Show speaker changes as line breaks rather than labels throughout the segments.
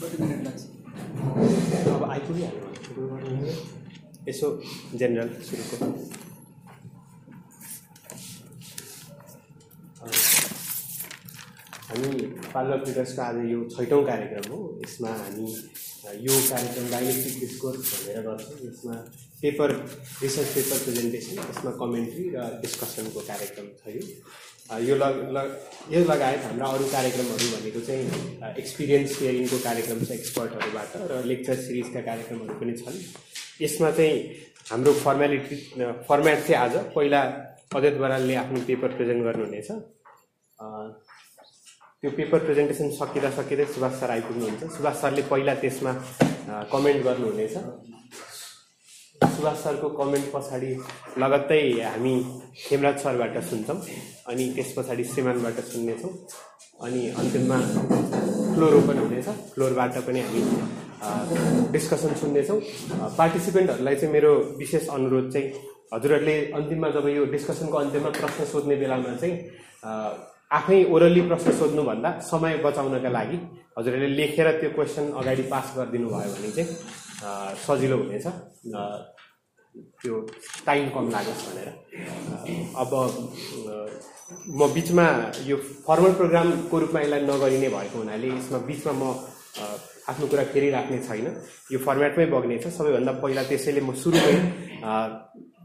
कति मिनट लाग्छ?
अब आइपुगिहाल्नु गर्नु यसो जेनरल सुरुको हामी पार्लर फिडर्सको आज यो छैटौँ कार्यक्रम हो। यसमा हामी यो कार्यक्रम डाइलेक्टिक डिस्कोर्स भनेर गर्छौँ। यसमा पेपर रिसर्च पेपर प्रेजेन्टेसन यसमा कमेन्ट्री र डिस्कसनको कार्यक्रम छ यो यो लग लग यो लगायत हाम्रा अरू कार्यक्रमहरू भनेको चाहिँ एक्सपिरियन्स सेयरिङको कार्यक्रम छ एक्सपर्टहरूबाट र लेक्चर सिरिजका कार्यक्रमहरू पनि छन्। यसमा चाहिँ हाम्रो फर्मेलिटी फर्मेट चाहिँ आज पहिला अद्वैत बरालले आफ्नो पेपर प्रेजेन्ट गर्नुहुनेछ। त्यो पेपर प्रेजेन्टेसन सकिँदा सकिँदै सुभाष सर आइपुग्नुहुन्छ। सुभाष सरले पहिला त्यसमा कमेन्ट गर्नुहुनेछ। सुभाष सरको कमेन्ट पछाडि लगत्तै हामी हेमराज सरबाट सुन्छौँ अनि त्यस पछाडि श्रीमानबाट सुन्नेछौँ। अनि अन्तिममा फ्लोरो पनि हुनेछ। फ्लोरबाट पनि हामी डिस्कसन सुन्नेछौँ। पार्टिसिपेन्टहरूलाई चाहिँ मेरो विशेष अनुरोध चाहिँ हजुरहरूले अन्तिममा जब यो डिस्कसनको अन्त्यमा प्रश्न सोध्ने बेलामा चाहिँ आफै ओरल्ली प्रश्न सोध्नुभन्दा समय बचाउनका लागि हजुरहरूले लेखेर त्यो क्वेसन अगाडि पास गरिदिनु भयो भने चाहिँ सजिलो हुनेछ। त्यो टाइम कम लागोस् भनेर। अब म बिचमा यो फर्मल प्रोग्रामको रूपमा यसलाई नगरिने भएको हुनाले यसमा बिचमा म आफ्नो कुरा फेरि राख्ने छैन। यो फर्मेटमै बग्नेछ सबैभन्दा पहिला त्यसैले म सुरुमै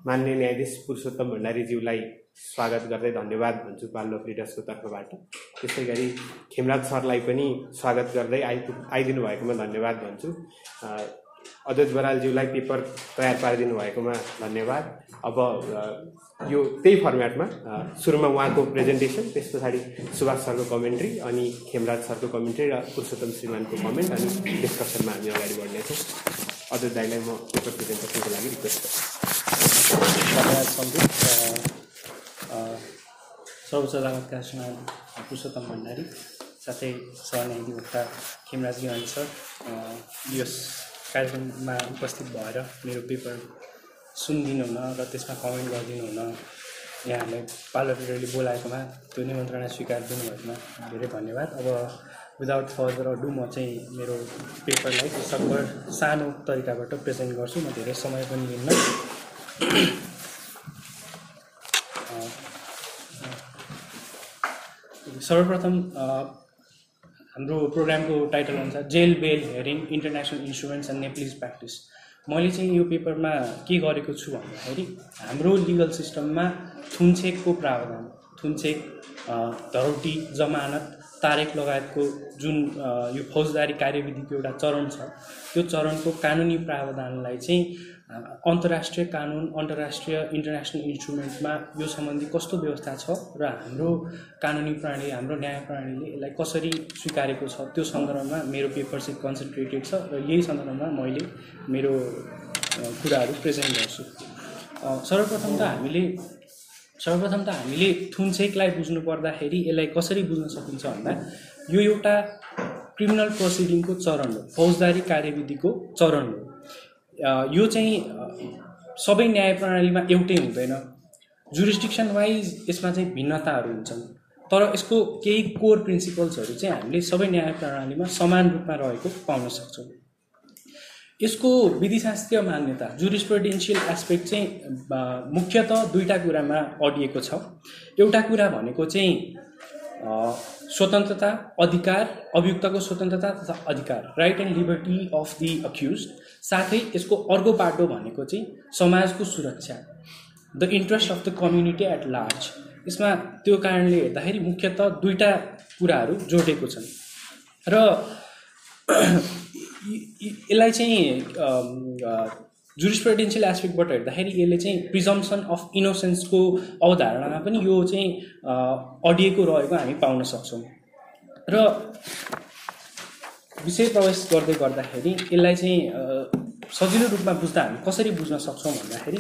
मान्य न्यायाधीश पुरुषोत्तम भण्डारीज्यूलाई स्वागत गर्दै धन्यवाद भन्छु बाल लिडर्सको तर्फबाट। त्यसै गरी खेमराज सरलाई पनि स्वागत गर्दै आइपुग आइदिनु भएकोमा धन्यवाद भन्छु। अद्वैत बरालज्यूलाई पेपर तयार पारिदिनु भएकोमा धन्यवाद। अब यो त्यही फर्मेटमा सुरुमा उहाँको प्रेजेन्टेसन त्यस पछाडि सुभाष सरको कमेन्ट्री अनि खेमराज सरको कमेन्ट्री र पुरुषोत्तम श्रीमानको कमेन्ट अनि डिस्कसनमा हामी अगाडि बढ्नेछौँ। अद्वैत दाईलाई म पेपर प्रेजेन्टेसनको लागि रिक्वेस्ट गर्छु।
सर्वोच्च अदालतका श्रीमान पुरुषोत्तम भण्डारी साथै सहन्यायाधिवक्ता खेमराज गिवानी सर यस कार्यक्रममा उपस्थित भएर मेरो पेपर सुनिदिनु हुन र त्यसमा कमेन्ट गरिदिनु हुन यहाँहरूलाई पार्लरले बोलाएकोमा त्यो निमन्त्रणा स्वीकार दिनुभएकोमा धेरै धन्यवाद। अब विदाउट फर्दर अडु म चाहिँ मेरो पेपरलाई सकभर सानो तरिकाबाट प्रेजेन्ट गर्छु। म धेरै समय पनि लिन्न। सर्वप्रथम हाम्रो प्रोग्रामको टाइटल अनुसार jail bail hearing international insurance and Nepalese practice मैले चाहिँ यो पेपरमा के गरेको छु भन्दाखेरि हाम्रो लिगल सिस्टममा थुन्छेकको प्रावधान थुन्छेक धरौटी जमानत तारेक लगायतको जुन यो फौजदारी कार्यविधिको एउटा चरण छ त्यो चरणको कानुनी प्रावधानलाई चाहिँ अन्तर्राष्ट्रिय कानुन अन्तर्राष्ट्रिय इन्टरनेसनल इन्स्ट्रुमेन्टमा यो सम्बन्धी कस्तो व्यवस्था छ र हाम्रो कानुनी प्रणाली हाम्रो न्याय प्रणालीले यसलाई कसरी स्वीकारेको छ त्यो सन्दर्भमा मेरो पेपर चाहिँ कन्सन्ट्रेटेड छ र यही सन्दर्भमा मैले मेरो कुराहरू प्रेजेन्ट गर्छु। सर्वप्रथम त हामीले सर्वप्रथम त हामीले थुन्सेकलाई बुझ्नु पर्दाखेरि यसलाई कसरी बुझ्न सकिन्छ भन्दा यो एउटा क्रिमिनल प्रोसिडिङको चरण हो फौजदारी कार्यविधिको चरण हो। यो चाहिँ सबै न्याय प्रणालीमा एउटै हुँदैन। जुरिस्डिक्सन वाइज यसमा चाहिँ भिन्नताहरू हुन्छन्। तर यसको केही कोर प्रिन्सिपल्सहरू चाहिँ हामीले सबै न्याय प्रणालीमा समान रूपमा रहेको पाउन सक्छौँ। यसको विधिशास्त्रीय मान्यता जुरिस्प्रुडेन्सियल एस्पेक्ट चाहिँ मुख्यतः दुईवटा कुरामा अडिएको छ। एउटा कुरा भनेको चाहिँ स्वतन्त्रता अधिकार अभियुक्तको स्वतन्त्रता तथा अधिकार right and liberty of the accused साथै यसको अर्को बाटो भनेको चाहिँ समाजको सुरक्षा the interest of the community at large यसमा त्यो कारणले हेर्दाखेरि मुख्यतः दुईवटा कुराहरू जोडेको छन्। र यसलाई चाहिँ जुरिस्प्रुडेन्सियल एस्पेक्टबाट हेर्दाखेरि यसले चाहिँ प्रिजम्सन अफ इनोसेन्सको अवधारणामा पनि यो चाहिँ अडिएको रहेको हामी पाउन सक्छौँ। र विषय प्रवेश गर्दै गर्दाखेरि यसलाई चाहिँ सजिलो रूपमा बुझ्दा हामी कसरी बुझ्न सक्छौँ भन्दाखेरि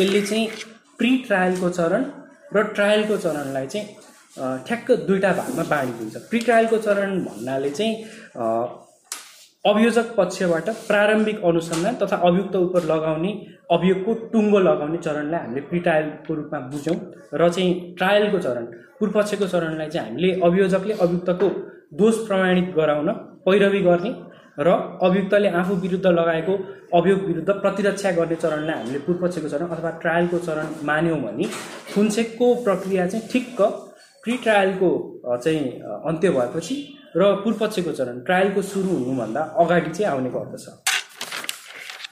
यसले चाहिँ प्रि ट्रायलको चरण र ट्रायलको चरणलाई चाहिँ ठ्याक्क दुईवटा भागमा बाँडिदिन्छ। प्रि ट्रायलको चरण भन्नाले चाहिँ अभियोजक पक्षबाट प्रारम्भिक अनुसन्धान तथा अभियुक्त उप लगाउने अभियोगको टुङ्गो लगाउने चरणलाई हामीले प्रि ट्रायलको रूपमा बुझ्यौँ र चाहिँ ट्रायलको चरण पूर्वपक्षको चरणलाई चाहिँ हामीले अभियोजकले अभियुक्तको दोष प्रमाणित गराउन पैरवी गर्ने र अभियुक्तले आफू विरुद्ध लगाएको अभियोग विरुद्ध प्रतिरक्षा गर्ने चरणलाई हामीले पूर्वपक्षको चरण अथवा ट्रायलको चरण मान्यौँ भने खुनछेकको प्रक्रिया चाहिँ ठिक्क प्रि ट्रायलको चाहिँ अन्त्य भएपछि र पूर्वपक्षको चरण ट्रायलको सुरु हुनुभन्दा अगाडि चाहिँ आउने गर्दछ।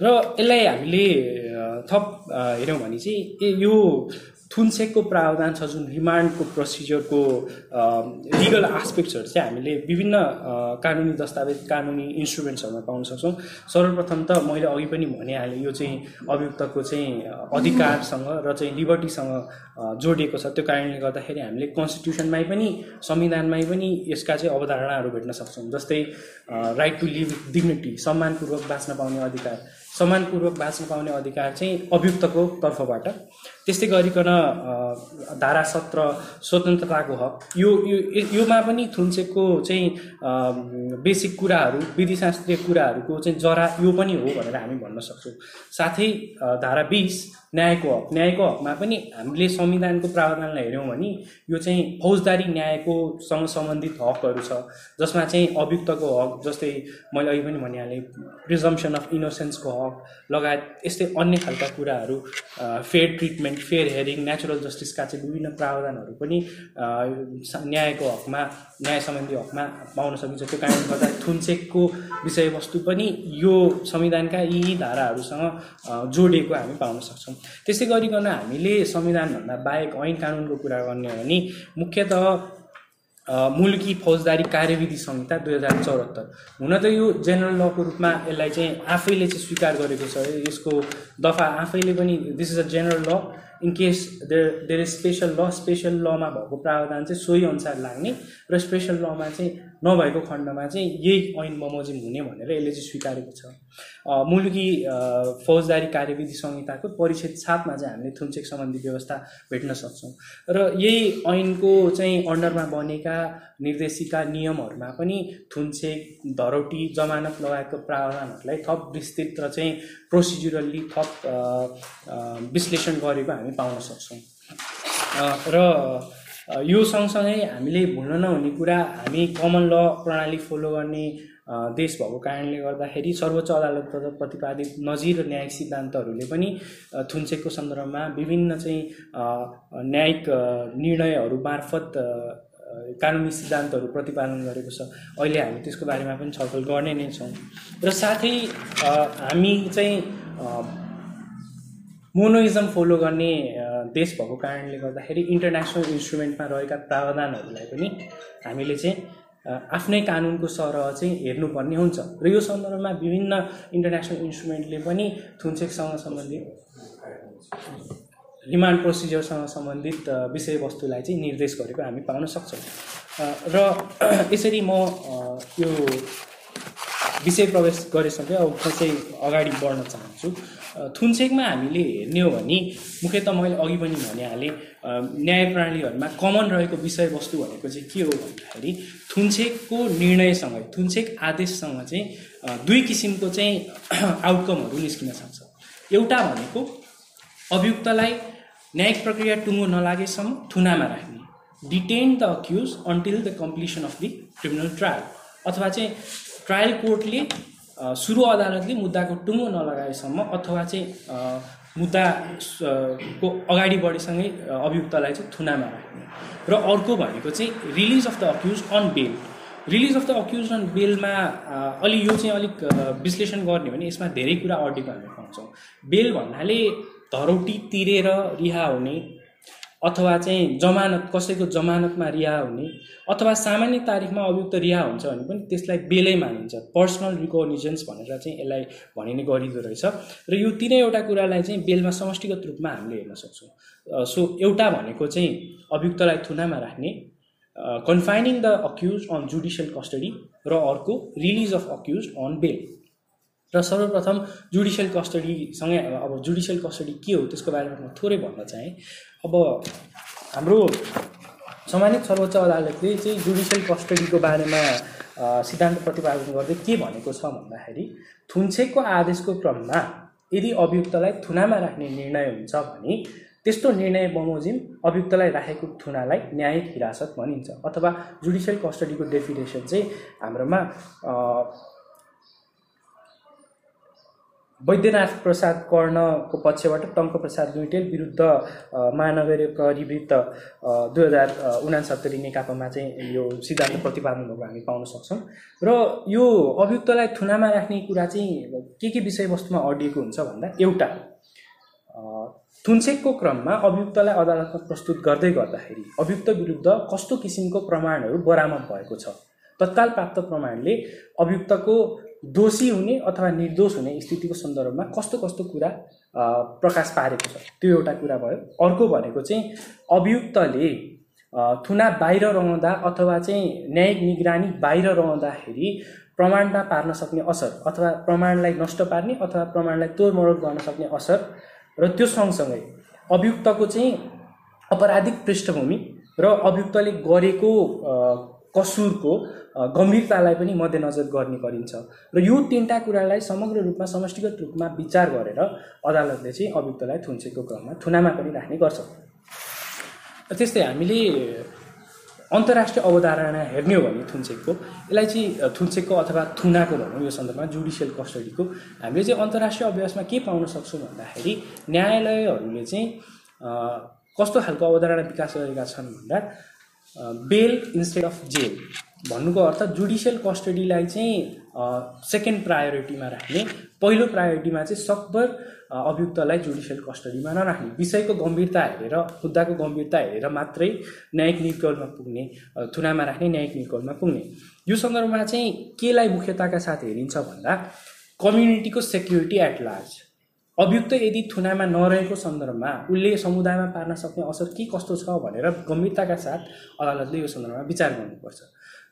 र यसलाई हामीले थप हेऱ्यौँ भने चाहिँ यो थुनसेकको प्रावधान छ जुन रिमान्डको प्रोसिजरको लिगल आस्पेक्ट्सहरू चाहिँ हामीले विभिन्न कानुनी दस्तावेज कानुनी इन्स्ट्रुमेन्ट्सहरूमा पाउन सक्छौँ। सर्वप्रथम त मैले अघि पनि भनिहालेँ यो चाहिँ अभियुक्तको चाहिँ अधिकारसँग र चाहिँ लिबर्टीसँग जोडिएको छ। त्यो कारणले गर्दाखेरि हामीले कन्स्टिट्युसनमै पनि संविधानमै पनि यसका चाहिँ अवधारणाहरू भेट्न सक्छौँ जस्तै राइट टु लिभ डिग्निटी सम्मानपूर्वक बाँच्न पाउने अधिकार। सम्मानपूर्वक बाँच्न पाउने अधिकार चाहिँ अभियुक्तको तर्फबाट। त्यस्तै गरिकन धारा सत्र स्वतन्त्रताको हक। यो योमा पनि थुन्सेकको चाहिँ बेसिक कुराहरू विधिशास्त्रीय कुराहरूको चाहिँ जरा यो पनि हो भनेर हामी भन्न सक्छौँ। साथै धारा बिस न्यायको हक न्यायको हकमा पनि हामीले संविधानको प्रावधानलाई हेऱ्यौँ भने यो चाहिँ फौजदारी न्यायकोसँग सम्बन्धित हकहरू छ जसमा चाहिँ अभियुक्तको हक जस्तै मैले अघि पनि भनिहालेँ प्रिजम्सन अफ इनोसेन्सको हक लगायत यस्तै अन्य खालका कुराहरू fair treatment fair hearing natural जस्टिसका चाहिँ विभिन्न प्रावधानहरू पनि न्यायको हकमा न्याय सम्बन्धी हकमा पाउन सकिन्छ। त्यो कारणले गर्दा थुनचेकको विषयवस्तु पनि यो संविधानका यी धाराहरूसँग जोडिएको हामी पाउन सक्छौँ। त्यसै गरिकन हामीले संविधानभन्दा बाहेक ऐन कानुनको कुरा गर्ने हो भने मुख्यतः मुलुकी फौजदारी कार्यविधि संहिता दुई हजार चौहत्तर। हुन त यो जेनरल लको रूपमा यसलाई चाहिँ आफैले चाहिँ स्वीकार गरेको छ। यसको दफा आफैले पनि this is a general law in case there is special law special लमा भएको प्रावधान चाहिँ सोही अनुसार लाग्ने र स्पेसल लमा चाहिँ नभएको खण्डमा चाहिँ यही ऐन बमोजिम हुने भनेर यसले चाहिँ स्वीकारेको छ। मुलुकी फौजदारी कार्यविधि संहिताको परिच्छेद सातमा चाहिँ हामीले थुनचेक सम्बन्धी व्यवस्था भेट्न सक्छौँ। र यही ऐनको चाहिँ अन्डरमा बनेका निर्देशिका नियमहरूमा पनि थुनचेक धरौटी जमानत लगायतको प्रावधानहरूलाई थप विस्तृत र चाहिँ प्रोसिजुरल्ली थप विश्लेषण गरेको हामी पाउन सक्छौँ। र यो सँगसँगै हामीले भुल्न नहुने कुरा हामी कमन ल प्रणाली फलो गर्ने देश भएको कारणले गर्दाखेरि सर्वोच्च अदालतबाट प्रतिपादित नजिर र न्यायिक सिद्धान्तहरूले पनि अ, थुन्चेकको सन्दर्भमा विभिन्न चाहिँ न्यायिक निर्णयहरू मार्फत कानुनी सिद्धान्तहरू प्रतिपादन गरेको छ। अहिले हामी त्यसको बारेमा पनि छलफल गर्ने नै छौँ। र साथै हामी चाहिँ मोनोइजम फलो गर्ने देश भएको कारणले गर्दाखेरि इन्टरनेसनल इन्स्ट्रुमेन्टमा रहेका प्रावधानहरूलाई पनि हामीले चाहिँ आफ्नै कानुनको सरह चाहिँ हेर्नुपर्ने हुन्छ। र यो सन्दर्भमा विभिन्न इन्टरनेसनल इन्स्ट्रुमेन्टले पनि थुन्चेकसँग सम्बन्धित रिमान्ड प्रोसिजरसँग सम्बन्धित विषयवस्तुलाई चाहिँ निर्देश गरेको हामी पाउन सक्छौँ। र यसरी म यो विषय प्रवेश गरेसँगै अब म चाहिँ अगाडि बढ्न चाहन्छु। अ, थुनचेकमा हामीले हेर्ने हो भने मुख्यतः मैले अघि पनि भनिहालेँ न्याय प्रणालीहरूमा कमन रहेको विषयवस्तु भनेको चाहिँ के हो भन्दाखेरि थुनचेकको निर्णयसँग थुनचेक आदेशसँग चाहिँ दुई किसिमको चाहिँ आउटकमहरू निस्किन सक्छ। एउटा भनेको अभियुक्तलाई न्यायिक प्रक्रिया टुङ्गो नलागेसम्म थुनामा राख्ने detain the accused until the completion of the criminal trial अथवा चाहिँ ट्रायल कोर्टले सुरु अदालतले मुद्दाको टुङ्गो नलगाएसम्म अथवा चाहिँ मुद्दा को अगाडि बढेसँगै अभियुक्तलाई चाहिँ थुनामा राख्ने। र अर्को भनेको चाहिँ release of the accused on bail. Release of the accused on बेलमा अलि यो चाहिँ अलिक विश्लेषण गर्ने भने यसमा धेरै कुरा अड्डेको हामी पाउँछौँ बेल भन्नाले धरौटी तिरेर रिहा हुने अथवा चाहिँ जमानत कसैको जमानतमा रिहा हुने अथवा सामान्य तारिकमा अभियुक्त रिहा हुन्छ भने पनि त्यसलाई बेलै मानिन्छ। पर्सनल रिकग्निजन्स भनेर चाहिँ यसलाई भनिने गरिँदो रहेछ। र यो तिनैवटा कुरालाई चाहिँ बेलमा समष्टिगत रूपमा हामीले हेर्न सक्छौँ। सो एउटा भनेको चाहिँ अभियुक्तलाई थुनामा राख्ने confining the accused on judicial custody र अर्को release of accused on bail र सर्वप्रथम जुडिसियल कस्टडीसँगै अब जुडिसियल कस्टडी के हो त्यसको बारेमा म थोरै भन्न चाहेँ। अब हाम्रो सम्मानित सर्वोच्च अदालतले चाहिँ जुडिसियल कस्टडीको बारेमा सिद्धान्त प्रतिपादन गर्दै के भनेको छ भन्दाखेरि थुन्सेकको आदेशको क्रममा यदि अभियुक्तलाई थुनामा राख्ने निर्णय हुन्छ भने त्यस्तो निर्णय बमोजिम अभियुक्तलाई राखेको थुनालाई न्यायिक हिरासत भनिन्छ। अथवा जुडिसियल कस्टडीको डेफिनेसन चाहिँ हाम्रोमा वैद्यनाथ प्रसाद कर्णको पक्षबाट टङ्कप्रसाद दुइटेल विरुद्ध अ, महानगरीय प्रहरी वृत्त दुई हजार उनासत्तरी नेकापामा चाहिँ यो सिद्धान्त प्रतिपादन भएको हामी पाउन सक्छौँ। र यो अभियुक्तलाई थुनामा राख्ने कुरा चाहिँ के के विषयवस्तुमा अडिएको हुन्छ भन्दा एउटा थुन्सेकको क्रममा अभियुक्तलाई अदालतमा प्रस्तुत गर्दै गर्दाखेरि अभियुक्त विरुद्ध कस्तो किसिमको प्रमाणहरू बरामद भएको छ? तत्काल प्राप्त प्रमाणले अभियुक्तको दोषी हुने अथवा निर्दोष हुने स्थितिको सन्दर्भमा कस्तो कस्तो कुरा प्रकाश पारेको छ? त्यो एउटा कुरा भयो। अर्को भनेको चाहिँ अभियुक्तले थुना बाहिर रहँदा अथवा चाहिँ न्यायिक निगरानी बाहिर रहँदाखेरि प्रमाणमा पार्न सक्ने असर अथवा प्रमाणलाई नष्ट पार्ने अथवा प्रमाणलाई तोडमोड गर्न सक्ने असर र त्यो सँगसँगै अभियुक्तको चाहिँ अपराधिक पृष्ठभूमि र अभियुक्तले गरेको कसुरको गम्भीरतालाई पनि मध्यनजर गर्ने गरिन्छ। र यो तिनवटा कुरालाई समग्र रूपमा समष्टिगत रूपमा विचार गरेर अदालतले चाहिँ अभियुक्तलाई थुन्सेको क्रममा थुनामा पनि राख्ने गर्छ। त्यस्तै हामीले अन्तर्राष्ट्रिय अवधारणा हेर्ने हो भने थुन्सेकको यसलाई चाहिँ थुन्सेकको अथवा थुनाको भनौँ यो सन्दर्भमा जुडिसियल कस्टडीको। हामीले चाहिँ अन्तर्राष्ट्रिय अभ्यासमा के पाउन सक्छौँ भन्दाखेरि न्यायालयहरूले चाहिँ कस्तो खालको अवधारणा विकास गरेका छन् भन्दा बेल इन्स्टेड अफ जेल भन्नुको अर्थ जुडिसियल कस्टडीलाई चाहिँ सेकेन्ड प्रायोरिटीमा राख्ने पहिलो प्रायोरिटीमा चाहिँ सकभर अभियुक्तलाई जुडिसियल कस्टडीमा नराख्ने। विषयको गम्भीरता हेरेर मुद्दाको गम्भीरता हेरेर मात्रै न्यायिक निर्कलमा पुग्ने थुनामा राख्ने न्यायिक निर्कलमा पुग्ने। यो सन्दर्भमा चाहिँ केलाई मुख्यताका साथ हेरिन्छ भन्दा कम्युनिटीको सेक्युरिटी एट लार्ज अभियुक्त यदि थुनामा नरहेको सन्दर्भमा उसले समुदायमा पार्न सक्ने असर के कस्तो छ भनेर गम्भीरताका साथ अदालतले यो सन्दर्भमा विचार गर्नुपर्छ।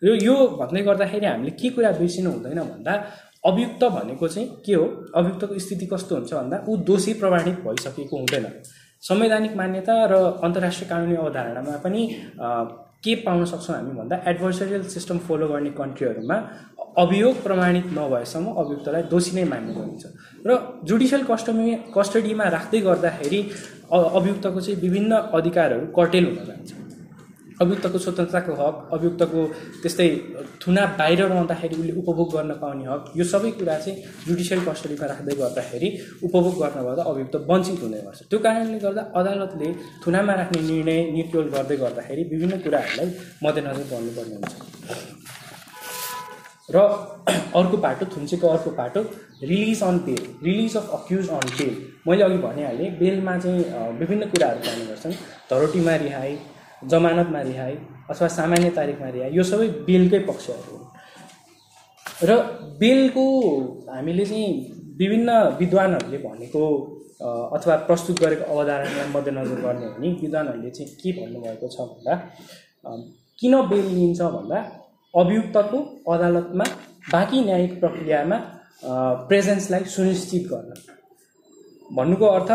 र यो भन्दै गर्दाखेरि हामीले के कुरा बिर्सिनु हुँदैन भन्दा अभियुक्त भनेको चाहिँ के हो? अभियुक्तको स्थिति कस्तो हुन्छ भन्दा ऊ दोषी प्रमाणित भइसकेको हुँदैन। संवैधानिक मान्यता र अन्तर्राष्ट्रिय कानुनी अवधारणामा पनि के पाउन सक्छौँ हामी भन्दा एडभर्सरियल सिस्टम फलो गर्ने कन्ट्रीहरूमा अभियोग प्रमाणित नभएसम्म अभियुक्तलाई दोषी नै मान्ने गरिन्छ। र जुडिसियल कस्टडी कस्टडीमा राख्दै गर्दाखेरि अभियुक्तको चाहिँ विभिन्न अधिकारहरू कर्टेल हुन जान्छ। अभियुक्तको स्वतन्त्रताको हक अभियुक्तको त्यस्तै थुना बाहिर रहँदाखेरि उसले उपभोग गर्न पाउने हक यो सबै कुरा चाहिँ जुडिसियल कस्टडीमा राख्दै गर्दाखेरि उपभोग गर्नबाट अभियुक्त वञ्चित हुने गर्छ। त्यो कारणले गर्दा अदालतले थुनामा राख्ने निर्णय निर्क्योल गर्दै गर्दाखेरि विभिन्न कुराहरूलाई मध्यनजर गर्नुपर्ने हुन्छ। र अर्को पाटो थुन्सेको अर्को पाटो release on bail release of accused on bail मैले अघि भनिहालेँ बेलमा चाहिँ विभिन्न कुराहरू पाउने गर्छन्। धरोटीमा रिहाई जमानतमा रिहाई अथवा सामान्य तारिकमा रिहाई यो सबै बेलकै पक्षहरू हुन् र बेलको हामीले चाहिँ विभिन्न विद्वानहरूले भनेको अथवा प्रस्तुत गरेको अवधारणालाई मध्यनजर गर्ने हो भने विद्वानहरूले चाहिँ के भन्नुभएको छ भन्दा किन बेल लिइन्छ भन्दा अभियुक्तको अदालतमा बाँकी न्यायिक प्रक्रियामा प्रेजेन्सलाई सुनिश्चित गर्न। भन्नुको अर्थ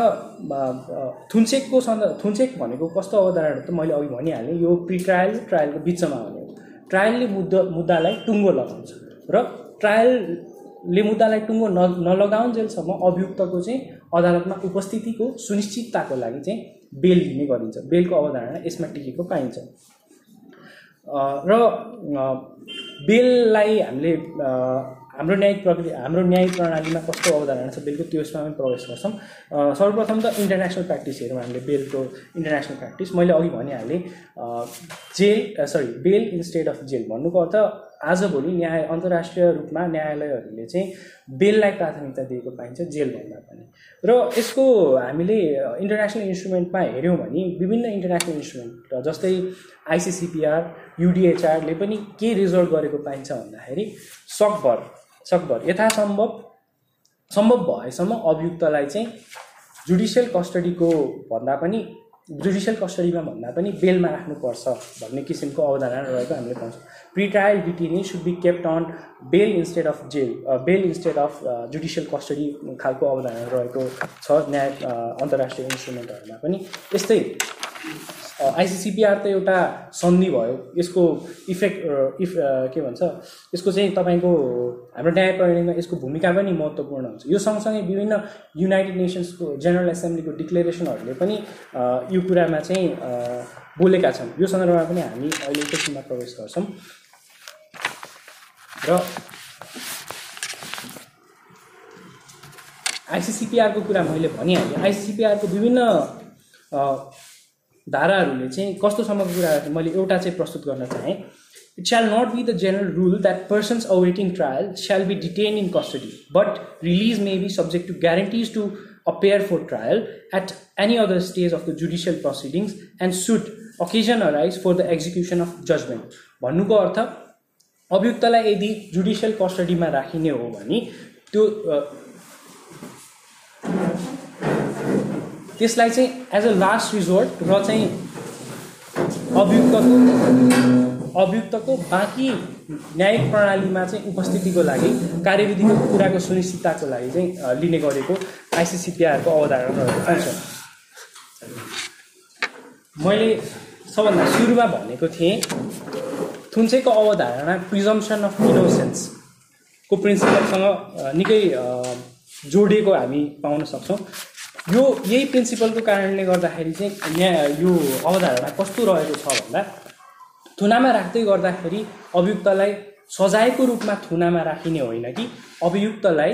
थुन्चेकको सन्द थुन्चेक भनेको कस्तो अवधारणा त मैले अघि भनिहालेँ यो प्रि ट्रायल ट्रायलको बिचमा हुने हो। ट्रायलले मुद्दा मुद्दालाई टुङ्गो लगाउँछ र ट्रायलले मुद्दालाई टुङ्गो न नलगाउन्जेलसम्म अभियुक्तको चाहिँ अदालतमा उपस्थितिको सुनिश्चितताको लागि चाहिँ बेल लिने गरिन्छ। बेलको अवधारणा यसमा टिकेको पाइन्छ। र बेललाई हामीले हाम्रो न्यायिक प्रक्रिया हाम्रो न्यायिक प्रणालीमा कस्तो अवधारणा छ बेलको त्यो यसमा पनि प्रवेश गर्छौँ। सर्वप्रथम त इन्टरनेसनल प्र्याक्टिस हेरौँ हामीले बेलको इन्टरनेसनल प्र्याक्टिस मैले अघि भनिहालेँ jail sorry bail instead of jail भन्नुको अर्थ आजभोलि न्याय अन्तर्राष्ट्रिय रूपमा न्यायालयहरूले चाहिँ बेललाई प्राथमिकता दिएको पाइन्छ जेलभन्दा पनि। र यसको हामीले इन्टरनेसनल इन्स्ट्रुमेन्टमा हेऱ्यौँ भने विभिन्न इन्टरनेसनल इन्स्ट्रुमेन्ट जस्तै आइसिसिपिआर युडिएचआरले पनि के रिजल्ट गरेको पाइन्छ भन्दाखेरि सकभर सकभर यथासम्भव सम्भव भएसम्म अभियुक्तलाई चाहिँ जुडिसियल कस्टडीको भन्दा पनि जुडिसियल कस्टडीमा भन्दा पनि बेलमा राख्नुपर्छ भन्ने किसिमको अवधारणा रहेको हामीले पाउँछौँ। Pre trial detainee should be kept on bail instead of jail bail instead of judicial custody खालको अवधारणा रहेको छ न्याय अन्तर्राष्ट्रिय इन्स्ट्रुमेन्टहरूमा पनि। यस्तै आइसिसिपिआर त एउटा सन्धि भयो। यसको इफेक्ट इफ के भन्छ यसको चाहिँ तपाईँको हाम्रो न्याय प्रणालीमा यसको भूमिका पनि महत्त्वपूर्ण हुन्छ। यो सँगसँगै विभिन्न युनाइटेड नेसन्सको जेनरल एसेम्ब्लीको डिक्लेरेसनहरूले पनि यो कुरामा चाहिँ बोलेका छन्। यो सन्दर्भमा पनि हामी अहिले एकैछिनमा प्रवेश गर्छौँ। र आइसिसिपिआरको कुरा मैले भनिहालेँ। आइसिसिपिआरको विभिन्न धाराहरूले चाहिँ कस्तोसम्मको कुरा मैले एउटा चाहिँ प्रस्तुत गर्न चाहेँ। It shall not be the general rule that persons awaiting trial shall be detain in custody but release may be subject to guarantees to appear for trial at any other stage of the judicial proceedings and should occasion arise for the execution of judgment भन्नुको अर्थ अभियुक्तलाई यदि judicial कस्टडीमा राखिने हो भने त्यो त्यसलाई चाहिँ as a last resort र चाहिँ अभियुक्तको अभियुक्तको बाँकी न्यायिक प्रणालीमा चाहिँ उपस्थितिको लागि कार्यविधिको कुराको सुनिश्चितताको लागि चाहिँ लिने गरेको आइसिसिपिआरको अवधारणा पाउँछ मैले सबभन्दा सुरुमा भनेको थिएँ थुन्सेको अवधारणा प्रिजम्सन अफ इनोसेन्सको प्रिन्सिपलसँग निकै जोडिएको हामी पाउन सक्छौँ। यो यही प्रिन्सिपलको कारणले गर्दाखेरि चाहिँ यहाँ यो अवधारणा कस्तो रहेको छ भन्दा थुनामा राख्दै गर्दाखेरि अभियुक्तलाई सजायको रूपमा थुनामा राखिने होइन कि अभियुक्तलाई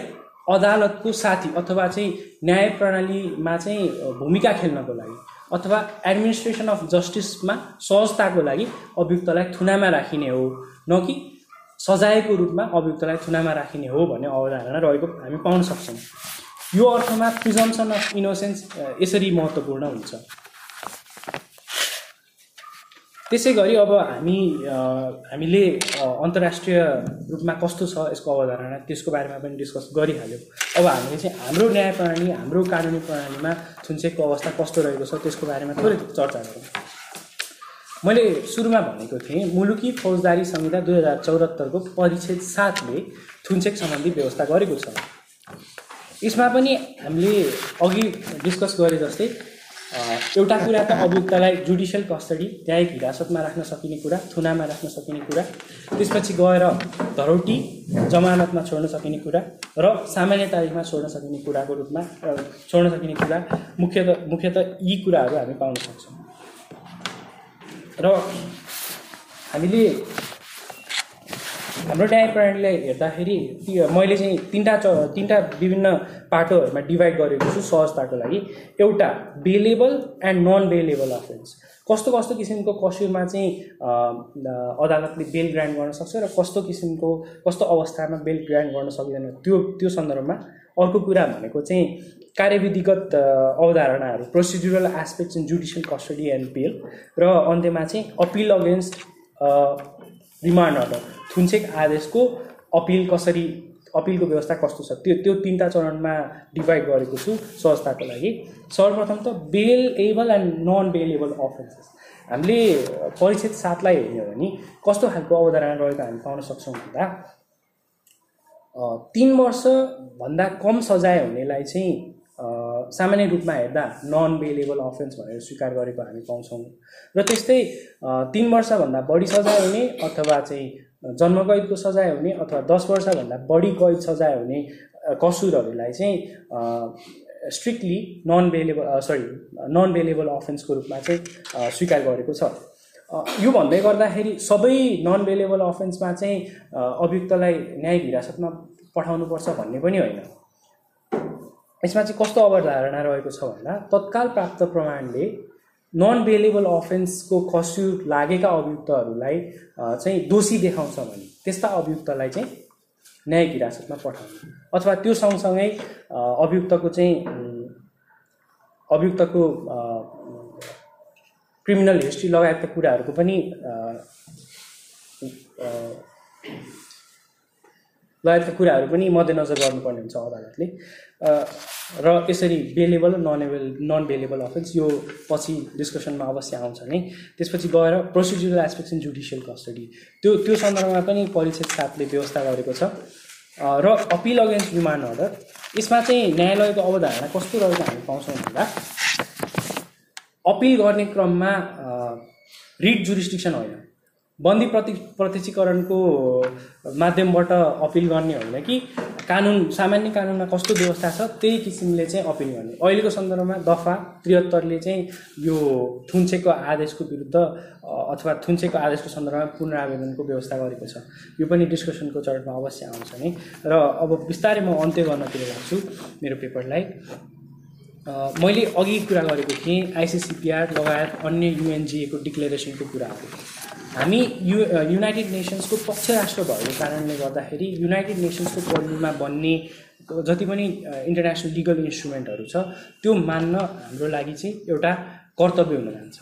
अदालतको साथी अथवा चाहिँ न्याय प्रणालीमा चाहिँ भूमिका खेल्नको लागि अथवा एडमिनिस्ट्रेसन अफ जस्टिसमा सहजताको लागि अभियुक्तलाई थुनामा राखिने हो न कि सजायको रूपमा अभियुक्तलाई थुनामा राखिने हो भन्ने अवधारणा रहेको हामी पाउन सक्छौँ। यो अर्थमा प्रिजम्सन अफ इनोसेन्स यसरी महत्त्वपूर्ण हुन्छ। त्यसै गरी अब हामी हामीले अन्तर्राष्ट्रिय रूपमा कस्तो छ यसको अवधारणा त्यसको बारेमा पनि डिस्कस गरिहाल्यौँ। अब हामीले चाहिँ हाम्रो न्याय प्रणाली हाम्रो कानुनी प्रणालीमा छुन्चेकको अवस्था कस्तो रहेको छ त्यसको बारेमा थोरै चर्चा गरौँ। मैले सुरुमा भनेको थिएँ मुलुकी फौजदारी संहिता दुई हजार चौहत्तरको परिच्छेद सातले थुन्चेक सम्बन्धी व्यवस्था गरेको छ। यसमा पनि हामीले अघि डिस्कस गरे जस्तै एउटा कुरा त अभियुक्तलाई जुडिसियल कस्टडी न्यायिक हिरासतमा राख्न सकिने कुरा थुनामा राख्न सकिने कुरा त्यसपछि गएर धरौटी जमानतमा छोड्न सकिने कुरा र सामान्य तारिखमा छोड्न सकिने कुराको रूपमा छोड्न सकिने कुरा मुख्यत मुख्यत यी कुराहरू हामी पाउन सक्छौँ। र हामीले हाम्रो न्याय प्रणालीलाई हेर्दाखेरि मैले चाहिँ तिनवटा च तिनवटा विभिन्न पाटोहरूमा डिभाइड गरेको छु सहजताको लागि। एउटा bailable and non bailable offence कस्तो कस्तो किसिमको कसुरमा चाहिँ अदालतले बेल ग्रान्ट गर्न सक्छ र कस्तो किसिमको कस्तो अवस्थामा बेल ग्रान्ट गर्न सकिँदैन त्यो त्यो सन्दर्भमा अर्को कुरा भनेको चाहिँ कार्यविधिगत अवधारणाहरू procedural aspects in judicial custody and bail र अन्त्यमा चाहिँ अपिल अगेन्स्ट रिमान्ड अर्डर थुन्चेक आदेशको अपिल कसरी अपिलको व्यवस्था कस्तो छ? त्यो त्यो तिनवटा चरणमा डिभाइड गरेको छु सहजताको लागि। सर्वप्रथम त bailable and non bailable offences हामीले परिच्छेद सातलाई हो भने कस्तो खालको अवधारणा रहेको हामी पाउन सक्छौँ भन्दा तिन वर्षभन्दा कम सजाय हुनेलाई चाहिँ सामान्य रूपमा हेर्दा नन बेलेबल अफेन्स भनेर स्वीकार गरेको हामी पाउँछौँ। र त्यस्तै तिन वर्षभन्दा बढी सजाय हुने अथवा चाहिँ जन्मकैदको सजाय हुने अथवा दस वर्षभन्दा बढी कैद सजाय हुने कसुरहरूलाई चाहिँ strictly non bailable sorry non bailable अफेन्सको रूपमा चाहिँ स्वीकार गरेको छ। यो भन्दै गर्दाखेरि सबै नन बेलेबल अफेन्समा चाहिँ अभियुक्तलाई न्यायिक हिरासतमा पठाउनुपर्छ भन्ने पनि होइन। यसमा चाहिँ कस्तो अवधारणा रहेको छ भन्दा तत्काल प्राप्त प्रमाणले नन बेलेबल अफेन्सको खस्यु लागेका अभियुक्तहरूलाई चाहिँ दोषी देखाउँछ भने त्यस्ता अभियुक्तलाई चाहिँ न्यायिक हिरासतमा पठाउने। अथवा त्यो सँगसँगै अभियुक्तको चाहिँ अभियुक्तको क्रिमिनल हिस्ट्री लगायतका कुराहरूको पनि लगायतका कुराहरू पनि मध्यनजर गर्नुपर्ने हुन्छ अदालतले। र यसरी बेलेबल र non able non bailable offence यो पछि डिस्कसनमा अवश्य आउँछ नै। त्यसपछि गएर procedural aspects in judicial custody त्यो त्यो सन्दर्भमा पनि परिषद सातले व्यवस्था गरेको छ। र अपिल अगेन्स्ट रिमान्ड अर्डर। यसमा चाहिँ न्यायालयको अवधारणा कस्तो रहेको हामी पाउँछौँ भन्दा अपिल गर्ने क्रममा रिट जुरिस्टिक्सन होइन। बन्दी प्रति प्रत्यक्षीकरणको माध्यमबाट अपिल गर्ने होइन कि कानुन सामान्य कानुनमा कस्तो व्यवस्था छ त्यही किसिमले चाहिँ अपिल गर्ने। अहिलेको सन्दर्भमा दफा त्रिहत्तरले चाहिँ यो थुन्सेको आदेशको विरुद्ध अथवा थुन्सेको आदेशको सन्दर्भमा पुनरावेदनको व्यवस्था गरेको छ। यो पनि डिस्कसनको चरणमा अवश्य आउँछ नै। र अब बिस्तारै म अन्त्य गर्नतिर लाग्छु मेरो पेपरलाई। मैले अघि कुरा गरेको थिएँ आइसिसिपिआर लगायत अन्य युएनजिएको डिक्लेरेसनको कुराहरू हामी यु युनाइटेड नेसन्सको पक्ष राष्ट्र भएको कारणले गर्दाखेरि युनाइटेड नेसन्सको पढ्नुमा बन्ने जति पनि इन्टरनेसनल लिगल इन्स्ट्रुमेन्टहरू छ त्यो मान्न हाम्रो लागि चाहिँ एउटा कर्तव्य हुन जान्छ।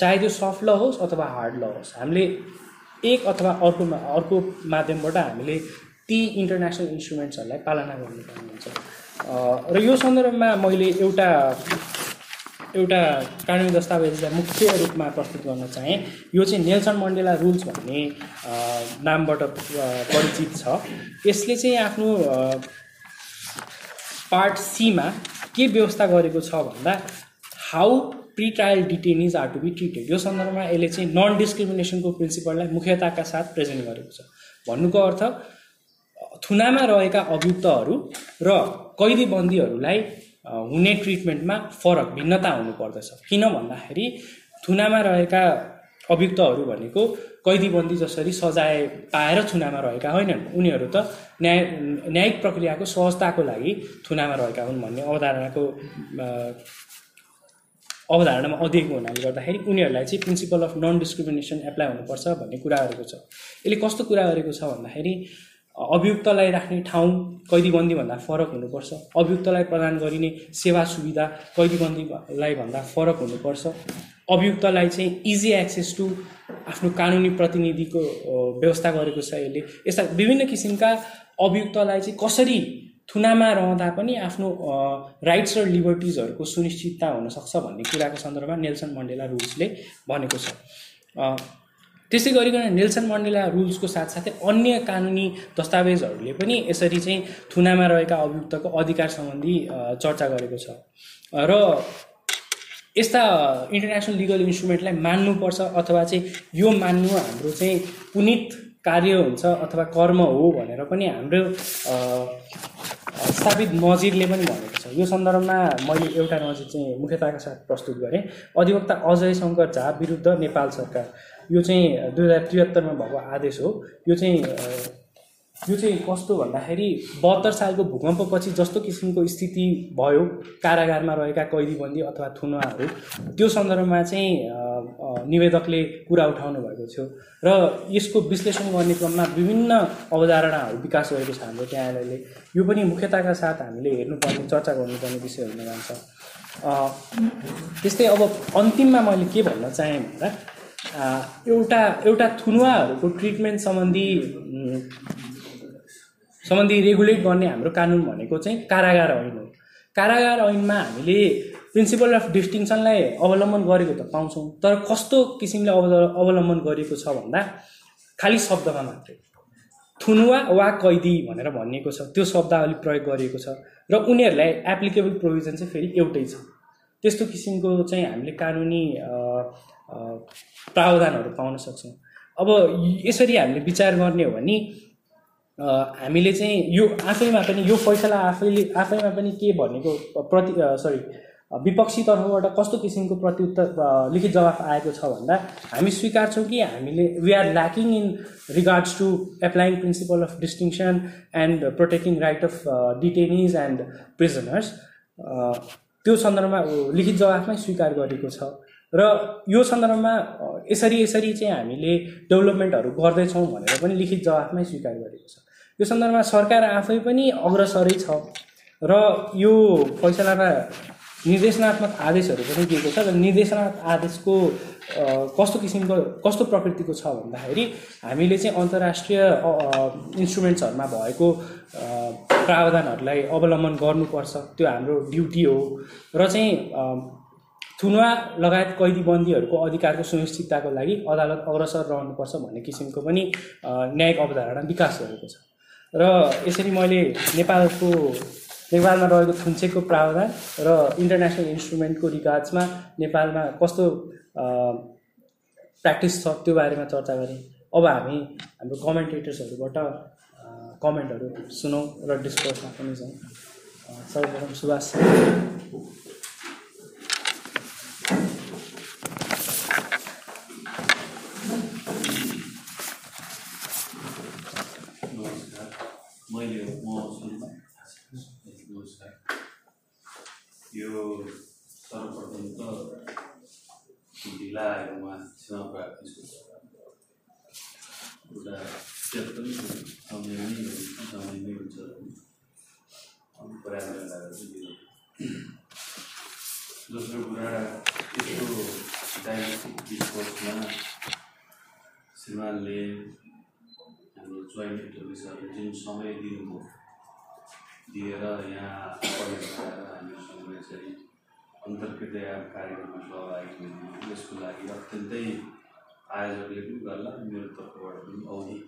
चाहे त्यो सफ्ट ल होस् अथवा हार्ड ल होस् हामीले एक अथवा अर्को अर्को माध्यमबाट हामीले ती इन्टरनेसनल इन्स्ट्रुमेन्ट्सहरूलाई पालना गर्नुपर्ने हुन्छ। र यो सन्दर्भमा मैले एउटा एउटा कानुनी दस्तावेजलाई मुख्य रूपमा प्रस्तुत गर्न चाहेँ यो चाहिँ नेल्सन मन्डेला रुल्स भन्ने नामबाट परिचित छ। यसले चाहिँ आफ्नो पार्ट सीमा के व्यवस्था गरेको छ भन्दा how pre trial detainees are to be treated यो सन्दर्भमा यसले चाहिँ नन डिस्क्रिमिनेसनको प्रिन्सिपललाई मुख्यताका साथ प्रेजेन्ट गरेको छ। भन्नुको अर्थ थुनामा रहेका अभियुक्तहरू र कैदी बन्दीहरूलाई हुने ट्रिटमेन्टमा फरक भिन्नता हुनुपर्दछ। किन भन्दाखेरि थुनामा रहेका अभियुक्तहरू भनेको कैदीबन्दी जसरी सजाय पाएर थुनामा रहेका होइनन्। उनीहरू त न्याय न्यायिक प्रक्रियाको सहजताको लागि थुनामा रहेका हुन् भन्ने अवधारणाको अवधारणामा अध्ययको हुनाले गर्दाखेरि उनीहरूलाई चाहिँ principle of non discrimination apply हुनुपर्छ भन्ने कुरा गरेको छ। यसले कस्तो कुरा गरेको छ भन्दाखेरि अभियुक्तलाई राख्ने ठाउँ कैदीबन्दीभन्दा फरक हुनुपर्छ। अभियुक्तलाई प्रदान गरिने सेवा सुविधा कैदीबन्दीलाई भन्दा फरक हुनुपर्छ। अभियुक्तलाई चाहिँ इजी एक्सेस टु आफ्नो कानुनी प्रतिनिधिको व्यवस्था गरेको छ यसले। यस्ता विभिन्न किसिमका अभियुक्तलाई चाहिँ कसरी थुनामा रहँदा पनि आफ्नो राइट्स र लिबर्टिजहरूको सुनिश्चितता हुनसक्छ भन्ने कुराको सन्दर्भमा नेल्सन मण्डेला रुल्सले भनेको छ। त्यसै गरिकन नेल्सन मण्डेला रुल्सको साथसाथै अन्य कानुनी दस्तावेजहरूले पनि यसरी चाहिँ थुनामा रहेका अभियुक्तको अधिकार सम्बन्धी चर्चा गरेको छ। र यस्ता इन्टरनेसनल लिगल इन्स्ट्रुमेन्टलाई मान्नुपर्छ अथवा चाहिँ यो मान्नु हाम्रो चाहिँ पुनित कार्य हुन्छ अथवा कर्म हो भनेर पनि हाम्रो स्थापित नजिरले पनि भनेको छ। यो सन्दर्भमा मैले एउटा नजिर चाहिँ मुख्यताका साथ प्रस्तुत गरेँ। अधिवक्ता अजय शङ्कर झा विरुद्ध नेपाल सरकार। यो चाहिँ दुई हजार त्रिहत्तरमा भएको आदेश हो। यो चाहिँ यो चाहिँ कस्तो भन्दाखेरि बहत्तर सालको भूकम्पपछि जस्तो किसिमको स्थिति भयो कारागारमा रहेका कैदीबन्दी अथवा थुनुवाहरू त्यो सन्दर्भमा चाहिँ निवेदकले कुरा उठाउनु भएको थियो। र यसको विश्लेषण गर्ने क्रममा विभिन्न अवधारणाहरू विकास गरेको छ हाम्रो न्यायालयले। यो पनि मुख्यताका साथ हामीले हेर्नुपर्ने चर्चा गर्नुपर्ने विषय हुन जान्छ त्यस्तै अब अन्तिममा मैले के भन्न चाहेँ भन्दा एउटा एउटा थुनुवाहरूको ट्रिटमेन्ट सम्बन्धी सम्बन्धी रेगुलेट गर्ने हाम्रो कानुन भनेको चाहिँ कारागार ऐन हो। कारागार ऐनमा हामीले प्रिन्सिपल अफ डिस्टिङसनलाई अवलम्बन गरेको त पाउँछौँ तर कस्तो किसिमले अव अवलम्बन गरिएको छ भन्दा खालि शब्दमा मात्रै। थुनुवा वा कैदी भनेर भनिएको छ त्यो शब्दावली प्रयोग गरिएको छ र उनीहरूलाई एप्लिकेबल प्रोभिजन चाहिँ फेरि एउटै छ। त्यस्तो किसिमको चाहिँ हामीले कानुनी प्रावधानहरू पाउन सक्छौँ। अब यसरी हामीले विचार गर्ने हो भने हामीले चाहिँ यो आफैमा पनि यो फैसला आफैले आफैमा पनि के भनेको प्रति सरी विपक्षी तर्फबाट कस्तो किसिमको प्रत्युत्तर लिखित जवाफ आएको छ भन्दा हामी स्वीकार्छौँ कि हामीले we are lacking in regards to applying principle of distinction and protecting right of detainees and prisoners त्यो सन्दर्भमा लिखित जवाफमै स्वीकार गरेको छ। र यो सन्दर्भमा यसरी यसरी चाहिँ हामीले डेभलपमेन्टहरू गर्दैछौँ भनेर पनि लिखित जवाफमै स्वीकार गरेको छ। यो सन्दर्भमा सरकार आफै पनि अग्रसरै छ र यो फैसलामा निर्देशनात्मक आदेशहरू पनि दिएको छ र निर्देशनात्मक आदेशको कस्तो किसिमको कस्तो प्रकृतिको छ भन्दाखेरि हामीले चाहिँ अन्तर्राष्ट्रिय इन्स्ट्रुमेन्ट्सहरूमा भएको प्रावधानहरूलाई अवलम्बन गर्नुपर्छ। त्यो हाम्रो ड्युटी हो। र चाहिँ थुनुवा लगायत कैदीबन्दीहरूको अधिकारको सुनिश्चितताको लागि अदालत अग्रसर रहनुपर्छ भन्ने किसिमको पनि न्यायिक अवधारणा विकास गरेको छ। र यसरी मैले नेपालको नेपालमा रहेको थुन्चेकको प्रावधान र इन्टरनेसनल इन्स्ट्रुमेन्टको रिगार्ड्समा नेपालमा कस्तो प्र्याक्टिस छ त्यो बारेमा चर्चा गरेँ। अब हामी हाम्रो कमेन्टेटर्सहरूबाट कमेन्टहरू सुनौँ र डिस्कसमा पनि जाउँ। सर्वप्रथम सुभाष
नमस्कार मैले म नमस्कार यो सर्वप्रथम त ढिला आएकोमा क्षमा प्रार्थी छु। एउटा स्टेप पनि समयमै हुन्छ समयमै हुन्छ। अनि प्रयास लगाएर चाहिँ दिनु। दोस्रो कुरा यस्तो डाइलेक्टिक डिस्कोर्समा श्रीमानले हाम्रो जोइन्ट अफिसरले जुन समय दिनुभयो दिएर यहाँ पढेर हामीसँग यसरी अन्तर्क्रिया कार्यक्रममा सहभागी हुनु यसको लागि अत्यन्तै आयोजकले पनि गर्ला मेरो तर्फबाट पनि औधी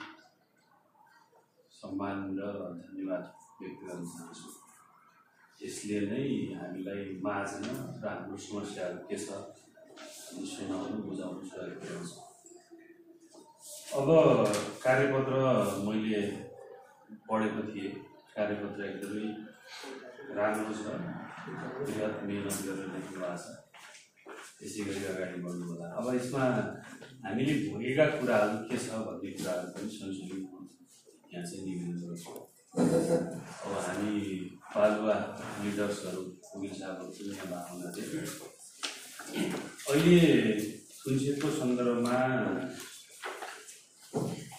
सम्मान र धन्यवाद व्यक्त गर्न चाहन्छु। यसले नै हामीलाई माझ्न र हाम्रो समस्याहरू के छ हामी सुनाउनु बुझाउनु सहयोग पुर्याउँछ अब कार्यपत्र मैले पढेको थिएँ। कार्यपत्र एकदमै राम्रो छ। बृहत मिहिनेत गरेर लेख्नु भएको छ। त्यसै गरी अगाडि बढ्नु होला अब यसमा हामीले भोगेका कुराहरू के छ भन्ने कुराहरू पनि सँगसँगै यहाँ चाहिँ निवेदन गर्छु। अब हामी पालुवा लिडर्सहरू साहबहरू पनि यहाँ भएको हुनाले अहिले सुनसेको सन्दर्भमा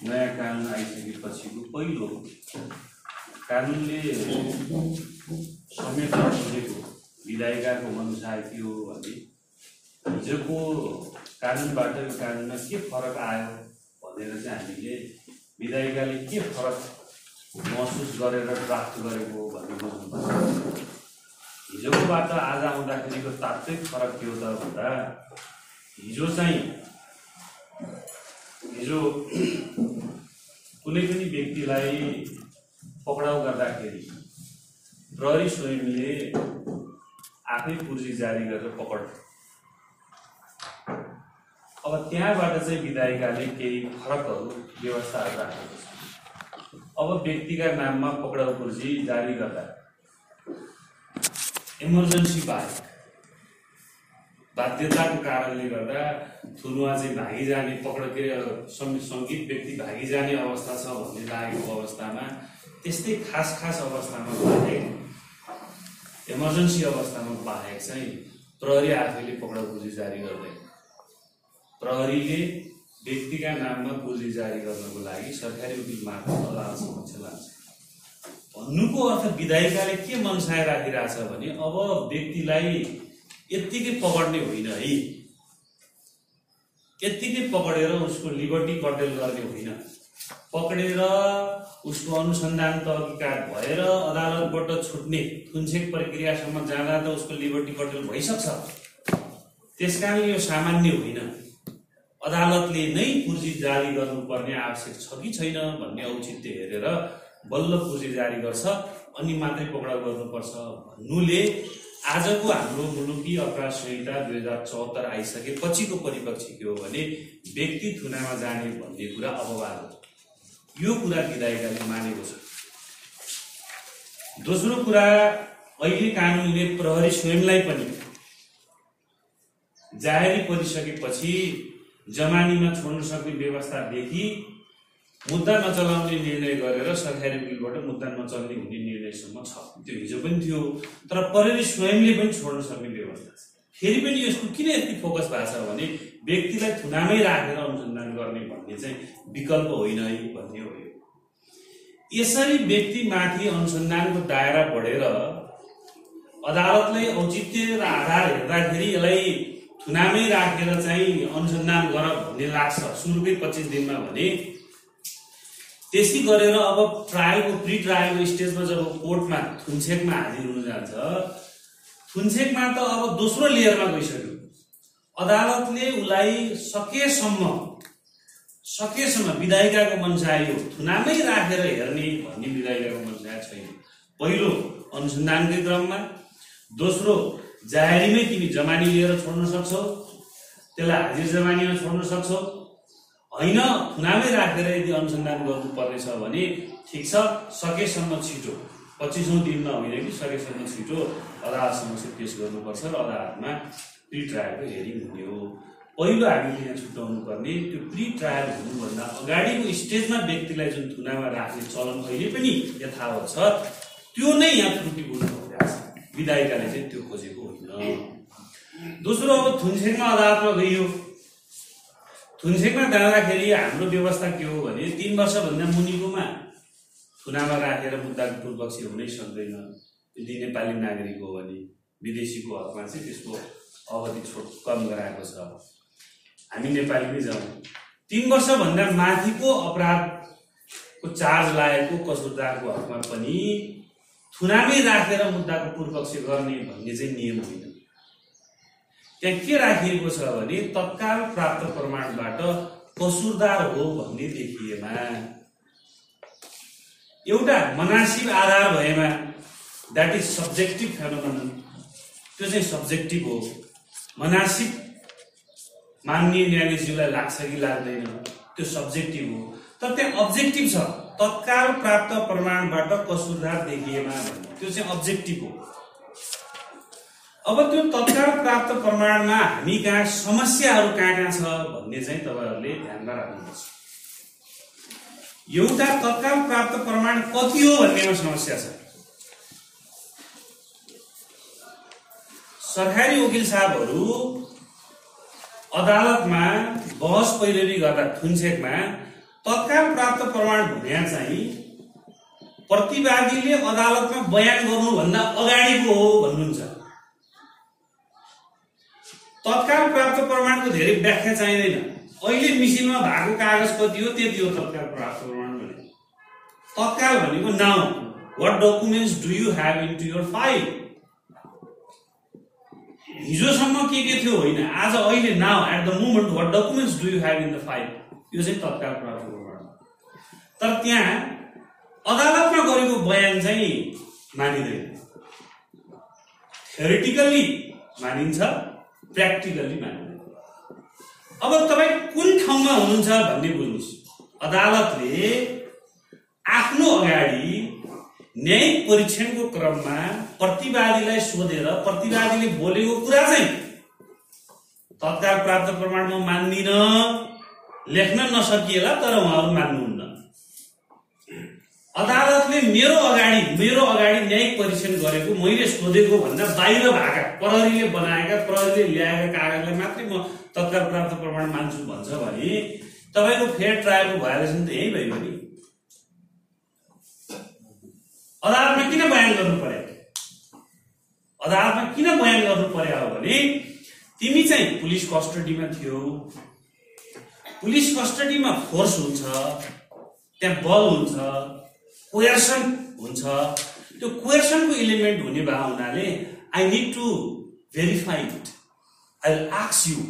नयाँ कानुन आइसकेपछिको पहिलो कानुनले संयन्त्र खोलेको विधायिकाको अनुसार के हो भने हिजोको कानुनबाट यो कानुनमा के फरक आयो भनेर चाहिँ हामीले विधायिकाले के फरक महसुस गरेर प्राप्त गरेको हो भन्ने बुझ्नुपर्छ हिजोकोबाट आज आउँदाखेरिको तात्विक फरक के हो त भन्दा हिजो चाहिँ हिजो कुनै पनि व्यक्तिलाई पक्राउ गर्दाखेरि प्रहरी स्वयंले आफै पुर्जी जारी गरेर पकड अब त्यहाँबाट चाहिँ विधायिकाले केही फरकहरू व्यवस्थाहरू राखेको छ। अब व्यक्तिका नाममा पक्राउ पुर्जी जारी गर्दा इमर्जेन्सी बाहेक बाध्यताको कारणले गर्दा थुनुवा चाहिँ भागिजाने पक्र के सं- सङ्गीत व्यक्ति भागिजाने अवस्था छ भन्ने लागेको अवस्थामा त्यस्तै खास खास अवस्थामा बाहेक इमर्जेन्सी अवस्थामा बाहेक चाहिँ प्रहरी आफैले पक्राउ पुर्जी जारी गर्दैन प्रहरीले व्यक्तिका नाममा पुर्जी जारी गर्नको लागि सरकारी वकिल मार्फत अदालत समक्ष लान्छ। भन्नुको अर्थ विधायिकाले के मनसाय राखिरहेछ भने अब व्यक्तिलाई यत्तिकै पकड्ने होइन है। यत्तिकै पकडेर उसको लिबर्टी कटेल गर्ने होइन। पक्रेर उसको अनुसन्धान तहकिकात भएर अदालतबाट छुट्ने थुन्सेक प्रक्रियासम्म जाँदा त उसको लिबर्टी कटेल भइसक्छ। त्यस कारणले यो सामान्य होइन। अदालतले नै पुँजी जारी गर्नुपर्ने आवश्यक छ कि छैन भन्ने औचित्य हेरेर बल्ल पुँजी जारी गर्छ अनि मात्रै पक्राउ गर्नुपर्छ भन्नुले आजको हाम्रो मुलुकी अपराध संहिता दुई हजार चौहत्तर आइसकेपछिको परिपक्ष के हो भने व्यक्ति थुनामा जाने भन्ने कुरा अपवाद हो। यो कुरा विधायिकाले मानेको छ। दोस्रो कुरा अहिले कानुनले प्रहरी स्वयंलाई पनि जाहेरी परिसकेपछि जमानीमा छोड्न सक्ने व्यवस्थादेखि मुद्दा नचलाउने निर्णय गरेर सरकारी बिलबाट मुद्दा नचल्ने हुने निर्णयसम्म छ। त्यो हिजो पनि थियो तर प्रहरी स्वयंले पनि छोड्न सक्ने व्यवस्था छ। फेरि पनि यसको किन यति फोकस भएको छ भने व्यक्तिलाई थुनामै राखेर अनुसन्धान गर्ने भन्ने चाहिँ विकल्प होइन है भन्ने हो यसरी व्यक्तिमाथि अनुसन्धानको दायरा बढेर अदालतले औचित्य र आधार हेर्दाखेरि यसलाई थुनामै राखेर चाहिँ अनुसन्धान गर भन्ने लाग्छ। सुरुकै पच्चिस दिनमा भने त्यसै गरेर अब ट्रायलको प्रि ट्रायलको स्टेजमा जब कोर्टमा थुनछेकमा हाजिर हुन जान्छ थुनछेकमा त अब दोस्रो लेयरमा गइसक्यो। अदालतले उसलाई सकेसम्म सकेसम्म विधायिकाको मनसाय हो थुनामै राखेर हेर्ने भन्ने विधायिकाको मनसाय छैन। पहिलो अनुसन्धानकै क्रममा दोस्रो जाहेरीमै तिमी जमानी लिएर छोड्न सक्छौ त्यसलाई हाजिर जमानीमा छोड्न सक्छौ। होइन थुनामै राखेर यदि अनुसन्धान गर्नुपर्नेछ भने ठिक छ सकेसम्म छिटो। पच्चिसौँ दिनमा होइन कि सकेसम्म छिटो अदालत समक्ष पेस गर्नुपर्छ र अदालतमा प्रि ट्रायलको हेरिङ हुने हो। पहिलो हामीले यहाँ छुट्याउनु पर्ने त्यो प्रि ट्रायल हुनुभन्दा अगाडिको स्टेजमा व्यक्तिलाई जुन थुनामा राख्ने चलन अहिले पनि यथावत छ त्यो नै यहाँ त्रुटिपूर्ण भइरहेको विधायिकाले चाहिँ त्यो खोजेको होइन। दोस्रो अब थुनछेकमा अदालतमा गइयो थुनछेकमा जाँदाखेरि हाम्रो व्यवस्था के हो भने तिन वर्षभन्दा मुनिकोमा थुनामा राखेर मुद्दाको पूर्वपक्षी हुनै सक्दैन। यदि नेपाली नागरिक हो भने विदेशीको हकमा चाहिँ त्यसको अवधि छोट कम गराएको छ। हामी नेपाली नै जाउँ। तिन वर्षभन्दा माथिको अपराधको चार्ज लागेको कसुरदारको हकमा पनि थुनामै राखेर मुद्दाको पूर्वपक्ष गर्ने भन्ने चाहिँ नियम होइन। त्यहाँ के राखिएको छ भने तत्काल प्राप्त प्रमाणबाट कसुरदार हो भन्ने देखिएमा। एउटा मनासिब आधार भएमा द्याट इज सब्जेक्टिभ फेनोमन त्यो चाहिँ सब्जेक्टिभ हो। मनासिब मान्य न्यायाधीशज्यूलाई लाग्छ कि लाग्दैन त्यो सब्जेक्टिभ हो। तर त्यहाँ अब्जेक्टिभ छ। तत्काल प्राप्त प्रमाणबाट कसुरदार देखिएमा त्यो चाहिँ अब्जेक्टिभ हो। अब त्यो तत्काल प्राप्त प्रमाणमा हामी कहाँ समस्याहरू कहाँ कहाँ छ भन्ने चाहिँ तपाईँहरूले ध्यानमा राख्नुपर्छ। एउटा तत्काल प्राप्त प्रमाण कति हो भन्नेमा समस्या छ। सरकारी वकिल साहबहरू अदालतमा बहस पैरवी गर्दा थुनछेकमा तत्काल प्राप्त प्रमाण भने चाहिँ प्रतिवादीले अदालतमा बयान गर्नुभन्दा अगाडिको हो भन्नुहुन्छ। तत्काल प्राप्त प्रमाणको धेरै व्याख्या चाहिँदैन। अहिले मिसिनमा भएको कागज कति हो त्यति हो तत्काल प्राप्त प्रमाण भने तत्काल भनेको now. What documents do you have in to your file हिजोसम्म के के थियो होइन आज अहिले now. At the moment what documents do you have in the file यो चाहिँ तत्काल प्राप्त प्रमाण। तर त्यहाँ अदालतमा गरेको बयान चाहिँ मानिँदैन। थ्योरिटिकल्ली मानिन्छ। प्र्याक्टिकल्ली मानिँदैन अब तपाईँ कुन ठाउँमा हुनुहुन्छ भन्ने बुझ्नुहोस्। अदालतले आफ्नो अगाडि न्यायिक परीक्षणको क्रममा प्रतिवादीलाई सोधेर प्रतिवादीले बोलेको कुरा चाहिँ तत्काल प्राप्त प्रमाणमा मान्दिन लेख्न नसकिएला तर उहाँहरू मान्नुहुन्न। अदालतले मेरो अगाडि मेरो अगाडि न्यायिक परीक्षण गरेको मैले सोधेको भन्दा बाहिर भएका प्रहरीले बनाएका प्रहरीले ल्याएका कागजलाई मात्रै म तत्काल प्राप्त प्रमाण मान्छु भन्छ भने तपाईँको फेयर ट्रायलको भायोलेसन त यही भयो नि। अदालतमा किन बयान गर्नु पर्यो अदालतमा किन बयान गर्नु पर्यो भने तिमी चाहिँ पुलिस कस्टडीमा थियौ पुलिस कस्टडीमा फोर्स हुन्छ त्यहाँ बल हुन्छ कोयर्सन हुन्छ। त्यो कोयर्सनको इलिमेन्ट हुने भए हुनाले I need to verify it I आक्स you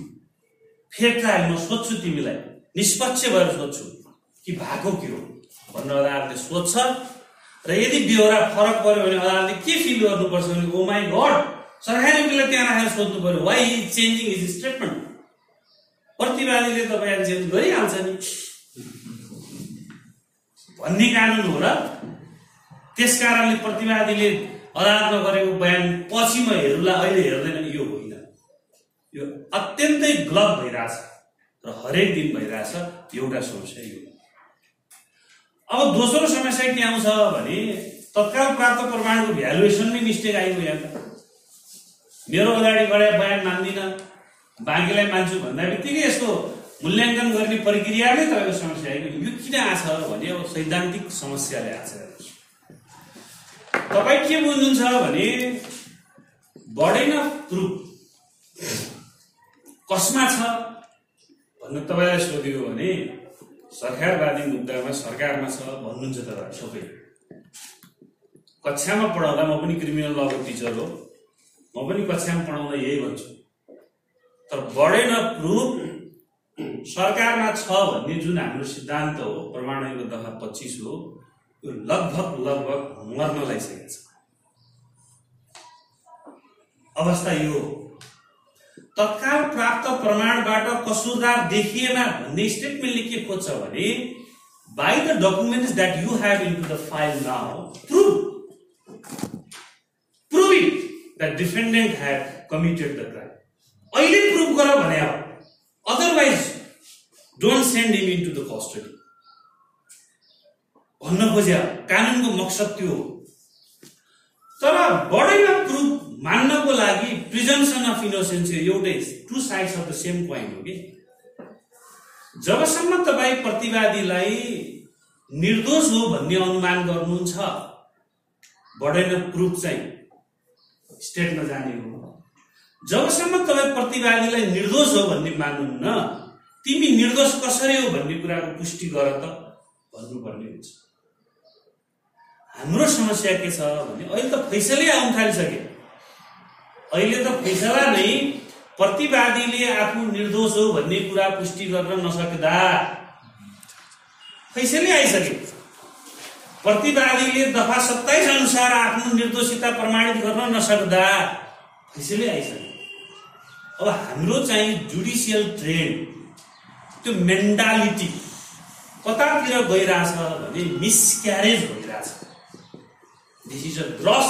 trial म सोध्छु तिमीलाई निष्पक्ष भएर सोध्छु कि भएको के हो भनेर अदालतले सोध्छ र यदि बेहोरा फरक पर्यो भने अदालतले के फिल गर्नुपर्छ भने ओ माई गड सरकारी वकिललाई त्यहाँ राखेर सोध्नु पर्यो why is changing is statement प्रतिवादीले तपाईँलाई चेन्ज गरिहाल्छ नि भन्ने कानुन हो र त्यस कारणले प्रतिवादीले अदालतमा गरेको बयान पछि म हेर्ला अहिले हेर्दैन यो होइन। यो अत्यन्तै गलत भइरहेछ र हरेक दिन भइरहेछ एउटा समस्या यो। अब दोस्रो समस्या के आउँछ भने तत्काल प्राप्त प्रमाणको भ्यालुएसनमै मिस्टेक आइगयो त। मेरो अगाडि गएर बयान मान्दिनँ बाँकीलाई मान्छु भन्दा बित्तिकै यसको मूल्याङ्कन गर्ने प्रक्रिया नै तपाईँको समस्या आइगयो। यो किन आछ भने अब सैद्धान्तिक समस्याले आछ। तपाईँ के बुझ्नुहुन्छ भने बढेन प्रुफ। कसमा छ? भन्नु तपाईँलाई सोध्यो भने सरकारवादी मुद्दामा सरकारमा छ भन्नुहुन्छ तपाईँहरू सबै। कक्षामा पढाउँदा म पनि क्रिमिनल लको टिचर हो। म पनि कक्षामा पढाउँदा यही भन्छु। तर बढेन प्रुफ सरकारमा छ भन्ने जुन हाम्रो सिद्धान्त हो प्रमाणको दफा पच्चिस हो लगभग लगभग मर्न लागिसकेको छ। अवस्था यो तत्काल प्राप्त प्रमाणबाट कसुरदार देखिएन भन्ने स्टेटमेन्टले के खोज्छ भने by the documents that you have in the file now prove prove it that defendant have committed the crime अहिले प्रुभ गर भने otherwise don't send him in to the custody भन्न खोज्या कानुनको मकसद त्यो हो। तर बढेमा प्रुफ मान्नको लागि प्रिजम्सन अफ इनोसेन्स एउटै two sides of the same point हो कि? जबसम्म तपाईँ प्रतिवादीलाई निर्दोष हो भन्ने अनुमान गर्नुहुन्छ बढेन प्रुफ चाहिँ स्टेटमा जाने हो। जबसम्म तपाईँ प्रतिवादीलाई निर्दोष हो भन्ने मान्नुहुन्न तिमी निर्दोष कसरी हो भन्ने कुराको पुष्टि गर त भन्नुपर्ने हुन्छ। हाम्रो समस्या के छ भने अहिले त फैसलै आउन थालिसक्यो। अहिले त फैसला नै प्रतिवादीले आफू निर्दोष हो भन्ने कुरा पुष्टि गर्न नसक्दा फैसलै आइसक्यो। प्रतिवादीले दफा सत्ताइस अनुसार आफ्नो निर्दोषिता प्रमाणित गर्न नसक्दा फैसलै आइसक्यो। अब हाम्रो चाहिँ जुडिसियल ट्रेन्ड त्यो मेन्टालिटी कतातिर गइरहेछ भने मिसक्यारेज भइरहेछ is a gross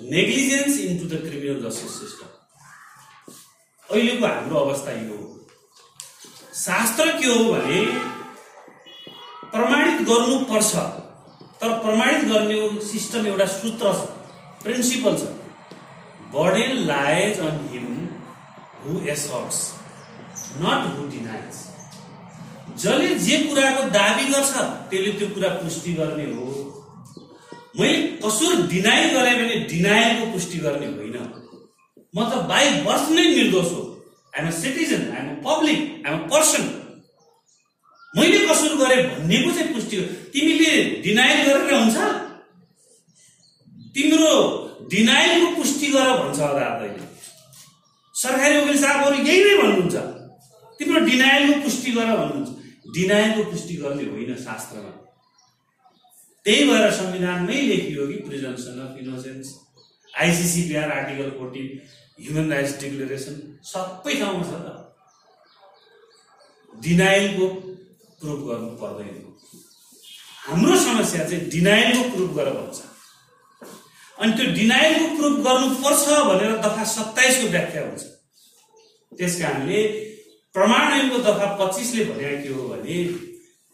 negligence in to the criminal justice system अहिलेको हाम्रो अवस्था यो हो। शास्त्र के हो भने प्रमाणित गर्नुपर्छ तर प्रमाणित गर्ने सिस्टम एउटा सूत्र छ प्रिन्सिपल छ। Burden lies on him who asserts not who denies जसले जे कुराको दावी गर्छ त्यसले त्यो कुरा पुष्टि गर्ने हो। मैले कसुर डिनाइ गरेँ भने डिनायलको पुष्टि गर्ने होइन। म त बाई बर्थ नै निर्दोष हो। I'm a citizen I'm a public I'm a person मैले कसुर गरेँ भन्नेको चाहिँ पुष्टि हो। तिमीले डिनाइल गरेर हुन्छ? तिम्रो डिनाइलको पुष्टि गर भन्छ अदालतले सरकारी वकिल साहबहरू यही नै भन्नुहुन्छ। तिम्रो डिनाइलको पुष्टि गर भन्नुहुन्छ। डिनाइलको पुष्टि गर्ने होइन शास्त्रमा। त्यही भएर संविधानमै लेखियो कि presumption of innocence ICCPR article fourteen human rights declaration सबै ठाउँमा छ त। डिनाइलको प्रुफ गर्नु पर्दैन। हाम्रो समस्या चाहिँ डिनाइलको प्रुफ गर भन्छ। अनि त्यो डिनाइलको प्रुफ गर्नुपर्छ भनेर दफा सत्ताइसको व्याख्या हुन्छ। त्यस कारणले प्रमाण ऐनको दफा पच्चिसले भने के हो भने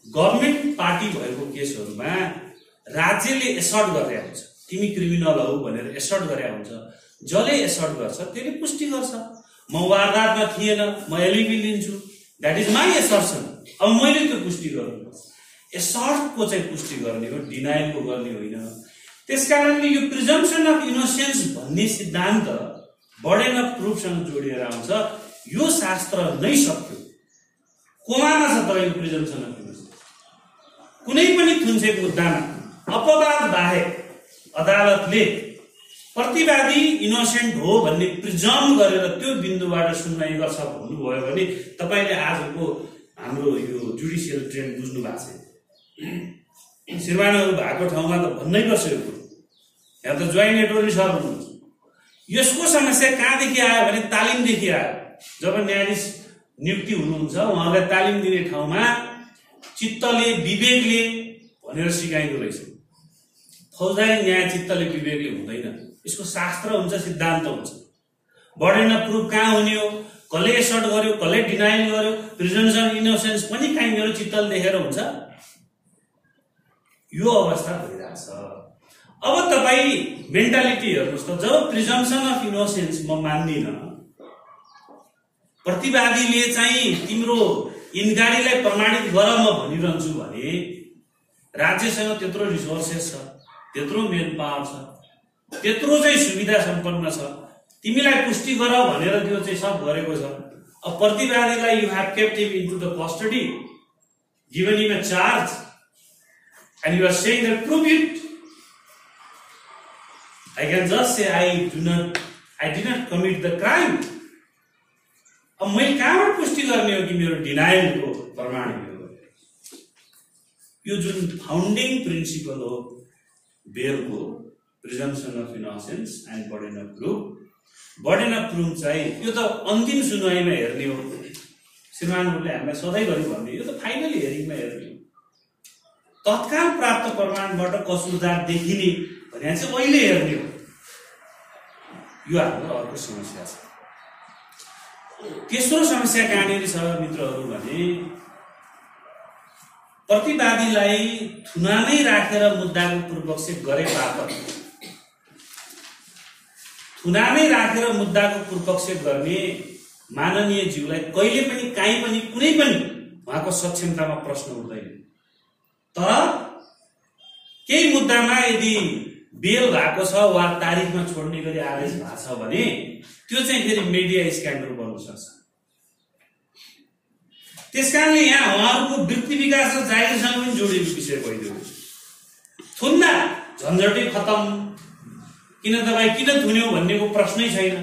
गभर्मेन्ट पार्टी भएको केसहरूमा राज्यले एसर्ट गरेर हुन्छ। तिमी क्रिमिनल हौ भनेर एसर्ट गरेर हुन्छ। जसले एसर्ट गर्छ त्यसले पुष्टि गर्छ। म वारदातमा थिएन म एलिपी लिन्छु। द्याट इज माई एसर्सन अब मैले त्यो पुष्टि गर्नु एसर्टको चाहिँ पुष्टि गर्ने हो डिनाइलको गर्ने होइन। त्यस कारणले यो प्रिजम्सन अफ इनोसेन्स भन्ने सिद्धान्त बढेन प्रुफसँग जोडिएर आउँछ। यो शास्त्र नै सक्यो। कोमामा छ तपाईँको प्रिजम्सन अफ इनोसेन्स कुनै पनि थुन्सेको मुद्दामा अपवाद बाहेक अदालतले प्रतिवादी इनोसेन्ट हो भन्ने प्रिजम गरेर त्यो बिन्दुबाट सुनवाई गर्छ भन्नुभयो भने तपाईँले आजको हाम्रो यो जुडिसियल ट्रेन बुझ्नु भएको छैन श्रीमानहरू भएको ठाउँमा त भन्नै पर्छ यो कुरो यहाँ त जोइन्ट एटोर्नी सर हुनुहुन्छ। यसको समस्या कहाँदेखि आयो भने तालिमदेखि आयो? जब न्यायाधीश नियुक्ति हुनुहुन्छ उहाँलाई तालिम दिने ठाउँमा चित्तले विवेकले भनेर सिकाइँदो रहेछ। फौजदारी न्याय चित्तले विवेकले हुँदैन। यसको शास्त्र हुन्छ सिद्धान्त हुन्छ। बढेन प्रुफ कहाँ हुने हो? कसले एसर्ट गर्यो? कसले डिनाइल गर्यो? प्रिजन्सन इनोसेन्स पनि काहीँ मेरो चित्तले देखेर हुन्छ। यो अवस्था भइरहेछ। अब तपाईँ मेन्टालिटी हेर्नुहोस् त जब प्रिजम्सन अफ इनोसेन्स म मान्दिनँ प्रतिवादीले चाहिँ तिम्रो इन्कारीलाई प्रमाणित गर म भनिरहन्छु भने राज्यसँग त्यत्रो रिसोर्सेस छ। त्यत्रो मेन पावर छ त्यत्रो चाहिँ सुविधा सम्पन्न छ। तिमीलाई पुष्टि गर भनेर त्यो चाहिँ सब गरेको छ। अब प्रतिवादीलाई you have him into the custody given him a charge and you are saying that prove it I can just say I do not, I did not commit the crime. अब मैले कहाँबाट पुष्टि गर्ने हो कि मेरो डिनाइलको प्रमाण यो जुन फाउन्डिङ प्रिन्सिपल हो बेलको presumption of innocence and burden of proof burden of proof चाहिँ यो त अन्तिम सुनवाईमा हेर्ने हो। श्रीमानहरूले हामीलाई सधैँभरि भन्ने यो त फाइनल हेरिङमा हेर्ने हो। तत्काल प्राप्त प्रमाणबाट कसुरदार देखिने भने चाहिँ अहिले हेर्ने हो। यो हाम्रो अर्को समस्या छ। तेस्रो समस्या कहाँनिर छ मित्रहरू भने प्रतिवादीलाई थुनामै राखेर मुद्दाको पूर्वपक्ष गरे बापत थुनामै राखेर मुद्दाको पूर्वपक्ष गर्ने माननीय ज्यूलाई कहिले पनि काहीँ पनि कुनै पनि उहाँको सक्षमतामा प्रश्न उठ्दैन तर केही मुद्दामा यदि बेल भएको छ वा तारिखमा छोड्ने गरी आदेश भएको छ भने त्यो चाहिँ फेरि मिडिया स्क्यान्डल बन्न सक्छ। त्यस कारणले यहाँ उहाँहरूको वृत्ति विकास र जागिरसँग पनि जोडिएको विषय भइदियो। थुन्दा झन्झटै खतम। किन तपाईँ किन थुन्यो भन्नेको प्रश्नै छैन।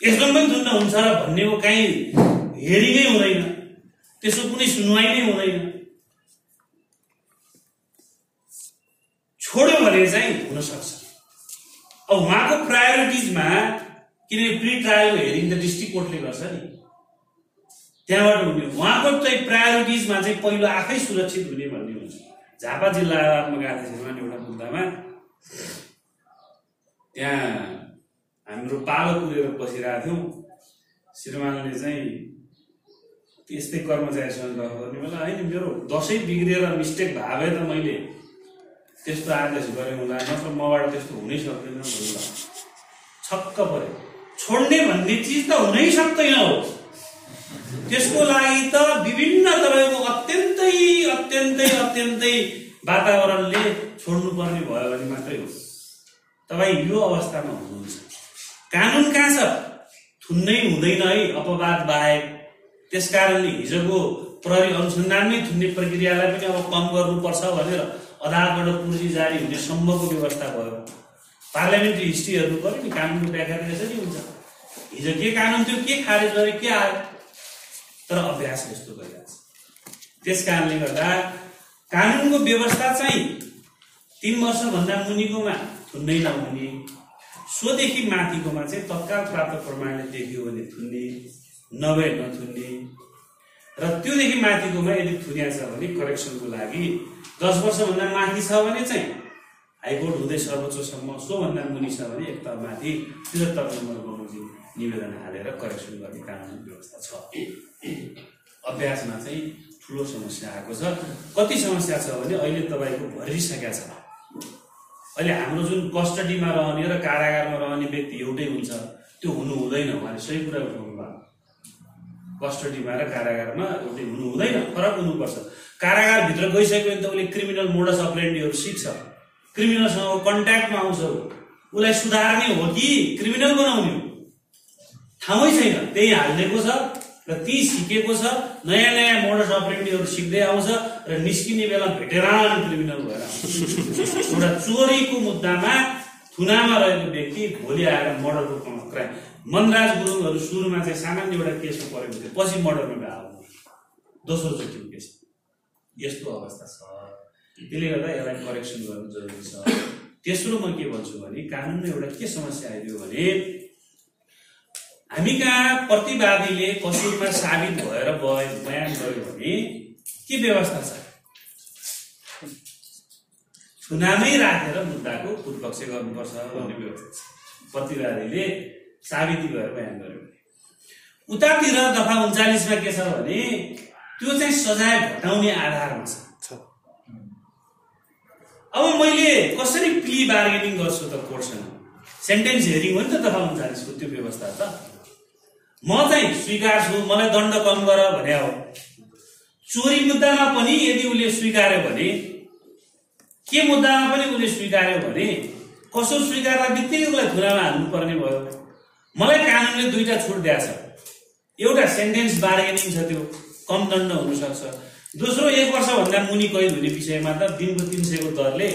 यस्तो पनि थुन्न हुन्छ र भन्नेको काहीँ हेरिङै हुँदैन। त्यसको कुनै सुनवाई नै हुँदैन। छोड्यो भने चाहिँ हुन सक्छ। अब उहाँको प्रायोरिटिजमा किनकि प्रि ट्रायलको हेरिङ त डिस्ट्रिक्ट कोर्टले गर्छ नि। त्यहाँबाट हुने उहाँको चाहिँ प्रायोरिटिजमा चाहिँ पहिलो आफै सुरक्षित हुने भन्ने हुन्छ। झापा जिल्ला अदालतमा गएको थिएँ एउटा मुद्दामा त्यहाँ हाम्रो पालो पुगेर बसिरहेको थियौँ। श्रीमानले चाहिँ त्यस्तै कर्मचारीसँग गफ गर्ने बेला होइन मेरो दसैँ बिग्रिएर मिस्टेक भए भए त मैले त्यस्तो आदेश गरेँ होला नत्र मबाट त्यस्तो हुनै सक्दैन भन्नु छक्क पऱ्यो। छोड्ने भन्ने चिज त हुनै सक्दैन हो। त्यसको लागि त विभिन्न तपाईँको अत्यन्तै अत्यन्तै अत्यन्तै वातावरणले छोड्नुपर्ने भयो भने मात्रै हो तपाईँ यो अवस्थामा हुनुहुन्छ। कानुन कहाँ छ? थुन्नै हुँदैन है अपवाद बाहेक। त्यस कारणले हिजोको प्रहरी अनुसन्धानमै थुन्ने प्रक्रियालाई पनि अब कम गर्नुपर्छ भनेर अदालतबाट पुर्जी जारी हुने सम्भवको व्यवस्था भयो। पार्लियामेन्ट्री हिस्ट्री हेर्नु पऱ्यो नि कानुनको व्याख्या त यसरी हुन्छ। हिजो के कानुन थियो के खारेज गर्यो के आयो? तर अभ्यास यस्तो गरिरहेको छ त्यस कारणले गर्दा कानुनको व्यवस्था चाहिँ तिन वर्षभन्दा मुनिकोमा थुन्नै नहुने सोदेखि माथिकोमा चाहिँ तत्काल प्राप्त प्रमाणले देखियो भने थुन्ने नभए नथुन्ने र त्योदेखि माथिकोमा यदि थुनिया छ भने करेक्सनको लागि दस वर्षभन्दा माथि छ भने चाहिँ हाइकोर्ट हुँदै सर्वोच्चसम्म सोभन्दा मुनि छ भने एक तल माथि त्रिहत्तर नम्बर बमोजिम निवेदन हालेर करेक्सन गर्ने कानुनी व्यवस्था छ। अभ्यासमा चाहिँ ठुलो समस्या आएको छ। कति समस्या छ भने अहिले तपाईँको भरिसकेका छ। अहिले हाम्रो जुन कस्टडीमा रहने र कारागारमा रहने व्यक्ति एउटै हुन्छ त्यो हुनु हुँदैन उहाँले सही कुरा उठाउनु भयो कस्टडीमा र कारागारमा एउटै हुनु हुँदैन फरक हुनुपर्छ। कारागारभित्र गइसक्यो भने त उसले क्रिमिनल मोडस अप्रेन्डीहरू सिक्छ। क्रिमिनलसँग कन्ट्याक्टमा आउँछ। उसलाई सुधार्ने हो कि क्रिमिनल बनाउने हो? ठाउँै छैन। त्यही हालिदिएको छ र ती सिकेको छ। नयाँ नयाँ मोडस अप्रेन्डीहरू सिक्दै आउँछ र निस्किने बेला भेटेरान क्रिमिनल भएर आउँछ। एउटा चोरीको मुद्दामा थुनामा रहेको व्यक्ति भोलि आएर मर्डरको क्राइम मनराज गुरुङहरू सुरुमा चाहिँ सामान्य एउटा केसमा परेको थियो। पछि मर्डरमा गएको। दोस्रोचोटिको केस। यस्तो अवस्था छ। त्यसले गर्दा यसलाई करेक्सन गर्नु जरुरी छ। तेस्रो म के भन्छु भने कानुनमा एउटा के समस्या आइदियो भने हामी कहाँ प्रतिवादीले कसुरमा साबित भएर बय- बयान गर्यो भने के व्यवस्था छ? थुनामै राखेर मुद्दाको पूर्वपक्ष गर्नुपर्छ भन्ने व्यवस्था प्रतिवादीले साबिती गरेर बयान गर्यो भने। उतातिर दफा उन्चालिसमा के छ भने त्यो चाहिँ सजाय घटाउने आधारमा छ
छ।
अब मैले कसरी प्ली बार्गेनिङ गर्छु त कोर्टसँग सेन्टेन्स हेरिङ हो नि त दफा उन्चालिसको त्यो व्यवस्था त। म चाहिँ स्वीकार छु मलाई दण्ड कम गर भने हो। चोरी मुद्दामा पनि यदि उसले स्वीकार्यो भने के मुद्दामा पनि उसले स्वीकार्यो भने कसो स्वीकार्दा बित्तिकै उसलाई थुनामा हाल्नुपर्ने भयो। मलाई कानुनले दुईटा छुट दिएको एउटा सेन्टेन्स बार्गेनिङ छ त्यो कम दण्ड हुनसक्छ। दोस्रो एक वर्षभन्दा मुनि कैद हुने विषयमा त दिनको तिन सयको दरले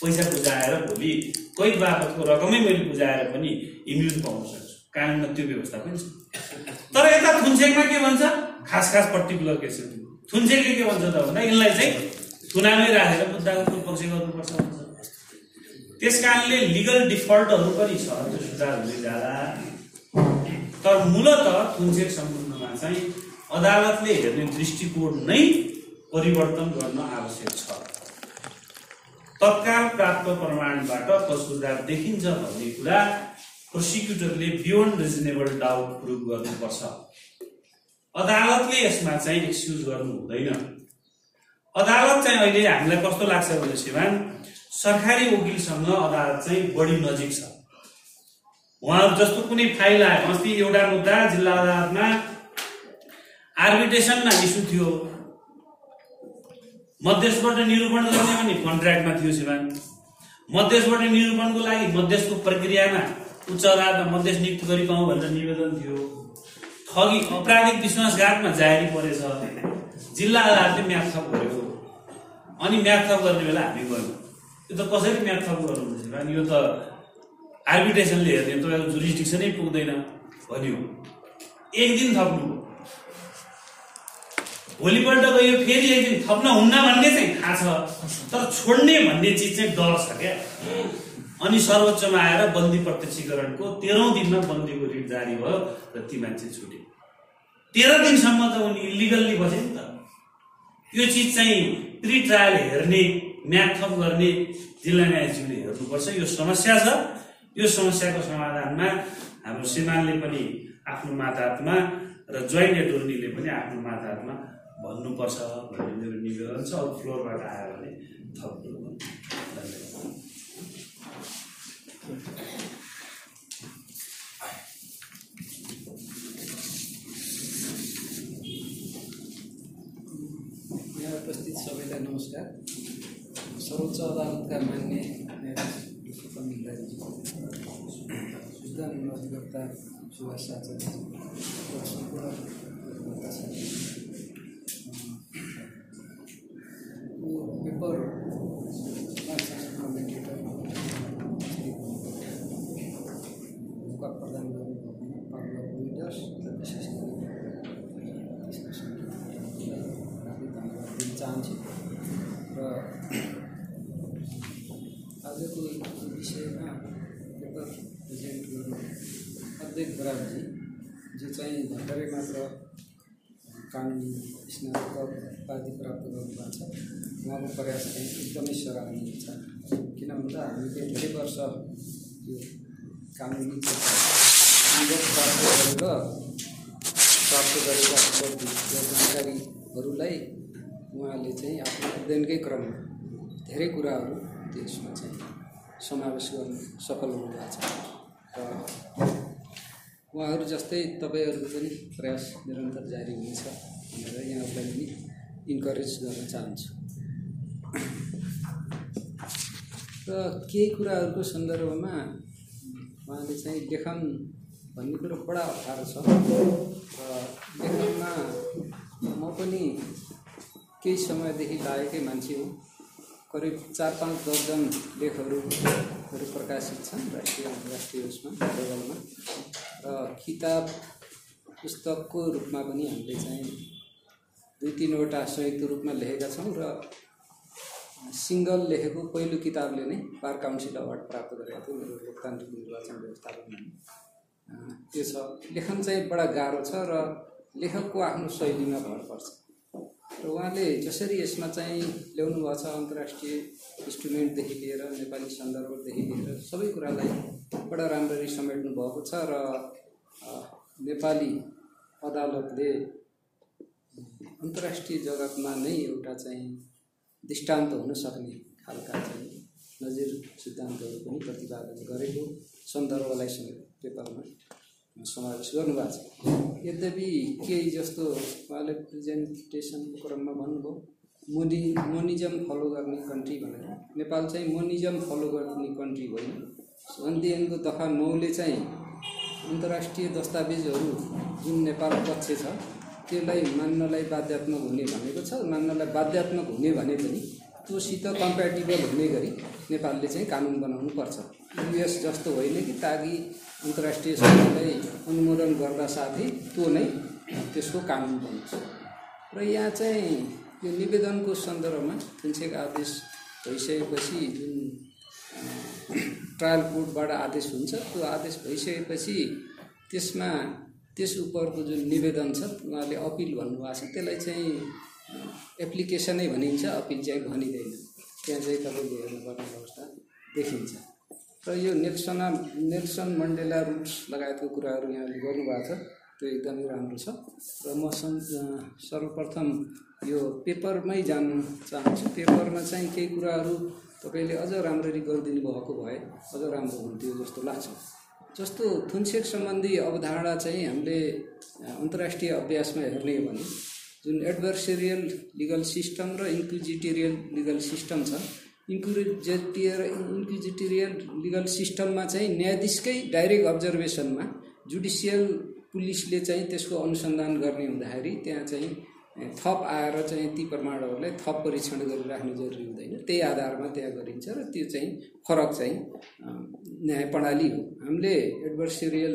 पैसा बुझाएर भोलि कैद बापतको रकमै मैले बुझाएर पनि इम्युन पाउन सक्छु। कानुनमा त्यो व्यवस्था पनि छ। तर यता थुन्सेकमा के भन्छ? खास खास पर्टिकुलर केस थुन्सेकले के भन्छ त भन्दा यसलाई चाहिँ थुनामै राखेर मुद्दाको पूर्वपक्ष गर्नुपर्छ भन्छ। त्यस कारणले लिगल डिफल्टहरू पनि छ त्यो सुधार हुँदै जाँदा तर मूलत थुन्सेक सम्बन्धमा चाहिँ अदालतले हेर्ने दृष्टिकोण नै परिवर्तन गर्न आवश्यक छ। तत्काल प्राप्त प्रमाणबाट कसुरदार देखिन्छ भन्ने कुरा प्रोसिक्युटरले बियोन्ड रिजनेबल डाउट प्रुभ गर्नुपर्छ। अदालतले यसमा चाहिँ एक्सक्युज गर्नु हुँदैन। अदालत चाहिँ अहिले हामीलाई कस्तो लाग्छ भने श्रीमान सरकारी वकिलसँग अदालत चाहिँ बढी नजिक छ। उहाँहरू जस्तो कुनै फाइल आयो अस्ति एउटा मुद्दा जिल्ला अदालतमा आर्बिट्रेसनमा इस्यु थियो। मध्यस्थबाट निरूपण गर्ने पनि कन्ट्र्याक्टमा थियो श्रीमान। मध्यस्थबाट निरूपणको लागि मध्यस्थको प्रक्रियामा उच्च अदालतमा मध्यस्थ नियुक्त गरी पाउँ भनेर निवेदन थियो। ठगी अपराधिक विश्वासघातमा जारी परेछ। जिल्ला अदालतले म्याथ थप गरेको। अनि म्याथ थप गर्ने बेला हामी गयौँ। यो त कसरी म्याथ थप गर्नुहुन्छ श्रीमान? यो त आर्बिट्रेसनले हेर्ने तपाईँको जुरिस्टिक्सनै पुग्दैन भन्यो। एक दिन थप्नु। भोलिपल्ट गयो फेरि एक दिन थप्न हुन्न भन्ने चाहिँ थाहा छ। तर छोड्ने भन्ने चिज चाहिँ डर छ क्या। अनि सर्वोच्चमा आएर बन्दी प्रत्यक्षीकरणको तेह्रौँ दिनमा बन्दीको रिट जारी भयो र ती मान्छे छुटे। तेह्र दिनसम्म त उनी इलिगल्ली बसे नि त। यो चिज चाहिँ प्रि ट्रायल हेर्ने म्याथप गर्ने जिल्ला न्यायाधीशले हेर्नुपर्छ। यो समस्या छ। यो समस्याको समाधानमा हाम्रो श्रीमानले पनि आफ्नो माताहतमा र जोइन्ट एटोर्नीले पनि आफ्नो माताहतमा भन्नुपर्छ भन्ने मेरो निवेदन छ। अब फ्लोरबाट आयो भने थप्नु धन्यवाद
यहाँ उपस्थित सबैलाई नमस्कार। सर्वोच्च अदालतका मान्य न्यायाधीश अधिवक्ता सुभाष आचार्य र सम्पूर्ण अधिवक्ता साथी। यो पेपर कमेन्टेटर मौका प्रदान गर्नुभएकोमा पार्लर लिडर्स र विशेष गरी त्यसको सङ्ख्या आफै धन्यवाद दिन चाहन्छु र आजको यो विषयमा पेपर प्रेजेन्ट गर्नु अध्यक्ष बराजी जो चाहिँ भर्खरै मात्र कानुनी स्नातक उपाधि प्राप्त गर्नुभएको छ। उहाँको प्रयास चाहिँ एकदमै सराहनीय छ। किन भन्दा हामीले धेरै वर्ष यो कानुनी प्राप्त गरेर प्राप्त गरेका जानकारीहरूलाई उहाँले चाहिँ आफ्नो अध्ययनकै क्रममा धेरै कुराहरू त्यसमा चाहिँ समावेश गर्न सफल हुनुभएको छ। र उहाँहरू जस्तै तपाईँहरूको पनि प्रयास निरन्तर जारी हुनेछ भनेर यहाँहरूलाई पनि इन्करेज गर्न चाहन्छु। र केही कुराहरूको सन्दर्भमा उहाँले चाहिँ लेखन भन्ने कुरो बडा अप्ठ्यारो छ। र लेखनमा म पनि केही समयदेखि लागेकै मान्छे हो। करिब चार पाँच दर्जन लेखहरू हरू प्रकाशित छन् राष्ट्रिय अन्तर्राष्ट्रिय उसमा लेभलमा र किताब पुस्तकको रूपमा पनि हामीले चाहिँ दुई तिनवटा संयुक्त रूपमा लेखेका छौँ र सिङ्गल लेखेको पहिलो किताबले नै बार काउन्सिल अवार्ड प्राप्त गरेको थियो मेरो लोकतान्त्रिक निर्वाचन व्यवस्थापनमा त्यो छ। लेखन चाहिँ बडा गाह्रो छ र लेखकको आफ्नो शैलीमा भर पर्छ। र उहाँले जसरी यसमा चाहिँ ल्याउनु भएको छ अन्तर्राष्ट्रिय इन्स्ट्रुमेन्टदेखि लिएर नेपाली सन्दर्भदेखि लिएर सबै कुरालाई बडा राम्ररी समेट्नु भएको छ र नेपाली अदालतले अन्तर्राष्ट्रिय जगतमा नै एउटा चाहिँ दृष्टान्त हुन सक्ने खालका चाहिँ नजिर सिद्धान्तहरू पनि प्रतिपादन गरेको सन्दर्भलाई समेत पेपरमा समावेश गर्नुभएको छ। यद्यपि केही जस्तो उहाँले प्रेजेन्टेसनको क्रममा भन्नुभयो मोनि मोनिजम फलो गर्ने कन्ट्री भनेर। नेपाल चाहिँ मोनिजम फलो गर्ने कन्ट्री होइन। संविधानको दफा नौले चाहिँ अन्तर्राष्ट्रिय दस्तावेजहरू जुन नेपाल पक्ष छ त्यसलाई मान्नलाई बाध्यात्मक हुने भनेको छ। मान्नलाई बाध्यात्मक हुने भने पनि त्योसित कम्प्याटिबल हुने गरी नेपालले चाहिँ कानुन बनाउनु पर्छ युएस जस्तो होइन कि ताकि अन्तर्राष्ट्रिय सभालाई अनुमोदन गर्दा साथै त्यो नै त्यसको कानुन बन्छ र यहाँ चाहिँ यो निवेदनको सन्दर्भमा थुन्सेक आदेश भइसकेपछि जुन ट्रायल कोर्टबाट आदेश हुन्छ त्यो आदेश भइसकेपछि त्यसमा त्यस उपरको जुन निवेदन छ उहाँले अपिल भन्नुभएको छ त्यसलाई चाहिँ एप्लिकेसनै भनिन्छ अपिल चाहिँ भनिँदैन। त्यहाँ चाहिँ तपाईँले हेर्नुपर्ने अवस्था देखिन्छ। र यो नेल्सना नेल्सन मन्डेला रुट्स लगायतको कुराहरू यहाँले गर्नुभएको छ त्यो एकदमै राम्रो छ। र म सर्वप्रथम यो पेपरमै जान्न चाहन्छु। पेपरमा चाहिँ केही कुराहरू तपाईँले अझ राम्ररी गरिदिनु भएको भए अझ राम्रो हुन्थ्यो जस्तो लाग्छ। जस्तो थुन्सेक सम्बन्धी अवधारणा चाहिँ हामीले अन्तर्राष्ट्रिय अभ्यासमा हेर्ने हो भने जुन एडभर्सेरियल लिगल सिस्टम र इन्क्विजिटेरियल लिगल सिस्टम छ इन्क्विजिटियर इन्क्विजिटेरियल लिगल सिस्टममा चाहिँ न्यायाधीशकै डाइरेक्ट अब्जर्भेसनमा जुडिसियल पुलिसले चाहिँ त्यसको अनुसन्धान गर्ने हुँदाखेरि त्यहाँ चाहिँ थप आएर चाहिँ ती प्रमाणहरूलाई थप परीक्षण गरिराख्नु जरुरी हुँदैन। त्यही आधारमा त्यहाँ गरिन्छ र त्यो चाहिँ फरक चाहिँ न्याय प्रणाली हो। हामीले एडभर्सेरियल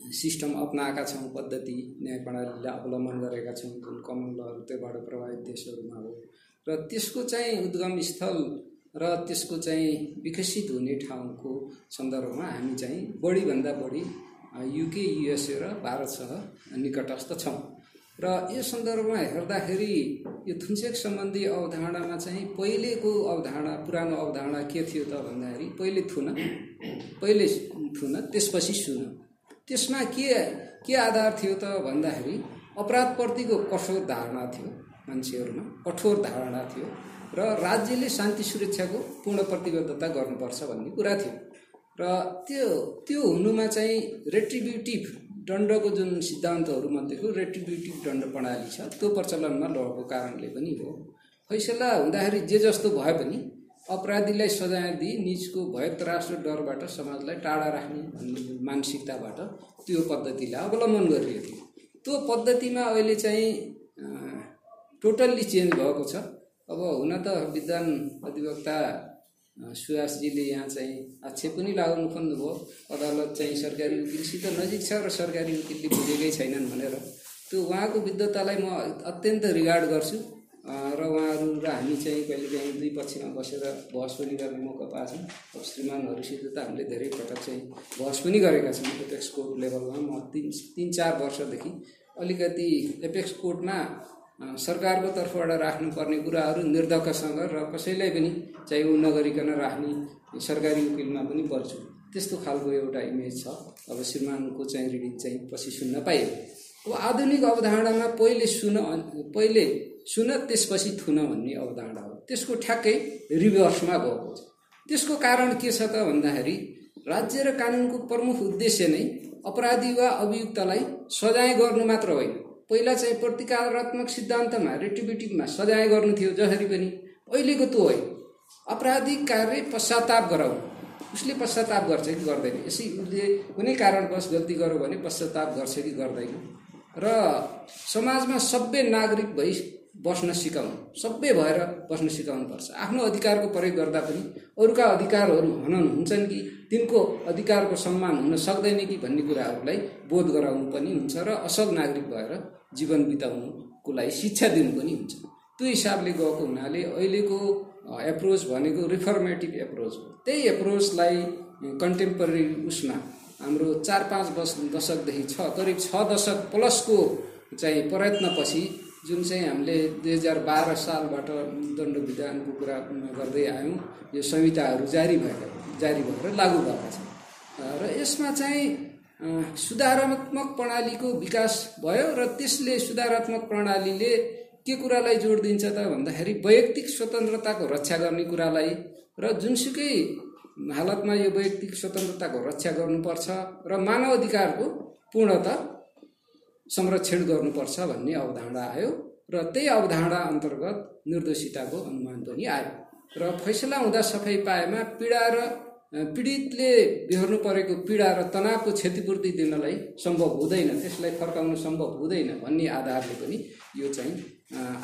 सिस्टम अप्नाएका छौँ पद्धति न्याय प्रणालीलाई अवलम्बन गरेका छौँ। जुन कमन लहरू त्योबाट प्रभावित देशहरूमा हो। र त्यसको चाहिँ उद्गम स्थल र त्यसको चाहिँ विकसित हुने ठाउँको सन्दर्भमा हामी चाहिँ बढीभन्दा बढी युके युएसए र भारतसँग निकटस्थ छौँ। र यो सन्दर्भमा हेर्दाखेरि यो थुन्सेक सम्बन्धी अवधारणामा चाहिँ पहिलेको अवधारणा पुरानो अवधारणा के थियो त भन्दाखेरि पहिले थुन पहिले थुन त्यसपछि सुन। त्यसमा के के आधार थियो त भन्दाखेरि अपराधप्रतिको कठोर धारणा थियो। मान्छेहरूमा कठोर धारणा थियो र राज्यले शान्ति सुरक्षाको पूर्ण प्रतिबद्धता गर्नुपर्छ भन्ने कुरा थियो। र त्यो त्यो हुनुमा चाहिँ रेट्रिब्युटिभ दण्डको जुन सिद्धान्तहरू मध्येको रेट्रिब्युटिभ दण्ड प्रणाली छ त्यो प्रचलनमा रहेको कारणले पनि हो। फैसला हुँदाखेरि जे जस्तो भए पनि अपराधीलाई सजाय दिई निजको भय त्रास र डरबाट समाजलाई टाढा राख्ने भन्ने मानसिकताबाट त्यो पद्धतिलाई अवलम्बन गरिएको थियो। त्यो पद्धतिमा अहिले चाहिँ टोटल्ली चेन्ज भएको छ। अब हुन त विद्वान अधिवक्ता सुभाषजीले यहाँ चाहिँ आक्षेप पनि लगाउनु खोज्नुभयो। अदालत चाहिँ सरकारी वकिलसित नजिक छ र सरकारी वकिलले बुझेकै छैनन् भनेर। त्यो उहाँको विद्वतालाई म अत्यन्त रिगार्ड गर्छु। र उहाँहरू र हामी चाहिँ कहिलेकाहीँ दुई पक्षमा बसेर बहस पनि गर्ने मौका पाएको अब श्रीमानहरूसित त हामीले धेरै पटक चाहिँ बहस पनि गरेका छौँ। एपेक्स कोर्ट लेभलमा म तिन तिन चार वर्षदेखि अलिकति एपेक्स कोर्टमा सरकारको तर्फबाट राख्नुपर्ने कुराहरू निर्धक्कसँग र कसैलाई पनि चाहिँ ऊ नगरिकन राख्ने सरकारी वकिलमा पनि पर्छु। त्यस्तो खालको एउटा इमेज छ। अब श्रीमानको चाहिँ रिडिङ चाहिँ पछि सुन्न पाइयो। अब आधुनिक अवधारणामा पहिले सुन पहिले सुन त्यसपछि थुन भन्ने अवधारणा हो। त्यसको ठ्याक्कै रिभर्समा गएको छ। त्यसको कारण के छ त भन्दाखेरि राज्य र कानुनको प्रमुख उद्देश्य नै अपराधी वा अभियुक्तलाई सजाय गर्नु मात्र होइन। पहिला चाहिँ प्रतिकारात्मक सिद्धान्तमा रेट्रिब्युटिभमा सजाय गर्नु थियो जसरी पनि। अहिलेको त्यो होइन अपराधिक कार्य पश्चाताप गराउनु उसले पश्चाताप गर्छ कि गर्दैन? यसै उसले कुनै कारणवश गल्ती गर्यो भने पश्चाताप गर्छ कि गर्दैन? र समाजमा सभ्य नागरिक भई बस्न सिकाउनु। सभ्य भएर बस्न सिकाउनु पर्छ आफ्नो अधिकारको प्रयोग गर्दा पनि अरूका अधिकारहरू हनन हुन्छन् कि तिनको अधिकारको सम्मान हुन सक्दैन कि भन्ने कुराहरूलाई बोध गराउनु पनि हुन्छ र असल नागरिक भएर जीवन बिताउनुको लागि शिक्षा दिनु पनि हुन्छ। त्यो हिसाबले गएको हुनाले अहिलेको एप्रोच भनेको रिफर्मेटिभ एप्रोच हो। त्यही एप्रोचलाई कन्टेम्पोरेरी उसमा हाम्रो चार पाँच वर्ष दशकदेखि छ करिब छ दशक प्लसको चाहिँ प्रयत्नपछि जुन चाहिँ हामीले दुई हजार बाह्र सालबाट दण्ड विधानको कुरा गर्दै आयौँ यो संहिताहरू जारी भएका जारी भएर लागू भएका छन्। र यसमा चाहिँ सुधारात्मक प्रणालीको विकास भयो र त्यसले सुधारात्मक प्रणालीले के कुरालाई जोड दिन्छ त भन्दाखेरि वैयक्तिक स्वतन्त्रताको रक्षा गर्ने कुरालाई र जुनसुकै हालतमा यो वैयक्तिक स्वतन्त्रताको रक्षा गर्नुपर्छ र मानव अधिकारको पूर्णता संरक्षण गर्नुपर्छ भन्ने अवधारणा आयो र त्यही अवधारणा अन्तर्गत निर्दोषिताको अनुमान पनि आयो। र फैसला हुँदा सफाइ पाएमा पीडा र पीडितले बेहोर्नु परेको पीडा र तनावको क्षतिपूर्ति दिनलाई सम्भव हुँदैन त्यसलाई फर्काउनु सम्भव हुँदैन भन्ने आधारले पनि यो चाहिँ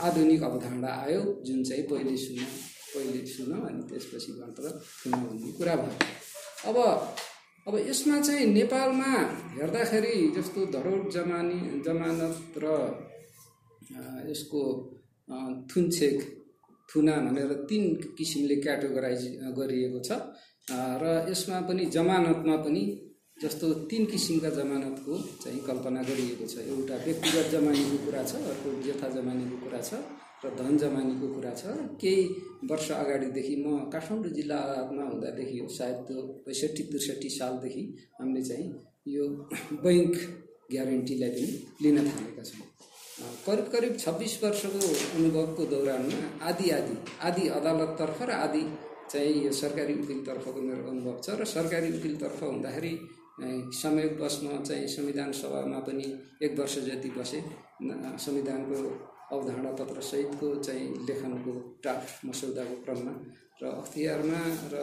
आधुनिक अवधारणा आयो जुन चाहिँ पहिले सुन पहिले सुन अनि त्यसपछि मात्र सुन भन्ने कुरा भयो। अब अब यसमा चाहिँ नेपालमा हेर्दाखेरि जस्तो धरोड जमानी जमानत र यसको थुनछेक थुना भनेर तिन किसिमले क्याटेगोराइज गरिएको छ। र यसमा पनि जमानतमा पनि जस्तो तिन किसिमका जमानतको चाहिँ कल्पना गरिएको छ। एउटा व्यक्तिगत जमानीको कुरा छ अर्को जेठा जमानीको कुरा छ। र धन जमानीको कुरा छ। केही वर्ष अगाडिदेखि म काठमाडौँ जिल्ला अदालतमा हुँदादेखि हो सायद त्यो पैँसठी त्रिसठी सालदेखि हामीले चाहिँ यो बैङ्क ग्यारेन्टीलाई पनि लिन थालेका छौँ। करिब करिब छब्बिस वर्षको अनुभवको दौरानमा आदि आदि आदि अदालततर्फ र आदि चाहिँ यो सरकारी वकिलतर्फको मेरो अनुभव छ र सरकारी वकिलतर्फ हुँदाखेरि अ, संयोगवशमा चाहिँ संविधान सभामा पनि एक वर्ष जति बसे। संविधानको अवधारणा पत्र सहितको चाहिँ लेखनको ड्राफ्ट मसौदाको क्रममा र अख्तियारमा र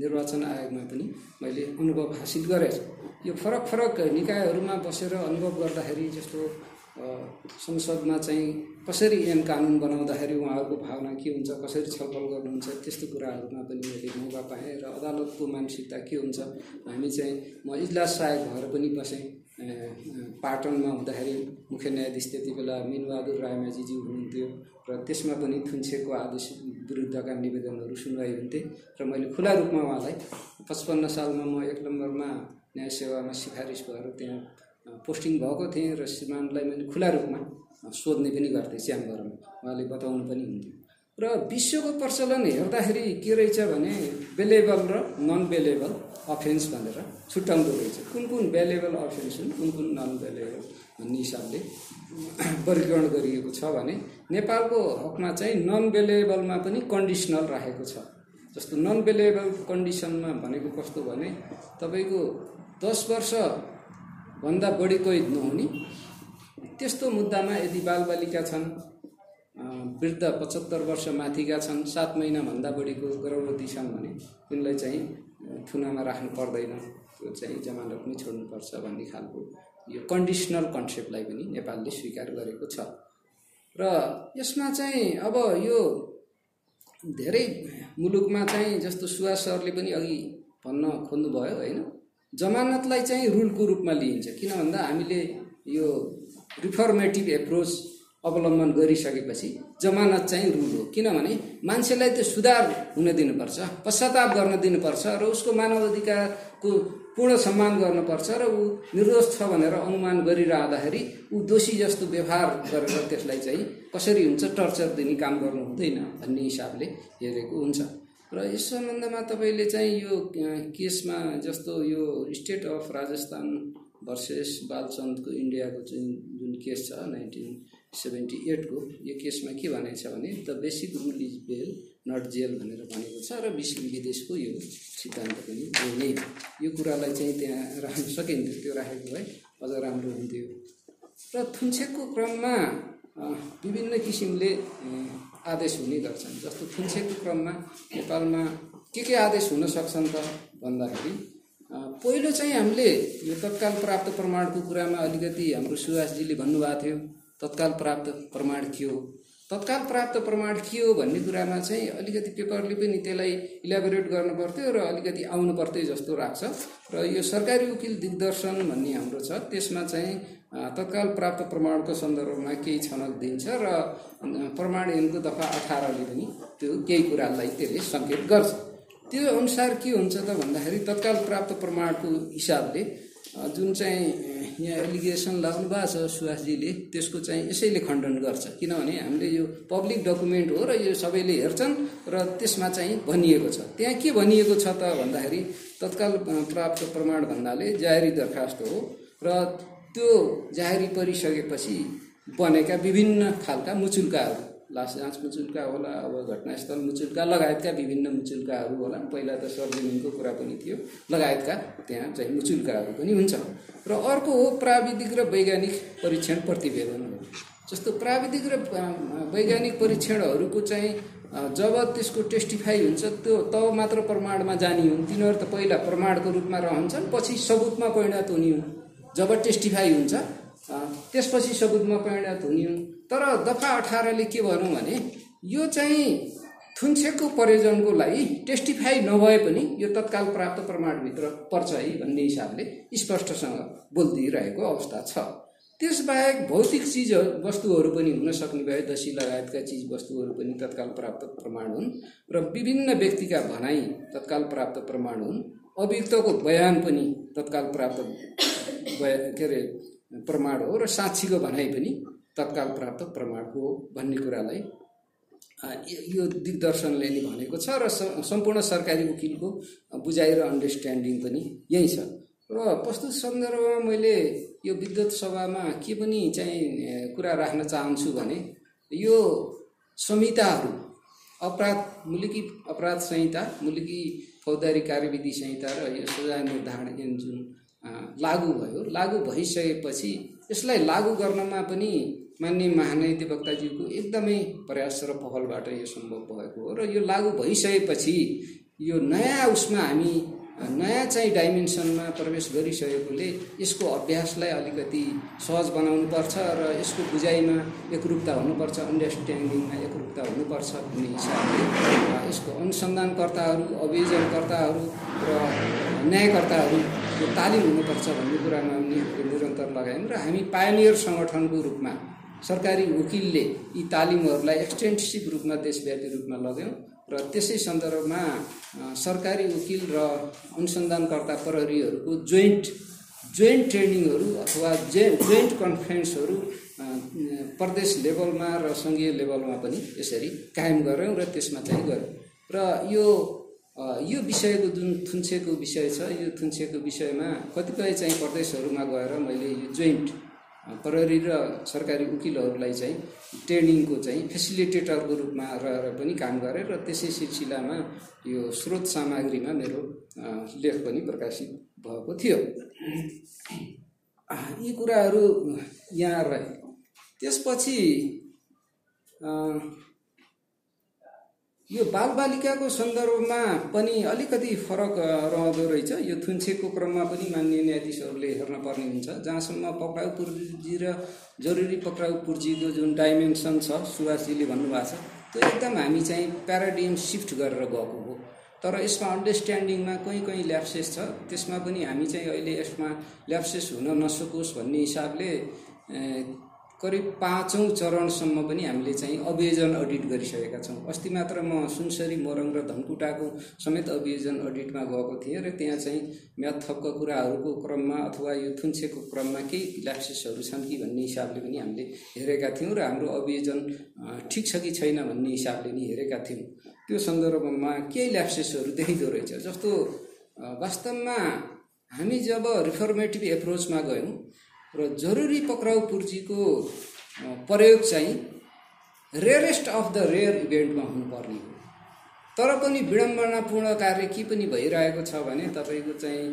निर्वाचन आयोगमा पनि मैले अनुभव हासिल गरेछु यो फरक फरक निकायहरूमा बसेर अनुभव गर्दाखेरि जस्तो संसदमा चाहिँ कसरी ऐन कानुन बनाउँदाखेरि उहाँहरूको भावना के हुन्छ कसरी छलफल गर्नुहुन्छ त्यस्तो कुराहरूमा पनि मैले मौका पाएँ र अदालतको मानसिकता के हुन्छ हामी चाहिँ म इजलास सहायक भएर पनि बसेँ। पाटनमा हुँदाखेरि मुख्य न्यायाधीश त्यति बेला मिनबहादुर रायमाझीज्यू हुनुहुन्थ्यो र त्यसमा पनि थुन्सेको आदेश विरुद्धका निवेदनहरू सुनवाई हुन्थे र मैले खुला रूपमा उहाँलाई पचपन्न सालमा म एक नम्बरमा न्याय सेवामा सिफारिस भएर त्यहाँ पोस्टिङ भएको थिएँ र श्रीमानलाई मैले खुला रूपमा सोध्ने पनि गर्थेँ च्याम्बरमा उहाँले बताउनु पनि हुन्थ्यो। र विश्वको प्रचलन हेर्दाखेरि के रहेछ भने बेलेबल र नन बेलेबल अफेन्स भनेर छुट्याउँदो रहेछ। कुन कुन बेलेबल अफेन्स हुन् कुन कुन नन बेलेबल भन्ने हिसाबले वर्गीकरण गरिएको छ भने नेपालको हकमा चाहिँ नन बेलेबलमा पनि कन्डिसनल राखेको छ। जस्तो नन बेलेबल कन्डिसनमा भनेको कस्तो भने तपाईँको दस वर्षभन्दा बढी कैद नहुने। त्यस्तो मुद्दामा यदि बालबालिका छन् वृद्ध पचहत्तर वर्ष माथिका छन् सात महिनाभन्दा बढीको गर्भवती छन् भने तिनलाई चाहिँ थुनामा राख्नु पर्दैन। त्यो चाहिँ जमानत पनि छोड्नुपर्छ भन्ने खालको यो कन्डिसनल कन्सेप्टलाई पनि नेपालले स्वीकार गरेको छ। र यसमा चाहिँ अब यो धेरै मुलुकमा चाहिँ जस्तो सुवास सरले पनि अघि भन्न खोज्नुभयो होइन? जमानतलाई चाहिँ रुलको रूपमा लिइन्छ। किन भन्दा हामीले यो रिफर्मेटिभ एप्रोच अवलम्बन गरिसकेपछि जमानत चाहिँ रुल हो। किनभने मान्छेलाई त्यो सुधार हुन दिनुपर्छ पश्चाताप गर्न दिनुपर्छ र उसको मानव अधिकारको पूर्ण सम्मान गर्नुपर्छ र ऊ निर्दोष छ भनेर अनुमान गरिरहँदाखेरि ऊ दोषी जस्तो व्यवहार गरेर त्यसलाई चाहिँ कसरी हुन्छ टर्चर दिने काम गर्नु हुँदैन भन्ने हिसाबले हेरेको हुन्छ। र यस सम्बन्धमा तपाईँले चाहिँ यो केसमा जस्तो यो स्टेट अफ राजस्थान भर्सेस बालचन्दको इन्डियाको जुन जुन केस छ नाइन्टिन सेभेन्टी एटको यो केसमा के भनेको छ भने the basic rule is bail not jail भनेर भनेको छ र विश्व विदेशको यो सिद्धान्त पनि यो नै हो। यो कुरालाई चाहिँ त्यहाँ राख्न सकिन्थ्यो त्यो राखेको भए अझ राम्रो हुन्थ्यो। र थुन्सेकको क्रममा विभिन्न किसिमले आदेश हुने गर्छन्। जस्तो थुन्सेकको क्रममा नेपालमा के के आदेश हुन सक्छन् त भन्दाखेरि पहिलो चाहिँ हामीले यो तत्काल प्राप्त प्रमाणको कुरामा अलिकति हाम्रो सुभाषजीले भन्नुभएको थियो। तत्काल प्राप्त प्रमाण के हो तत्काल प्राप्त प्रमाण के हो भन्ने कुरामा चाहिँ अलिकति पेपरले पनि त्यसलाई इलाबोरेट गर्नु पर्थ्यो र अलिकति आउनु पर्थ्यो जस्तो लाग्छ। र यो सरकारी वकिल दिग्दर्शन भन्ने हाम्रो छ त्यसमा चाहिँ तत्काल प्राप्त प्रमाणको सन्दर्भमा केही छनक दिन्छ र प्रमाण ऐनको दफा अठारले पनि त्यो केही कुरालाई त्यसले सङ्केत गर्छ। त्यो अनुसार के हुन्छ त भन्दाखेरि तत्काल प्राप्त प्रमाणको हिसाबले जुन चाहिँ यहाँ एलिगेसन लाउनु भएको छ सुभाषजीले त्यसको चाहिँ यसैले खण्डन गर्छ। किनभने हामीले यो पब्लिक डकुमेन्ट हो र यो सबैले हेर्छन् र त्यसमा चाहिँ भनिएको छ। त्यहाँ के भनिएको छ त भन्दाखेरि तत्काल प्राप्त प्रमाण भन्नाले जाहेरी दरखास्त हो र त्यो जाहेरी परिसकेपछि बनेका विभिन्न खालका मुचुल्काहरू। लास जाँच मुचुल्का होला अब घटनास्थल मुचुल्का लगायतका विभिन्न मुचुल्काहरू होला। पहिला त सर्जनिङको कुरा पनि थियो। लगायतका त्यहाँ चाहिँ मुचुल्काहरू पनि हुन्छ। र अर्को हो प्राविधिक र वैज्ञानिक परीक्षण प्रतिवेदन। जस्तो प्राविधिक र वैज्ञानिक परीक्षणहरूको चाहिँ जब त्यसको टेस्टिफाई हुन्छ त्यो तब मात्र प्रमाणमा जाने हुन् तिनीहरू त पहिला प्रमाणको रूपमा रहन्छन् पछि सबुतमा परिणत हुने हुन् जब टेस्टिफाई हुन्छ त्यसपछि सबुतमा परिणत हुने तर दफा अठारले के भनौँ भने यो चाहिँ थुन्सेको प्रयोजनको लागि टेस्टिफाई नभए पनि यो तत्काल प्राप्त प्रमाणभित्र पर्छ है भन्ने हिसाबले स्पष्टसँग बोलिदिइरहेको अवस्था छ। त्यसबाहेक भौतिक चिज वस्तुहरू पनि हुन सक्ने भए दसी लगायतका चिज वस्तुहरू पनि तत्काल प्राप्त प्रमाण हुन् र विभिन्न व्यक्तिका भनाइ तत्काल प्राप्त प्रमाण हुन्। अभियुक्तको बयान पनि तत्काल प्राप्त के अरे प्रमाण हो र साक्षीको भनाइ पनि तत्काल प्राप्त प्रमाण हो भन्ने कुरालाई यो दिग्दर्शनले नि भनेको छ र सम्पूर्ण सरकारी वकिलको बुझाइ र अन्डरस्ट्यान्डिङ पनि यही छ। र प्रस्तुत सन्दर्भमा मैले यो विद्युत सभामा के पनि चाहिँ कुरा राख्न चाहन्छु भने यो संहिताहरू अपराध मुलुकी अपराध संहिता मुलुकी फौजदारी कार्यविधि संहिता र यो सजाय निर्धारण जुन लागू भयो। लागू भइसकेपछि यसलाई लागू गर्नमा पनि मान्य महाधिवक्ताज्यूको एकदमै प्रयास र पहलबाट यो सम्भव भएको हो र यो लागू भइसकेपछि यो नयाँ उसमा हामी नयाँ चाहिँ डाइमेन्सनमा प्रवेश गरिसकेकोले यसको अभ्यासलाई अलिकति सहज बनाउनु पर्छ र यसको बुझाइमा एकरूपता हुनुपर्छ अन्डरस्ट्यान्डिङमा एकरूपता हुनुपर्छ भन्ने हिसाबले यसको अनुसन्धानकर्ताहरू अभियोजनकर्ताहरू र न्यायकर्ताहरू यो तालिम हुनुपर्छ भन्ने कुरामा पनि निरन्तर लगायौँ र हामी पायनियर सङ्गठनको रूपमा सरकारी वकिलले यी तालिमहरूलाई एक्सटेन्सिभ रूपमा देशव्यापी रूपमा लग्यौँ। र त्यसै सन्दर्भमा सरकारी वकिल र अनुसन्धानकर्ता प्रहरीहरूको जोइन्ट जोइन्ट ट्रेनिङहरू अथवा जे जोइन्ट कन्फरेन्सहरू प्रदेश लेभलमा र सङ्घीय लेभलमा पनि यसरी कायम गऱ्यौँ र त्यसमा चाहिँ गऱ्यौँ। र यो यो विषयको जुन थुन्सेको विषय छ यो थुन्सेको विषयमा कतिपय चाहिँ प्रदेशहरूमा गएर मैले यो जोइन्ट प्रहरी र सरकारी वकिलहरूलाई चाहिँ ट्रेनिङको चाहिँ फेसिलिटेटरको रूपमा रहेर पनि काम गरेँ र त्यसै सिलसिलामा यो स्रोत सामग्रीमा मेरो लेख पनि प्रकाशित भएको थियो। यी कुराहरू यहाँ रहे। त्यसपछि यो बालबालिकाको सन्दर्भमा पनि अलिकति फरक रहँदो रहेछ। यो थुन्सेको क्रममा पनि मान्य न्यायाधीशहरूले हेर्न पर्ने हुन्छ। जहाँसम्म पक्राउ पूर्जी र जरुरी पक्राउ पूर्जीको जुन डाइमेन्सन छ सुभाषजीले भन्नुभएको छ त्यो एकदम हामी चाहिँ प्याराडिम सिफ्ट गरेर गएको हो। तर यसमा अन्डरस्ट्यान्डिङमा कहीँ कहीँ ल्याप्सेस छ। त्यसमा पनि हामी चाहिँ अहिले यसमा ल्याप्सेस हुन नसकोस् भन्ने हिसाबले करिब पाँचौँ चरणसम्म पनि हामीले चाहिँ अभियोजन अडिट गरिसकेका छौँ। अस्ति मात्र म सुनसरी मोरङ र धनकुटाको समेत अभियोजन अडिटमा गएको थिएँ र त्यहाँ चाहिँ म्याथ थपका कुराहरूको क्रममा अथवा यो थुन्सेको क्रममा केही ल्याप्सेसहरू छन् कि भन्ने हिसाबले पनि हामीले हेरेका थियौँ र हाम्रो अभियोजन ठिक छ कि छैन भन्ने हिसाबले नि हेरेका थियौँ। त्यो सन्दर्भमा केही ल्याप्सेसहरू देखिँदो रहेछ। जस्तो वास्तवमा हामी जब रिफर्मेटिभ एप्रोचमा गयौँ र जरुरी पक्राउ पूर्जीको प्रयोग चाहिँ रेयरेस्ट अफ द रेयर इभेन्टमा हुनुपर्ने हो। तर पनि विडम्बनापूर्ण कार्य के पनि भइरहेको छ भने तपाईँको चाहिँ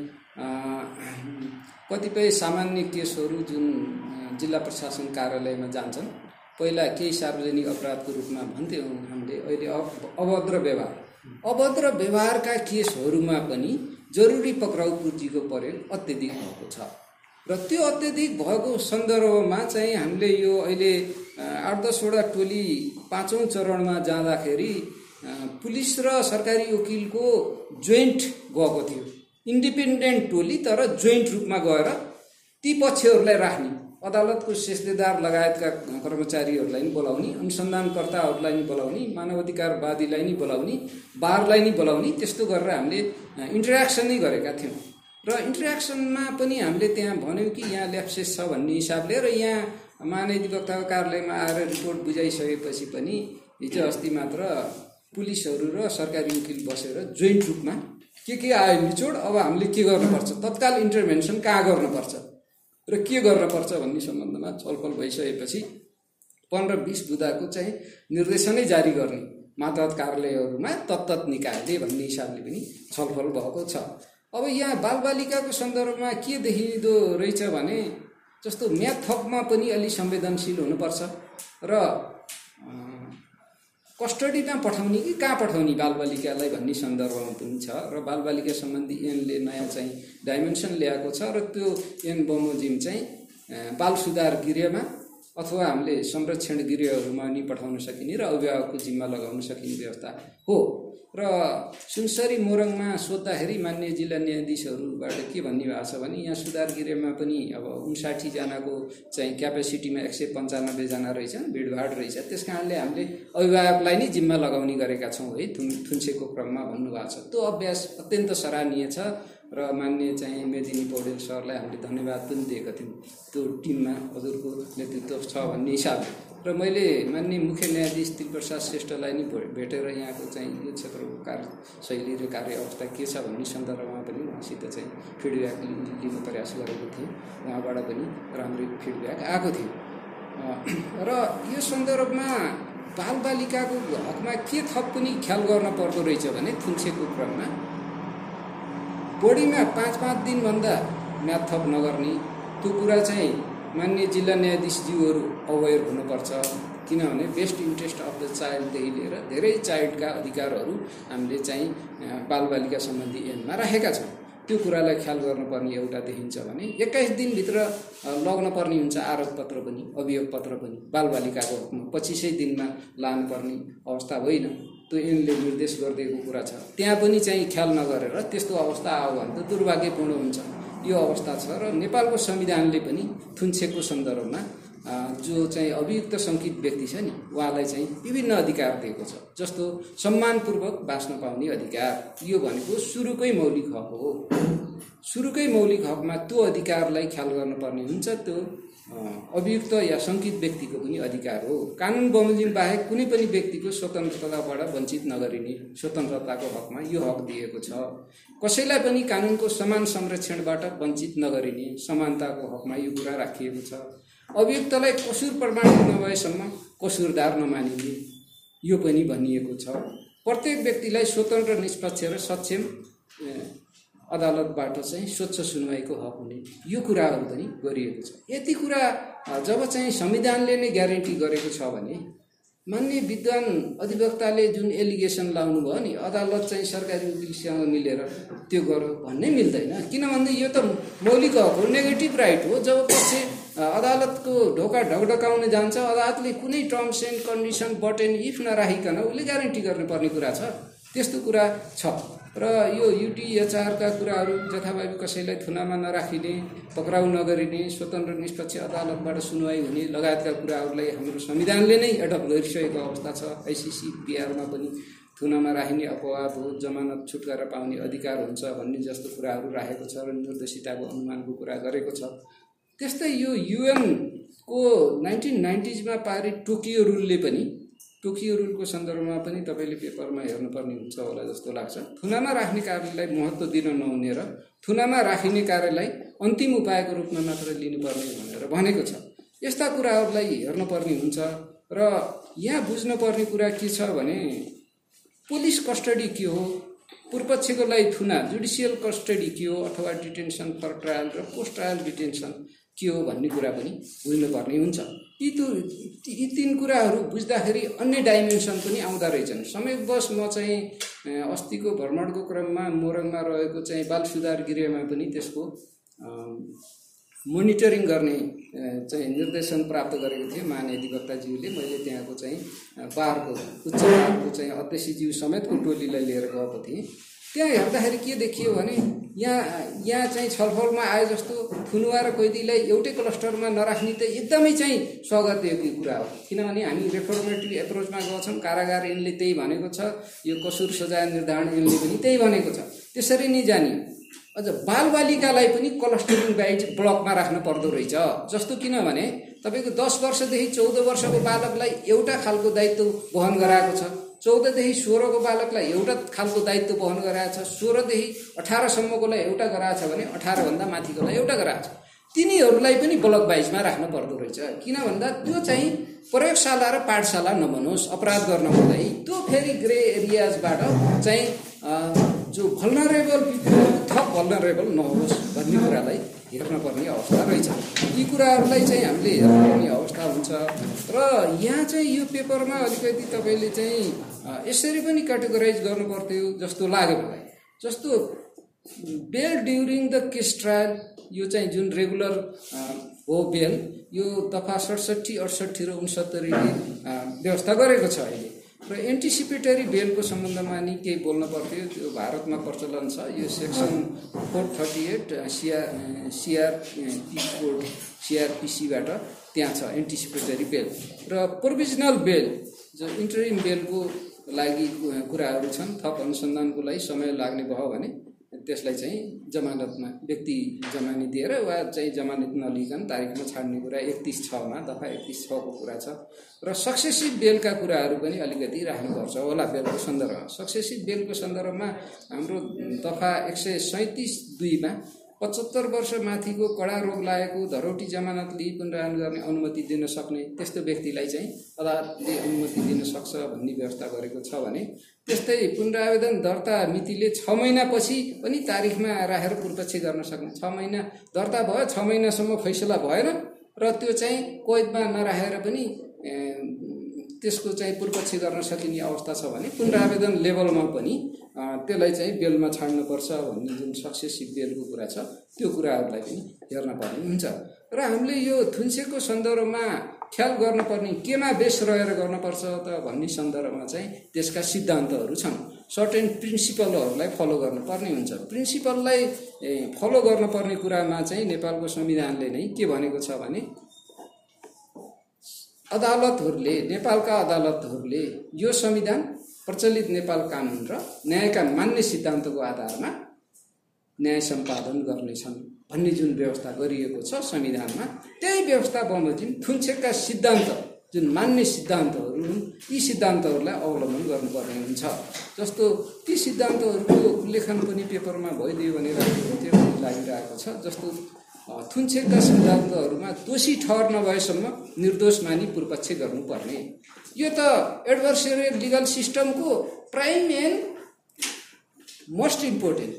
कतिपय सामान्य केसहरू जुन जिल्ला प्रशासन कार्यालयमा जान्छन् पहिला केही सार्वजनिक अपराधको रूपमा भन्थ्यौँ हामीले अहिले अभद्र व्यवहार। अभद्र व्यवहारका केसहरूमा पनि जरुरी पक्राउ पूर्जीको प्रयोग अत्यधिक भएको छ। र त्यो अत्यधिक भएको सन्दर्भमा चाहिँ हामीले यो अहिले आठ दसवटा टोली पाँचौँ चरणमा जाँदाखेरि पुलिस र सरकारी वकिलको जोइन्ट गएको थियो। इन्डिपेन्डेन्ट टोली तर जोइन्ट रूपमा गएर ती पक्षहरूलाई राख्ने अदालतको सेस्देदार लगायतका कर्मचारीहरूलाई नि बोलाउने अनुसन्धानकर्ताहरूलाई नि बोलाउने मानवाधिकारवादीलाई नि बोलाउने बारलाई नि बोलाउने त्यस्तो गरेर हामीले इन्टरेक्सन नै गरेका थियौँ। र इन्ट्रेक्सनमा पनि हामीले त्यहाँ भन्यौँ कि यहाँ ल्याप्सेस छ भन्ने हिसाबले र यहाँ महाधिवक्ताको कार्यालयमा आएर रिपोर्ट बुझाइसकेपछि पनि हिजो अस्ति मात्र पुलिसहरू र सरकारी वकिल बसेर जोइन्ट रूपमा के के आयो निचोड अब हामीले के गर्नुपर्छ? तत्काल इन्टरभेन्सन कहाँ गर्नुपर्छ? र के गर्नुपर्छ भन्ने सम्बन्धमा छलफल भइसकेपछि पन्ध्र बिस बुधाको चाहिँ निर्देशनै जारी गर्ने मातहत कार्यालयहरूमा तत्त निकायले भन्ने हिसाबले पनि छलफल भएको छ। अब यहाँ बालबालिकाको सन्दर्भमा के देखिँदो रहेछ भने जस्तो म्याथ थपमा पनि अलि संवेदनशील हुनुपर्छ र कस्टडीमा पठाउने कि कहाँ पठाउने बालबालिकालाई भन्ने सन्दर्भमा पनि छ र बालबालिका सम्बन्धी ऐनले नयाँ चाहिँ डाइमेन्सन ल्याएको छ र त्यो ऐन बमोजिम चाहिँ बाल सुधार गृहमा अथवा हामीले संरक्षण गृहहरूमा नि पठाउन सकिने र अभिभावकको जिम्मा लगाउन सकिने व्यवस्था हो। र सुनसरी मोरङमा सोद्धाखेरि मान्य जिल्ला न्यायाधीशहरूबाट के भन्ने भएको छ भने यहाँ सुधार गृहमा पनि अब उन्साठीजनाको चाहिँ क्यापेसिटीमा एक सय पन्चानब्बेजना रहेछ भिडभाड रहेछ। त्यस कारणले हामीले अभिभावकलाई नै जिम्मा लगाउने गरेका छौँ है थुन थुन्सेको क्रममा भन्नुभएको छ। त्यो अभ्यास अत्यन्त सराहनीय छ। र मान्य चाहिँ मेदिनी पौडेल सरलाई हामीले धन्यवाद पनि दिएका थियौँ। त्यो टिममा हजुरको नेतृत्व छ भन्ने हिसाबले। र मैले मान्य मुख्य न्यायाधीश तिलप्रसाद श्रेष्ठलाई नै भेटेर यहाँको चाहिँ यो क्षेत्रको कार्य शैली र कार्य अवस्था के छ भन्ने सन्दर्भमा पनि उहाँसित चाहिँ फिडब्याक लिने प्रयास गरेको थिएँ। उहाँबाट पनि राम्रै फिडब्याक आएको थियो। र यो सन्दर्भमा बालबालिकाको हकमा के थप पनि ख्याल गर्न पर्दो रहेछ भने थुन्सेको क्रममा बढीमा पाँच पाँच दिनभन्दा म्याथ थप नगर्ने त्यो कुरा चाहिँ मान्य जिल्ला न्यायाधीशज्यूहरू अवेर हुनुपर्छ। किनभने बेस्ट इन्ट्रेस्ट अफ द चाइल्डदेखि लिएर धेरै चाइल्डका अधिकारहरू हामीले चाहिँ बालबालिका सम्बन्धी ऐनमा राखेका छौँ। त्यो कुरालाई ख्याल गर्नुपर्ने एउटा देखिन्छ भने एक्काइस दिनभित्र लग्न पर्ने हुन्छ आरोप पत्र पनि अभियोग पत्र पनि बालबालिकाको हकमा पच्चिसै दिनमा लानुपर्ने अवस्था होइन। त्यो ऐनले निर्देश गरिदिएको कुरा छ। त्यहाँ पनि चाहिँ ख्याल नगरेर त्यस्तो अवस्था आयो भने त दुर्भाग्यपूर्ण हुन्छ। यो अवस्था छ र नेपालको संविधानले पनि थुन्सेको सन्दर्भमा जो चाहिँ अभियुक्त सङ्कित व्यक्ति छ नि उहाँलाई चाहिँ विभिन्न अधिकार दिएको छ। जस्तो सम्मानपूर्वक बाँच्न पाउने अधिकार यो भनेको सुरुकै मौलिक हक हो। सुरुकै मौलिक हकमा त्यो अधिकारलाई ख्याल गर्नुपर्ने हुन्छ त्यो अभियुक्त या सङ्कित व्यक्तिको पनि अधिकार हो। कानुन बमोजिम बाहेक कुनै पनि व्यक्तिको स्वतन्त्रताबाट वञ्चित नगरिने स्वतन्त्रताको हकमा यो हक दिएको छ। कसैलाई पनि कानुनको समान संरक्षणबाट वञ्चित नगरिने समानताको हकमा यो कुरा राखिएको छ। अभियुक्तलाई कसुर प्रमाणित नभएसम्म कसुरदार नमानिने यो पनि भनिएको छ। प्रत्येक व्यक्तिलाई स्वतन्त्र निष्पक्ष र सक्षम अदालतबाट चाहिँ स्वच्छ सुनवाईको हक हुने यो कुराहरू पनि गरिएको छ। यति कुरा जब चाहिँ संविधानले नै ग्यारेन्टी गरेको छ भने मान्य विद्वान अधिवक्ताले जुन एलिगेसन लाउनु भयो नि अदालत चाहिँ सरकारी वकिलसँग मिलेर त्यो गर भन्नै मिल्दैन। किनभने यो त मौलिक हक हो नेगेटिभ राइट हो। जब पछि अदालतको ढोका ढकढकाउने जान्छ अदालतले कुनै terms and condition but then if नराखिकन उसले ग्यारेन्टी गर्नुपर्ने कुरा छ। त्यस्तो कुरा छ। र यो युटिएचआरका कुराहरू जथाभावी कसैलाई थुनामा नराखिने पक्राउ नगरिने स्वतन्त्र निष्पक्ष अदालतबाट सुनवाई हुने लगायतका कुराहरूलाई हाम्रो संविधानले नै एडप्ट गरिसकेको अवस्था छ। आइसिसी बिहारमा पनि थुनामा राखिने अपवाद हो जमानत छुटकारा पाउने अधिकार हुन्छ भन्ने जस्तो कुराहरू राखेको छ र निर्देशिताको अनुमानको कुरा गरेको छ। त्यस्तै यो युएनको नाइन्टिन नाइन्टिजमा पारित टोकियो रुलले पनि टोकियो रुलको सन्दर्भमा पनि तपाईँले पेपरमा हेर्नुपर्ने हुन्छ होला जस्तो लाग्छ। थुनामा राख्ने कार्यलाई महत्त्व दिन नहुने र थुनामा राखिने कार्यलाई अन्तिम उपायको रूपमा मात्र लिनुपर्ने भनेर भनेको छ। यस्ता कुराहरूलाई हेर्नुपर्ने हुन्छ र यहाँ बुझ्नुपर्ने कुरा के छ भने पुलिस कस्टडी के हो? पूर्वपक्षको लागि थुना जुडिसियल कस्टडी के हो? अथवा डिटेन्सन फर ट्रायल र पोस्ट ट्रायल डिटेन्सन के हो भन्ने कुरा पनि बुझ्नुपर्ने हुन्छ। यी तु यी तिन कुराहरू बुझ्दाखेरि अन्य डाइमेन्सन पनि आउँदो रहेछन्। समयवश म चाहिँ अस्तिको भ्रमणको क्रममा मोरङमा रहेको चाहिँ बाल सुधार गृहमा पनि त्यसको मोनिटरिङ गर्ने चाहिँ निर्देशन प्राप्त गरेको थिएँ। महाधिवक्ताज्यूले मैले त्यहाँको चाहिँ बारको उच्च बारको चाहिँ अध्यक्षज्यू समेतको टोलीलाई लिएर गएको थिएँ। त्यहाँ हेर्दाखेरि के देखियो भने यहाँ यहाँ चाहिँ छलफलमा आए जस्तो थुनुवा र कैदीलाई एउटै क्लस्टरमा नराख्ने त एकदमै चाहिँ स्वागतयोग्य कुरा हो। किनभने हामी रेफर्मेटिभ एप्रोचमा गएछौँ कारागार ऐनले त्यही भनेको छ यो कसुर सजाय निर्धारण ऐनले पनि त्यही भनेको छ। त्यसरी नै जाने अझ बालबालिकालाई पनि क्लस्टरिङ बाइट ब्लकमा राख्न पर्दो रहेछ। जस्तो किनभने तपाईँको दस वर्षदेखि चौध वर्षको बालकलाई एउटा खालको दायित्व वहन गराएको छ। चौधदेखि सोह्रको बालकलाई एउटा खालको दायित्व वहन गराएको छ। सोह्रदेखि अठारसम्मकोलाई एउटा गराएको छ भने अठारभन्दा माथिकोलाई एउटा गराएको छ। तिनीहरूलाई पनि ब्लक वाइजमा राख्न पर्दो रहेछ। किन भन्दा त्यो चाहिँ प्रयोगशाला र पाठशाला नबनोस् अपराध गर्नको लागि त्यो फेरि ग्रे एरियाजबाट चाहिँ जो भल्नरेबल थप भल्नरेबल नहोस् भन्ने कुरालाई हेर्न पर्ने अवस्था रहेछ। यी कुराहरूलाई चाहिँ हामीले हेर्न पर्ने अवस्था हुन्छ। र यहाँ चाहिँ यो पेपरमा अलिकति तपाईँले चाहिँ यसरी पनि क्याटेगोराइज गर्नु पर्थ्यो जस्तो लाग्यो मलाई। जस्तो bail during the case trial यो चाहिँ जुन रेगुलर हो बेल यो दफा सडसठी अडसट्ठी र उन्सत्तरीले व्यवस्था गरेको छ अहिले। र एन्टिसिपेटरी बेलको सम्बन्धमा नि केही बोल्न पर्थ्यो त्यो भारतमा प्रचलन छ। यो section four thirty eight CR CRP code सिआरपिसीबाट त्यहाँ छ एन्टिसिपेटरी बेल। र प्रोभिजनल बेल जो इन्टरिम बेलको लागि कुराहरू छन् थप अनुसन्धानको लागि समय लाग्ने भयो भने त्यसलाई चाहिँ जमानतमा व्यक्ति जमानी दिएर वा चाहिँ जमानत नलिकन तारिकमा छाड्ने कुरा एकतिस छमा दफा एकतिस छको कुरा छ। र सक्सेसिभ बेलका कुराहरू पनि अलिकति राख्नुपर्छ। होला बेलको सन्दर्भमा सक्सेसिभ बेलको सन्दर्भमा हाम्रो दफा एक सय सैँतिस दुईमा पचहत्तर वर्ष माथिको कडा रोग लागेको धरोटी जमानत लिई पुनरायन गर्ने अनुमति दिन सक्ने त्यस्तो व्यक्तिलाई चाहिँ अदालतले अनुमति दिन सक्छ भन्ने व्यवस्था गरेको छ भने त्यस्तै पुनरावेदन दर्ता मितिले छ महिनापछि पनि तारिखमा राखेर पूर्वपक्ष गर्न सक्ने छ महिना दर्ता भयो छ महिनासम्म फैसला भएन र त्यो चाहिँ कैदमा नराखेर पनि त्यसको चाहिँ पूर्वपक्ष गर्न सकिने अवस्था छ भने पुनरावेदन लेभलमा पनि त्यसलाई चाहिँ बेलमा छाड्नुपर्छ भन्ने जुन सक्सेसिभ बेलको कुरा छ त्यो कुराहरूलाई पनि हेर्न पर्ने हुन्छ र हामीले यो थुन्सेको सन्दर्भमा ख्याल गर्नुपर्ने केमा बेस रहेर गर्नुपर्छ त भन्ने सन्दर्भमा चाहिँ त्यसका सिद्धान्तहरू छन्। सर्टेन प्रिन्सिपलहरूलाई फलो गर्नुपर्ने हुन्छ। प्रिन्सिपललाई फलो गर्नुपर्ने कुरामा चाहिँ नेपालको संविधानले नै के भनेको छ भने अदालतहरूले नेपालका अदालतहरूले यो संविधान प्रचलित नेपाल कानुन र न्यायका मान्य सिद्धान्तको आधारमा न्याय सम्पादन गर्नेछन् भन्ने जुन व्यवस्था गरिएको छ संविधानमा त्यही व्यवस्था बमोजिम थुन्सेकका सिद्धान्त जुन मान्य सिद्धान्तहरू हुन् यी सिद्धान्तहरूलाई अवलम्बन गर्नुपर्ने हुन्छ। जस्तो ती सिद्धान्तहरूको उल्लेखन पनि पेपरमा भइदियो भनेर त्यो लागिरहेको छ। जस्तो थुन्सेकका सिद्धान्तहरूमा दोषी ठहर नभएसम्म निर्दोष मानि पूर्वपक्ष गर्नुपर्ने। यो त एडभर्सरियल लिगल सिस्टमको प्राइम एन्ड मोस्ट इम्पोर्टेन्ट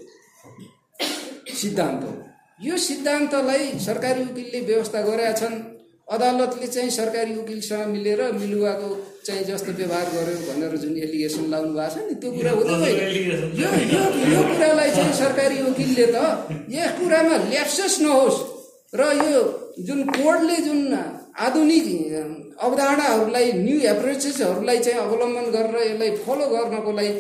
सिद्धान्त हो। यो सिद्धान्तलाई सरकारी वकिलले व्यवस्था गरेका छन् अदालतले चाहिँ सरकारी वकिलसँग मिलेर मिलुवाको चाहिँ जस्तो व्यवहार गर्यो भनेर जुन एलिगेसन लाउनु भएको छ नि त्यो कुरा हुँदैन यो यो कुरालाई चाहिँ सरकारी वकिलले त यस कुरामा ल्याप्सेस नहोस् र यो जुन कोडले जुन आधुनिक अवधारणाहरूलाई न्यू एप्रोचेसहरूलाई चाहिँ अवलम्बन गरेर यसलाई फलो गर्नको लागि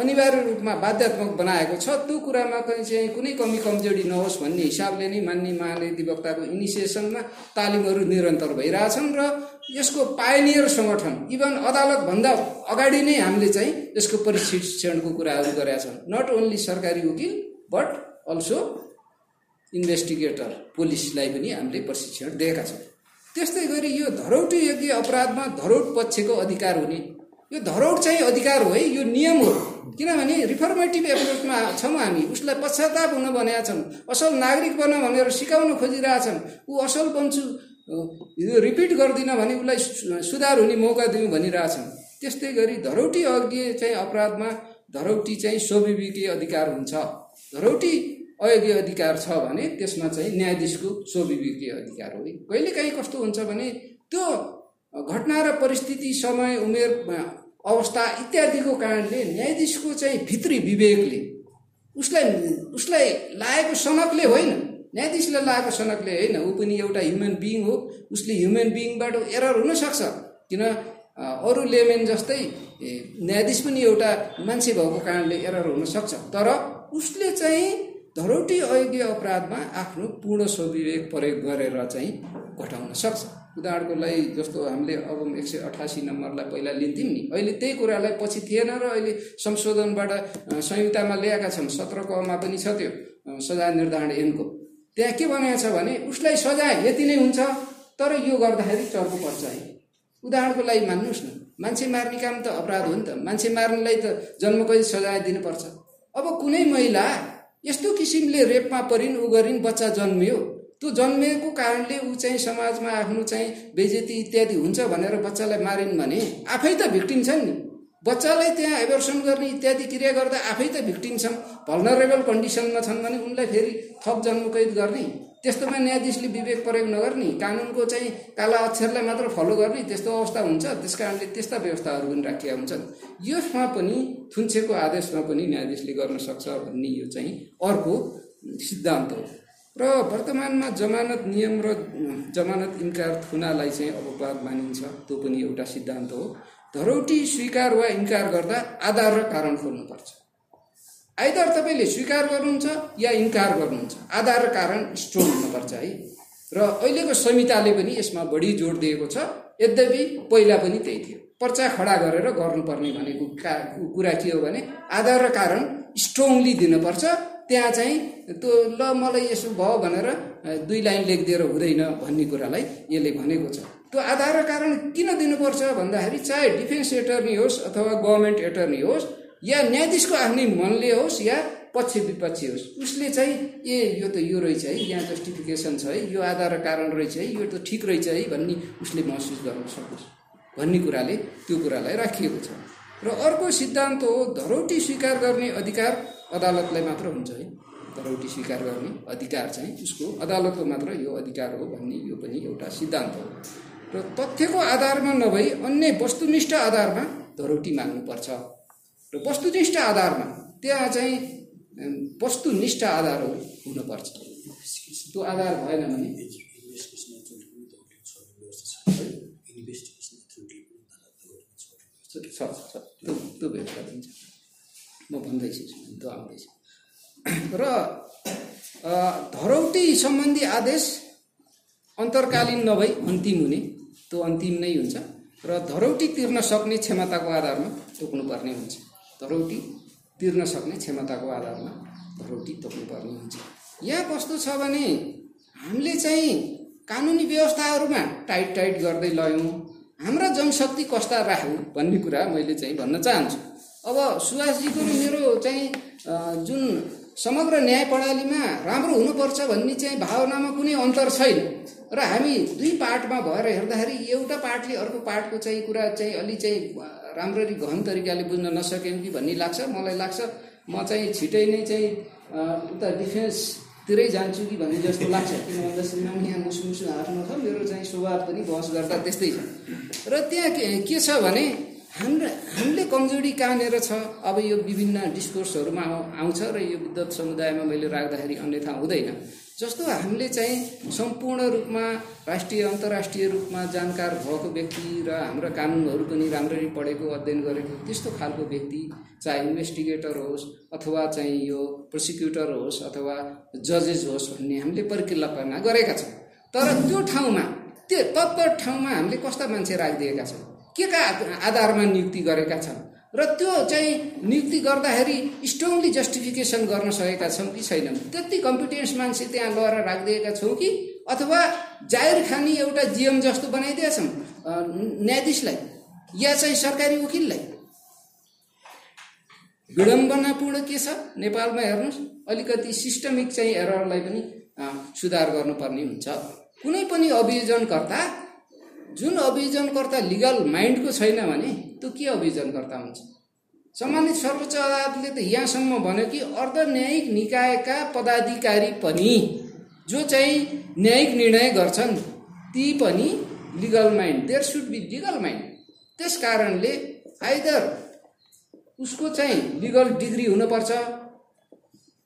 अनिवार्य रूपमा बाध्यात्मक बनाएको छ त्यो कुरामा चाहिँ कुनै कमी कमजोरी नहोस् भन्ने हिसाबले नै मान्य महाधिवक्ताको इनिसिएसनमा तालिमहरू निरन्तर भइरहेछन् र यसको पायनियर सङ्गठन इभन अदालतभन्दा अगाडि नै हामीले चाहिँ यसको प्रशिक्षणको कुराहरू गरेका छन् नट ओन्ली सरकारी वकिल बट अल्सो इन्भेस्टिगेटर पुलिसलाई पनि हामीले प्रशिक्षण दिएका छौँ। त्यस्तै गरी यो धरौटी योग्य अपराधमा धरौट पक्षको अधिकार हुने यो धरौट चाहिँ अधिकार हो है यो नियम हो। किनभने रिफर्मेटिभ एप्रोचमा छौँ हामी उसलाई पश्चाताप हुन भनेका छन् असल नागरिक बन भनेर सिकाउन खोजिरहेछन्। ऊ असल बन्छु यो रिपिट गर्दिनँ भने उसलाई सुधार हुने मौका दिउँ भनिरहेछन्। त्यस्तै गरी धरौटी अघि चाहिँ अपराधमा धरौटी चाहिँ स्वविवेकीय अधिकार हुन्छ। धरौटी अयोग्य अधिकार छ भने त्यसमा चाहिँ न्यायाधीशको स्वविवेकीय अधिकार हो। कहिलेकाहीँ कस्तो हुन्छ भने त्यो घटना र परिस्थिति समय उमेर अवस्था इत्यादिको कारणले न्यायाधीशको चाहिँ भित्री विवेकले उसलाई उसलाई लागेको सनकले होइन। न्यायाधीशले लागेको सनकले होइन ऊ पनि एउटा ह्युमन बिइङ हो उसले ह्युमन बिइङबाट एरर हुनसक्छ। किन अरू लेमेन जस्तै न्यायाधीश पनि एउटा मान्छे भएको कारणले एरर हुनसक्छ। तर उसले चाहिँ धरोटी अयोग्य अपराधमा आफ्नो पूर्ण स्वविवेक प्रयोग गरेर चाहिँ घटाउन सक्छ। उदाहरणको लागि जस्तो हामीले अब एक सय अठासी नम्बरलाई पहिला लिन्थ्यौँ नि। अहिले त्यही कुरालाई पछि थिएन र अहिले संशोधनबाट संहितामा ल्याएका छन्। सत्र कमा पनि छ त्यो सजाय निर्धारण ऐनको। त्यहाँ के भनेको छ भने उसलाई सजाय यति नै हुन्छ तर यो गर्दाखेरि चर्को पर्छ है। उदाहरणको लागि मान्नुहोस् न मान्छे मार्ने काम त अपराध हो नि त। मान्छे मार्नेलाई त जन्मकै सजाय दिनुपर्छ। अब कुनै महिला यस्तो किसिमले रेपमा परिन् ऊ गरिन् बच्चा जन्मियो त्यो जन्मिएको कारणले ऊ चाहिँ समाजमा आफ्नो चाहिँ बेजेती इत्यादि हुन्छ भनेर बच्चालाई मारिन् भने आफै त भिक्टिम छन् नि। बच्चालाई त्यहाँ एबर्सन गर्ने इत्यादि क्रिया गर्दा आफै त भिक्टिम छन् भल्नरेबल कन्डिसनमा छन् भने उनलाई फेरि थप जन्मकैद गर्ने त्यस्तोमा न्यायाधीशले विवेक प्रयोग नगर्ने कानुनको चाहिँ काला अक्षरलाई मात्र फलो गर्ने त्यस्तो अवस्था हुन्छ त्यस कारणले त्यस्ता व्यवस्थाहरू पनि राखिएका हुन्छन्। यसमा पनि थुन्सेको आदेशमा पनि न्यायाधीशले गर्न सक्छ भन्ने यो चाहिँ अर्को सिद्धान्त हो। र वर्तमानमा जमानत नियम र जमानत इन्कार थुनालाई चाहिँ अपवाद मानिन्छ त्यो पनि एउटा सिद्धान्त हो। धरौटी स्वीकार वा इन्कार गर्दा आधार र कारण खोल्नुपर्छ। आइदर तपाईँले स्वीकार गर्नुहुन्छ या इन्कार गर्नुहुन्छ आधार र कारण स्ट्रोङ हुनुपर्छ है। र अहिलेको संहिताले पनि यसमा बढी जोड दिएको छ यद्यपि पहिला पनि त्यही थियो। पर्चा खडा गरेर गर्नुपर्ने भनेको का कुरा के हो भने आधार र कारण स्ट्रङली दिनुपर्छ। त्यहाँ चाहिँ त्यो ल मलाई यसो भयो भनेर दुई लाइन लेखिदिएर हुँदैन भन्ने कुरालाई यसले भनेको छ। त्यो आधार र कारण किन दिनुपर्छ भन्दाखेरि चाहे डिफेन्स एटर्नी होस् अथवा गभर्मेन्ट एटर्नी होस् या न्यायाधीशको आफ्नै मनले होस् या पक्ष विपक्षी होस् उसले चाहिँ ए यो त यो रहेछ है यहाँ जस्टिफिकेसन छ है यो आधार र कारण रहेछ है यो त ठिक रहेछ है भन्ने उसले महसुस गर्न सकोस् भन्ने कुराले त्यो कुरालाई राखिएको छ। र अर्को सिद्धान्त हो धरौटी स्वीकार गर्ने अधिकार अदालतलाई मात्र हुन्छ है। धरौटी स्वीकार गर्ने अधिकार चाहिँ उसको अदालतको मात्र यो अधिकार हो भन्ने यो पनि एउटा सिद्धान्त हो। र तथ्यको आधारमा नभई अन्य वस्तुनिष्ठ आधारमा धरौटी माग्नुपर्छ। र वस्तुनिष्ठ आधारमा त्यहाँ चाहिँ वस्तुनिष्ठ आधारहरू हुनुपर्छ। त्यो आधार भएन भने। त्यो त्यो व्यवस्था पनि छ म भन्दैछु त्यो आउँदैछ। र धरौटी सम्बन्धी आदेश अन्तर्कालीन नभई अन्तिम हुने त्यो अन्तिम नै हुन्छ। र धरौटी तिर्न सक्ने क्षमताको आधारमा तोक्नुपर्ने हुन्छ। धरौटी तिर्न सक्ने क्षमताको आधारमा धरौटी तोक्नुपर्ने हुन्छ। यहाँ कस्तो छ भने हामीले चाहिँ कानुनी व्यवस्थाहरूमा टाइट टाइट गर्दै लयौँ। हाम्रा जनशक्ति कस्ता राख्यौँ भन्ने कुरा मैले चाहिँ भन्न चाहन्छु। अब सुभाषजीको मेरो चाहिँ जुन समग्र न्याय प्रणालीमा राम्रो हुनुपर्छ भन्ने चाहिँ भावनामा कुनै अन्तर छैन। र हामी दुई पार्टमा भएर हेर्दाखेरि एउटा पार्टले अर्को पार्टको चाहिँ कुरा चाहिँ अलि चाहिँ राम्ररी गहन तरिकाले बुझ्न नसक्यौँ कि भन्ने लाग्छ मलाई लाग्छ। म चाहिँ छिटै नै चाहिँ उता डिफेन्सतिरै जान्छु कि भन्ने जस्तो लाग्छ। किन भन्दा श्रीमान यहाँ मुसु मुसु हाँस्नु छ मेरो चाहिँ स्वभाव पनि बहस गर्दा त्यस्तै छ। र त्यहाँ के के छ भने हाम्रो हामीले कमजोरी कहाँनिर छ? अब यो विभिन्न डिस्कोर्सहरूमा आउ- आउँछ र यो विद्वत समुदायमा मैले राख्दाखेरि अन्यथा हुँदैन। जस्तो हामीले चाहिँ सम्पूर्ण रूपमा राष्ट्रिय अन्तर्राष्ट्रिय रूपमा जानकार भएको व्यक्ति र हाम्रा कानुनहरू पनि राम्ररी पढेको अध्ययन गरेको त्यस्तो खालको व्यक्ति चाहे इन्भेस्टिगेटर होस् अथवा चाहिँ यो प्रोसिक्युटर होस् अथवा जजेस होस् भन्ने हामीले परिकल्पना गरेका छौँ। तर त्यो ठाउँमा त्यो तत्पर ठाउँमा हामीले कस्ता मान्छे राखिदिएका छौँ? के का आधारमा नियुक्ति गरेका छन्? र त्यो चाहिँ नियुक्ति गर्दाखेरि स्ट्रङली जस्टिफिकेसन गर्न सकेका छौँ कि छैनौँ त्यति कम्पिटेन्स मान्छे त्यहाँ लगेर राखिदिएका छौँ कि अथवा जाहिर खानी एउटा जिएम जस्तो बनाइदिएका छौँ न्यायाधीशलाई या चाहिँ सरकारी वकिललाई। विडम्बनापूर्ण के छ? नेपालमा हेर्नुहोस् अलिकति सिस्टमिक चाहिँ एररलाई पनि सुधार गर्नुपर्ने हुन्छ। कुनै पनि अभियोजनकर्ता जुन अभियोजनकर्ता लिगल माइन्डको छैन भने त्यो के अभियोजनकर्ता हुन्छ? सम्मानित सर्वोच्च अदालतले त यहाँसम्म भन्यो कि अर्ध न्यायिक निकायका पदाधिकारी पनि जो चाहिँ न्यायिक निर्णय गर्छन् ती पनि legal mind there should be legal mind त्यस कारणले आइदर उसको चाहिँ लिगल डिग्री हुनुपर्छ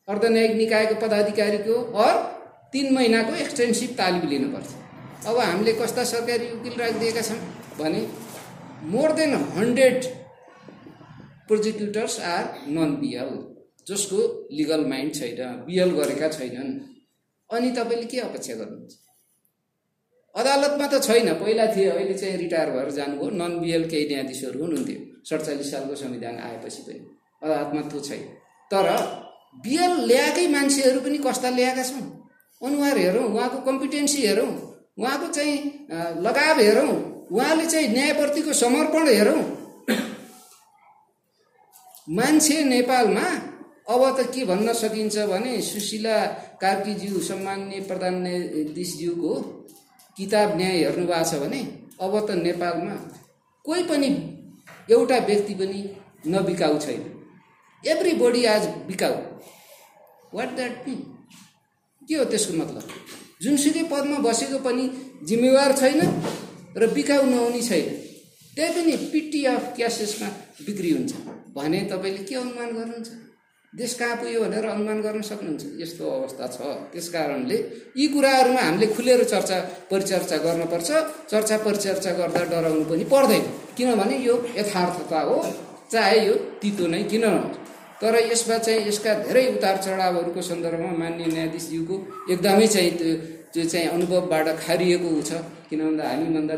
अर्धन्यायिक निकायको पदाधिकारीको अर तिन महिनाको एक्सटेन्सिभ तालिम लिनुपर्छ। अब हामीले कस्ता सरकारी वकिल राखिदिएका छौँ भने more than hundred prosecutors are non BL जसको लिगल माइन्ड छैन बिएल गरेका छैनन्। अनि तपाईँले के अपेक्षा गर्नुहुन्छ? अदालतमा त छैन। पहिला थिए अहिले चाहिँ रिटायर भएर जानुभयो। नन बिएल केही न्यायाधीशहरू हुनुहुन्थ्यो। सडचालिस सालको संविधान आएपछि पनि। अदालतमा त्यो छैन। तर बिएल ल्याएकै मान्छेहरू पनि कस्ता ल्याएका छौँ अनुहार हेरौँ उहाँको कम्पिटेन्सी हेरौँ उहाँको चाहिँ लगाव हेरौँ। उहाँले चाहिँ न्यायप्रतिको समर्पण हेरौँ। मान्छे नेपालमा अब त के भन्न सकिन्छ भने सुशीला कार्कीज्यू सम्मान्य प्रधान न्यायाधीशज्यूको किताब न्याय हेर्नु भएको छ भने अब त नेपालमा कोही पनि एउटा व्यक्ति पनि नबिकाउ छैन। एभ्री बडी आज बिकाउ। वाट द्याट मिन के हो त्यसको मतलब? जुनसुकै पदमा बसेको पनि जिम्मेवार छैन। र बिकाउ नहुने छैन। त्यही पनि पिटी क्यासेसमा बिक्री हुन्छ। भने तपाईँले के अनुमान गर्नुहुन्छ? देश कहाँ पुग्यो भनेर अनुमान गर्न सक्नुहुन्छ? यस्तो अवस्था छ। त्यस कारणले यी कुराहरूमा हामीले खुलेर चर्चा परिचर्चा गर्नुपर्छ। चर्चा परिचर्चा गर्दा डराउनु पनि पर्दैन। किनभने यो यथार्थता हो। चाहे यो तितो नै किन नहोस्। तर यसमा चाहिँ यसका धेरै उतार चढावहरूको सन्दर्भमा मान्य न्यायाधीशज्यूको एकदमै चाहिँ त्यो त्यो चाहिँ अनुभवबाट खारिएको छ। किन भन्दा हामीभन्दा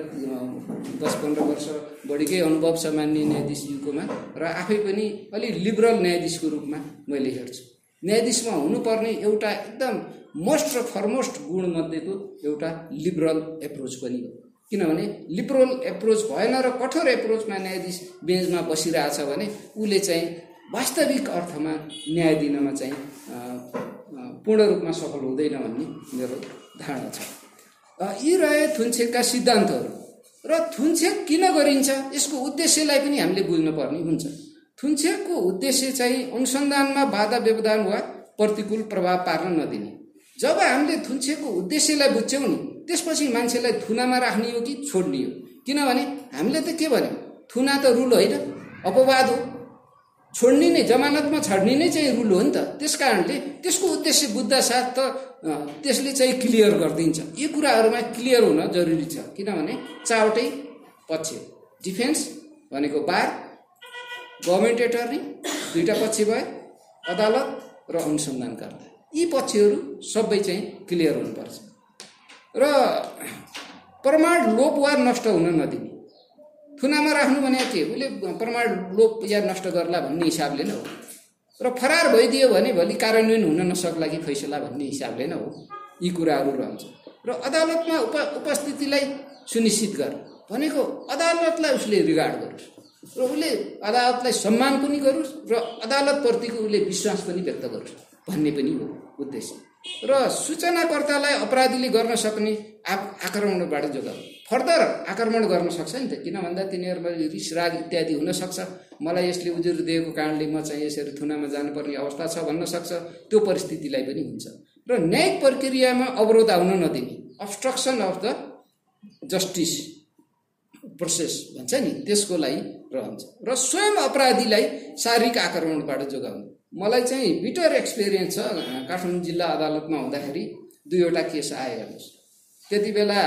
दस पन्ध्र वर्ष बढीकै अनुभव छ मान्य न्यायाधीशज्यूकोमा र आफै पनि अलि लिबरल न्यायाधीशको रूपमा मैले हेर्छु। न्यायाधीशमा हुनुपर्ने एउटा एकदम मोस्ट र फरमोस्ट गुणमध्येको एउटा लिबरल एप्रोच पनि हो। किनभने लिबरल एप्रोच भएन र कठोर एप्रोचमा न्यायाधीश बेन्चमा बसिरहेछ भने उसले चाहिँ वास्तविक अर्थमा न्याय दिनमा चाहिँ पूर्ण रूपमा सफल हुँदैन भन्ने मेरो धारणा छ। यी रहे थुनछेकका सिद्धान्तहरू। र थुनछेक किन गरिन्छ? यसको उद्देश्यलाई पनि हामीले बुझ्नुपर्ने हुन्छ। थुनछेकको उद्देश्य चाहिँ अनुसन्धानमा बाधा व्यवधान वा प्रतिकूल प्रभाव पार्न नदिने। जब हामीले थुनछेकको उद्देश्यलाई बुझ्छौँ नि त्यसपछि मान्छेलाई थुनामा राख्ने हो कि छोड्ने हो? किनभने हामीले त के भन्यौँ? थुना त रुल होइन अपवाद हो। छोड्ने नै जमानतमा छाड्ने नै चाहिँ रुल हो नि त। त्यस कारणले त्यसको उद्देश्य बुझ्दा साथ त त्यसले चाहिँ क्लियर गरिदिन्छ। यी कुराहरूमा क्लियर हुन जरुरी छ। किनभने चारवटै पक्ष डिफेन्स भनेको बार गभर्मेन्ट एटर्नी दुईवटा पक्ष भयो अदालत र अनुसन्धानकर्ता यी पक्षहरू सबै चाहिँ क्लियर हुनुपर्छ। र प्रमाण लोप वा नष्ट हुन नदिने। थुनामा राख्नु भने के उसले प्रमाण लोप या नष्ट गर्ला भन्ने हिसाबले नै हो। र फरार भइदियो भने भोलि कार्यान्वयन हुन नसक्ला कि फैसला भन्ने हिसाबले नै हो। यी कुराहरू रहन्छ। र अदालतमा उप उपस्थितिलाई सुनिश्चित गर। भनेको अदालतलाई उसले रिगार्ड गरोस् र उसले अदालतलाई सम्मान पनि गरोस् र अदालतप्रतिको उसले विश्वास पनि व्यक्त गरोस् भन्ने पनि हो उद्देश्य। र सूचनाकर्तालाई अपराधीले गर्न सक्ने आ आक्रमणबाट जोगाउ फर्दर आक्रमण गर्न सक्छ नि त किन भन्दा तिनीहरूमा रिस राग इत्यादि हुनसक्छ मलाई यसले उजुर दिएको कारणले म चाहिँ यसरी थुनामा जानुपर्ने अवस्था छ भन्न सक्छ। त्यो परिस्थितिलाई पनि हुन्छ। र न्यायिक प्रक्रियामा अवरोध आउन नदिने। Obstruction of the justice process भन्छ नि त्यसको लागि रहन्छ। र स्वयं अपराधीलाई शारीरिक आक्रमणबाट जोगाउनु। मलाई चाहिँ बिटर एक्सपिरियन्स छ काठमाडौँ जिल्ला अदालतमा हुँदाखेरि दुईवटा केस आयो हेर्नुहोस्। त्यति बेला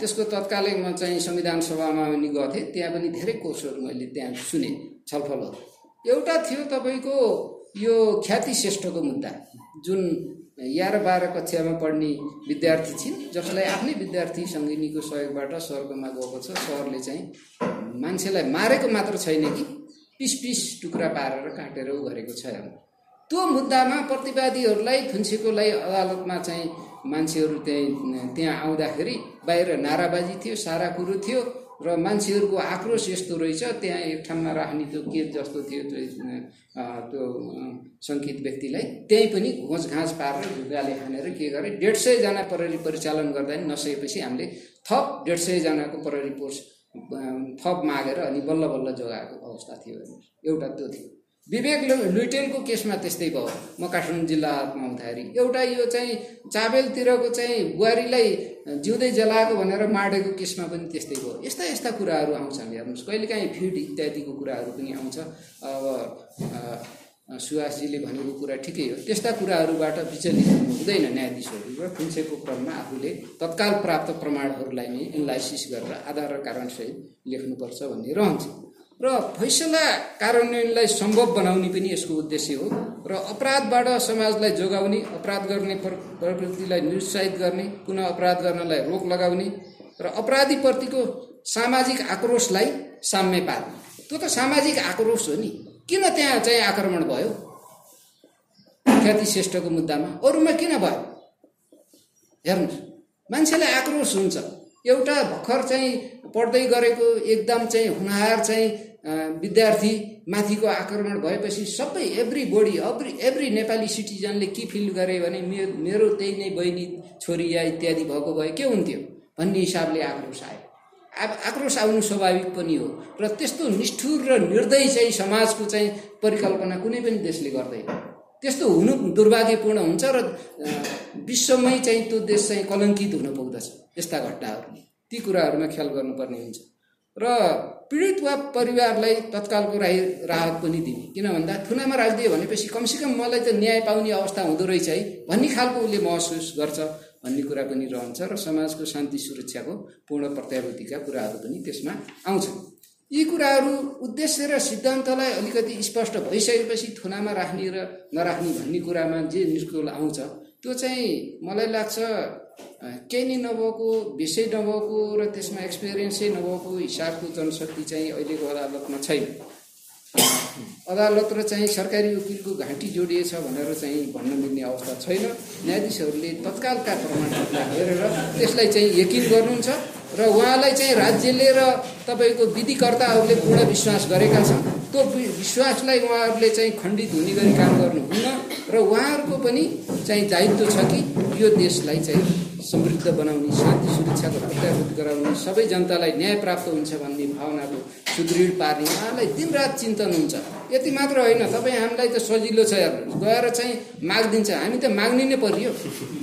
त्यसको तत्कालै म चाहिँ संविधान सभामा पनि थिएँ त्यहाँ पनि धेरै कोर्सहरू मैले त्यहाँ सुने छलफलहरू एउटा थियो तपाईँको यो ख्याति श्रेष्ठको मुद्दा जुन एघार बाह्र कक्षामा पढ्ने विद्यार्थी छिन् जसलाई आफ्नै विद्यार्थी सङ्गिनीको सहयोगबाट स्वर्गमा गएको छ सरले चाहिँ मान्छेलाई मारेको मात्र छैन कि पिस पिस टुक्रा पारेर काटेर ऊ गरेको छ त्यो मुद्दामा प्रतिवादीहरूलाई थुन्सेकोलाई अदालतमा चाहिँ मान्छेहरू त्यहाँ त्यहाँ आउँदाखेरि बाहिर नाराबाजी थियो सारा कुरो थियो र मान्छेहरूको आक्रोश यस्तो रहेछ त्यहाँ एक ठाउँमा राख्ने त्यो के जस्तो थियो त्यो त्यो अ, शङ्कित व्यक्तिलाई। त्यहीँ पनि घोँचघाँच पारेर ढुङ्गाले हानेर के गरे डेढ सयजना प्रहरी परिचालन गर्दा नसकेपछि हामीले थप डेढ सयजनाको प्रहरी फोर्स थप मागेर अनि बल्ल बल्ल जोगाएको अवस्था थियो। एउटा त्यो थियो। विवेक लु- लुइटेलको केसमा त्यस्तै भयो। म काठमाडौँ जिल्लामा हुँदाखेरि एउटा यो चाहिँ चाबेलतिरको चाहिँ बुहारीलाई जिउँदै जलाएको भनेर माडेको केसमा पनि त्यस्तै भयो। यस्ता यस्ता कुराहरू आउँछन्। हेर्नुहोस् कहिलेकाहीँ फिड इत्यादिको कुराहरू पनि आउँछ। अब अ, सुभाषजीले भनेको कुरा ठिकै हो। त्यस्ता कुराहरूबाट विचलित हुनु हुँदैन न्यायाधीशहरू र खुन्सेको क्रममा आफूले तत्काल प्राप्त प्रमाणहरूलाई नै एनालाइसिस गरेर आधार र कारणसहित लेख्नुपर्छ भन्ने रहन्छ। र फैसला कार्यान्वयनलाई सम्भव बनाउने पनि यसको उद्देश्य हो र अपराधबाट समाजलाई जोगाउने अपराध गर्ने प्र- प्रवृत्तिलाई निरुत्साहित गर्ने पुनः अपराध गर्नलाई रोक लगाउने र अपराधीप्रतिको सामाजिक आक्रोशलाई साम्य पार्ने। त्यो त सामाजिक आक्रोश हो नि। किन त्यहाँ चाहिँ आक्रमण भयो? सुख्याति श्रेष्ठको मुद्दामा अरूमा किन भयो? हेर्नुहोस् मान्छेलाई आक्रोश हुन्छ। एउटा भर्खर चाहिँ पढ्दै गरेको एकदम चाहिँ हुनहार चाहिँ विद्यार्थी माथिको आक्रमण भएपछि सबै everybody every every Nepali सिटिजनले के फिल गरे भने मे मेरो त्यही नै बहिनी छोरी या इत्यादि भएको भए के हुन्थ्यो? भन्ने हिसाबले आक्रोश आयो। अब आक्रोश आउनु स्वाभाविक पनि हो। र त्यस्तो निष्ठुर र निर्दयी चाहिँ समाजको चाहिँ परिकल्पना कुनै पनि देशले गर्दैन। त्यस्तो हुनु दुर्भाग्यपूर्ण हुन्छ र विश्वमै चाहिँ त्यो देश चाहिँ कलङ्कित हुन पुग्दछ यस्ता घटनाहरूले। ती कुराहरूमा ख्याल गर्नुपर्ने हुन्छ। र पीडित वा परिवारलाई तत्कालको राहि राहत पनि दिने। किन भन्दा थुनामा राखिदियो भनेपछि कमसेकम मलाई त न्याय पाउने अवस्था हुँदो रहेछ है। भन्ने खालको उसले महसुस गर्छ। भन्ने कुरा पनि रहन्छ र समाजको शान्ति सुरक्षाको पूर्ण प्रत्याभूतिका कुराहरू पनि त्यसमा आउँछन्। यी कुराहरू उद्देश्य र सिद्धान्तलाई अलिकति स्पष्ट भइसकेपछि थुनामा राख्ने र नराख्ने भन्ने कुरामा जे निस्कुल आउँछ त्यो चाहिँ मलाई लाग्छ केही नै नभएको विषय नभएको र त्यसमा एक्सपिरियन्सै नभएको हिसाबको जनशक्ति चाहिँ अहिलेको अदालतमा छैन। अदालत र चाहिँ सरकारी वकिलको घाँटी जोडिएछ भनेर चाहिँ भन्न मिल्ने अवस्था छैन। न्यायाधीशहरूले तत्कालका प्रमाणहरूलाई हेरेर त्यसलाई चाहिँ यकिन गर्नुहुन्छ र उहाँलाई चाहिँ राज्यले र तपाईँको विधिकर्ताहरूले पूर्ण विश्वास गरेका छन्। त्यो विश्वासलाई उहाँहरूले चाहिँ खण्डित हुने गरी काम गर्नुहुन्न र उहाँहरूको पनि चाहिँ दायित्व छ कि यो देशलाई चाहिँ समृद्ध बनाउने शान्ति सुरक्षाको प्रत्याभूत गराउने सबै जनतालाई न्याय प्राप्त हुन्छ भन्ने भावनाको सुदृढ पार्ने उहाँलाई दिनरात चिन्तन हुन्छ। यति मात्र होइन तपाईँ हामीलाई त सजिलो छ हेर्नुहोस्। गएर चाहिँ मागिदिन्छ। हामी त माग्ने नै परियो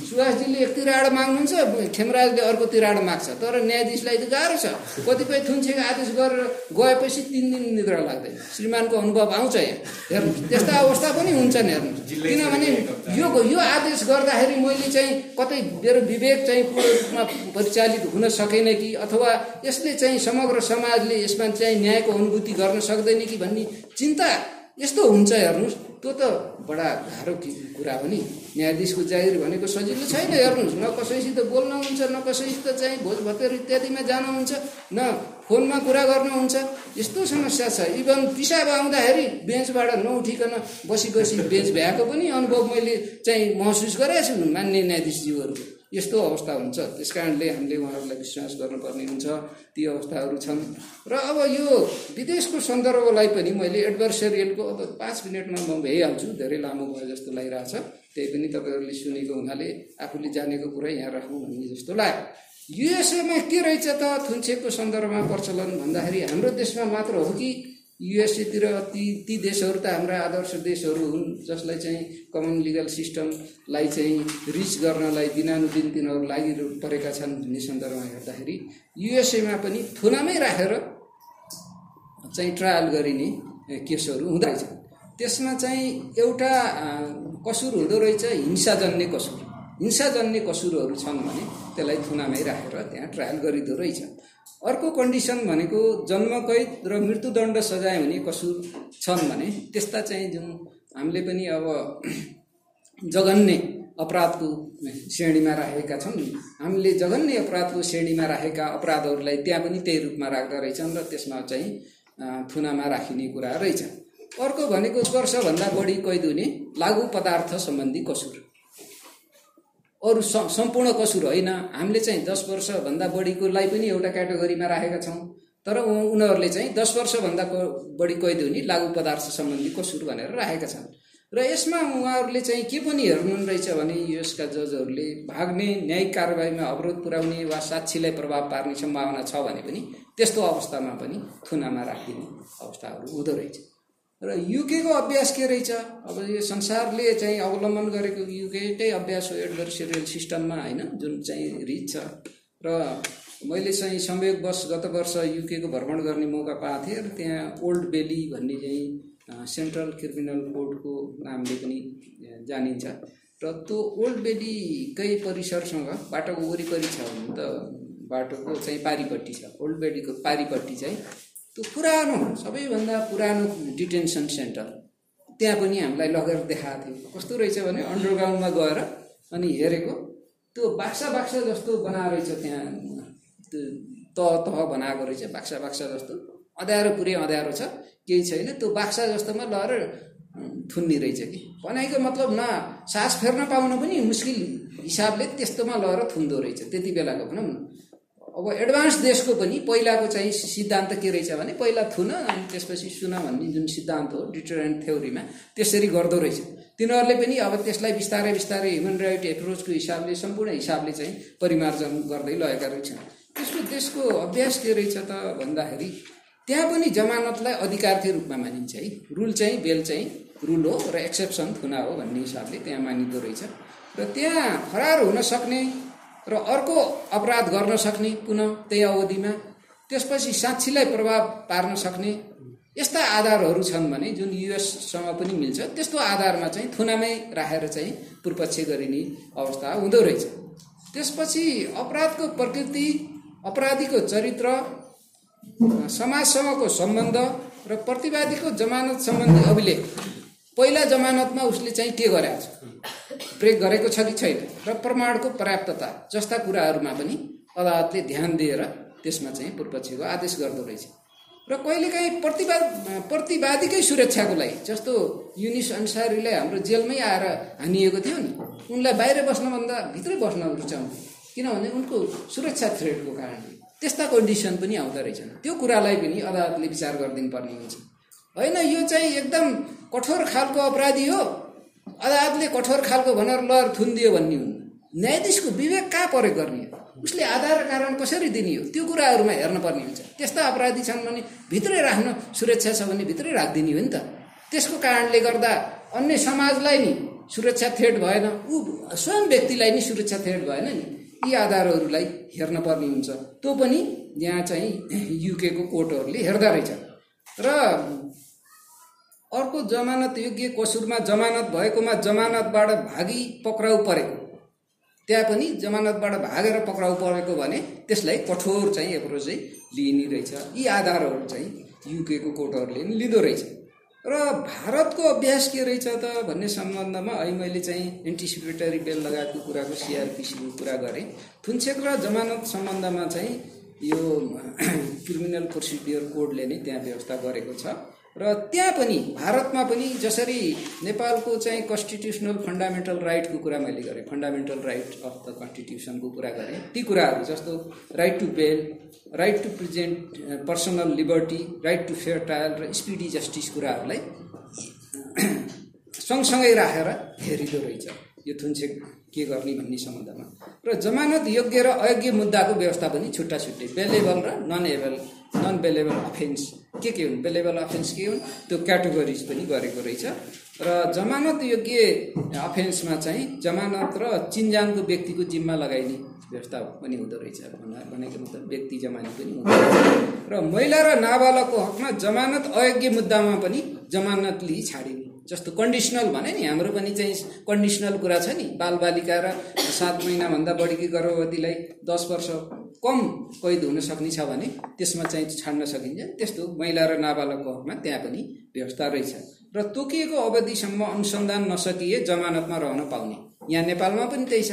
सुभाषजीले एक तिराड माग्नुहुन्छ खेमराजले अर्को तिराड माग्छ। तर न्यायाधीशलाई त गाह्रो छ। कतिपय थुन्सेको आदेश गरेर गएपछि तिन दिन निद्रा लाग्दैन। श्रीमानको अनुभव आउँछ यहाँ। हेर्नुहोस् त्यस्ता अवस्था पनि हुन्छन् हेर्नुहोस्। किनभने यो यो आदेश गर्दाखेरि मैले चाहिँ कतै मेरो विवेक चाहिँ पूर्ण रूपमा परिचालित हुन सकेन कि अथवा यसले चाहिँ समग्र समाजले यसमा चाहिँ न्यायको अनुभूति गर्न सक्दैन कि भन्ने चिन्ता यस्तो हुन्छ हेर्नुहोस्। त्यो त बडा गाह्रो कुरा हो नि। न्यायाधीशको जागिर भनेको सजिलो छैन हेर्नुहोस्। न कसैसित बोल्न हुन्छ न कसैसित चाहिँ भोज भतेर इत्यादिमा जानुहुन्छ न फोनमा कुरा गर्नुहुन्छ यस्तो समस्या छ। इभन पिसाब आउँदाखेरि बेन्चबाट नउठिकन बसी बसी बेन्च भ्याएको पनि अनुभव मैले चाहिँ महसुस गरेको छु मान्य न्यायाधीशज्यूहरूको यस्तो अवस्था हुन्छ। त्यस कारणले हामीले उहाँहरूलाई विश्वास गर्नुपर्ने हुन्छ। ती अवस्थाहरू छन्। र अब यो विदेशको सन्दर्भलाई पनि मैले एडभर्सरियलको अब पाँच मिनटमा म भइहाल्छु। धेरै लामो भयो जस्तो लागिरहेछ। त्यही पनि तपाईँहरूले सुनेको हुनाले आफूले जानेको कुरा यहाँ राखौँ भन्ने जस्तो लाग्यो। युएसएमा के रहेछ त? थुन्चेको सन्दर्भमा प्रचलन भन्दाखेरि हाम्रो देशमा मात्र हो कि युएसएतिर ती ती देशहरू त हाम्रा आदर्श देशहरू हुन् जसलाई चाहिँ कमन लिगल सिस्टमलाई चाहिँ रिच गर्नलाई दिनानुदिन तिनीहरू लागि परेका छन् भन्ने सन्दर्भमा हेर्दाखेरि युएसएमा पनि थुनामै राखेर चाहिँ ट्रायल गरिने केसहरू हुँदो रहेछ। त्यसमा चाहिँ एउटा कसुर हुँदो रहेछ हिंसाजन्य कसुर। हिंसाजन्य कसुरहरू छन् भने त्यसलाई थुनामै राखेर त्यहाँ ट्रायल गरिँदो रहेछ। अर्को कन्डिसन भनेको जन्मकैद र मृत्युदण्ड सजाय हुने कसुर छन् भने त्यस्ता चाहिँ जुन हामीले पनि अब जघन्य अपराधको श्रेणीमा राखेका छौँ हामीले जघन्य अपराधको श्रेणीमा राखेका अपराधहरूलाई त्यहाँ पनि त्यही रूपमा राख्दो रहेछन् र त्यसमा चाहिँ थुनामा राखिने कुरा रहेछ। अर्को भनेको वर्षभन्दा बढी कैद हुने लागु पदार्थ सम्बन्धी कसुर। अरू सम्पूर्ण कसुर होइन हामीले चाहिँ दस वर्षभन्दा बढीकोलाई पनि एउटा क्याटेगोरीमा राखेका छौँ। तर उनीहरूले चाहिँ दस वर्षभन्दा बढी कैद हुने लागु पदार्थ सम्बन्धी कसुर भनेर राखेका छन्। र यसमा उहाँहरूले चाहिँ के पनि हेर्नु रहेछ भने यसका जजहरूले भाग्ने न्यायिक कारवाहीमा अवरोध पुर्याउने वा साक्षीलाई प्रभाव पार्ने सम्भावना छ भने पनि त्यस्तो अवस्थामा पनि थुनामा राखिने अवस्थाहरू हुँदो रहेछ। र युकेको अभ्यास के रहेछ? अब यो संसारले चाहिँ अवलम्बन गरेको युकेकै अभ्यास हो एडभर्सरियल सिस्टममा होइन? जुन चाहिँ रिच छ। र मैले चाहिँ संयोगवश गत वर्ष युकेको भ्रमण गर्ने मौका पाएको थिएँ र त्यहाँ ओल्ड बेली भन्ने चाहिँ सेन्ट्रल क्रिमिनल कोर्टको नामले पनि जानिन्छ। र त्यो ओल्ड बेलीकै परिसरसँग बाटोको वरिपरि छ भने त बाटोको चाहिँ पारिपट्टि छ। ओल्ड बेलीको पारिपट्टि चाहिँ त्यो पुरानो सबैभन्दा पुरानो डिटेन्सन सेन्टर त्यहाँ पनि हामीलाई लगेर देखाएको थियो। कस्तो रहेछ भने अन्डरग्राउन्डमा गएर अनि हेरेको। त्यो बाक्सा बाक्सा जस्तो बनाएको रहेछ त्यहाँ। त्यो तह तह बनाएको रहेछ बाक्सा बाक्सा जस्तो। अँध्यारो पुरै अँध्यारो छ। केही छैन। त्यो बाक्सा जस्तोमा लगेर थुन्ने रहेछ कि। भनाइको मतलब न सास फेर्न पाउन पनि मुस्किल हिसाबले त्यस्तोमा लगेर थुन्दो रहेछ। त्यति बेलाको भनौँ अब एडभान्स देशको पनि पहिलाको चाहिँ सिद्धान्त के रहेछ भने पहिला थुन अनि त्यसपछि सुन भन्ने जुन सिद्धान्त हो डिटरेन्ट थ्योरीमा त्यसरी गर्दो रहेछ। तिनीहरूले पनि अब त्यसलाई बिस्तारै बिस्तारै ह्युमन राइट एप्रोचको हिसाबले सम्पूर्ण हिसाबले चाहिँ परिमार्जन गर्दै लगेका रहेछन्। त्यसको देशको अभ्यास के रहेछ त भन्दाखेरि त्यहाँ पनि जमानतलाई अधिकारकै रूपमा मानिन्छ है। रुल चाहिँ बेल चाहिँ रुल हो र एक्सेप्सन थुना हो भन्ने हिसाबले त्यहाँ मानिँदो रहेछ। र त्यहाँ फरार हुन सक्ने र अर्को अपराध गर्न सक्ने पुनः त्यही अवधिमा त्यसपछि साक्षीलाई प्रभाव पार्न सक्ने यस्ता आधारहरू छन् भने जुन युएससँग पनि मिल्छ त्यस्तो आधारमा चाहिँ थुनामै राखेर चाहिँ पूर्वपक्ष गरिने अवस्था हुँदो रहेछ। त्यसपछि अपराधको प्रकृति अपराधीको चरित्र समाजसँगको सम्बन्ध र प्रतिवादीको जमानत सम्बन्धी अभिलेख पहिला जमानतमा उसले चाहिँ के गरेको छ? ब्रेक गरेको छ कि छैन? र प्रमाणको पर्याप्तता जस्ता कुराहरूमा पनि अदालतले ध्यान दिएर त्यसमा चाहिँ पूर्वपक्षको आदेश गर्दो रहेछ। र कहिलेकाहीँ प्रतिवाद प्रतिवादीकै सुरक्षाको लागि जस्तो युनिस अन्सारीलाई हाम्रो जेलमै आएर हानिएको थियो नि उनलाई बाहिर बस्नभन्दा भित्रै बस्न रुचाउँथे किनभने उनको सुरक्षा थ्रेडको कारणले। त्यस्ता कन्डिसन पनि आउँदो रहेछन्। त्यो कुरालाई पनि अदालतले विचार गरिदिनु पर्ने हुन्छ। होइन यो चाहिँ एकदम कठोर खालको अपराधी हो। अदालतले कठोर खालको भनेर लहर थुनिदियो भन्ने हुन्न। न्यायाधीशको विवेक कहाँ प्रयोग गर्ने? हो उसले आधार कारण कसरी दिने हो? त्यो कुराहरूमा हेर्न पर्ने हुन्छ। त्यस्ता अपराधी छन् भने भित्रै राख्न सुरक्षा छ भने भित्रै राखिदिने हो नि त। त्यसको कारणले गर्दा अन्य समाजलाई नि सुरक्षा थ्रेट भएन। ऊ स्वयं व्यक्तिलाई नि सुरक्षा थ्रेट भएन नि। यी आधारहरूलाई हेर्न पर्ने हुन्छ। त्यो पनि यहाँ चाहिँ युकेको कोर्टहरूले हेर्दा रहेछ। र अर्को जमानत योग्य कसुरमा जमानत भएकोमा जमानतबाट भागी पक्राउ परेको। त्यहाँ पनि जमानतबाट भागेर पक्राउ परेको भने त्यसलाई कठोर चाहिँ एप्रोच चाहिँ लिइने रहेछ। यी आधारहरू चाहिँ युकेको कोर्टहरूले पनि लिँदो रहेछ। र भारतको अभ्यास के रहेछ त भन्ने सम्बन्धमा अहिले मैले चाहिँ एन्टिसिपेटरी बेल लगाएको कुराको सिआरपिसीको कुरा गरेँ। थुन्सेक र जमानत सम्बन्धमा चाहिँ यो क्रिमिनल प्रोसिडियर कोडले नै त्यहाँ व्यवस्था गरेको छ। र त्यहाँ पनि भारतमा पनि जसरी नेपालको चाहिँ कन्स्टिट्युसनल फन्डामेन्टल राइटको कुरा मैले गरेँ फन्डामेन्टल राइट अफ द कन्स्टिट्युसनको कुरा गरेँ ती कुराहरू जस्तो right to bail right to present personal liberty right to fair trial र स्पिडी जस्टिस कुराहरूलाई सँगसँगै राखेर हेरिँदो रहेछ। यो थुन्सेक के गर्ने भन्ने सम्बन्धमा। र जमानत योग्य र अयोग्य मुद्दाको व्यवस्था पनि छुट्टा छुट्टै बेलेबल र non able non bailable offence के के हुन्? बेलेबल अफेन्स के हुन्? त्यो क्याटेगोरिज पनि गरेको रहेछ। र जमानत योग्य अफेन्समा चाहिँ जमानत र चिन्जानको व्यक्तिको जिम्मा लगाइने व्यवस्था पनि हुँदो रहेछ। भनेको मतलब व्यक्ति जमानी पनि हुँदो रहेछ। र महिला र नाबालकको हकमा जमानत अयोग्य मुद्दामा पनि जमानत लिई छाडिने जस्तो कन्डिसनल भने नि हाम्रो पनि चाहिँ कन्डिसनल कुरा छ नि। बालबालिका र सात महिनाभन्दा बढीकी गर्भवतीलाई दस वर्ष कम कैद हुन सक्ने छ भने त्यसमा चाहिँ छाड्न सकिन्छ। त्यस्तो महिला र नाबालकको हकमा त्यहाँ पनि व्यवस्था रहेछ। र तोकिएको अवधिसम्म अनुसन्धान नसकिए जमानतमा रहन पाउने। यहाँ नेपालमा पनि त्यही छ।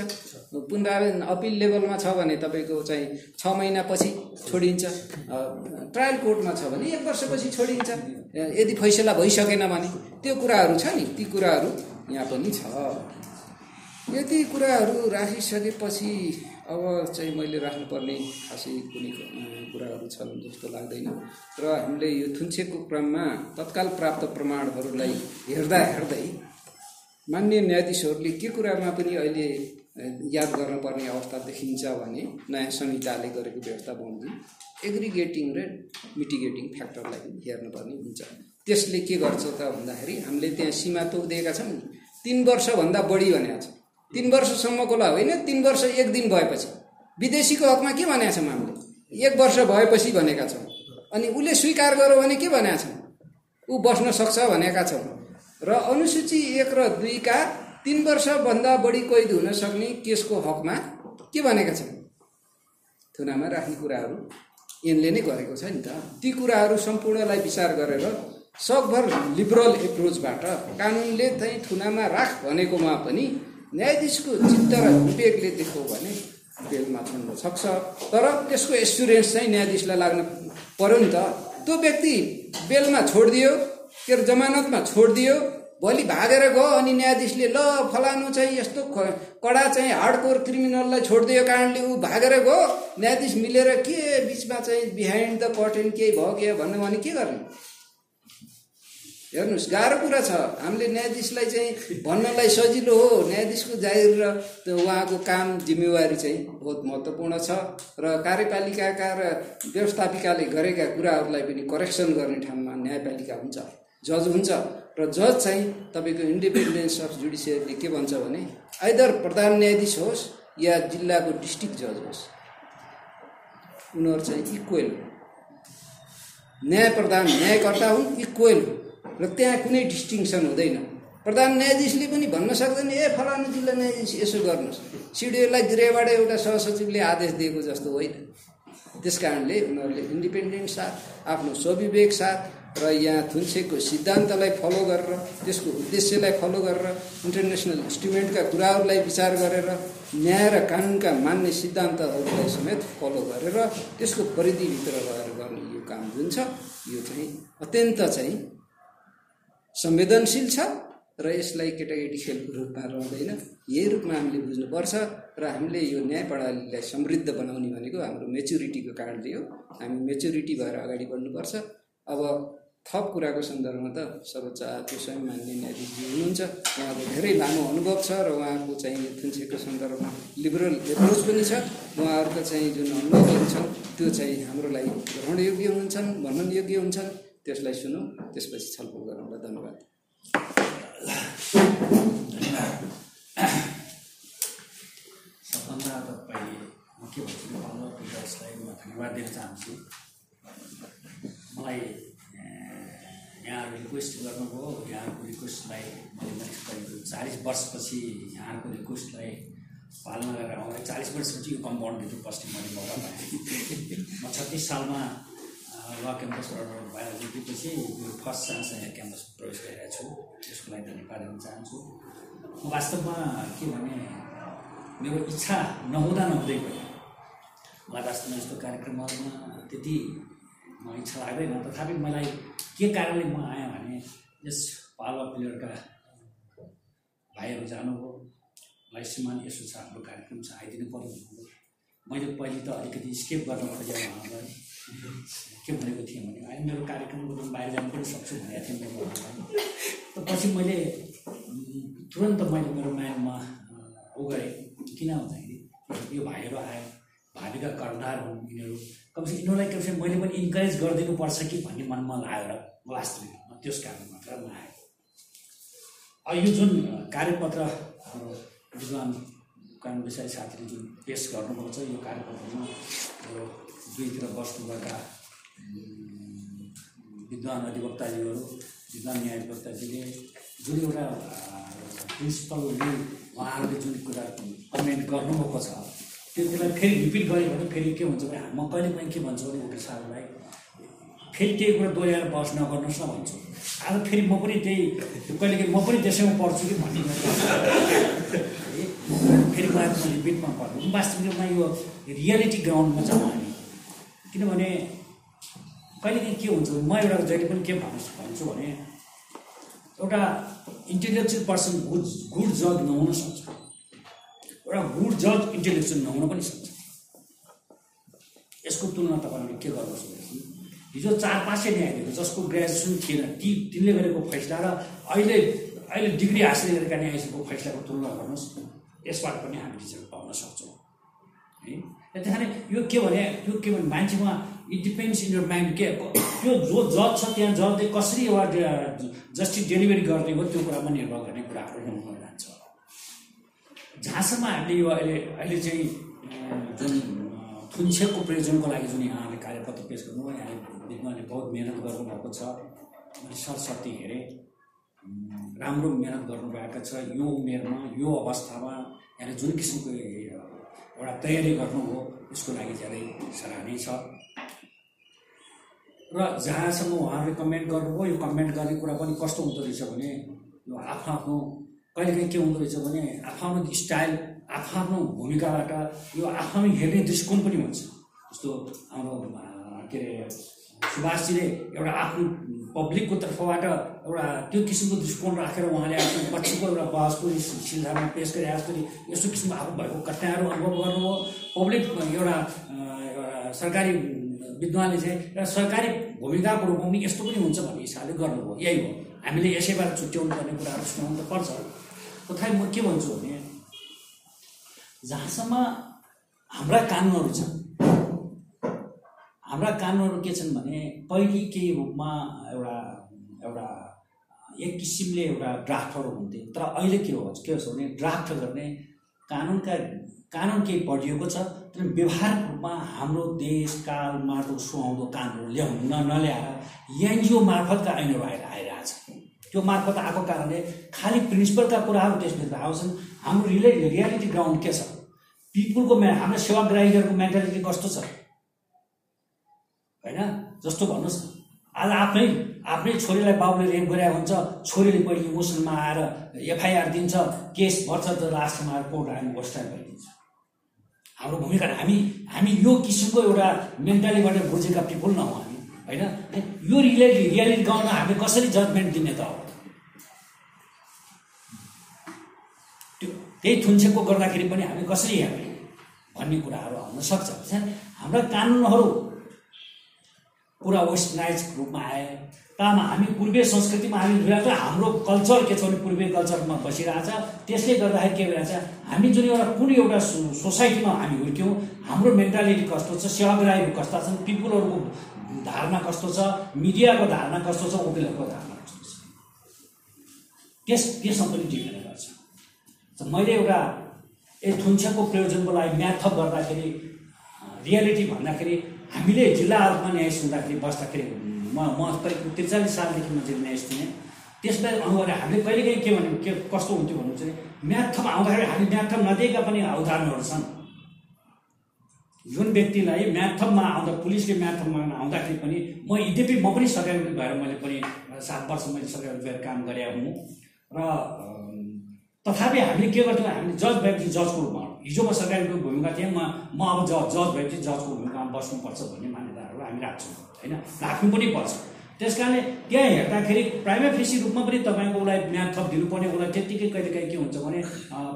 पुनरावेदन अपिल लेभलमा छ भने तपाईँको चाहिँ छ महिनापछि छोडिन्छ। ट्रायल कोर्टमा छ भने एक वर्षपछि छोडिन्छ। यदि फैसला भइसकेन भने त्यो कुराहरू छ नि ती कुराहरू यहाँ पनि छ। यति कुराहरू राखिसकेपछि अब चाहिँ मैले राख्नुपर्ने खासै कुनै कुराहरू छन् जस्तो लाग्दैन। र हामीले यो थुन्सेको क्रममा तत्काल प्राप्त प्रमाणहरूलाई हेर्दा हेर्दै मान्य न्यायाधीशहरूले के कुरामा पनि अहिले याद गर्नुपर्ने अवस्था देखिन्छ भने नयाँ संहिताले गरेको व्यवस्था बमोजिम एग्रिगेटिङ र मिटिगेटिङ फ्याक्टरलाई हेर्नुपर्ने हुन्छ। त्यसले के गर्छ त भन्दाखेरि हामीले त्यहाँ सीमा तोकिदिएका छौँ नि। तिन वर्षभन्दा बढी भनेको छ। तिन वर्षसम्मको ला होइन तिन वर्ष एक दिन भएपछि। विदेशीको हकमा के भनेका छौँ हामीले? एक वर्ष भएपछि भनेका छौँ। अनि उसले स्वीकार गर्यो भने के भनेका छौँ? ऊ बस्न सक्छ भनेका छौँ। र अनुसूची एक र दुईका तिन वर्षभन्दा बढी कैद हुन सक्ने केसको हकमा के भनेका छन्? थुनामा राख्ने कुराहरू यिनले नै गरेको छ नि त। ती कुराहरू सम्पूर्णलाई विचार गरेर सकभर लिबरल एप्रोचबाट कानुनले चाहिँ थुनामा राख भनेकोमा पनि न्यायाधीशको चित्त र विवेकले देख्यो भने बेलमा छोड्न सक्छ। तर त्यसको एक्सपिरियन्स चाहिँ न्यायाधीशलाई लाग्न पर्यो नि त। त्यो व्यक्ति बेलमा छोडिदियो अरे जमानतमा छोडिदियो भोलि भागेर गयो अनि न्यायाधीशले ल फलानु चाहिँ यस्तो कडा चाहिँ हार्डकोर क्रिमिनललाई छोडिदियो कारणले ऊ भागेर गयो। न्यायाधीश मिलेर के बिचमा चाहिँ बिहाइन्ड द कर्टेन केही भयो के भन्नु भने के गर्ने? हेर्नुहोस् गाह्रो कुरा छ। हामीले न्यायाधीशलाई चाहिँ भन्नलाई सजिलो हो। न्यायाधीशको जागिर र उहाँको काम जिम्मेवारी चाहिँ बहुत महत्त्वपूर्ण छ र कार्यपालिकाका र व्यवस्थापिकाले गरेका कुराहरूलाई पनि करेक्सन गर्ने ठाउँमा न्यायपालिका हुन्छ। जज हुन्छ। र जज चाहिँ तपाईँको इन्डिपेन्डेन्स अफ जुडिसियरीले के भन्छ भने आइदर प्रधान न्यायाधीश होस् या जिल्लाको डिस्ट्रिक्ट जज होस्। उनीहरू चाहिँ इक्वेल न्याय प्रधान न्यायकर्ता हुन् इक्वेल र त्यहाँ कुनै डिस्टिङसन हुँदैन। प्रधान न्यायाधीशले पनि भन्न सक्दैन ए फलानु जिल्ला न्यायाधीश यसो गर्नुहोस्। सिडिओलाई गृहबाट एउटा सहसचिवले आदेश दिएको जस्तो होइन। त्यस कारणले उनीहरूले इन्डिपेन्डेन्ट साथ आफ्नो स्वविवेक साथ र यहाँ थुन्सेको सिद्धान्तलाई फलो गरेर त्यसको उद्देश्यलाई फलो गरेर इन्टरनेसनल इन्स्ट्रुमेन्टका कुराहरूलाई विचार गरेर न्याय र कानुनका मान्ने सिद्धान्तहरूलाई समेत फलो गरेर त्यसको परिधिभित्र रहेर गर्ने यो काम जुन छ यो चाहिँ अत्यन्त चाहिँ संवेदनशील छ र यसलाई केटाकेटी खेलको रूपमा रहँदैन। यही रूपमा हामीले बुझ्नुपर्छ र हामीले यो न्याय प्रणालीलाई समृद्ध बनाउने भनेको हाम्रो मेच्युरिटीको कारणले हो। हामी मेच्युरिटी भएर अगाडि बढ्नुपर्छ। अब थप कुराको सन्दर्भमा त सर्वोच्च आयोगको स्वयं मान्य न्यायाधीशजी हुनुहुन्छ। उहाँको धेरै लामो अनुभव छ र उहाँको चाहिँ थुन्सेको सन्दर्भमा लिबरल एप्रोच पनि छ। उहाँहरूको चाहिँ जुन अनुभवहरू छन् त्यो चाहिँ हाम्रो लागि ग्रहणयोग्य हुन्छन् वर्णनयोग्य हुन्छन्। त्यसलाई सुनौँ त्यसपछि छलफल गरौँला धन्यवाद।
सबभन्दा त पहिले म के भन्छु धन्यवाद दिन चाहन्छु। मलाई यहाँहरू रिक्वेस्ट गर्नुभयो। यहाँहरूको रिक्वेस्टलाई मैले मैले गरेको चालिस वर्षपछि यहाँहरूको रिक्वेस्टलाई पालना गरेर आउँदा चालिस वर्षपछि यो कम्पाउन्डभित्र पस्ने मैले मौका म छत्तिस सालमा ल क्याम्पसबाट भएर जितेपछि यो फर्स्ट चान्स यहाँ क्याम्पस प्रवेश गरेको छु। त्यसको लागि धन्यवाद दिन चाहन्छु। म वास्तवमा के भने मेरो इच्छा नहुँदा नहुँदै गयो। मलाई वास्तवमा यस्तो कार्यक्रमहरूमा त्यति इच्छा लाग्दैन। तथापि मलाई के कारणले म आएँ भने यस पालवा प्लेयरका भाइहरू जानुभयो। मलाई श्रीमान यसो छ हाम्रो कार्यक्रम छ आइदिनु पऱ्यो भन्नुभयो। मैले पहिले त अलिकति स्केप गर्न खोजेँ उहाँलाई के भनेको थिएँ भने होइन मेरो कार्यक्रमको बाहिर जानु पनि सक्छु भनेको थिएँ मैले त पछि मैले तुरन्त मैले मेरो माइन्डमा उ गरेँ किन भन्दाखेरि यो भाइहरू आयो। भावीका कर्णधार हुन् यिनीहरू। कमसे यिनीहरूलाई कमसे मैले पनि इन्करेज गरिदिनुपर्छ कि भन्ने मनमा लागेर वास्तविक त्यस कारण मात्र अब यो जुन कार्यपत्र हाम्रो विद्वान कानुन विषय साथीले जुन पेस गर्नुभएको छ यो कार्यपत्रमा यो दुईतिर बस्नुभएका विद्वान अधिवक्ताजीहरू विद्वान न्यायाधिवक्ताजीले जुन एउटा प्रिन्सिपलले उहाँहरूले जुन कुरा कमेन्ट गर्नुभएको छ त्यो कुरालाई फेरि रिपिट गऱ्यो भने फेरि के हुन्छ भने म कहिले पनि के भन्छु भने वकिल साहबलाई फेरि त्यही कुरा दोहोऱ्याएर बहस नगर्नुहोस् न भन्छु। आज फेरि म पनि त्यही कहिले काहीँ म पनि त्यसैमा पढ्छु कि भन्ने फेरि मलाई त रिपिटमा पढ्नु वास्तविकमा यो रियालिटी ग्राउन्डमा छ हामी। किनभने कहिलेकाहीँ के हुन्छ म एउटा जहिले पनि के भन्छु भन्छु भने एउटा इन्टेलेक्चुअल पर्सन गुड गुड जज नहुन सक्छ। एउटा गुड जज इन्टेलेक्चुअल नहुन पनि सक्छ। यसको तुलना तपाईँहरूले के गर्नुहोस् भनेदेखि हिजो चार पाँचै न्यायाधीश जसको ग्रेजुएसन थिएन ती तिनले गरेको फैसला र अहिले अहिले डिग्री हासिल गरेका न्यायाधीशको फैसलाको तुलना गर्नुहोस्। यसबाट पनि हामी रिजल्ट पाउन सक्छौँ। है? त्यहाँदेखि यो के भने यो के भने मान्छेमा it depends in your mind के? त्यो जो जज छ त्यहाँ जजले कसरी एउटा जस्टिस डेलिभरी गर्ने हो त्यो कुरामा निर्भर गर्ने कुराहरू हुन जान्छ जहाँसम्म हामीले यो अहिले अहिले चाहिँ जुन अँ, थुन्सेकको प्रयोजनको लागि जुन यहाँले कार्यपत्र पेस गर्नुभयो यहाँले विद्वानले बहुत मिहिनेत गर्नुभएको छ। मैले सरस्वती हेरेँ राम्रो मिहिनेत गर्नुभएको छ। यो उमेरमा यो अवस्थामा यहाँले जुन किसिमको एउटा तयारी गर्नुभयो यसको लागि धेरै सराहनीय छ। र जहाँसम्म उहाँहरूले कमेन्ट गर्नुभयो यो कमेन्ट गर्ने कुरा पनि कस्तो हुँदो रहेछ भने यो आफ्नो आफ्नो कहिलेकाहीँ के हुँदो रहेछ भने आफ्नो स्टाइल आफ्नो भूमिकाबाट यो आफ्नो हेर्ने दृष्टिकोण पनि हुन्छ। जस्तो हाम्रो के अरे सुभाषजीले एउटा आफ्नो पब्लिकको तर्फबाट एउटा त्यो किसिमको दृष्टिकोण राखेर उहाँले आफ्नो पछिको एउटा बहसको सिलसिलामा पेस गरे जसरी यस्तो किसिमको आफू भएको घटनाहरू अनुभव गर्नुभयो। पब्लिक एउटा एउटा सरकारी विद्वानले चाहिँ एउटा सरकारी भूमिकाको रूपमा पनि यस्तो पनि हुन्छ भन्ने हिसाबले गर्नुभयो। यही हो। हामीले यसैबाट छुट्याउनु पर्ने कुराहरू सुनाउनु त पर्छ। तथापि म के भन्छु भने जहाँसम्म हाम्रा कानुनहरू छन् हाम्रा कानुनहरू के छन् भने पहिले केही रूपमा एउटा एउटा एक किसिमले एउटा ड्राफ्टहरू हुन्थे तर अहिले के हो के छ भने ड्राफ्ट गर्ने कानुनका कानुन केही पढिएको छ तर व्यवहारिक रूपमा हाम्रो देश काल मार्दो सुहाउँदो कानुनहरू ल्याउनु न नल्याएर एनजिओ मार्फतका ऐनहरू आएर आइरहेछ। त्यो मार्फत आएको कारणले खालि प्रिन्सिपलका कुराहरू त्यसभित्र आउँछन् हाम्रो रिले रियालिटी ग्राउन्ड के छ? पिपुलको म्या हाम्रो सेवाग्राहीहरूको मेन्टालिटी कस्तो छ? होइन? जस्तो भन्नुहोस् आज आफ्नै आफ्नै छोरीलाई बाबुले रेप गरेको हुन्छ छोरीले पहिले इमोसनमा आएर एफआइआर दिन्छ केस भर्छ त लास्टमा आएर कोर्ट हामी होस्टाइल भइदिन्छ। हाम्रो भूमिका हामी हामी यो किसिमको एउटा मेन्टालिटीबाट बुझेका पिपुल न हौँ हामी। होइन? यो रियालिटी रियालिटी गाउँमा हामीले कसरी जजमेन्ट दिने त हो त्यो त्यही थुन्सेको गर्दाखेरि पनि हामी कसरी हेर्ने भन्ने कुराहरू आउन सक्छ। हाम्रा कानुनहरू पुरा वेस्टर्नाइज रूपमा आए। तामा हामी पूर्वीय संस्कृतिमा हामी छ हाम्रो कल्चर के छ भने पूर्वीय कल्चरमा बसिरहेछ। त्यसले गर्दाखेरि के भइरहेछ हामी जुन एउटा कुन एउटा सोसाइटीमा हामी हुर्क्यौँ हाम्रो मेन्टालिटी कस्तो छ सेवाग्राहीहरू कस्ता छन् पिपुलहरूको धारणा कस्तो छ मिडियाको धारणा कस्तो छ वकिलहरूको धारणा कस्तो छ। त्यस त्यसमा पनि डिपेन्ड गर्छ मैले एउटा ए थुन्सेको प्रयोजनको लागि म्याथप गर्दाखेरि रियालिटी भन्दाखेरि हामीले जिल्लाहरूमा न्यायाधीश हुँदाखेरि बस्दाखेरि म म करिब त्रिचालिस सालदेखि म चाहिँ न्यायाधीश थिएँ। त्यसलाई अनुभव हामीले कहिलेकाहीँ के भन्यो के कस्तो हुन्थ्यो भन्नु चाहिँ म्याथमा आउँदाखेरि हामी म्याथम नदिएका पनि उदाहरणहरू छन्। जुन व्यक्तिलाई म्याथममा आउँदा पुलिसले म्याथममा आउँदाखेरि पनि म यद्यपि म पनि सरकारी भएर मैले पनि सात वर्ष मैले सरकारी नोकरी काम गरेँ हुँ। र तथापि हामीले के गर्थ्यौँ हामीले जज भएपछि जजको रूपमा हिजो म सरकारीको भूमिका थिएँ म म अब ज जज भएपछि जजको भूमिकामा बस्नुपर्छ भन्ने मान्यताहरू हामी राख्छौँ होइन? राख्नु पनि पर्छ। त्यस कारणले त्यहाँ हेर्दाखेरि प्राइमेट फेसी रूपमा पनि तपाईँको उसलाई म्याथ थप दिनुपर्ने उसलाई त्यत्तिकै कहिलेकाहीँ के हुन्छ भने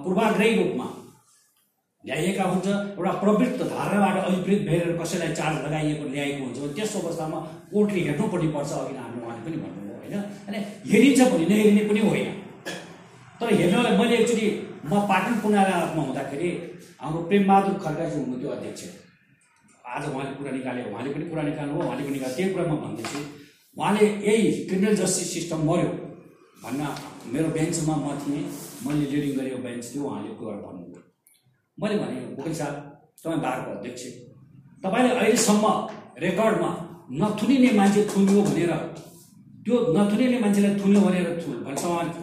पूर्वाग्रही रूपमा ल्याइएका हुन्छ एउटा प्रवृत्त धारणाबाट अभिप्रेत भएर कसैलाई चार्ज लगाइएको ल्याएको हुन्छ भने त्यस्तो अवस्थामा कोर्टले हेर्नुपर्ने पर्छ अघि हाम्रो उहाँले पनि भन्नुभयो होइन? अनि हेरिन्छ भने नहेरिने पनि होइन। तर हेर्नलाई मैले एक्चुली म पाटन पुनारामा हुँदाखेरि हाम्रो प्रेमबहादुर खड्काजी हुनुहुन्थ्यो अध्यक्ष। आज उहाँले कुरा निकाल्यो उहाँले पनि कुरा निकाल्नुभयो उहाँले पनि त्यही कुरा म भन्दैछु। उहाँले यही क्रिमिनल जस्टिस सिस्टम मऱ्यो भन्न मेरो बेन्चमा म थिएँ मैले लिडिङ गरेको बेन्च थियो उहाँले कुरा भन्नुभयो। मैले भने वकिल साहब तपाईँ बारको अध्यक्ष। तपाईँले अहिलेसम्म रेकर्डमा नथुनिने मान्छे थुन्यो भनेर त्यो नथुनिने मान्छेलाई थुन्यो भनेर थु भनेसम्म छो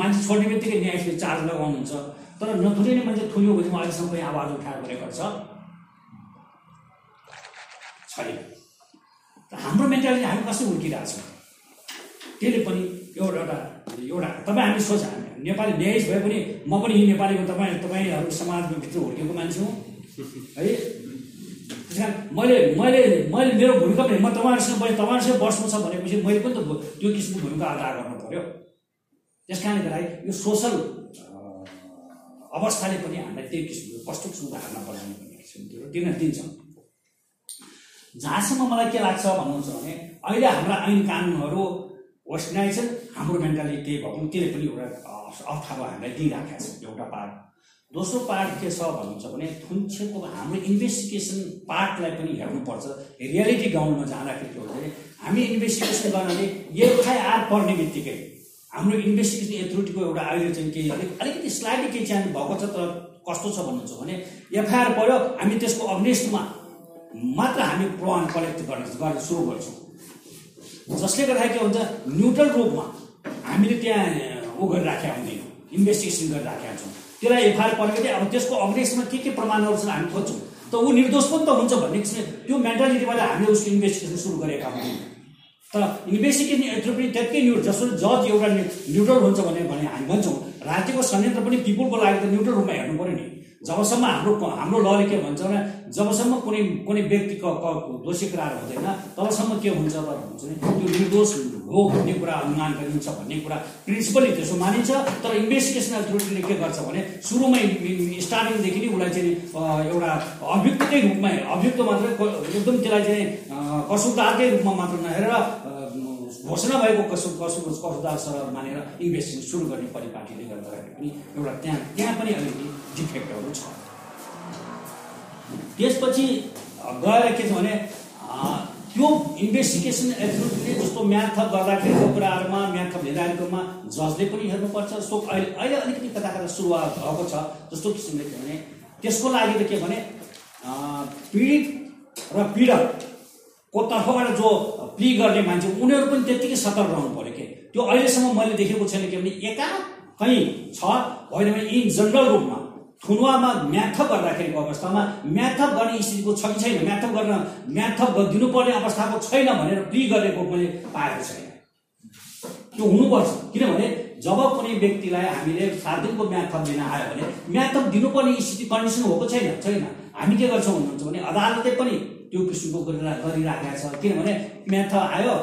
मान्छे छोड्ने बित्तिकै न्यायले चार्ज लगाउनुहुन्छ। तर नथुनिने मान्छे थुन्यो भने म अहिलेसम्म कहीँ आवाज उठाएको रेकर्ड छ। छैन। हाम्रो मेन्टालिटी हामी कसरी हुर्किरहेछौँ? त्यसले पनि एउटा एउटा एउटा तपाईँ हामी सोच हामी नेपाली न्यायिस भए पनि म पनि यी नेपालीको तपाईँ तपाईँहरू समाजमा भित्र हुर्केको मान्छे हुँ। है? त्यस कारण मैले मैले मैले मेरो भूमिका पनि म तपाईँहरूसँग तपाईँहरूसँग बस्नु छ भनेपछि मैले पनि त त्यो किसिमको भूमिका अदा गर्नु पऱ्यो त्यस कारणले गर्दाखेरि यो सोसल अवस्थाले पनि हामीलाई त्यही किसिमको कस्तो किसिमको धारणा बनाउने भन्ने किसिमको दिन दिन्छ। जहाँसम्म मलाई के लाग्छ भन्नुहुन्छ भने अहिले हाम्रा ऐन कानुनहरू वेस्टर्नाइज छन् हाम्रो मेन्टालिटी त्यही भएको त्यसले पनि एउटा अप्ठ्यारो हामीलाई दिइराखेको छ एउटा पार्ट। दोस्रो पार्ट के छ भन्नुहुन्छ भने थुन्सेको हाम्रो इन्भेस्टिगेसन पार्टलाई पनि हेर्नुपर्छ। रियालिटी ग्राउन्डमा जाँदाखेरि के हुन्छ भने हामी इन्भेस्टिगेसन गर्नाले एफआइआर पर्ने बित्तिकै। हाम्रो इन्भेस्टिगेसन एथोरिटीको एउटा अहिले चाहिँ केही अलिक अलिकति स्लाइडली केही चाहिँ भएको छ तर कस्तो छ भन्नुहुन्छ भने एफआइआर पर्यो हामी त्यसको अग्नेस्टमा मात्र हामी प्रमाण कलेक्ट गर्न गर्न सुरु गर्छौँ। जसले गर्दाखेरि के हुन्छ न्युट्रल रूपमा हामीले त्यहाँ ऊ गरिराखेका हुँदैनौँ इन्भेस्टिगेसन गरिराखेका छौँ। त्यसलाई एफआइआर परेपछि अब त्यसको अग्नेस्टमा के के प्रमाणहरू छन् हामी खोज्छौँ। त ऊ निर्दोष पनि त हुन्छ भन्ने किसिमले त्यो मेन्टालिटीबाट हामीले उसको इन्भेस्टिगेसन सुरु गरेका हुँदैनौँ। तर इन्भेस्टिगेसन पनि त्यत्तिकै न्यु जस्तो जज एउटा न्यु- न्युट्रल हुन्छ भने हामी भन्छौँ। राज्यको संयन्त्र पनि पिपुलको लागि त न्युट्रल रूपमा हेर्नु पऱ्यो नि। जबसम्म हाम्रो हाम्रो लले के भन्छ भने जबसम्म कुनै कुनै व्यक्तिको क- दोषी करार हुँदैन तबसम्म के हुन्छ र भन्छ भने त्यो निर्दोष हो भन्ने कुरा अनुमान गरिन्छ भन्ने कुरा प्रिन्सिपली त्यसो मानिन्छ। तर इन्भेस्टिगेसन अथोरिटीले के गर्छ भने सुरुमै स्टार्टिङदेखि नै उसलाई चाहिँ एउटा अभियुक्तकै रूपमा अभियुक्त मात्रै एकदम त्यसलाई चाहिँ कसुरदारकै रूपमा मात्र नहेरेर घोषणा भएको कसु कसु कसुदार सरह मानेर इन्भेस्टिगेसन सुरु गर्ने परिपाटीले गर्दाखेरि पनि एउटा त्यहाँ त्यहाँ पनि अलिकति डिफेक्टहरू छ। त्यसपछि गएर के छ भने त्यो इन्भेस्टिगेसन एथोरिटीले जस्तो म्याथप गर्दाखेरिको कुराहरूमा म्याथप लिँदाखेरिकोमा जजले पनि हेर्नुपर्छ। जस्तो अहिले अहिले अलिकति कता कता सुरुवात भएको छ जस्तो किसिमले के भने त्यसको लागि त के भने पीडित र पीडकको तर्फबाट जो प्ली गर्ने मान्छे उनीहरू पनि त्यत्तिकै सतर्क रहनु पऱ्यो के? त्यो अहिलेसम्म मैले देखेको छैन के भने एका कहीँ छ होइन भने इन जनरल रूपमा थुनुवामा म्याथप गर्दाखेरिको अवस्थामा म्याथप गर्ने स्थितिको छ कि छैन? म्याथप गर्न म्याथप दिनुपर्ने अवस्थाको छैन भनेर प्ली गरेको मैले पाएको छैन। त्यो हुनुपर्छ। किनभने जब कुनै व्यक्तिलाई हामीले सात दिनको म्याथप दिन आयो भने म्याथप दिनुपर्ने स्थिति कन्डिसन भएको छैन छैन। हामी के गर्छौँ भन्नुहुन्छ भने अदालतले पनि त्यो किसिमको गरिरा गरिराखेको छ। किनभने म्याथ आयो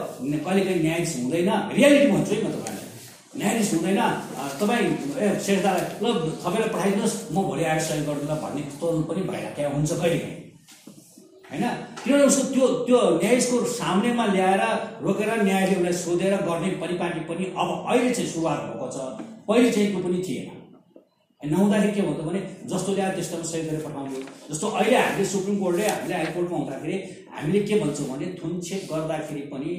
कहिलेकाहीँ न्यायाधीश हुँदैन। रियालिटी भन्छु है म तपाईँलाई न्यायाधीश हुँदैन। तपाईँ ए शेर्दालाई ल थपेर पठाइदिनुहोस् म भोलि आएर सही गरिदिउँला भन्ने तरुण पनि भइराखेको हुन्छ कहिलेकाहीँ। होइन? किनभने उसको त्यो त्यो न्यायाधीशको सामनेमा ल्याएर रोकेर न्यायालय उसलाई सोधेर गर्ने परिपाटी पनि अब अहिले चाहिँ सुरुवात भएको छ। पहिले चाहिँ त्यो पनि थिएन। नहुँदाखेरि के भन्यो भने जस्तो ल्यायो त्यस्तोमा सही गरेर पठाउने जस्तो अहिले हामीले सुप्रिम कोर्टले हामीले हाइकोर्टमा हुँदाखेरि हामीले के भन्छौँ भने थुनछेक गर्दाखेरि पनि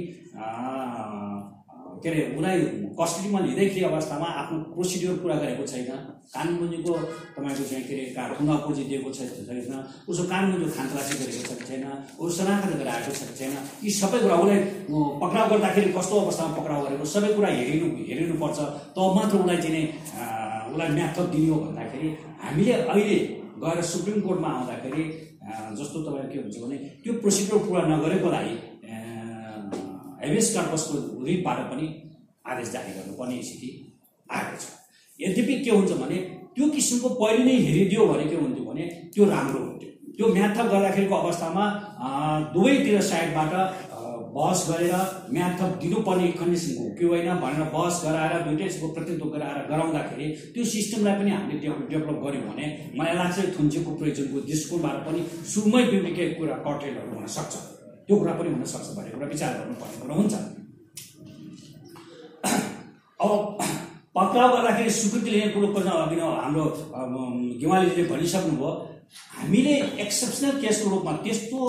के अरे उसलाई कस्टडीमा लिँदैखेरि अवस्थामा आफ्नो प्रोसिड्योर पुरा गरेको छैन। कानुनबुझीको तपाईँको चाहिँ के अरे का पुँजी दिएको छैन उसको कानुनबुझी खानतलासी गरेको छ छैन। ऊ शनाखत गरेर आएको छ कि छैन। यी सबै कुरा उसलाई पक्राउ गर्दाखेरि कस्तो अवस्थामा पक्राउ गरेको सबै कुरा हेरिनु हेरिनुपर्छ। तब मात्र उसलाई चाहिँ उसलाई म्याथप दिने हो भन्दाखेरि हामीले अहिले गएर सुप्रिम कोर्टमा आउँदाखेरि जस्तो तपाईँको के हुन्छ भने त्यो प्रोसिड्योर पुरा नगरेको लागि हेभियस कर्पसको रिटबाट पनि आदेश जारी गर्नुपर्ने स्थिति आएको छ। यद्यपि के हुन्छ भने त्यो किसिमको पहिले नै हेरिदियो भने के हुन्थ्यो भने त्यो राम्रो हुन्थ्यो। त्यो म्याथप गर्दाखेरिको अवस्थामा दुवैतिर साइडबाट बहस गरेर म्याथप दिनुपर्ने कन्डिसन हो कि होइन भनेर बहस गराएर दुइटैको प्रतिनिधित्व गराएर गराउँदाखेरि त्यो सिस्टमलाई पनि हामीले डेभलप गऱ्यौँ भने मलाई लाग्छ थुन्चेको प्रयोजनको दृष्टिकोणबाट पनि सुरुमै बिग्रेको कुरा कटेलहरू हुन सक्छ। त्यो कुरा पनि हुनसक्छ भन्ने कुरा विचार गर्नुपर्ने कुरा हुन्छ। अब पक्राउ गर्दाखेरि स्वीकृति लिने कुरो अघि हाम्रो अम, गेवालीजीले भनिसक्नुभयो हामीले एक्सेप्सनल केसको रूपमा त्यस्तो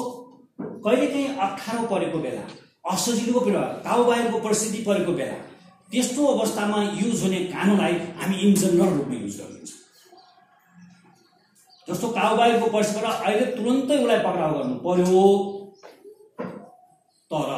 कहिलेकाहीँ अप्ठ्यारो परेको बेला असजिलोको बेला काउबाहिरको परिस्थिति परेको बेला त्यस्तो अवस्थामा युज हुने कानुनलाई हामी इन जनरल रूपमा युज गरिदिन्छौँ जस्तो काउबाहिरको परिस्थितिबाट अहिले तुरन्तै उसलाई पक्राउ गर्नु पर्यो तर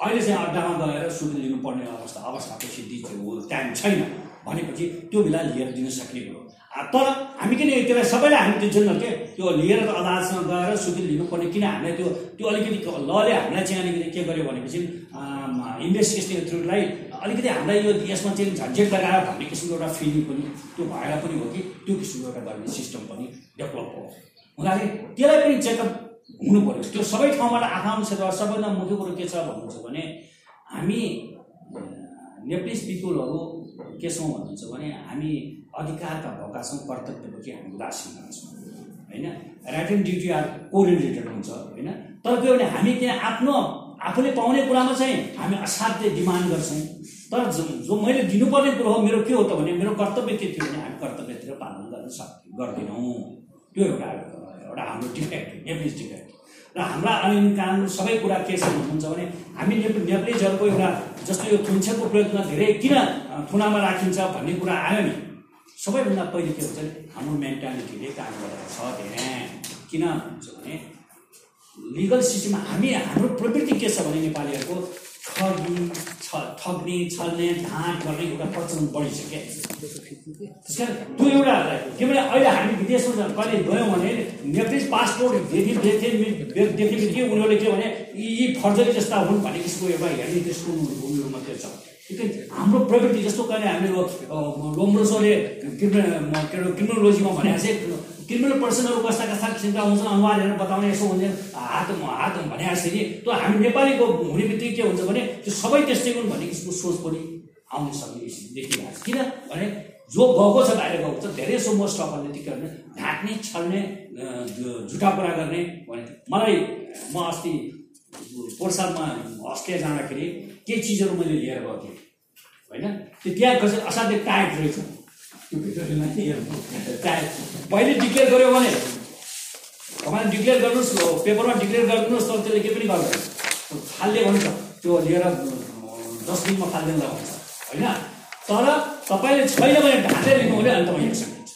अहिले चाहिँ अड्डामा गएर सुविधा लिनुपर्ने अवस्था अवस्थाको सिद्धि हो टाइम छैन भनेपछि त्यो बेला लिएर दिन सकिएको तर हामी किन त्यसलाई सबैलाई हामी दिन्छौँ न के? त्यो लिएर अदालतसँग गएर सुविधा लिनुपर्ने किन हामीलाई त्यो त्यो अलिकति लले हामीलाई चाहिँ अलिकति के गर्यो भनेपछि इन्भेस्टिगेसन एथोरिटीलाई अलिकति हामीलाई यो यसमा चाहिँ झन्झट लगायो भन्ने किसिमको एउटा फिलिङ पनि त्यो भएर पनि हो कि? त्यो किसिमको एउटा गर्ने सिस्टम पनि डेभलप हो। हुँदाखेरि त्यसलाई पनि चेकअप हुनु पऱ्यो त्यो सबै ठाउँबाट आकाङ्क्षा सबैभन्दा मुख्य कुरो के छ भन्नुहुन्छ भने हामी नेप्लिस पिपुलहरू के छौँ भन्नुहुन्छ भने हामी अधिकारका भएका छौँ कर्तव्यप्रति हामी उदासीन छौँ होइन? Right and duty are correlated हुन्छ होइन? तर के भने हामी त्यहाँ आफ्नो आफूले पाउने कुरामा चाहिँ हामी असाध्य डिमान्ड गर्छौँ। तर जो मैले दिनुपर्ने कुरो हो मेरो के हो त भने मेरो कर्तव्य के थियो भने हामी कर्तव्यतिर पालन गर्न सक् गर्दैनौँ। त्यो एउटा एउटा हाम्रो डिफेक्ट नेप्लिज डिफेक्ट। र हाम्रा ऐन कानुन सबै कुरा के छ भन्नुहुन्छ भने हामी नेप नेप्लिजहरूको एउटा जस्तो यो थुन्सेको प्रयोगमा धेरै किन थुनामा राखिन्छ भन्ने कुरा आयो नि। सबैभन्दा पहिले के हुन्छ हाम्रो मेन्टालिटीले काम गरेको छ त्यहाँ किन भन्छ भने लिगल सिस्टममा हामी हाम्रो प्रवृत्ति के छ भने नेपालीहरूको ठगी छ ठग्ने छल्ने ढाँट गर्ने एउटा प्रचलन बढिसक्यो। त्यस कारण त्यो एउटा किनभने अहिले हामी विदेशमा कहिले गयौँ भने नेप्लिज पासपोर्ट देखि देखे देख्ने बित्तिकै उनीहरूले के भने यी फर्जरी जस्ता हुन् भन्ने किसिमको एउटा हेर्ने दृष्टिकोण उनीहरू मात्रै छ। हाम्रो प्रवृत्ति जस्तो कहिले हामीले लोम्ब्रोसोले क्रिमिनोलोजीमा भनेको चाहिँ क्रिमिनल पर्सनहरू बस्दा कस्ता किसिमका हुन्छन् अनुहार हेरेर बताउने यसो हुन्छ हात हात भने जसरी त्यो हामी नेपालीको हुने बित्तिकै के हुन्छ भने त्यो सबै त्यस्तै हुन् भन्ने किसिमको सोच पनि आउन सक्ने देखिरहेको छ। किनभने जो गएको छ बाहिर गएको छ धेरै सो मोस्ट अफहरूले के गर्ने ढाँट्ने छल्ने झुटा कुरा गर्ने भने मलाई म अस्ति पोर्सादमा अस्ट्रेलिया जाँदाखेरि केही चिजहरू मैले लिएर गएको थिएँ। होइन? त्यो त्यहाँ कसै असाध्यै टाइट रहेछ। टाइट। पहिले डिक्लेयर गऱ्यो भने तपाईँले डिक्लेयर गर्नुहोस् पेपरमा डिक्लेयर गरिदिनुहोस् तर त्यसले केही पनि गर्दैन। त्यो फाल्ने भन्छ त्यो लिएर दस दिनमा फाल्दैन भन्छ होइन? तर तपाईँले छैन भने ढाँटेर लिनु भने अनि तपाईँ एक्सन लिन्छ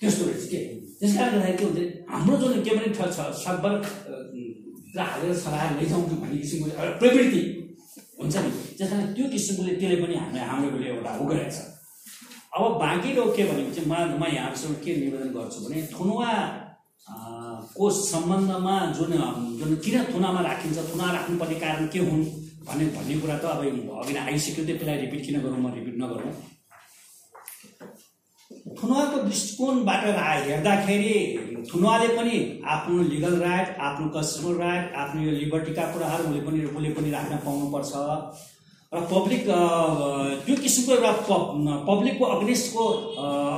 त्यस्तो रहेछ के? त्यस कारणले गर्दाखेरि के हुन्छ हाम्रो जुन के भने छ सकभर हालेर छलाएर लैजाउँ भन्ने किसिमको एउटा प्रवृत्ति हुन्छ नि। त्यस कारण त्यो किसिमले त्यसले पनि हामी हाम्रोले एउटा उ गरेको छ। अब बाँकी रह्यो के भनेको चाहिँ म म यहाँहरूसँग के निवेदन गर्छु भने थुनुवा को सम्बन्धमा जुन जुन किन थुनामा राखिन्छ थुना राख्नुपर्ने कारण के हुन्? भन्ने भन्ने कुरा त अब अघि आइसक्यो त्यो त्यसलाई रिपिट किन गरौँ म रिपिट नगरौँ। थुनुवाको दृष्टिकोणबाट हेर्दाखेरि थुनुवाले पनि आफ्नो लिगल राइट आफ्नो कस्टमर राइट आफ्नो यो लिबर्टीका कुराहरू उसले पनि उसले पनि राख्न पाउनुपर्छ। पब्लिक त्यो किसिमको एउटा पब्लिकको अग्नेस्टको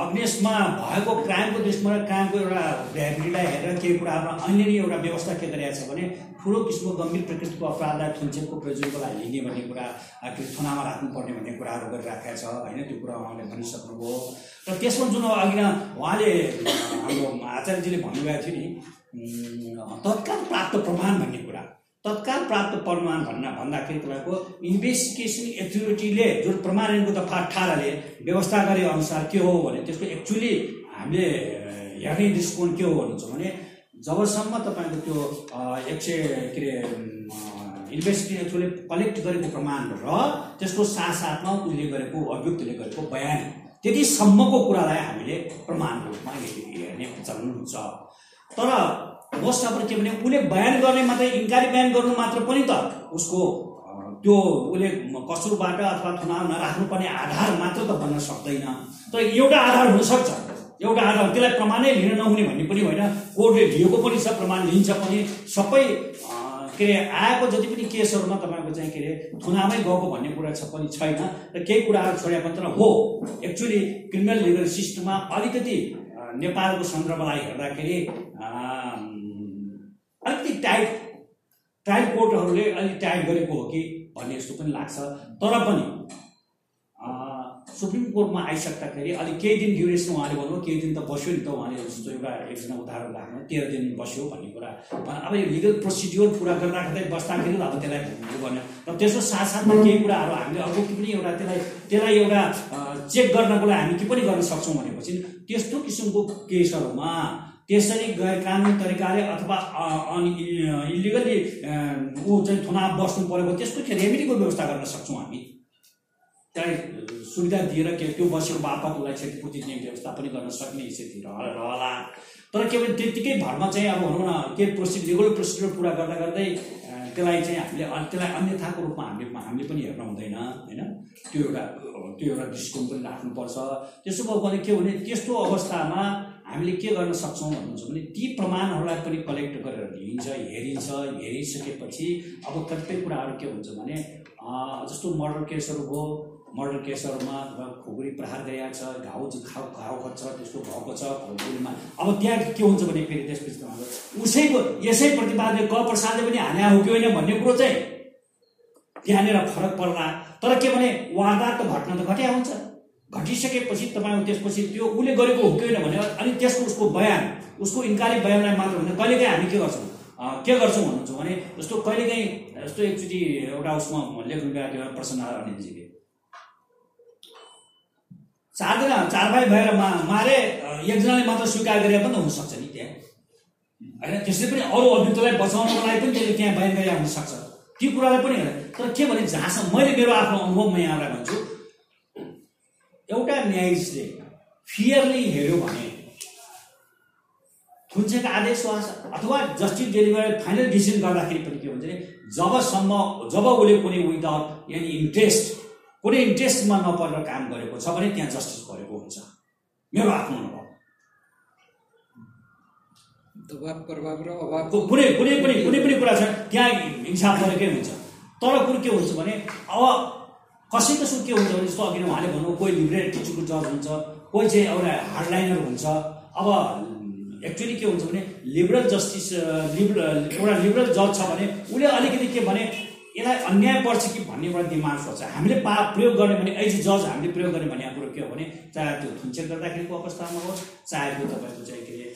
अग्नेस्टमा भएको क्राइमको दृष्टिमा क्राइमको एउटा ग्राभिटीलाई हेरेर केही कुराहरूमा अन्य एउटा व्यवस्था के गरिरहेको छ भने ठुलो किसिमको गम्भीर प्रकृतिको अपराधलाई थुन्चेपको प्रयोजनको लागि लिने भन्ने कुरा आखिर थुनामा राख्नुपर्ने भन्ने कुराहरू गरिराखेको छ होइन? त्यो कुरा उहाँले भनिसक्नुभयो। र त्यसमा जुन अघि नै उहाँले हाम्रो आचार्यजीले भन्नुभएको थियो नि तत्काल प्राप्त प्रमाण भन्ने कुरा। तत्काल प्राप्त प्रमाण भन्न भन्दाखेरि तपाईँको इन्भेस्टिगेसन एथोरिटीले जुन प्रमाणको दफा अठारले व्यवस्था गरे अनुसार के हो भने त्यसको एक्चुली हामीले हेर्ने दृष्टिकोण के हो भन्नुहुन्छ भने जबसम्म तपाईँको त्यो एक सय के अरे इन्भेस्टिगेसन एथोरिटीले कलेक्ट गरेको प्रमाण र त्यसको साथसाथमा उसले गरेको अभियुक्तले गरेको बयान त्यतिसम्मको कुरालाई हामीले प्रमाणको रूपमा हेर्ने चलन हुन्छ तर मोस्ट अफ के भने उसले बयान गर्ने मात्रै इन्कारी बयान गर्नु मात्र पनि त उसको त्यो उसले कसुरबाट अथवा थुनाव नराख्नुपर्ने आधार मात्र त बन्न सक्दैन। तर एउटा आधार हुनसक्छ। एउटा आधार त्यसलाई प्रमाणै लिन नहुने भन्ने पनि होइन। कोर्टले लिएको पनि छ प्रमाण लिन्छ पनि। सबै के अरे आएको जति पनि केसहरूमा तपाईँको चाहिँ के अरे थुनामै गएको भन्ने कुरा छ पनि छैन। र केही कुराहरू छोड्या मात्र हो। एक्चुली क्रिमिनल लिगल सिस्टममा अलिकति नेपालको सन्दर्भलाई हेर्दाखेरि अलिकति टाइट ट्रायल कोर्टहरूले अलिक टाइट गरेको हो कि भन्ने जस्तो पनि लाग्छ। तर पनि सुप्रिम कोर्टमा आइसक्दाखेरि अलिक केही दिन ड्युरेसन उहाँले भन्नुभयो केही दिन त बस्यो नि त उहाँले जस्तो एउटा एकजना उदाहरण राख्नु तेह्र दिन बस्यो भन्ने कुरा। अब यो लिगल प्रोसिड्योर पुरा गर्दा गर्दै बस्दाखेरि अब त्यसलाई गर्ने र त्यसको साथसाथमा केही कुराहरू हामीले अर्को के पनि एउटा त्यसलाई त्यसलाई एउटा चेक गर्नको लागि हामी के पनि गर्न सक्छौँ भनेपछि त्यस्तो किसिमको केसहरूमा त्यसरी गैर कानुन तरिकाले अथवा इलिगली ऊ चाहिँ थुनाव बस्नु परेको त्यसको रेमेडीको व्यवस्था गर्न सक्छौँ हामी? त्यसलाई सुविधा दिएर के त्यो बसेको बापत उसलाई क्षतिपूर्ति दिने व्यवस्था पनि गर्न सक्ने स्थिति रह- रहला। तर के भने त्यत्तिकै भरमा चाहिँ अब भनौँ न के प्रोसिड रेगुलर प्रोसिडियर पुरा गर्दा गर्दै त्यसलाई चाहिँ हामीले त्यसलाई अन्यथाको रूपमा हामीले हामीले पनि हेर्न हुँदैन होइन? त्यो एउटा त्यो एउटा दृष्टिकोण पनि राख्नुपर्छ। त्यसो भयो भने के भने त्यस्तो अवस्थामा हामीले के गर्न सक्छौँ भन्नुहुन्छ भने ती प्रमाणहरूलाई पनि कलेक्ट गरेर लिइन्छ हेरिन्छ हेरिसकेपछि अब कतिपय कुराहरू के हुन्छ भने जस्तो मर्डर केसहरू भयो मर्डर केसहरूमा खुकुरी प्रहार गरिएको छ घाउ घाउ घाउ खच्छ त्यसको भएको छ खुकुरीमा अब त्यहाँ के हुन्छ भने फेरि त्यसपछि उसैको यसै प्रतिवादले क प्रसादले पनि हाने हो कि होइन भन्ने कुरो चाहिँ त्यहाँनिर फरक पर्ला। तर के भने वारदात त घटना त घट्या हुन्छ। घटिसकेपछि तपाईँको त्यसपछि त्यो उसले गरेको हो कि होइन भने अनि त्यसको उसको बयान उसको इन्कारी बयानलाई मात्र भने कहिलेकाहीँ हामी के गर्छौँ? के गर्छौँ भन्नुहुन्छ भने जस्तो कहिलेकाहीँ जस्तो एकचोटि एउटा उसमा लेख्नु गएको थियो प्रसन्न अनिलजीले चारजना चार भाइ भएर मा मारे एकजनाले मात्र स्वीकार गरे पनि हुनसक्छ नि त्यहाँ। होइन? त्यसले पनि अरू अभियुक्तलाई बचाउनको लागि पनि त्यसले त्यहाँ बयान गरे हुनसक्छ। ती कुरालाई पनि तर के भने जहाँसम्म मैले मेरो आफ्नो अनुभव म यहाँलाई भन्छु एउटा न्यायाधीशले फियरली हेऱ्यो भने थुन्चेको आदेश वा अथवा जस्टिस डेलिभरी फाइनल डिसिजन गर्दाखेरि पनि के हुन्छ भने जबसम्म जब उसले कुनै विदाउट यानि इन्ट्रेस्ट कुनै इन्ट्रेस्टमा नपरेर काम गरेको छ भने त्यहाँ जस्टिस गरेको हुन्छ। मेरो आफ्नो अनुभव।
दबाब प्रभाव र अभाव
को- कुनै कुनै पनि कुनै पनि कुरा छ त्यहाँ हिंसा परेकै हुन्छ। तर कुरो के हुन्छ भने अब कसै कसो के हुन्छ भने जस्तो अघि नै उहाँले भन्नु कोही लिबरेल टिचरको जज हुन्छ कोही चाहिँ एउटा हार्डलाइनर हुन्छ। अब एक्चुअली के हुन्छ भने लिबरल जस्टिस लिबरल एउटा लिबरल जज छ भने उसले अलिकति के भने यसलाई अन्याय पर्छ कि भन्ने एउटा दिमाग सोच्छ हामीले पा प्रयोग गर्ने भने एज जज हामीले प्रयोग गर्ने भन्ने कुरो के हो भने चाहे त्यो थुन्चेक गर्दाखेरिको अवस्थामा होस् चाहे त्यो तपाईँको चाहिँ के अरे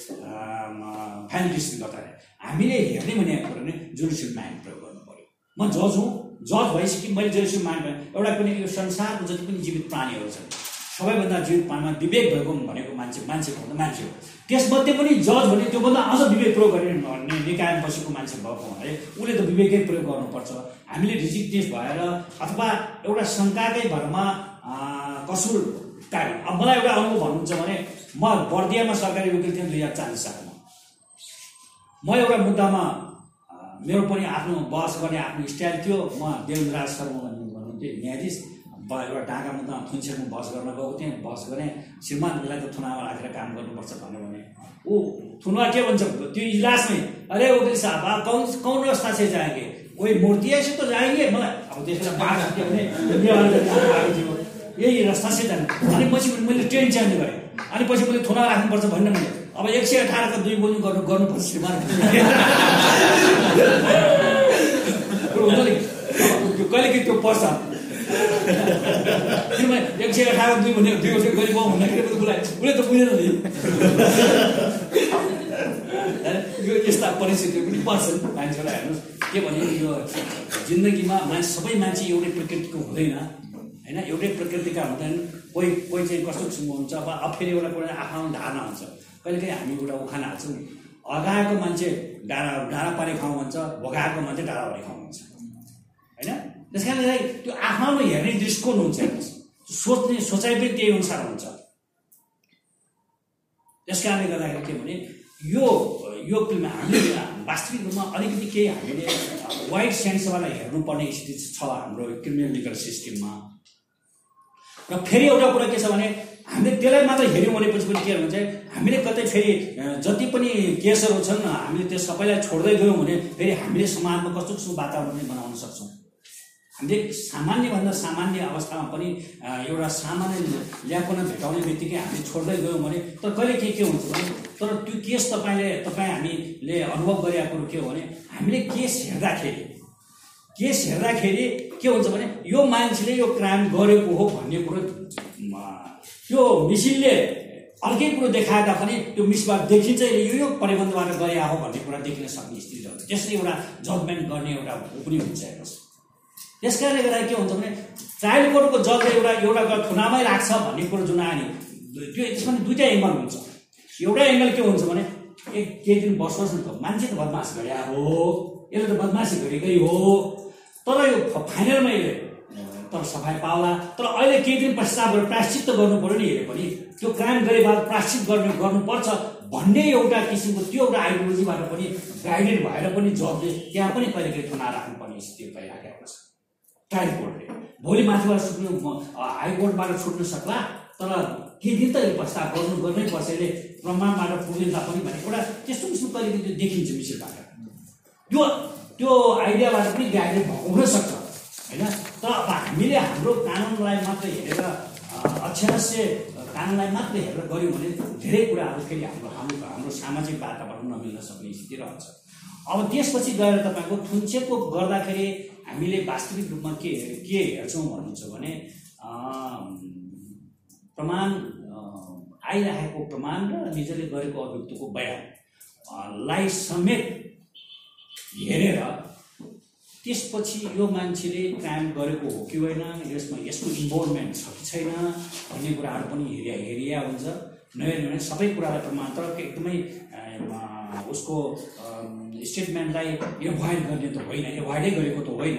फाइन डिस्ट्रिक्ट गर्दाखेरि। हामीले हेर्ने भन्ने कुरो भने जुडिसियल माइन्ड प्रयोग गर्नु पऱ्यो म जज हुँ। जज भइसक्यो मैले जुडिसियल माइन्ड एउटा पनि यो संसारको जति पनि जीवित प्राणीहरू छन् सबैभन्दा जीवित प्राणीमा विवेक भएको भनेको मान्छे मान्छे भन्दा मान्छे हो। त्यसमध्ये पनि जज भने त्योभन्दा अझ विवेक प्रयोग गर्ने निकायमा बसेको मान्छे भएको हुनाले उसले त विवेकै प्रयोग गर्नुपर्छ। हामीले रिजिक्नेस भएर अथवा एउटा शङ्काकै भरमा कसुर कार्य अब मलाई एउटा अनुभव भन्नुहुन्छ भने म बर्दियामा सरकारी वकिल थिएँ दुई चालिस सालमा। म एउटा मुद्दामा मेरो पनि आफ्नो बहस गर्ने आफ्नो स्टाइल थियो। म देवेन्द्रराज शर्मा भन्ने भन्नुहुन्थ्यो न्यायाधीश एउटा डाँगा मुद्दामा थुन्सेरमा बहस गर्न गएको थिएँ बहस गरेँ। श्रीमानलाई त थुनामा राखेर काम गर्नुपर्छ भनेर भने ऊ थुनुवा के भन्छ? त्यो इजलासमै। अरे वकिल साहब आप कौन कौन रास्ता से जाएंगे? कोई मूर्ति ऐसे तो जाएंगे? मलाई अब त्यसलाई भएको थियो। यही रास्ता से जाने। अनि पछि मैले ट्रेन चेन्ज गरेँ अनि पछि मैले थुना राख्नुपर्छ भन्ने मैले अब एक सय अठारको दुई बोल्नु गर्नु गर्नुपर्छ श्रीमान कहिले के त्यो पर्छ। एक सय अठार दुई भने दुई वर्ष गरिब भन्दाखेरि उसलाई उसले त बुझेन नि। यो यस्ता परिस्थितिहरू पनि पर्छन् मान्छेलाई हेर्नुहोस् के भने यो जिन्दगीमा मान्छे सबै मान्छे एउटै प्रकृतिको हुँदैन। होइन? एउटै प्रकृतिका हुँदैन। कोही कोही चाहिँ कस्तो किसिमको हुन्छ अब फेरि एउटा कुरा आफ्नो धारणा हुन्छ। कहिलेकाहीँ हामी एउटा उखान हाल्छौँ अगाएको मान्छे डाँडा डाँडा पारे खाउँ भन्छ भोगाएको मान्छे डाँडा पारे खाउँ भन्छ। होइन? त्यस कारणले त्यो आफ्नो हेर्ने दृष्टिकोण हुन्छ। सोच्ने सोचाइ पनि त्यही अनुसार हुन्छ। त्यस कारणले गर्दाखेरि के भने यो यो फिल्म हामीले वास्तविक रूपमा अलिकति केही हामीले वाइड सेन्सवाला हेर्नुपर्ने स्थिति छ हाम्रो क्रिमिनल लिगल सिस्टममा। र फेरि एउटा कुरा के छ भने हामीले त्यसलाई मात्र हेऱ्यौँ भनेपछि पनि के हुन्छ हामीले कतै फेरि जति पनि केसहरू छन् हामीले त्यो सबैलाई छोड्दै गयौँ भने फेरि हामीले समाजमा कस्तो कस्तो वातावरण पनि बनाउन सक्छौँ। हामीले सामान्यभन्दा सामान्य अवस्थामा पनि एउटा सामान्य ल्यापना भेटाउने बित्तिकै हामीले छोड्दै गयौँ भने तर कहिले के के हुन्छ भने तर त्यो केस तपाईँले तपाईँ हामीले अनुभव गरेका कुरो के हो भने हामीले केस हेर्दाखेरि केस हेर्दाखेरि के हुन्छ भने यो मान्छेले यो क्राइम गरेको हो भन्ने कुरो त्यो मिसिनले अर्कै कुरो देखाएता पनि त्यो मिसबाट देखिन्छ यो यो परिबन्धबाट गरे हो भन्ने कुरा देखिन सक्ने स्थिति रहन्छ। त्यसले एउटा जजमेन्ट गर्ने एउटा पनि हुन्छ हेर्नुहोस्। त्यस कारणले गर्दा के हुन्छ भने चाइल्ड कोर्टको जजले एउटा एउटा थुनामै राख्छ भन्ने कुरो जुन आयो त्यो त्यसमा दुइटा एङ्गल हुन्छ। एउटा एङ्गल के हुन्छ भने एक केही दिन बस्नुहोस् न त मान्छे त बदमास गरे हो यसले त बदमासी गरेकै हो। तर यो फाइनलमा यसले तर सफाइ पाउला तर अहिले केही दिन पश्चात गरेर प्रायश्चित त गर्नु पऱ्यो नि हेरे पनि त्यो क्राइम गरे बाद प्रायश्चित गर्ने गर्नुपर्छ भन्ने एउटा किसिमको त्यो एउटा आइडियोलोजीबाट पनि गाइडेड भएर पनि जबले त्यहाँ पनि कहिले थुना राख्नुपर्ने स्थिति भइराखेको छ। ट्रायल कोर्टले भोलि माथिबाट छुट्नु हाइकोर्टबाट छुट्न सक्ला तर केही दिन त यो प्रस्ताव गर्नु गर्नै पर्छ यसले पुगिँदा पनि भने एउटा त्यस्तो किसिमको कहिले त्यो देखिन्छ मिसिलबाट त्यो त्यो आइडियाबाट पनि गाइडेड हुनसक्छ होइन? तर अब हामीले हाम्रो कानुनलाई मात्र हेरेर अक्षरस्य कानुनलाई मात्र हेरेर गऱ्यौँ भने धेरै कुराहरू फेरि हाम्रो हाम्रो हाम्रो सामाजिक वातावरण नमिल्न सक्ने स्थिति रहन्छ। अब त्यसपछि गएर तपाईँको थुन्चेको गर्दाखेरि हामीले वास्तविक रूपमा के के हेर्छौँ भन्नुहुन्छ भने प्रमाण आइरहेको प्रमाण र निजले गरेको अभियुक्तको बयान। लाई समेत हेरेर त्यसपछि यो मान्छेले क्राइम गरेको हो कि होइन यसमा यसको इन्भल्भमेन्ट छ कि छैन भन्ने कुराहरू पनि हेरिया हेरिया हुन्छ। नहेर्ने भने सबै कुरालाई प्रमाण तर एकदमै उसको स्टेटमेन्टलाई एभोइड गर्ने त होइन एभोइडै गरेको त होइन।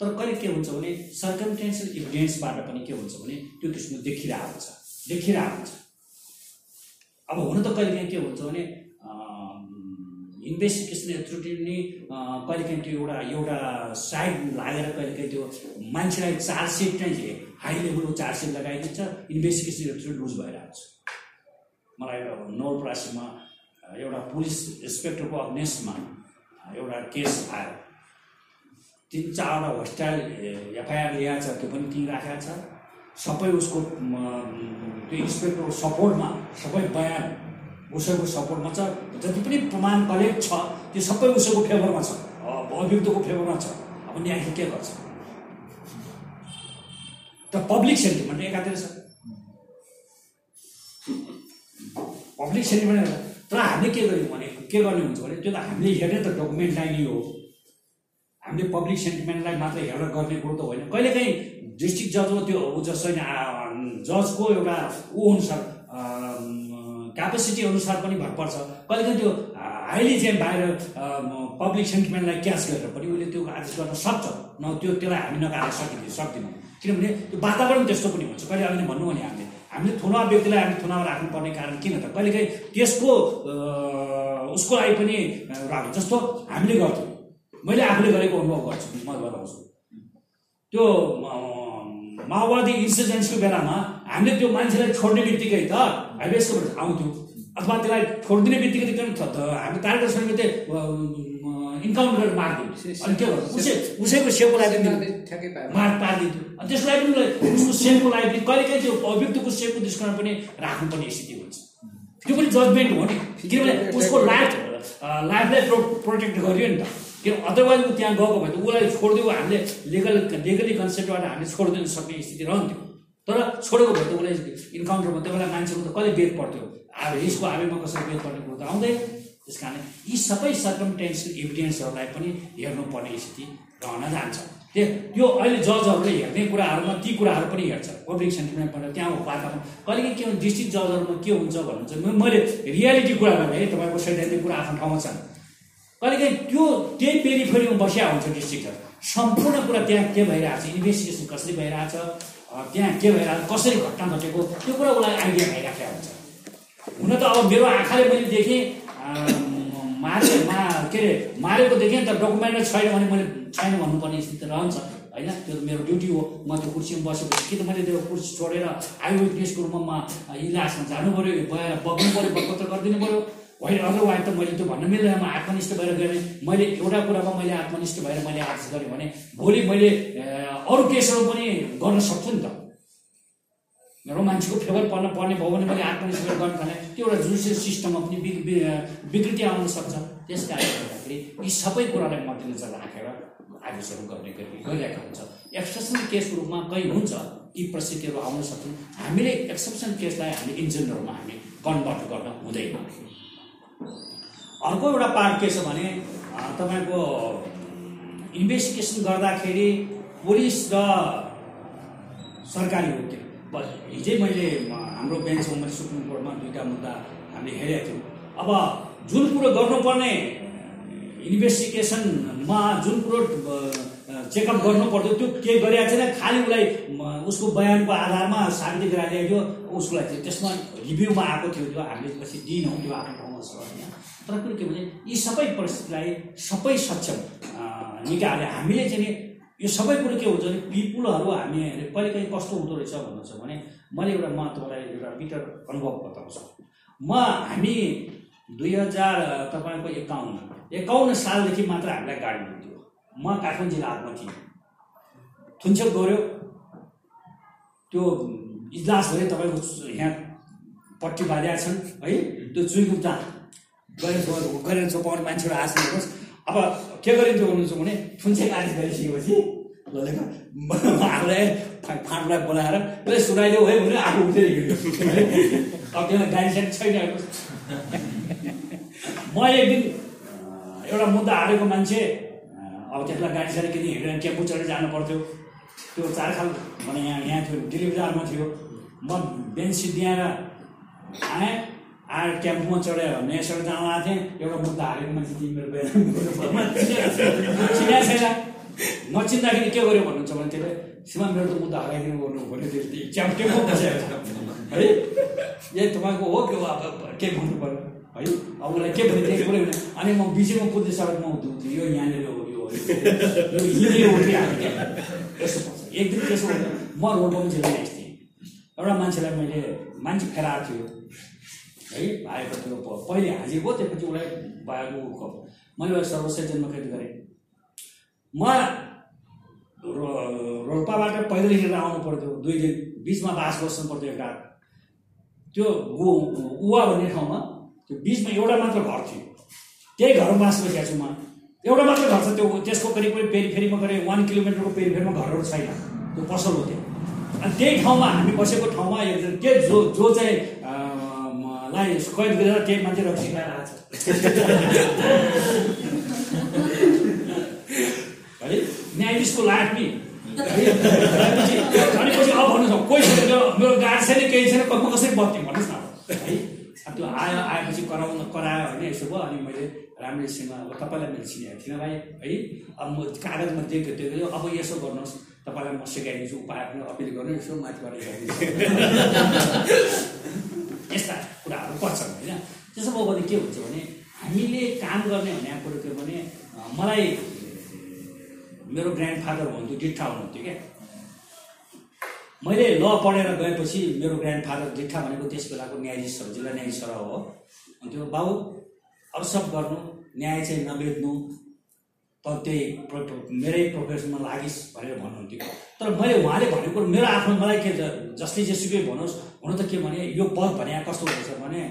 तर कहिले के हुन्छ भने सर्कमटेन्सियल इभिडेन्सबाट पनि के हुन्छ भने त्यो किसिमको देखिरहेको हुन्छ देखिरहेको हुन्छ अब हुन त कहिले के हुन्छ भने इन्भेस्टिगेसन एथोरिटी नै कहिलेकाहीँ त्यो एउटा एउटा साइड लागेर कहिलेकाहीँ त्यो मान्छेलाई चार्जसिट चाहिँ हाई लेभलको चार्जसिट लगाइदिन्छ इन्भेस्टिगेसन एथोरिटी लुज भइरहेको छ। मलाई नवलपरासीमा एउटा पुलिस इन्सपेक्टरको अगेन्स्टमा एउटा केस आयो। तिन चारवटा होस्टाइल एफआइआर ल्याएको छ त्यो पनि त्यहीँ राखेको छ। सबै उसको त्यो इन्सपेक्टरको सपोर्टमा सबै बयान उसैको सपोर्टमा छ जति पनि प्रमाण कलेक्ट छ त्यो सबै उसैको फेभरमा छ। अभियुक्तको फेभरमा छ। अब न्यायले के गर्छ? त पब्लिक सेन्टिमेन्ट एकातिर छ। पब्लिक सेन्टिमेन्ट तर हामीले के गर्यौँ भने के गर्ने हुन्छ भने त्यो त हामीले हेर्ने त डकुमेन्टलाई नै हो। हामीले पब्लिक सेन्टिमेन्टलाई मात्र हेरेर गर्ने कुरो त होइन। कहिलेकाहीँ डिस्ट्रिक्ट जजको त्यो ऊ आ, जजको एउटा ऊ अनुसार क्यापेसिटी अनुसार पनि भर पर्छ कहिलेकाहीँ त्यो हाइली चाहिँ बाहिर पब्लिक सेन्टिमेन्टलाई क्याच गरेर पनि उसले त्यो आज गर्न सक्छ। न त्यो त्यसलाई हामी नकार्न सकिँदैन सक्दैनौँ। किनभने त्यो वातावरण त्यस्तो पनि हुन्छ। कहिले अहिले भन्नु भने हामीले हामीले थुना व्यक्तिलाई हामी थुनामा राख्नुपर्ने कारण किन त? कहिलेकाहीँ त्यसको उसको लागि पनि राख्नु जस्तो हामीले गर्थ्यौँ। मैले आफूले गरेको अनुभव गर्छु। म बताउँछु त्यो माओवादी इन्सिडेन्ट्सको बेलामा हामीले त्यो मान्छेलाई छोड्ने बित्तिकै त हाइवेसकोबाट आउँथ्यो। अथवा त्यसलाई छोडिदिने बित्तिकै त त। हामी तारका सङ्गीत इन्काउन्टर गरेर मारिदियो। अनि के गर्नु? उसै उसैको सेपको लागि मार पारिदिन्थ्यो अनि त्यसलाई पनि उसको सेपको लागि पनि कहिलेकाहीँ त्यो अभियुक्तको सेपको दृष्टिकोण पनि राख्नुपर्ने स्थिति हुन्छ। त्यो पनि जजमेन्ट हो नि। किनभने उसको लाइफ लाइफलाई प्रो प्रोटेक्ट गरियो नि त। किन अदरवाइज ऊ त्यहाँ गएको भए त उसलाई छोडिदियो हामीले लिगल लिगली कन्सेप्टबाट हामीले छोडिदिन सक्ने स्थिति रहन्थ्यो। तर छोडेको भए त उसलाई इन्काउन्टरमा त्यो बेला मान्छेको त कहिले बेद पर्थ्यो? अब यसको आवेमा कसरी बेद पर्ने कुरो त आउँदैन त्यस कारण यी सबै सर्कमटेन्सियल इभिडेन्सहरूलाई पनि हेर्नुपर्ने स्थिति रहन जान्छ। त्यो अहिले जजहरूले हेर्ने कुराहरूमा ती कुराहरू पनि हेर्छ। पब्लिक सेन्टिमेन्टबाट त्यहाँ वातावरण कहिलेकाहीँ के हुन्छ डिस्ट्रिक्ट जजहरूमा के हुन्छ भन्नुहुन्छ? मैले रियालिटी कुरा गरेँ है तपाईँको सैद्धान्तिक कुरा आफ्नो ठाउँमा छ। कहिलेकाहीँ त्यो त्यही पेरिफेरीमा बसिया हुन्छ डिस्ट्रिक्ट जज सम्पूर्ण कुरा त्यहाँ के भइरहेको छ? इन्भेस्टिगेसन कसरी भइरहेछ त्यहाँ के भइरहेको कसरी घटना घटेको त्यो कुरा उसलाई आइडिया भइराखेको हुन्छ। हुन त अब मेरो आँखाले मैले देखेँ मारे मा के अरे मारेको देखेँ त डकुमेन्ट छैन भने मैले छैन भन्नुपर्ने स्थिति रहन्छ होइन? त्यो मेरो ड्युटी हो म त्यो कुर्सीमा बसेपछि कि त मैले त्यो कुर्सी छोडेर आई विटनेसको रूपमा इलाजमा जानु पऱ्यो भएर बग्नु पऱ्यो बगपत्र गरिदिनु पऱ्यो होइन अदरवाइज त मैले त्यो भन्न मिल्दैन म आत्मनिष्ठ भएर गएँ मैले एउटा कुरामा मैले आत्मनिष्ठ भएर मैले आदेश गरेँ भने भोलि मैले अरू केसहरू पनि गर्न सक्छु नि त। मेरो मान्छेको फेभर पर्न पर्ने भयो भने मैले आत्मनिष्ठ भएर गर्न थालेँ। त्यो एउटा जुडिसियल सिस्टममा पनि विकृति आउन सक्छ। त्यस कारणले गर्दाखेरि यी सबै कुरालाई मध्यनजर राखेर आदेशहरू गर्ने गरी गरिरहेको हुन्छ। एक्सेप्सन केसको रूपमा कहीँ हुन्छ यी परिस्थितिहरू आउन सक्छन्। हामीले एक्सेप्सन केसलाई हामी इन्जिनियरमा हामी कन्भर्ट गर्न हुँदैन। अर्को एउटा पार्ट के छ भने तपाईँको इन्भेस्टिगेसन गर्दाखेरि पुलिस र सरकारी वकिल हिजै मैले हाम्रो बेन्चमा मैले सुप्रिम कोर्टमा दुईवटा मुद्दा हामीले हेरेका थियौँ। अब जुन कुरो गर्नुपर्ने इन्भेस्टिगेसनमा जुन कुरो चेकअप गर्नु पर्थ्यो त्यो केही गरेका छैन खालि उसलाई उसको बयानको आधारमा साबित गराइदिएको थियो चाहिँ त्यसमा रिभ्यूमा आएको थियो त्यो हामीले पछि दिइनौँ त्यो आफ्नो ठाउँमा छ होइन तर कुरो के भने यी सबै परिस्थितिलाई सबै सक्षम अ, निकायले हामीले चाहिँ यो सबै कुरो के हुन्छ भने पिपुलहरू हामी कहिले काहीँ कस्तो हुँदो रहेछ भन्नु छ भने मैले एउटा म तपाईँलाई एउटा बिटर अनुभव बताउँछु म हामी दुई हजार तपाईँको एकाउन्न एकाउन्न सालदेखि मात्र हामीलाई गाडी मिल्थ्यो। म काठमाडौँ जिल्ला हातमा थिएँ। थुन्चेक गऱ्यो। त्यो इजलास भयो तपाईँको यहाँ पट्टी बाँधेका छन् है त्यो चुइगुप्ता गरेर गरेर छोपाउने मान्छेहरू आएको हेर्नुहोस् अब के गरिन्थ्यो भन्नुहुन्छ भने थुन्चेक आदेश गरिसकेपछि आफूलाई फा- फाँडलाई बोलाएर त्यसलाई सुनाइदेऊ है भने आफू उठेर हिँड्यो। है? अब त्यसलाई गाडी साडी छैन म एक दिन एउटा मुद्दा हालेको मान्छे अब त्यसलाई गाडी साडी किन हिँडेर टेम्पो चढेर जानु पर्थ्यो। त्यो चारखाल भने यहाँ यहाँ थियो दिल्ली बजारमा थियो। म बेन्च सिद्ध्याएर आएँ। आएर टेम्पोमा चढेर नेसर जान आएको थिएँ। एउटा मुद्दा हालेको मान्छे तिमी मेरो चिना छैन नचिन्दाखेरि के गर्यो भन्नुहुन्छ भने त्यसले सीमा मेरो त मुद्दा हराइदिनु गर्नु भन्यो त्यो च्याप टेम्पो बसेको छ। है? ए तपाईँको हो के हो अब के भन्नु पऱ्यो है? अब उसलाई के भने त्यही कुरै भने अनि म बिचमा कुद्ने सडकमा उठ्थेँ यो यहाँनिर हो यो हिँडेर उठिहाल्यो क्या यस्तो पर्छ एक दिन त्यसो म रोडमा पनि छिराइरहेको थिएँ। एउटा मान्छेलाई मैले मान्छे फेराएको थियो। है प- पहिले हाजिको त्यसपछि उसलाई भाइको मैले सर्वश्रेष्ठ जन्मकृत गरेँ। म रोल्पाबाट पैदल हिँडेर आउनु पर्थ्यो। दुई दिन बिचमा बास बस्नु पर्थ्यो एउटा त्यो गो उवा भन्ने ठाउँमा त्यो बिचमा एउटा मात्र घर थियो। त्यही घरमा बास बसिरहेको छु म। एउटा मात्र घर छ त्यो त्यसको करिब करिब पेरिफेरीमा करिब वान किलोमिटरको पेरिफेरीमा घरहरू छैन। त्यो पसल हो त्यो। अनि त्यही ठाउँमा हामी बसेको ठाउँमा त्यो जो जो चाहिँ अँ, म- लाई कैद गरेर त्यही मान्छे रक्सी खाएर आएको है न्यायाधीशको है भनेपछि अब भन्नुहोस् न कोही छैन मेरो गाडी छैन केही छैन म कसरी बत्ने भन्नुहोस् न है अब त्यो आयो आएपछि कराउन करायो भने यसो भयो अनि मैले राम्रैसँग अब तपाईँलाई मैले चिनेको थिइनँ भाइ है अब म कागजमा दिएको दिएको अब यसो गर्नुहोस् तपाईँलाई म सिकाइदिन्छु उपाय अपिल गर्नु यसो माथिबाट हेरिदिन्छु यस्ता पर्छन् होइन त्यसो भयो भने के हुन्छ भने हामीले काम गर्ने भन्ने कुरो के भने मलाई मेरो ग्रान्ड फादर भन्थ्यो डिट्ठा हुनुहुन्थ्यो क्या। मैले ल पढेर गएपछि मेरो ग्रान्ड फादर डिट्ठा भनेको त्यस बेलाको न्यायाधीश सर जिल्ला न्यायाधीश हो। अन्थ्यो बाबु अब गर्नु न्याय चाहिँ नबेच्नु त त्यही मेरै प्रोफेसनमा लागिस् भनेर भन्नुहुन्थ्यो। तर मैले उहाँले भनेको मेरो आफ्नो मलाई के जसले जेसुकै भनोस् हुन त के भने यो पद भने कस्तो हुन्छ भने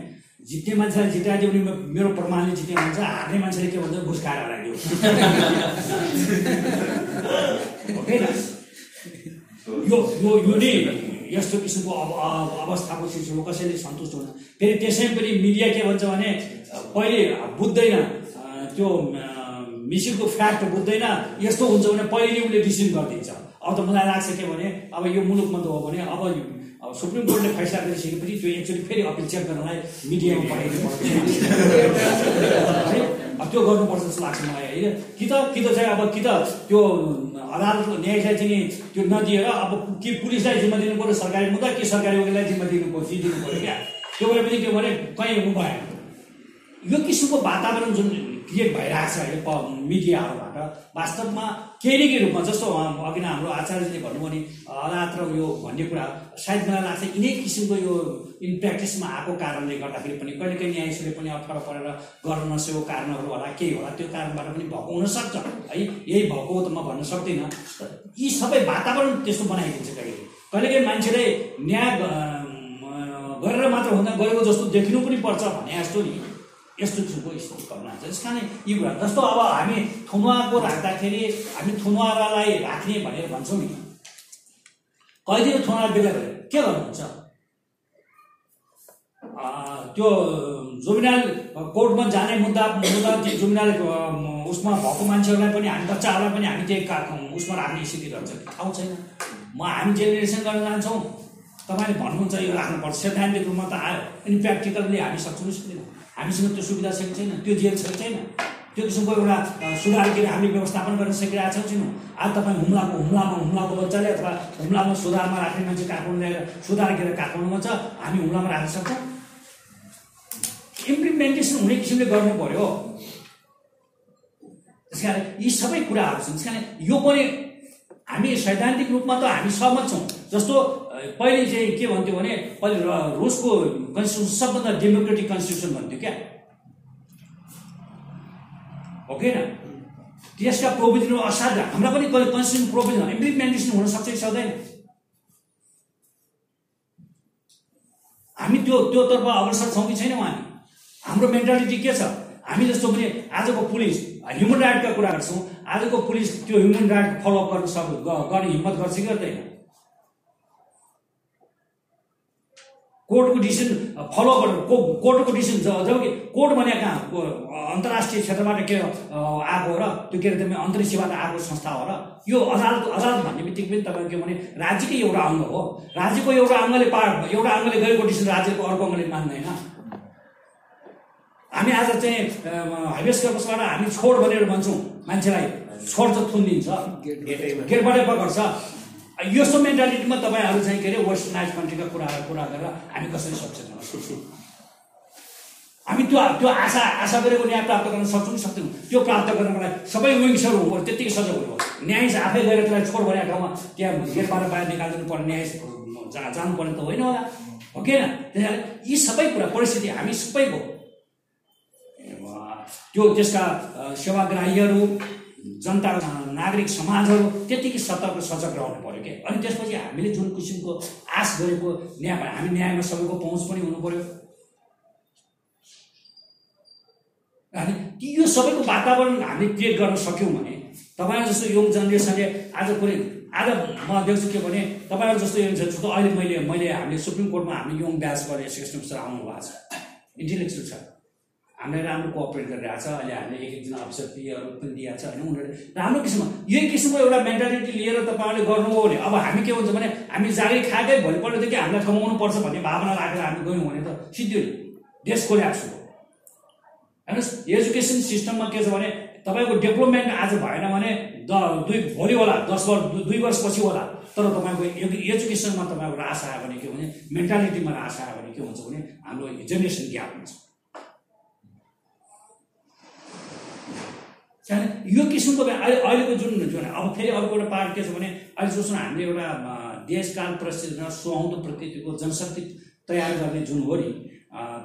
जित्ने मान्छेलाई जिताइदियो भने मेरो प्रमाणले जित्ने भन्छ हार्ने मान्छेले के भन्छ घुस खाएर हराइदियो? यो यो यो नै यस्तो किसिमको अब अवस्थाको सिलसिलो कसैले सन्तुष्ट हुन फेरि त्यसै पनि मिडिया के भन्छ भने पहिले बुझ्दैन त्यो मिसिनको फ्याक्ट बुझ्दैन। यस्तो हुन्छ भने पहिले उसले डिसिसन गरिदिन्छ। अब त मलाई लाग्छ के भने अब यो मुलुकमा त हो भने अब सुप्रिम कोर्टले फैसला गरिसकेपछि त्यो एकचोटि फेरि अपिल गर्नलाई मिडियामा पठाइदिनु पर्छ। है? त्यो गर्नुपर्छ जस्तो लाग्छ मलाई होइन? कि त कि त चाहिँ अब कि त त्यो अदालतको न्यायलाई चाहिँ त्यो नदिएर अब कि पुलिसलाई जिम्मा दिनु पऱ्यो सरकारी मुद्दा कि सरकारी वकिललाई जिम्मा दिनु पऱ्यो दिनु पऱ्यो क्या? त्यो भएर पनि के भने कहीँ हुनु भएन। यो किसिमको वातावरण जुन क्रिएट भइरहेको छ अहिले मिडियाहरूबाट वास्तवमा केहीकै रूपमा जस्तो अघि नै हाम्रो आचार्यजीले भन्नुभयो नि अदालत र यो भन्ने कुरा सायद मलाई लाग्छ यिनै किसिमको यो इन प्र्याक्टिसमा आएको कारणले गर्दाखेरि पनि कहिले कहिले न्यायाधीशले पनि अप्ठ्यारो परेर गर्न नसकेको कारणहरू होला केही होला त्यो कारणबाट पनि भएको हुनसक्छ। है यही भएको त म भन्न सक्दिनँ। यी सबै वातावरण त्यस्तो बनाइदिन्छ कहिले। कहिले कहिले मान्छेले न्याय गरेर मात्र हुँदा गएको जस्तो देखिनु पनि पर्छ भने जस्तो नि। यस्तो किसिमको स्थिति कल्पना छ त्यस कारण यी कुरा जस्तो अब हामी थुनुवाको राख्दाखेरि हामी थुनुवालाई राख्ने भनेर भन्छौँ नि। कहिलेतिर थुनुवा बेला भयो? के गर्नुहुन्छ? त्यो जुमिनाल कोर्टमा जाने मुद्दा मुद्दा त्यो जुमिनाल उसमा भएको मान्छेहरूलाई पनि हामी बच्चाहरूलाई पनि हामी त्यही का उसमा राख्ने स्थिति रहन्छ थाहा छैन म हामी जेनेरेसन गर्न जान्छौँ। तपाईँले भन्नुहुन्छ यो राख्नुपर्छ। सैद्धान्तिक रूपमा त आयो। अनि प्र्याक्टिकलले हामी सक्छौँ। सक्दैनौँ हामीसँग त्यो सुविधा छ छैन। त्यो जेल छ छैन। त्यो किसिमको एउटा सुधार के अरे हामीले व्यवस्थापन गर्न सकिरहेको छौँ छैनौँ। आज तपाईँ हुम्लाको हुम्लामा हुम्लाको बच्चाले अथवा हुम्लामा सुधारमा राख्ने मान्छे काठमाडौँ ल्याएर सुधार गरेर काठमाडौँमा छ हामी हुम्लामा राख्न सक्छौँ। इम्प्लिमेन्टेसन हुने किसिमले गर्नु पर्यो। त्यस कारण यी सबै कुराहरू छन्। त्यस कारण यो पनि हामी सैद्धान्तिक रूपमा त हामी सहमत छौँ। जस्तो पहिले चाहिँ के भन्थ्यो भने पहिले रुसको कन्स्टिट्युसन सबभन्दा डेमोक्रेटिक कन्स्टिट्युसन भन्थ्यो क्या। हो कि होइन त्यसका प्रोभिजनहरू असाध्य। हाम्रा पनि कन्स्टिट्युसन प्रोभिजन इम्प्लिमेन्टेसन हुन सक्छ कि सक्दैन? हामी त्यो त्योतर्फ अग्रसर छौँ कि छैनौँ हामी? हाम्रो मेन्टालिटी के छ? हामी जस्तो पनि आजको पुलिस ह्युमन राइटका कुरा गर्छौँ आजको पुलिस त्यो ह्युमन राइट फलोअप गर्न सक् गर्ने हिम्मत गर्छ कि गर्दैन? कोर्टको डिसिसन फलो गरेर को कोर्टको डिसिसन जब कि कोर्ट भने कहाँ अन्तर्राष्ट्रिय क्षेत्रबाट के आएको हो र त्यो के अरे तपाईँ अन्तरिक्षबाट आएको संस्था हो र यो अदालत अदालत भन्ने बित्तिकै पनि तपाईँको के भने राज्यकै एउटा अङ्ग हो। राज्यको एउटा अङ्गले पा एउटा अङ्गले गरेको डिसिसन राज्यको अर्को अङ्गले मान्दैन। हामी आज चाहिँ हाइवेस कर्पसबाट हामी छोड भनेर भन्छौँ मान्छेलाई। छोड त थुनिदिन्छ। गेटबाटै पकड्छ। यस्तो मेन्टालिटीमा तपाईँहरू चाहिँ के अरे वेस्टर्नाइज कन्ट्रीका कुराहरू कुरा गरेर हामी कसरी सक्छौँ? हामी त्यो त्यो आशा आशा गरेको न्याय प्राप्त गर्न सक्छौँ सक्दैनौँ? त्यो प्राप्त गर्नको लागि सबै विङ्सहरू हुनु पऱ्यो त्यत्तिकै सजग हुनु पऱ्यो न्याय चाहिँ आफै गएर त्यसलाई छोड भनेको ठाउँमा त्यहाँ गेटबाट बाहिर निकालिदिनु पर्ने न्याय जा जानुपर्ने त होइन होला। हो कि होइन? त्यस कारण यी सबै कुरा परिस्थिति हामी सबैको त्यो त्यसका सेवाग्राहीहरू जनता नागरिक समाजहरू त्यत्तिकै सतर्क सजग रहनु पऱ्यो क्या अनि त्यसपछि हामीले जुन किसिमको आश गरेको न्याय हामी न्यायमा सबैको पहुँच पनि हुनु पऱ्यो यो सबैको वातावरण हामीले क्रिएट गर्न सक्यौँ भने तपाईँहरू जस्तो यङ जेनेरेसनले आज कुनै आज म देख्छु के भने तपाईँहरू जस्तो यङ जेनेरेसन अहिले मैले मैले हामीले सुप्रिम कोर्टमा हामीले यङ ब्याचबाट एसोसिएसन अफिसर आउनु भएको छ। इन्टेलेक्चुअल छ। हामीलाई राम्रो कोअपरेट गरिरहेको छ अहिले हामीले एक एकजना अफिसर पिएहरू पनि दिएको छ होइन उनीहरूले राम्रो किसिममा यही किसिमको एउटा मेन्टालिटी लिएर तपाईँहरूले गर्नुभयो भने अब हामी के हुन्छ भने हामी जागिर खाएकै भोलिपल्टदेखि हामीलाई कमाउनु पर्छ भन्ने भावना राखेर हामी गयौँ भने त सिद्धि देश कोल्याप्स हो हेर्नुहोस् एजुकेसन सिस्टममा के छ भने तपाईँको डेभलपमेन्ट आज भएन भने द दुई भोलि होला दस वर्ष दुई वर्षपछि होला। तर तपाईँको एजु- एजुकेसनमा तपाईँको रास आयो भने के भने मेन्टालिटीमा रास आयो भने के हुन्छ भने हाम्रो जेनेरेसन ग्याप हुन्छ। यो किसिमको अहिले अहिलेको जुन जुन अब फेरि अर्को एउटा पार्ट के छ भने अहिले जस्तो हामीले एउटा देशकाल परिस्थितिमा सुहाउँदो प्रकृतिको जनशक्ति तयार गर्ने जुन हो नि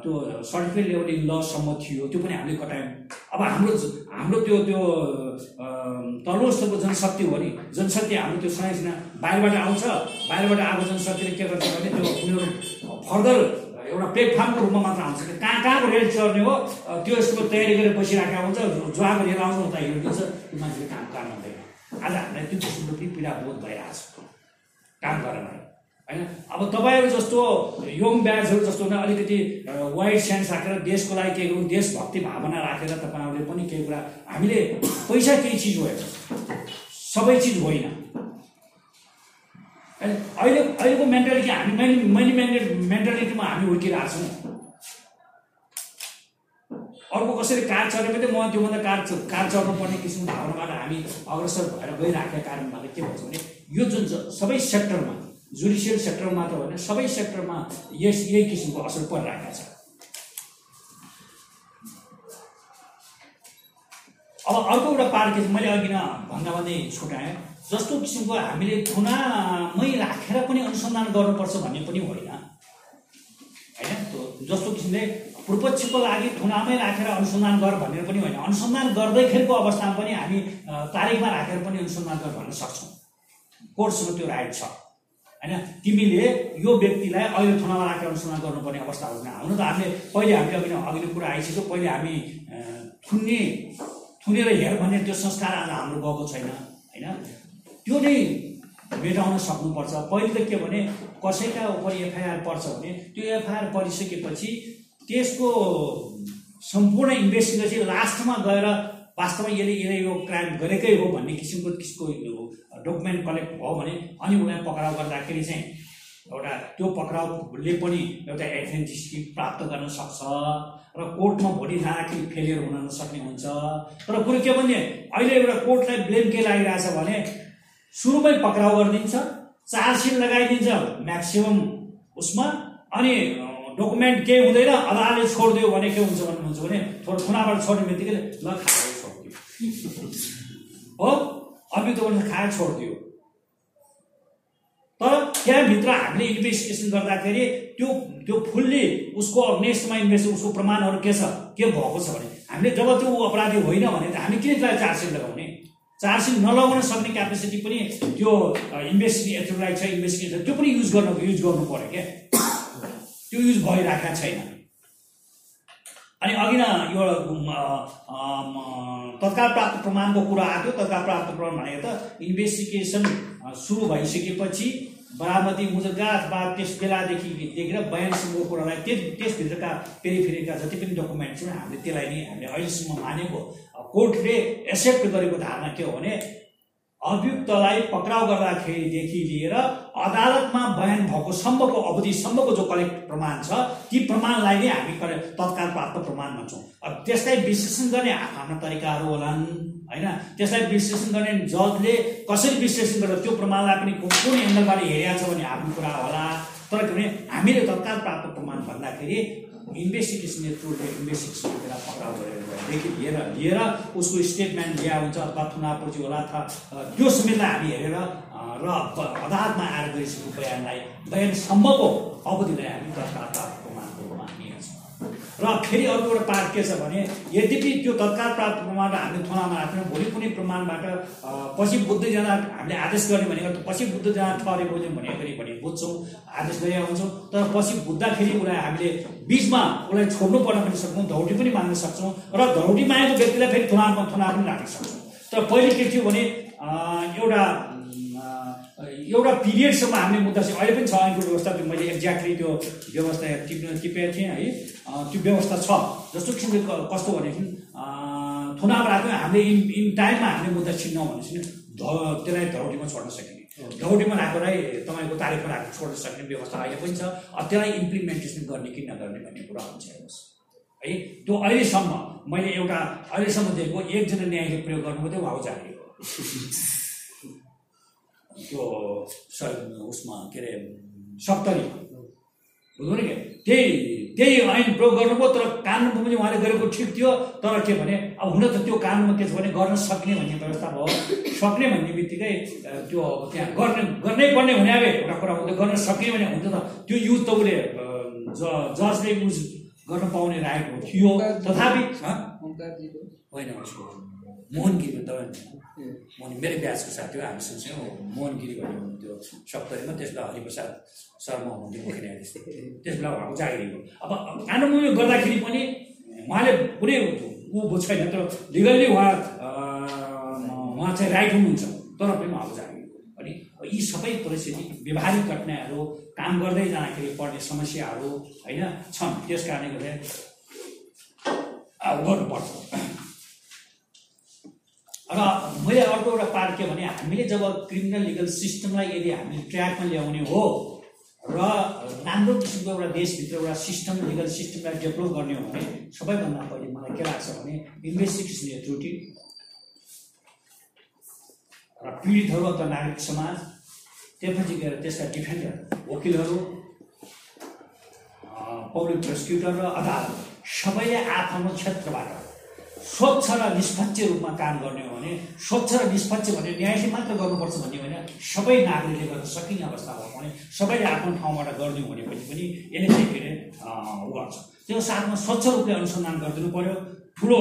त्यो सर्टिफिकेट लेभल इन लसम्म थियो त्यो पनि हामीले घटायौँ अब हाम्रो हाम्रो त्यो त्यो तल्लो स्तरको जनशक्ति हो नि जनशक्ति हाम्रो त्यो संरचना बाहिरबाट आउँछ बाहिरबाट आएको जनशक्तिले के गर्छ भने त्यो उनीहरू फर्दर एउटा प्लेटफर्मको रूपमा मात्र आउँछ। कि कहाँ कहाँको रेल चढ्ने हो त्यो यसको तयारी गरेर बसिराखेको हुन्छ जुवाको लिएर आउँछ उता हिँडिदिन्छ त्यो मान्छेले काम काम हुँदैन। आज हामीलाई त्यो किसिमको पनि पीडा बोध भइरहेको छ। काम गरेर होइन? अब तपाईँहरू जस्तो यङ ब्याजहरू जस्तो नै अलिकति वाइड सेन्स राखेर देशको लागि केही गरौँ देशभक्ति भावना राखेर तपाईँहरूले पनि केही कुरा हामीले पैसा केही चिज हो सबै चिज होइन होइन। अहिले अहिलेको मेन्टालिटी हामी मैले मैले मेन्टे मेन्टालिटीमा हामी हुर्किरहेको छौँ। अर्को कसरी कार चढे पनि म त्योभन्दा कार कार चढ्नु पर्ने किसिमको भावनाबाट हामी अग्रसर भएर गइराखेका कारणबाट के भन्छ भने यो जुन सबै सेक्टरमा जुडिसियल सेक्टरमा मात्र होइन सबै सेक्टरमा यस यही किसिमको असर परिरहेको छ। अब अर्को एउटा पार्ट के मैले अघि नै भन्दा भन्दै छुट्याएँ जस्तो किसिमको हामीले थुनामै राखेर पनि अनुसन्धान गर्नुपर्छ भन्ने पनि होइन। होइन? जस्तो किसिमले पूर्वपक्षको लागि थुनामै राखेर अनुसन्धान गर भनेर पनि होइन। अनुसन्धान गर्दैखेरिको अवस्थामा पनि हामी अ, तारिखमा राखेर पनि अनुसन्धान गर भन्न सक्छौँ। कोर्टसँग त्यो राइट छ। होइन? तिमीले यो व्यक्तिलाई अहिले थुनामा राखेर अनुसन्धान गर्नुपर्ने अवस्था हुँदैन हुन त हामीले पहिले हामीले अघि नै अघि नै कुरा आइसक्यो। पहिले हामी थुन्ने थुनेर हेर भन्ने त्यो संस्कार आज हाम्रो गएको छैन। होइन? त्यो नै मेटाउन सक्नुपर्छ। पहिले त के भने कसैका उप एफआइआर पर्छ भने त्यो एफआइआर परिसकेपछि त्यसको सम्पूर्ण इन्भेस्टिगेसन लास्टमा गएर वास्तवमा यसले यसले यो क्राइम गरेकै हो भन्ने किसिमको किसिमको डकुमेन्ट कलेक्ट भयो भने अनि उसलाई पक्राउ गर्दाखेरि चाहिँ एउटा त्यो पक्राउले पनि एउटा एथेन्टिसिटी प्राप्त गर्न सक्छ र कोर्टमा भोलि जाँदाखेरि फेलियर हुन नसक्ने हुन्छ। तर कुरो के भने अहिले एउटा कोर्टलाई ब्लेम के लागिरहेछ भने सुरुमै पक्राउ गरिदिन्छ चार्जसिट लगाइदिन्छ म्याक्सिमम् उसमा अनि डकुमेन्ट केही हुँदैन अदालतले छोडिदियो भने के हुन्छ भन्ने हुन्छ भने थोरै खुनाबाट छोड्ने बित्तिकै ल खाएर छोडिदियो। हो अभियुक्त भने खाएर छोडिदियो। तर त्यहाँभित्र हामीले इन्भेस्टिगेसन गर्दाखेरि त्यो त्यो फुल्ली उसको नेक्स्टमा इन्भेस्ट उसको प्रमाणहरू के छ के भएको छ भने हामीले जब त्यो अपराधी होइन भने त हामी किन त्यसलाई चार्जसिट लगाउने? चार्जसिट नलगाउन सक्ने क्यापेसिटी पनि त्यो इन्भेस्टिगेटरलाई छ इन्भेस्टिगेटर त्यो पनि युज गर्न युज गर्नु पऱ्यो क्या। त्यो युज भइरहेको छैन। अनि अघि न यो तत्काल प्राप्त प्रमाणको कुरा आएको तत्काल प्राप्त प्रमाण भनेको त इन्भेस्टिगेसन सुरु भइसकेपछि बरामती मुजग्गा अथवा त्यस बेलादेखि देखेर बयानसम्मको कुरालाई त्यस त्यसभित्रका पेरिफेरीका जति पनि डकुमेन्ट छन् हामीले त्यसलाई नै हामीले अहिलेसम्म मानेको कोर्टले एक्सेप्ट गरेको धारणा के हो भने अभियुक्तलाई पक्राउ गर्दाखेरिदेखि लिएर अदालतमा बयान भएको सम्मको अवधिसम्मको जो कलेक्ट प्रमाण छ ती प्रमाणलाई नै हामी तत्काल प्राप्त प्रमाण भन्छौँ अब त्यसलाई विश्लेषण गर्ने आफ्ना तरिकाहरू होलान् होइन? त्यसलाई विश्लेषण गर्ने जजले कसरी विश्लेषण गरेर त्यो प्रमाणलाई पनि कुन एङ्गलबाट हेरेको छ भन्ने आफ्नो कुरा होला। तर के भने हामीले तत्काल प्राप्त प्रमाण भन्दाखेरि इन्भेस्टिगेसन थ्रुले इन्भेस्टिगेसन गरेर पक्राउ गरेरदेखि लिएर लिएर उसको स्टेटमेन्ट ल्या हुन्छ अथवा थुनापछि होला अथवा त्यो समेतलाई हामी हेरेर र अदालतमा आएर गरिसकेको बयानलाई बयानसम्मको अवधिलाई हामी तत्काल प्राप्त प्रमाणको रूपमा हामी हेर्छौँ र फेरि अर्को एउटा पार्ट के छ भने यद्यपि त्यो तत्काल प्राप्त प्रमाण हामीले थुनामा राख्छौँ भोलि कुनै प्रमाणबाट पछि बुझ्दै जाँदा हामीले आदेश गर्ने भनेको पछि बुझ्दै जाँदा ठहरे बुझ्यौँ भने भने बुझ्छौँ आदेश गरेका हुन्छौँ तर पछि बुझ्दाखेरि उसलाई हामीले बिचमा उसलाई छोड्नु पर्न पनि सक्छौँ धौटी पनि माग्न सक्छौँ र धौटी मागेको व्यक्तिलाई फेरि थुनामा थुना पनि राख्न सक्छौँ। तर पहिले के थियो भने एउटा एउटा पिरियडसम्म हामीले मुद्दा चाहिँ अहिले पनि छ। ऐनको व्यवस्था त्यो मैले एक्ज्याक्टली त्यो व्यवस्था टिप्न टिपेको थिएँ है। त्यो व्यवस्था छ। जस्तो किसिमले कस्तो भनेदेखि राख्यो हामीले इन इन टाइममा हामीले मुद्दा छिन्नौँ भनेपछि ध त्यसलाई धौटीमा छोड्न सकिने। धौटीमा राखेरै तपाईँको तारिखमा राखेर छोड्न सक्ने व्यवस्था अहिले पनि छ। त्यसलाई इम्प्लिमेन्टेसन गर्ने कि नगर्ने भन्ने कुरा हुन्छ हेर्नुहोस्। है त्यो अहिलेसम्म मैले एउटा अहिलेसम्म दिएको एकजना न्यायले प्रयोग गर्नु त्यो भाउ जाने हो। त्यो उसमा के अरे सप्तरी बुझ्नु नि त्यही त्यही ऐन प्रयोग गर्नुभयो तर कानुनमा पनि उहाँले गरेको ठिक थियो तर के भने अब हुन त त्यो कानुनमा के छ भने गर्न सक्ने भन्ने व्यवस्था भयो। सक्ने भन्ने बित्तिकै त्यो अब त्यहाँ गर्ने गर्नै पर्ने हुने अब एउटा कुरा हुँदा गर्न सक्ने भने हुन्छ त त्यो युज त उसले जजले युज गर्न पाउने राइट थियो। तथापि होइन उसको मोहन गिरी तपाईँ मोहन मेरो ब्याचको साथी हो हामी हो मोहन गिरी भन्ने हुनुहुन्थ्यो सप्तरीमा त्यस बेला हरिप्रसाद शर्मा हुनुहुन्थ्यो मुख्य न्यायाधीश। त्यस बेला उहाँको जागिरीको अब कानुन गर्दाखेरि पनि उहाँले कुनै ऊ छैन तर लिगल्ली उहाँ उहाँ चाहिँ राइट हुनुहुन्छ तर पनि उहाँको जागिरीको अनि यी सबै परिस्थिति व्यवहारिक घटनाहरू काम गर्दै जाँदाखेरि पर्ने समस्याहरू होइन छन्। त्यस कारणले गर्दा अब गर्नुपर्छ। र मैले अर्को एउटा पार्ट के भने हामीले जब क्रिमिनल लिगल सिस्टमलाई यदि हामीले ट्र्याकमा ल्याउने हो र राम्रो किसिमको एउटा देशभित्र एउटा सिस्टम लिगल सिस्टमलाई डेभलप गर्ने हो भने सबैभन्दा पहिले मलाई के लाग्छ भने इन्भेस्टिगेसन एथोरिटी र पीडितहरू अथवा नागरिक समाज त्यसपछि गएर त्यसका डिफेन्डर वकिलहरू पब्लिक प्रोसिक्युटर र अदालत सबैले आफ्नो क्षेत्रबाट स्वच्छ र निष्पक्ष रूपमा काम गर्ने हो भने स्वच्छ र निष्पक्ष भने न्यायले मात्र गर्नुपर्छ भन्ने होइन। सबै नागरिकले गर्न सकिने अवस्था भयो भने सबैले आफ्नो ठाउँबाट गर्ने हो भनेपछि पनि यसले चाहिँ के अरे उ गर्छ। त्यो साथमा स्वच्छ रूपले अनुसन्धान गरिदिनु पर्यो। ठुलो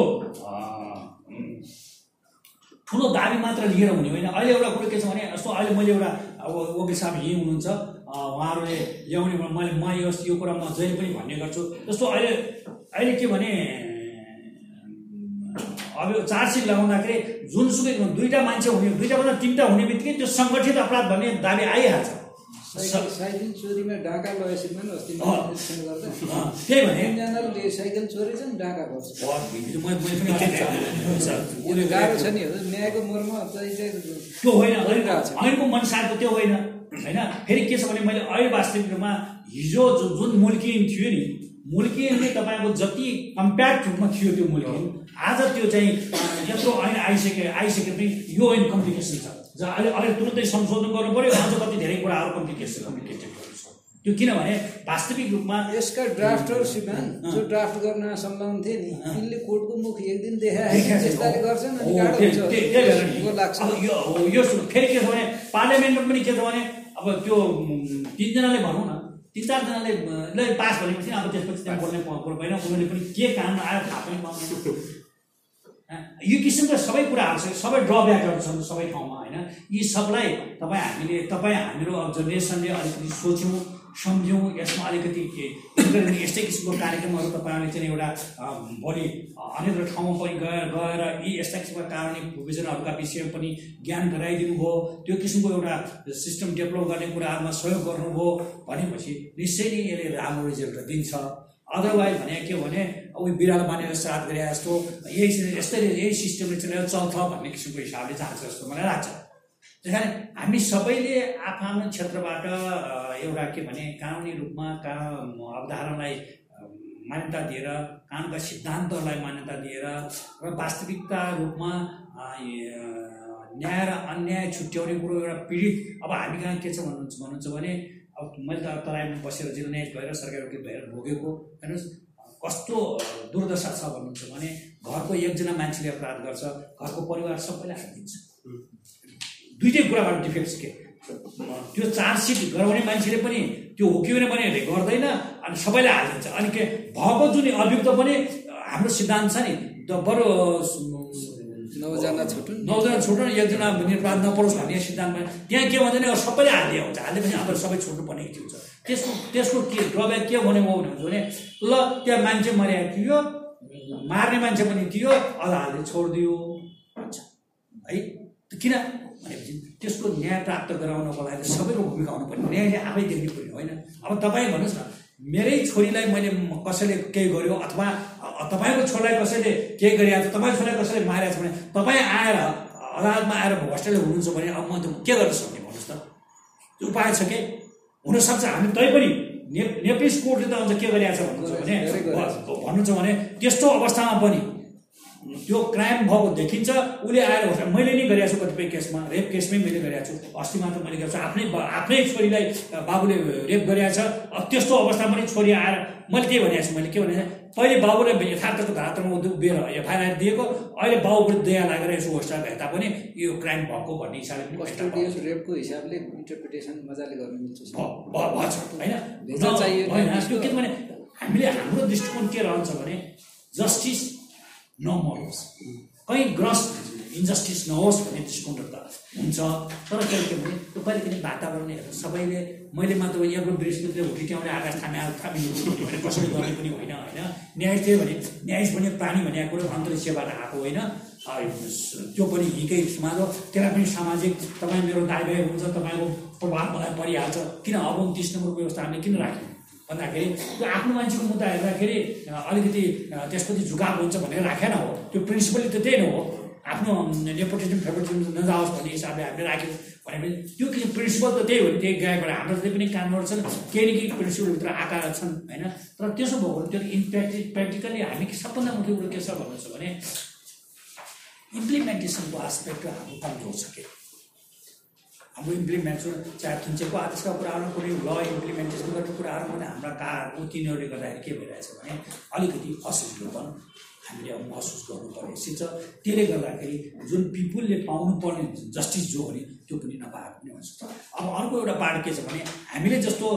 ठुलो दाबी मात्र लिएर हुने होइन। अहिले एउटा कुरो के छ भने जस्तो अहिले मैले एउटा अब वकिल साहब यहीँ हुनुहुन्छ उहाँहरूले ल्याउने भने मैले म यो कुरा म जहिले पनि भन्ने गर्छु। जस्तो अहिले अहिले के भने अब यो चार्जसिट लगाउँदाखेरि जुनसुकै दुईवटा मान्छे हुने दुईवटाभन्दा तिनवटा हुने बित्तिकै त्यो सङ्गठित अपराध भन्ने दाबी आइहाल्छ। त्यही भने। ऐनको मनसारको त्यो होइन होइन। फेरि के छ भने मैले अहिले वास्तविक रूपमा हिजो जुन मुल्किन थियो नि मुल्किनले तपाईँको जति कम्प्याक्ट रूपमा थियो त्यो मुल्किन आज त्यो चाहिँ यत्रो ऐन आइसके आइसके पनि यो ऐन कम्प्लिकेसन छ। ज अहिले अहिले तुरन्तै संशोधन गर्नु पऱ्यो अझ कति धेरै कुराहरू कम्प्लिकेसन कम्प्लिकेटेड त्यो किनभने वास्तविक रूपमा
यसका ड्राफ्टर सिपान जो ड्राफ्ट गर्न संलग्न थिए नि तिनले कोर्टको मुख एक दिन देखाए त्यस्ताले गर्छन् अनि
हो,
गाह्रो
त्यही-
हुन्छ।
त्यही- त्यही भएर नि।
को लाग्छ।
अब यो हो, यो सु- फेरि के छ भने पार्लियामेन्टमा पनि के छ भने अब त्यो तिनजनाले भनौँ न तिन चारजनाले पास भनेपछि अब त्यसपछि त्यहाँ बोल्ने भएन उनीहरूले पनि के कानुन आयो थाहा पनि पाउँदैन। यो किसिमका सबै कुराहरू छ सबै ड्रब्याकहरू छन् सबै ठाउँमा होइन? यी सबलाई तपाईँ हामीले तपाईँ हामीहरू अब जेनेरेसनले अलिकति सोच्यौँ सम्झ्यौँ यसमा अलिकति यस्तै किसिमको कार्यक्रमहरू तपाईँहरूले चाहिँ एउटा भोलि अन्यत्र ठाउँमा पनि गएर गएर यी यस्ता किसिमका कानुनी प्रोभिजनहरूका विषयमा पनि ज्ञान गराइदिनु भयो त्यो किसिमको एउटा सिस्टम डेभलप गर्ने कुराहरूमा सहयोग गर्नुभयो भनेपछि निश्चय नै यसले राम्रो रिजल्ट दिन्छ। अदरवाइज भने के भने उयो बिरालो बानेर श्राद्ध गरे जस्तो यही यस्तै यही सिस्टमले चलेर चल्छ भन्ने किसिमको हिसाबले जान्छ जस्तो मलाई लाग्छ। त्यस कारण हामी सबैले आफ्नो क्षेत्रबाट एउटा के भने कानुनी रूपमा का अवधारणालाई मान्यता दिएर कानुनका सिद्धान्तहरूलाई मान्यता दिएर र वास्तविकता रूपमा न्याय र अन्याय छुट्याउने कुरो एउटा पीडित अब हामी कहाँ के छ भन्नुहुन्छ भन्नुहुन्छ भने अब मैले त तराईमा बसेर जिल्ला न्याय भएर सरकारी वकिल भएर भोगेको हेर्नुहोस्। कस्तो दुर्दशा छ भन्नुहुन्छ भने घरको एकजना मान्छेले अपराध गर्छ घरको परिवार सबैले हात दिन्छ। दुइटै कुराबाट डिफेक्ट के? त्यो चार्जसिट गराउने मान्छेले पनि त्यो हो कि भने गर्दैन अनि सबैले हालिदिन्छ अनि के भएको जुन अभियुक्त पनि हाम्रो सिद्धान्त छ नि बरु
नौजना छुट्नु
नौजना छुट्नु एकजना निर्वाध नपरोस् भन्ने सिद्धान्तमा त्यहाँ के भन्दैन सबैले हालिदिए हुन्छ। हालिदिएपछि हाम्रो सबै छुट्नुपर्ने के हुन्छ? त्यसको त्यसको के ड्रब्याक के भने हो भने ल त्यहाँ मान्छे मर्याएको थियो मार्ने मान्छे पनि थियो अदालतले छोडिदियो। भन्छ है? किन? भनेपछि त्यसको न्याय प्राप्त गराउनको लागि सबैको भूमिका हुनुपर्ने न्यायले आफै देख्नु पर्ने होइन? अब तपाईँ भन्नुहोस् न मेरै छोरीलाई मैले कसैले केही गर्यो अथवा तपाईँको छोरालाई कसैले केही गरिरहेको छ तपाईँको छोरालाई कसैले मारेको छ भने तपाईँ आएर अदालतमा आएर भ्रष्टले हुनुहुन्छ भने अब म त के गर्न सक्ने भन्नुहोस् त। त्यो उपाय छ के? हुनसक्छ। हामी तै पनि ने नेप्लिस कोर्टले त अझ के गरिरहेको छ भन्नुहुन्छ भने भन्नुहुन्छ भने त्यस्तो अवस्थामा पनि त्यो क्राइम भएको देखिन्छ उसले आएर होस् मैले नै गरेको छु कतिपय केसमा रेप केसमै मैले गरेको छु। अस्ति मात्र मैले गरेको छु। आफ्नै आफ्नै छोरीलाई बाबुले रेप गरेको छ। अब त्यस्तो अवस्थामा पनि छोरी आएर मैले त्यही भनेको छु? मैले के भने पहिले बाबुलाई यथार्थको धारामा उभिएर एफआइआर दिएको। अहिले बाबुको दया लागेर यसो होस्टाल हेर्दा पनि यो क्राइम भएको भन्ने हिसाबले
रेपको हिसाबले इन्टरप्रिटेसन मजाले गर्न मिल्छ।
होइन? किनभने हामीले हाम्रो दृष्टिकोण के रहन्छ भने जस्टिस नमरोस् कहीँ ग्रस इन्जस्टिस नहोस् भन्ने दृष्टिकोण त हुन्छ। तर कहिले के भने त्यो कहिले कहिले वातावरण हेरेर सबैले मैले मात्र एउटा बृहस्पतिले हुर्क्याउने आकाश थामे थामिनु भने कसरी गर्ने पनि होइन होइन। न्याय थियो भने न्याय भने प्राणी भनेको कुरो अन्तरिक्षबाट आएको होइन। त्यो पनि हिकै समाज। हो त्यसलाई पनि सामाजिक तपाईँ मेरो दाइ भाइ हुन्छ तपाईँको प्रभाव मलाई परिहाल्छ। किन अब तिस नम्बरको व्यवस्था हामीले किन राख्यौँ? भन्दाखेरि त्यो आफ्नो मान्छेको मुद्दा हेर्दाखेरि अलिकति त्यसपछि झुकाव हुन्छ भनेर राखेन हो। त्यो प्रिन्सिपली त त्यही नै हो। आफ्नो नेपोटिजम फेभरेटिजम नजाओस् भन्ने हिसाबले हामीले राख्यौँ भनेपछि त्यो किन प्रिन्सिपल त त्यही हो नि त्यही गएको हाम्रो जति पनि कामहरू छन् केही न केही प्रिन्सिपलभित्र आएका छन् होइन? तर त्यसो भएको भने त्यो इम्प्र्याक्टि प्र्याक्टिकली हामी सबभन्दा मुख्य कुरो के छ भन्नु छ भने इम्प्लिमेन्टेसनको आस्पेक्ट हाम्रो कमजोर छ कि? हाम्रो इम्प्लिमेन्टेसन चाहे थुन्चेको आदेशका कुराहरू कुनै ल इम्प्लिमेन्टेसन गर्ने कुराहरू पनि हाम्रा कारहरू तिनीहरूले गर्दाखेरि के भइरहेछ भने अलिकति असुविधापन हामीले अब महसुस गर्नुपर्ने स्थिति छ। त्यसले गर्दाखेरि जुन पिपुलले पाउनुपर्ने जस्टिस जो हो नि त्यो पनि नपाएको पनि हुनसक्छ अब अर्को एउटा पार्ट के छ भने हामीले जस्तो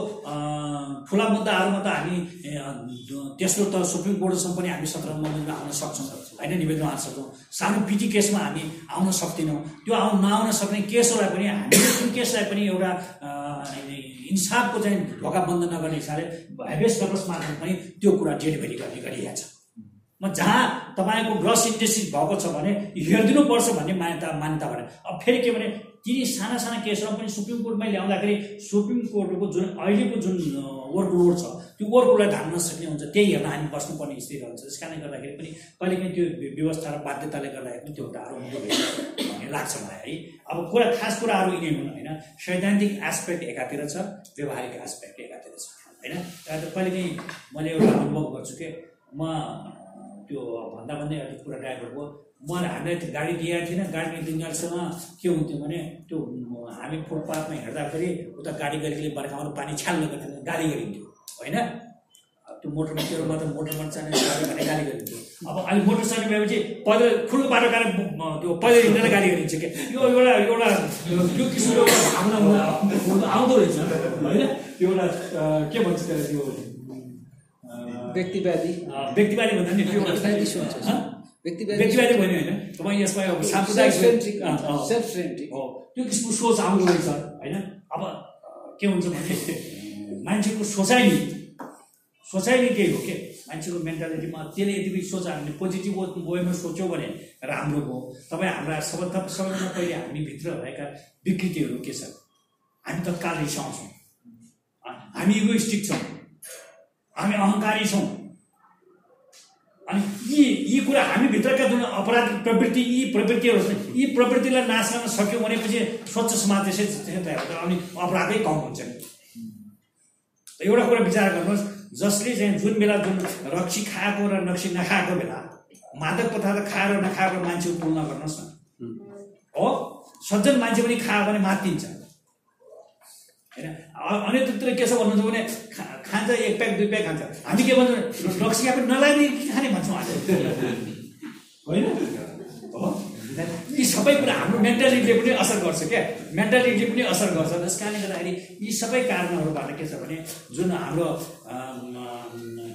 ठुला मुद्दाहरूमा त हामी तेस्रो त सुप्रिम कोर्टसम्म पनि हामी सत्र मन्दिरमा आउन सक्छौँ। होइन निवेदन आउन सक्छौँ। सानो पिटी केसमा हामी आउन सक्दैनौँ। त्यो आउन नआउन सक्ने केसहरूलाई पनि हामीले जुन केसलाई पनि एउटा इन्साफको चाहिँ ढोका बन्द नगर्ने हिसाबले हेभेस कर्पस मार्फत पनि त्यो कुरा डेलिभरी गर्ने गरिएको छ। म जहाँ तपाईँको ग्रस इन्डस्ट्रिज भएको छ भने हेरिदिनुपर्छ भन्ने मान्यता मान्यता भने अब फेरि के भने तिनी साना साना केसमा पनि सुप्रिम कोर्टमै ल्याउँदाखेरि सुप्रिम कोर्टको जुन अहिलेको जुन वर्क लोड छ त्यो वर्क लोडलाई धान्न नसक्ने हुन्छ। त्यही हेर्न हामी बस्नुपर्ने स्थिति हुन्छ। त्यस कारणले गर्दाखेरि पनि कहिले काहीँ त्यो व्यवस्था र बाध्यताले गर्दाखेरि पनि त्यो हुँदो रहेछ भन्ने लाग्छ मलाई है। अब कुरा खास कुराहरू यिनै हुन् होइन? सैद्धान्तिक एस्पेक्ट एकातिर छ व्यवहारिक एस्पेक्ट एकातिर छ होइन? त्यहाँ त कहिले काहीँ मैले एउटा अनुभव गर्छु के म त्यो भन्दा भन्दै अलिक कुरा ड्राइभरको मलाई हामीलाई त्यो गाडी दिएको थिएन गाडी दिनेसँग के हुन्थ्यो भने त्यो हामी फुटपाथमा हिँड्दाखेरि उता गाडी गरेकोले बर्खामा पानी छ्याल्न गर्थ्यो गाली गरिन्थ्यो होइन? त्यो मोटरमा त्यो मात्र मोटरमा चाहिने गाडी गाली गरिन्थ्यो। अब अहिले मोटरसाइकल भएपछि पैदल ठुलो बाटो गएर त्यो पैदल हिँडेर गाली गरिन्छ के यो एउटा एउटा यो किसिमको आउँदो रहेछ होइन? एउटा के भन्छ त्यसलाई त्यो?
व्यक्तिवादी।
व्यक्तिवादी भन्दा नि त्यो
व्यक्तिवादी
भन्यो होइन? तपाईँ यसमा अब साम्प्रदायिक हो। त्यो किसिमको सोच आउँदो रहेछ होइन? अब के हुन्छ भने मान्छेको सोचाइ नि सोचाइ नै त्यही हो के? मान्छेको मेन्टालिटीमा त्यसले यति सोच हामीले पोजिटिभ वेमा सोच्यौँ भने राम्रो भयो। तपाईँ हाम्रा सबै तपाईँ सबैभन्दा पहिले हामीभित्र भएका विकृतिहरू के छ हामी तत्काल रिसाउँछौँ हामी इगोइस्टिक छौँ। हामी अहङ्कारी छौँ अनि यी यी कुरा हामीभित्रका जुन अपराध प्रवृत्ति यी प्रवृत्तिहरू छन् यी प्रवृत्तिलाई नाश गर्न सक्यौँ भनेपछि स्वच्छ समाज त्यसै त्यसै तयार हुन्छ अनि अपराधै कम हुन्छ एउटा कुरा विचार गर्नुहोस् जसले चाहिँ जुन बेला जुन रक्सी खाएको र नक्सी नखाएको बेला मादक पदार्थ खाएर नखाएको मान्छेको तुलना गर्नुहोस् न हो सज्जन मान्छे पनि खायो भने मातिन्छ होइन अ- अन्यत्र के छ भन्नुहुन्छ भने खान्छ एक प्याक दुई प्याक खान्छ। हामी के भन्छौँ? रक्सी पनि नलाने कि खाने भन्छौँ आज। होइन? यी सबै कुरा हाम्रो मेन्टालिटीले पनि असर गर्छ क्या। मेन्टालिटीले पनि असर गर्छ। त्यस कारणले गर्दाखेरि यी सबै कारणहरूबाट के छ भने जुन हाम्रो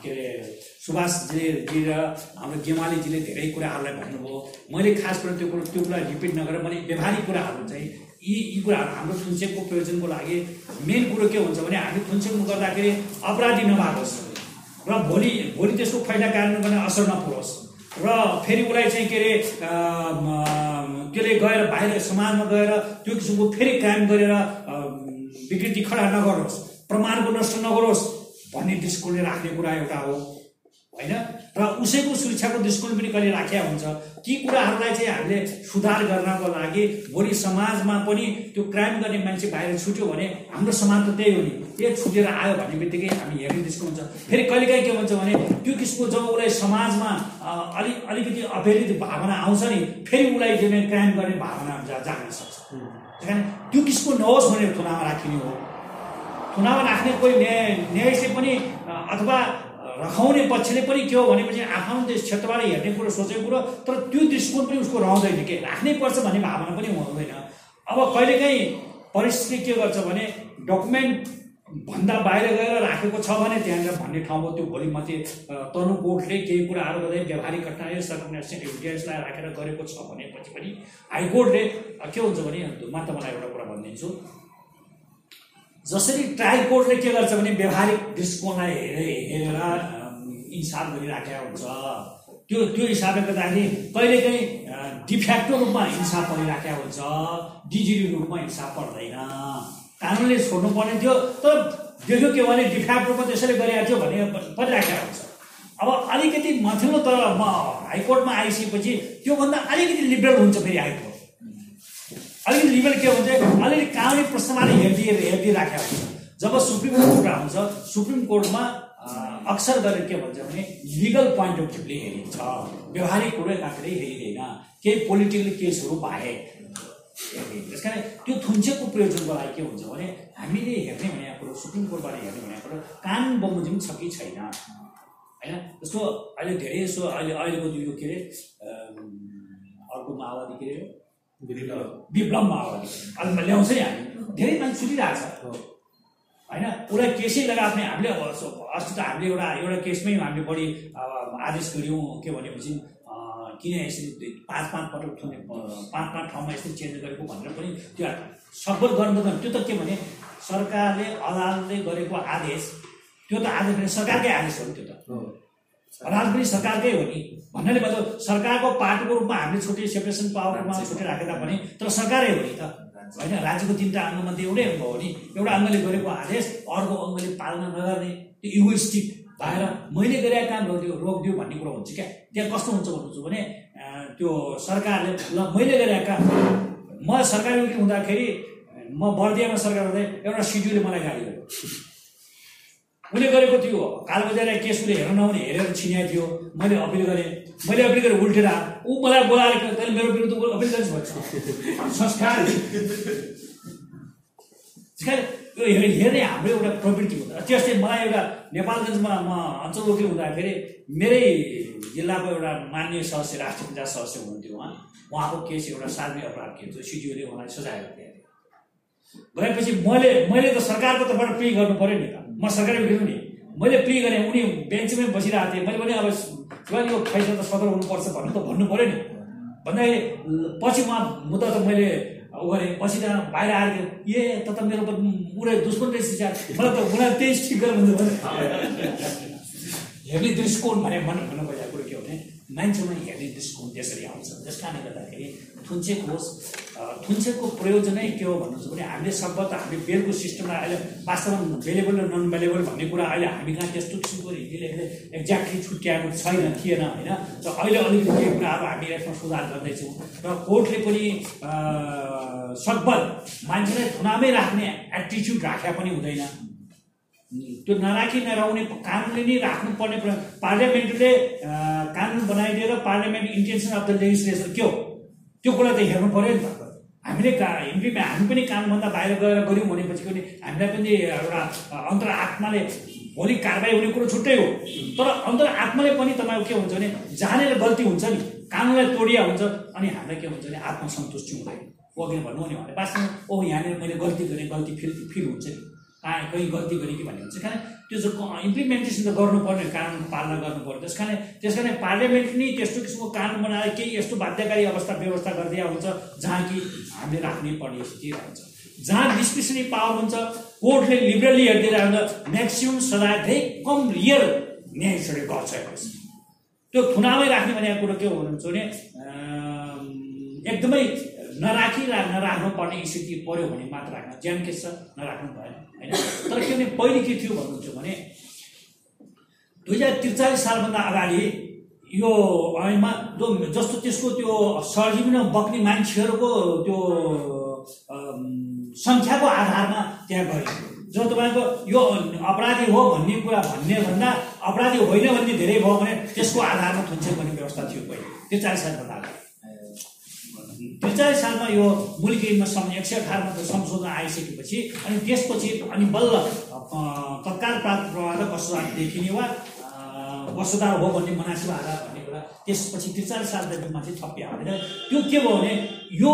के अरे सुभाषजीले जी र हाम्रो गेमालीजीले धेरै कुराहरूलाई भन्नुभयो। मैले खास कुरा त्यो कुरो त्यो कुरा रिपिट नगरेर मैले व्यवहारिक कुराहरू चाहिँ यी यी कुराहरू हाम्रो थुन्सेकको प्रयोजनको लागि मेन कुरो के हुन्छ भने हामी थुन्सेकमा गर्दाखेरि अपराधी नभएकोस्। र भोलि भोलि त्यसको फाइदा कार्यान्वयन गर्ने असर नपुरोस्। र फेरि उसलाई चाहिँ के अरे त्यसले गएर बाहिर समाजमा गएर त्यो किसिमको फेरि कायम गरेर विकृति खडा नगरोस् प्रमाणको नष्ट नगरोस् भन्ने दृष्टिकोणले राख्ने कुरा एउटा हो। होइन? र उसैको सुरक्षाको दृष्टिकोण पनि कहिले राखेका हुन्छ? ती कुराहरूलाई चाहिँ हामीले सुधार गर्नको लागि भोलि समाजमा पनि त्यो क्राइम गर्ने मान्छे बाहिर छुट्यो भने हाम्रो समाज त त्यही हो नि। त्यही छुटेर आयो भन्ने बित्तिकै हामी हेर्ने दृष्टिकोण हुन्छ। फेरि कहिलेकाहीँ के हुन्छ भने त्यो किसिमको जब उसलाई समाजमा अलि अलिकति अप्रेरित भावना आउँछ नि फेरि उसलाई चाहिँ क्राइम गर्ने भावना जाग्न सक्छ। त्यही कारण त्यो किसिमको नहोस् भनेर थुनामा राखिने हो। थुनामा राख्ने कोही न्याय न्यायले पनि अथवा रखाउने पक्षले पनि के हो भनेपछि आफ्नो देश क्षेत्रबाट हेर्ने कुरो सोचेको कुरो तर त्यो दृष्टिकोण पनि उसको रहँदैन के? राख्नै पर्छ भन्ने भावना पनि हुँदैन। अब कहिलेकाहीँ परिस्थिति के गर्छ भने डकुमेन्ट भन्दा बाहिर गएर राखेको छ भने त्यहाँनिर भन्ने ठाउँमा त्यो भोलि माथि तनु कोर्टले केही कुराहरू गर्दै व्यावहारिक घटनाले सर्कमनेसेन्ट इभिडेन्सलाई राखेर गरेको छ भनेपछि पनि हाइकोर्टले के हुन्छ भने म तपाईँलाई एउटा कुरा भनिदिन्छु। जसरी ट्रायल कोर्टले के गर्छ भने व्यवहारिक दृष्टिकोणलाई हेरे हेरेर इन्साफ गरिराखेका हुन्छ। त्यो त्यो हिसाबले गर्दाखेरि कहिलेकाहीँ डिफ्याक्टो रूपमा इन्साफ परिराखेका हुन्छ डिजिटी रूपमा इन्साफ पर्दैन। कानुनले छोड्नु पर्ने थियो तर देख्यो के भने डिफ्याक्ट रूपमा त्यसरी गरिरहेको थियो भने परिराखेका हुन्छ। अब अलिकति माथिल्लो तर म हाइकोर्टमा आइसकेपछि त्योभन्दा अलिकति लिबरल हुन्छ फेरि हाइकोर्ट। अलिकति लिबल के हुन्छ अलिकति कानुनी प्रश्नबाट हेरिदिए हेरिदिइराखेको हुन्छ। जब सुप्रिम कोर्ट आउँछ सुप्रिम कोर्टमा अक्सर गरेर के भन्छ भने लिगल पोइन्ट अफ भ्यूले हेरिन्छ। व्यवहारिक कुरो यतातिर हेरिँदैन। केही पोलिटिकल केसहरू हेरिँदैन त्यस कारण त्यो थुन्चेको प्रयोजनको लागि के हुन्छ भने हामीले हेर्ने भनेको कुरो सुप्रिम कोर्टबाट हेर्ने भनेको कुरो कानुन बमोजिम छ कि छैन। होइन? जस्तो अहिले धेरै जस्तो अहिले अहिलेको यो के अरे अर्को माओवादी के अरे विप्लव माओवादी ल्याउँछ नि हामी। धेरै मान्छे छुटिरहेको छ। होइन? उसलाई केसै लगाउने हामीले अब सो- अस्ति त हामीले एउटा एउटा केसमै हामीले बढी आदेश गऱ्यौँ के भनेपछि किन यसरी पाँच पाँच पटक थुने पाँच पाँच ठाउँमा यसरी चेन्ज गरेको भनेर पनि त्यो गर्नु पर्दैन। त्यो त के भने सरकारले अदालतले गरेको आदेश त्यो त आदेश पनि सरकारकै आदेश हो त्यो त। अदालत पनि सरकारकै हो नि। भन्नाले मतलब सरकारको पार्टीको रूपमा हामीले छुट्टै सेपरेसन पावरको रूपमा छुट्टै राखे तापनि तर सरकारै हो नि त। होइन राज्यको तिनवटा अङ्गमध्ये एउटै अङ्ग हो नि। एउटा अङ्गले गरेको आदेश अर्को अङ्गले पालना नगर्ने त्यो इगोइस्टिक भएर मैले गरेका काम रोकिदियो रोकिदियो भन्ने कुरो हुन्छ क्या। त्यहाँ कस्तो हुन्छ भन्नुहुन्छ भने त्यो सरकारले ल मैले गरेका काम। म सरकारी हुँदाखेरि म बर्दियामा सरकार हुँदै एउटा सिडिओले मलाई गाडी गर्यो उसले गरेको त्यो कालबजारी केस उसले हेर्न नहुने हेरेर छिन्याएको थियो। मैले अपिल गरेँ। मैले अपिल गरेँ उल्टेर। ऊ मलाई बोलाएर के तैँले मेरो विरुद्ध अपिल गरिस् भन्छ। संस्कार। त्यसकारण यो हेर- हेर्ने हाम्रो एउटा प्रवृत्ति हुन्छ त्यस्तै मलाई एउटा नेपालगञ्जमा म अञ्चल वकिल हुँदाखेरि मेरै जिल्लाको एउटा मान्य सदस्य राष्ट्रिय पञ्चायत सदस्य हुनुहुन्थ्यो उहाँ। उहाँको केस एउटा सार्वजनिक अपराध केस थियो सिडिओले उहाँलाई सजाय गरिदिएको थियो गएपछि मैले मैले त सरकारको तर्फबाट पे गर्नु पऱ्यो नि त। म सरकारी हो नि। मैले पे गरेँ उनी बेन्चमै बसिरहेको थिएँ। मैले भने अब यो फैसला त सदर हुनुपर्छ भन्नु त भन्नु पऱ्यो नि। भन्दाखेरि पछि उहाँ मुद्दा त मैले उ गरेँ। पछि त बाहिर आएर ए त त मेरो पुरै दुश्मन रहेछ मलाई त उनीहरू त्यही ठिक गरेर भने हेर्ने दृष्टिकोण भने मन भन्नु खोजेको कुरो के हो भने मान्छेमा हेर्ने दृष्टिकोण त्यसरी आउँछ। त्यस कारणले गर्दाखेरि थुन्चेक होस् अ, थुन्चेकको प्रयोजनै के हो भन्नुहुन्छ भने हामीले सम्भवत हामीले बेलको सिस्टमलाई अहिले वास्तवमा बेलेबल र नन बेलेबल भन्ने कुरा अहिले हामी कहाँ त्यस्तो किसिमको रीतिले एक्ज्याक्टली छुट्याएको छैन थिएन होइन। र अहिले अलिकति केही कुराहरू हामी यसमा सुधार गर्दैछौँ। र कोर्टले पनि सकभर मान्छेलाई थुनामै राख्ने एटिच्युड राख्या पनि हुँदैन। त्यो नराखी नराउने कानुनले नै राख्नुपर्ने पार्लियामेन्टले कानुन बनाइदिएर parliament intention of the legislation के हो? त्यो कुरा त हेर्नु पऱ्यो नि त। हामीले का इम्प्लिमेन्ट हामी पनि कामभन्दा बाहिर गएर गऱ्यौँ भनेपछि पनि हामीलाई पनि एउटा अन्तर आत्माले भोलि कारवाही हुने कुरो छुट्टै हो। तर अन्तर आत्माले पनि तपाईँको के हुन्छ भने जानेर गल्ती हुन्छ नि। कानुनलाई तोडिया हुन्छ अनि हामीलाई के हुन्छ भने आत्मसन्तुष्टि हुँदैन। किन भन्नु नि भने वास्तवमा ओहो यहाँनिर मैले गल्ती गरेँ गल्ती फिल फिल हुन्छ नि। कहाँ कहीँ गल्ती गरेँ कि भन्ने हुन्छ। कारण त्यो चाहिँ इम्प्लिमेन्टेसन त गर्नुपर्ने कानुनको पालना गर्नुपर्ने त्यस कारण त्यस कारण पार्लियामेन्ट नि त्यस्तो किसिमको कानुन बनाएर केही यस्तो बाध्यकारी अवस्था व्यवस्था गरिदिया हुन्छ जहाँ कि हामीले राख्नै पर्ने स्थिति रहन्छ। जहाँ डिस्क्रिसनरी पावर हुन्छ कोर्टले लिबरली हेरिदिएर म्याक्सिमम् सजाय धेरै कम रियल न्याय सडक गर्छ त्यो थुनामै राख्ने भनेको कुरो के हुनुहुन्छ भने एकदमै नराखी रा नराख्नु पर्ने स्थिति पऱ्यो भने मात्र राख्न ज्यान के छ नराख्नु भएन होइन? तर के भने पहिले के थियो भन्नुहुन्छ भने दुई हजार त्रिचालिस सालभन्दा अगाडि यो ऐनमा जो जस्तो त्यसको त्यो सर्जिमिन बग्ने मान्छेहरूको त्यो सङ्ख्याको आधारमा त्यहाँ गरियो जो तपाईँको यो अपराधी हो भन्ने कुरा भन्ने भन्दा अपराधी होइन भन्ने धेरै भयो भने त्यसको आधारमा थुन्छ भन्ने व्यवस्था थियो पहिले। त्रिचालिस सालभन्दा अगाडि त्रिचालिस सालमा यो मुलुक ऐनमा सं एक सय अठारमा त संशोधन आइसकेपछि अनि त्यसपछि अनि बल्ल तत्काल प्राप्त प्रभाव वसुदार देखिने वा अ, वसुदार हो भन्ने मनासिब आधार भन्ने कुरा त्यसपछि त्रिचालिस सालदेखिमा चाहिँ थपियो होइन त्यो के भयो भने यो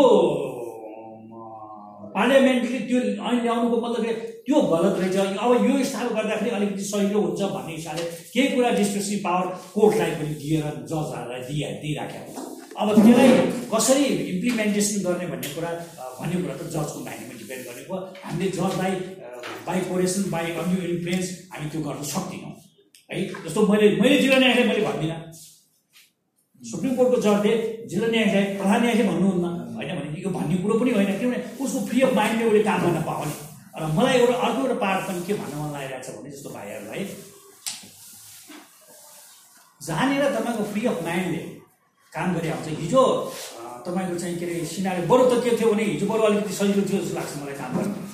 पार्लियामेन्टले त्यो ऐन ल्याउनुको मतलब त्यो गलत रहेछ। अब यो हिसाबले गर्दाखेरि अलिकति सहिलो हुन्छ भन्ने हिसाबले केही कुरा डिस्क्रिप्सन पावर कोर्टलाई पनि दिएर जजहरूलाई दिए दिइराखेको अब त्यसलाई कसरी इम्प्लिमेन्टेसन गर्ने भन्ने कुरा भन्ने कुरा त जजको माइन्डमा डिपेन्ड गर्ने भयो। हामीले जजलाई by coercion by undue influence हामी त्यो गर्न सक्दैनौँ। है? जस्तो मैले मैले जिल्ला न्यायालय मैले भन्दिनँ। सुप्रिम कोर्टको जजले जिल्ला न्यायालय प्रधान न्यायालय भन्नुहुन्न। होइन भने यो भन्ने कुरो पनि होइन। किनभने उसको फ्री अफ माइन्डले उसले काम गर्न पाउने। र मलाई एउटा अर्को एउटा पार्ट पनि के भन्न मन लागिरहेको छ भने जस्तो भाइहरूलाई जहाँनिर तपाईँको फ्री अफ माइन्डले काम गरिरहेको हुन्छ हिजो तपाईँको चाहिँ के अरे सिनारी बरु त के थियो भने हिजो बरु अलिकति सजिलो थियो जस्तो लाग्छ मलाई काम गर्नु।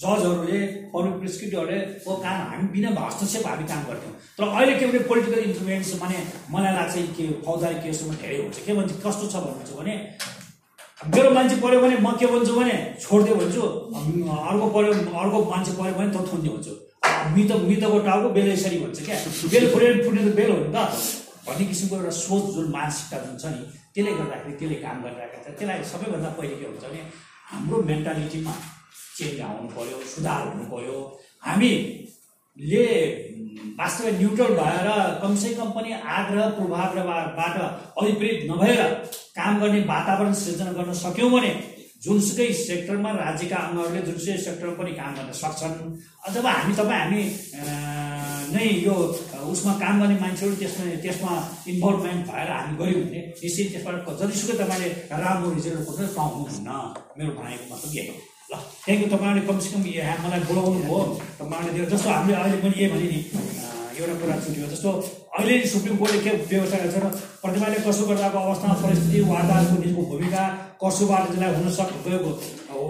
जजहरूले पब्लिक प्रोसिक्युटरहरूले को काम हामी बिना हस्तक्षेप हामी काम गर्थ्यौँ। तर अहिले के भने पोलिटिकल इन्फ्लुएन्स माने मलाई लाग्छ के फौजदारी केसमा धेरै हुन्छ। के भन्छ कस्तो छ भन्नुहुन्छ भने मेरो मान्छे पऱ्यो भने म के भन्छु भने छोडिदियो भन्छु। अर्को पऱ्यो अर्को मान्छे पऱ्यो भने त थुन्ने अब मित मितको टाउको बेल यसरी भन्छ क्या। बेल फुटेर फुट्ने त बेल हो नि त। भन्ने किसिमको एउटा सोच जुन मानसिकता जुन छ नि त्यसले गर्दाखेरि त्यसले काम गरिरहेको छ। त्यसलाई सबैभन्दा पहिले के हुन्छ भने हाम्रो मेन्टालिटीमा चेन्ज आउनु पऱ्यो सुधार हुनु पऱ्यो हामीले उम्, वास्तवमा न्युट्रल भएर कमसेकम पनि आग्रह पूर्वाग्रहबाट अभिप्रेत नभएर काम गर्ने वातावरण सृजना गर्न सक्यौँ भने जुनसुकै सेक्टरमा राज्यका अङ्गहरूले जुनसुकै सेक्टरमा पनि काम गर्न सक्छन्। अथवा हामी तपाईँ हामी नै यो उसमा काम गर्ने मान्छेहरू त्यसमा त्यसमा इन्भल्भमेन्ट भएर हामी गऱ्यौँ भने निश्चित त्यसबाट जतिसुकै तपाईँले राम्रो रिजल्ट खोज्न पाउनुहुन्न मेरो भनाइको मतलब यही हो। ल यू तपाईँहरूले कमसेकम यहाँ मलाई बोलाउनु भयो। तपाईँहरूले जस्तो हामीले अहिले पनि यही भने नि एउटा कुरा छुट्यो जस्तो अहिले सुप्रिम कोर्टले के व्यवस्था गरेको छ र प्रतिभाले कसो गर्दाको अवस्थामा परिस्थिति वार्ताको निजको भूमिका कसोबाट त्यसलाई हुन सक् गएको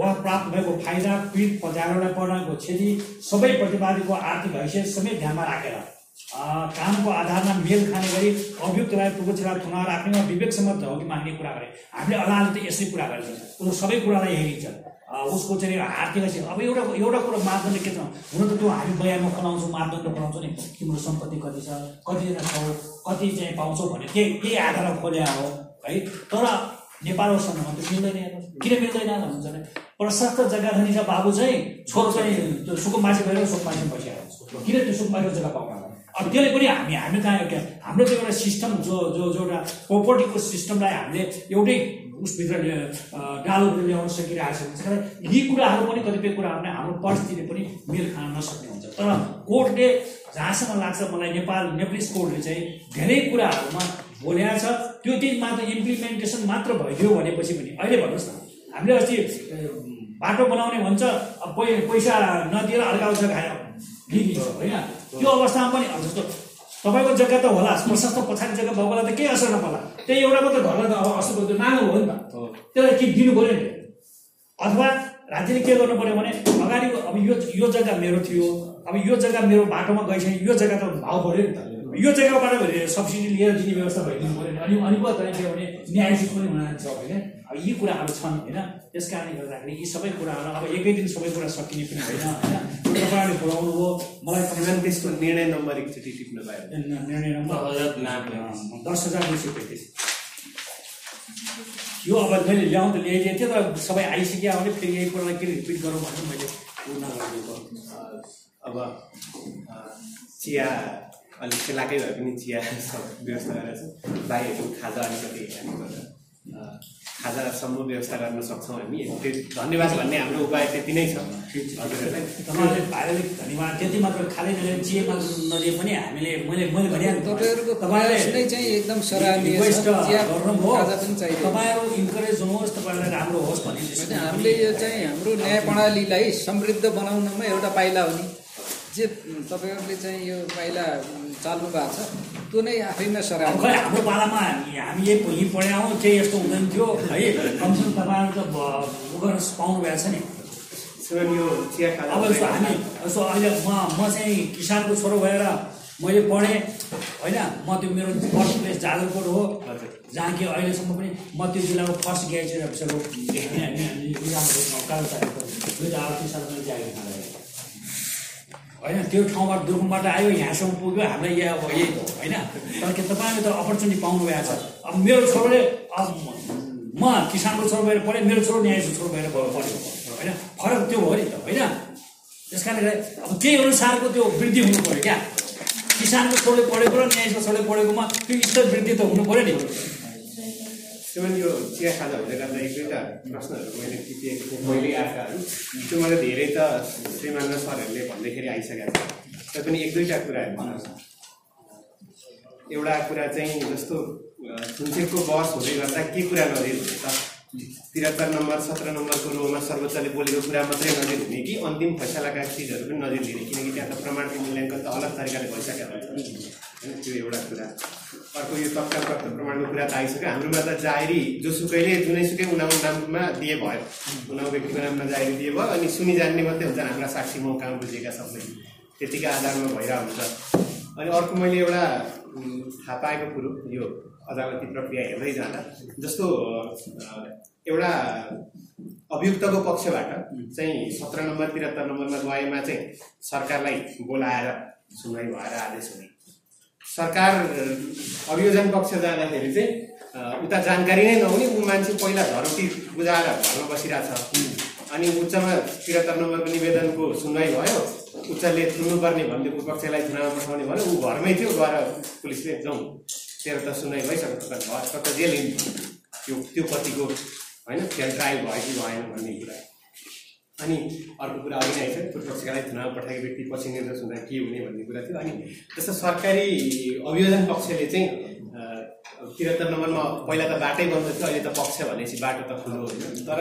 वा प्राप्त भएको फाइदा पीड पजारोलाई पर्नको क्षति सबै प्रतिवादीको आर्थिक हैसियत समेत ध्यानमा राखेर कामको आधारमा मेल खाने गरी अभियुक्तलाई पूर्वचिरा थुना राख्ने वा विवेक सम्मत हो कि मान्ने कुरा गरे। हामीले अदालतले यसै कुरा गरेको छ। सबै कुरालाई हेरिन्छ। उसको चाहिँ आर्थिक हैसियत अब एउटा एउटा कुरो मापदण्ड के छ? हुन त त्यो हामी बयानमा बनाउँछौँ मापदण्ड बनाउँछौँ नि। तिम्रो सम्पत्ति कति छ कतिजना छौ कति चाहिँ पाउँछौ भने त्यही त्यही आधारमा खोल्या हो है? तर नेपालहरूसँग त मिल्दैन। किन मिल्दैन भन्नुहुन्छ भने प्रशस्त जग्गा धनी छ बाबु चाहिँ छोरो चाहिँ त्यो सुकुम्बासी भएर सुकुम्बासी बसिरहेको किन त्यो सुकुम्बासीको जग्गा पाउनु अब त्यसले पनि हामी हामी कहाँ एउटा हाम्रो त्यो एउटा सिस्टम जो जो एउटा प्रोपर्टीको सिस्टमलाई हामीले एउटै उसभित्र डालोभित्र ल्याउन सकिरहेको छ। भने यी कुराहरू पनि कतिपय कुराहरूले हाम्रो परिस्थितिले पनि मेल खान नसक्ने हुन्छ। तर कोर्टले जहाँसम्म लाग्छ मलाई नेपाल नेप्लिस कोर्टले चाहिँ धेरै कुराहरूमा बोल्या छ। त्यो चाहिँ मात्र इम्प्लिमेन्टेसन मात्र भइदियो भनेपछि पनि अहिले भन्नुहोस् न हामीले अस्ति बाटो बनाउने भन्छ पै पैसा नदिएर अर्काउँछ लिने होइन? त्यो अवस्थामा पनि जस्तो तपाईँको जग्गा त होला प्रशस्त पछाडि जग्गा भएकोलाई त केही असर नपर्ला। त्यही एउटा मात्र घरलाई त अब असर गर्छ नानो हो नि त। त्यसलाई के दिनु पऱ्यो नि। अथवा राज्यले के गर्नु पऱ्यो भने अगाडि अब यो यो जग्गा मेरो थियो अब यो जग्गा मेरो बाटोमा गइसक्यो यो जग्गा त भाउ बढ्यो नि त। यो जग्गाबाट भने सब्सिडी लिएर दिने व्यवस्था भइदिनु पऱ्यो। अनि अनि पो तपाईँ के भने न्यायाधीश पनि हुन जान्छ होइन अब यी कुराहरू छन् होइन? त्यस कारणले गर्दाखेरि यी सबै कुराहरू अब एकै दिन सबै कुरा सकिने पनि होइन होइन? तपाईँहरूले बोलाउनु हो। मलाई
श्रीमान त्यसको निर्णय नम्बर एकचोटि टिप्न पायो। भने।
निर्णय नम्बर दस हजार दुई सय पैँतिस। यो अब मैले ल्याउँ त ल्याइदिएको थिएँ तर सबै आइसक्यो। भने फेरि यही कुरालाई के रिपिट गरौँ भनेर मैले उ नगरिदिएको
अब चिया अलिक सेलाकै भए पनि चिया सब व्यवस्था गरेर चाहिँ भाइहरूको खाजा अलिकति खाजासम्म व्यवस्था गर्न सक्छौँ हामी। त्यो धन्यवाद भन्ने हाम्रो उपाय त्यति नै छ।
तपाईँहरूले भाइले धन्यवाद। त्यति मात्र खालै मात्र नदिए पनि हामीले मैले मैले भनिहालेँ
तपाईँहरूको नै चाहिँ एकदम सराहनीय
तपाईँहरू इन्करेज हुनुहोस् तपाईँहरूलाई राम्रो होस् भन्ने
हामीले यो चाहिँ हाम्रो न्याय प्रणालीलाई समृद्ध बनाउनमा एउटा पाइला हो नि। जे तपाईँहरूले चाहिँ यो पाइला चाल्नु भएको छ। त्यो नै आफैमा
अब
सराहनीय
खै हाम्रो पालामा हामी यही यहीँ पढ्यौँ केही यस्तो हुँदैन थियो। है कमसेकम तपाईँहरू त उ गर्न पाउनु भएको छ नि अब यस्तो हामी यस्तो अहिले म म चाहिँ किसानको छोरो भएर मैले पढेँ। होइन म त्यो मेरो फर्स्ट प्लेस जाजरकोट हो। जहाँ कि अहिलेसम्म पनि म त्यो जिल्लाको फर्स्ट ग्याजेट अफिसर हो। दुई हजार अडतिस सालमा मैले होइन त्यो ठाउँबाट दुर्गमबाट आयो यहाँसम्म पुग्यो हामीलाई यहाँ अब यही हो होइन? तर के तपाईँले त अपर्च्युनिटी पाउनु भएको छ अब मेरो छोरोले अब म किसानको छोरो भएर पढेँ मेरो छोरो न्यायको छोरो भएर पढ्यो होइन? फरक त्यो हो नि त होइन? त्यस कारणले अब त्यही अनुसारको त्यो वृद्धि हुनु पऱ्यो क्या। किसानको छोरोले पढेको र न्यायको छोरोले पढेकोमा त्यो स्तर वृद्धि त हुनु पऱ्यो नि।
श्रीमान यो चिया खाजा हुँदै गर्दा एक दुईवटा प्रश्नहरू मैले टिपिएको थिएँ मैले आएकाहरू त्यो मलाई धेरै त श्रीमान र सरहरूले भन्दैखेरि आइसकेको छ। तैपनि एक दुईवटा कुराहरू छ। एउटा कुरा चाहिँ जस्तो अ, थुन्चेकको बहस हुँदै गर्दा के कुरा नजिर हुने त त्रिहत्तर नम्बर सत्र नम्बरको रोमा सर्वोच्चले बोलेको कुरा मात्रै नजिर हुने कि अन्तिम फैसलाका चिजहरू पनि नजिर लिने किनकि त्यहाँ त प्रमाणको मूल्याङ्कन त अलग तरिकाले भइसकेको हुन्छ। होइन त्यो एउटा कुरा। अर्को यो तत्काल प्राप्त प्रमाणको कुरा त आइसक्यो। हाम्रोमा त जाहेरी जोसुकैले जुनैसुकै उनाउ नाममा दिए भयो। उनाउ व्यक्तिको नाममा जाहेरी दिए भयो अनि सुनि जान्ने मात्रै हुन्छ हाम्रा साक्षी मौका बुझेका सबै। त्यतिका आधारमा भइरहेको हुन्छ अनि अर्को मैले एउटा थाहा पाएको कुरो यो अदालती प्रक्रिया हेर्दै जाँदा जस्तो एउटा अभियुक्तको पक्षबाट चाहिँ सत्र नम्बर त्रिहत्तर नम्बरमा गएमा चाहिँ सरकारलाई बोलाएर सुनवाई भएर आदेश हुने। सरकार अभियोजन पक्ष जाँदाखेरि चाहिँ उता जानकारी नै नहुने ऊ मान्छे पहिला धरोटी बुझाएर घरमा बसिरहेको छ अनि उच्चमा त्रिहत्तर नम्बरको निवेदनको सुनवाई भयो। उच्चले थुन्नुपर्ने भन्दै विपक्षलाई थुनामा पठाउने भयो। ऊ घरमै थियो गएर पुलिसले जाउँ तेरो त सुनवाई भइसक्यो घर त जेल त्यो त्यो कतिको होइन फेरि ट्रायल भयो कि भएन भन्ने कुरा। अनि अर्को कुरा अघि नै आइसक्यो प्रतिपक्षलाई थुनामा पठाएको व्यक्ति पछि निर्देश हुँदा के हुने भन्ने कुरा थियो। अनि त्यस्तो सरकारी अभियोजन पक्षले चाहिँ त्रिहत्तर नम्बरमा पहिला त बाटै बन्द थियो अहिले त पक्ष भनेपछि बाटो त खुलो होइन। तर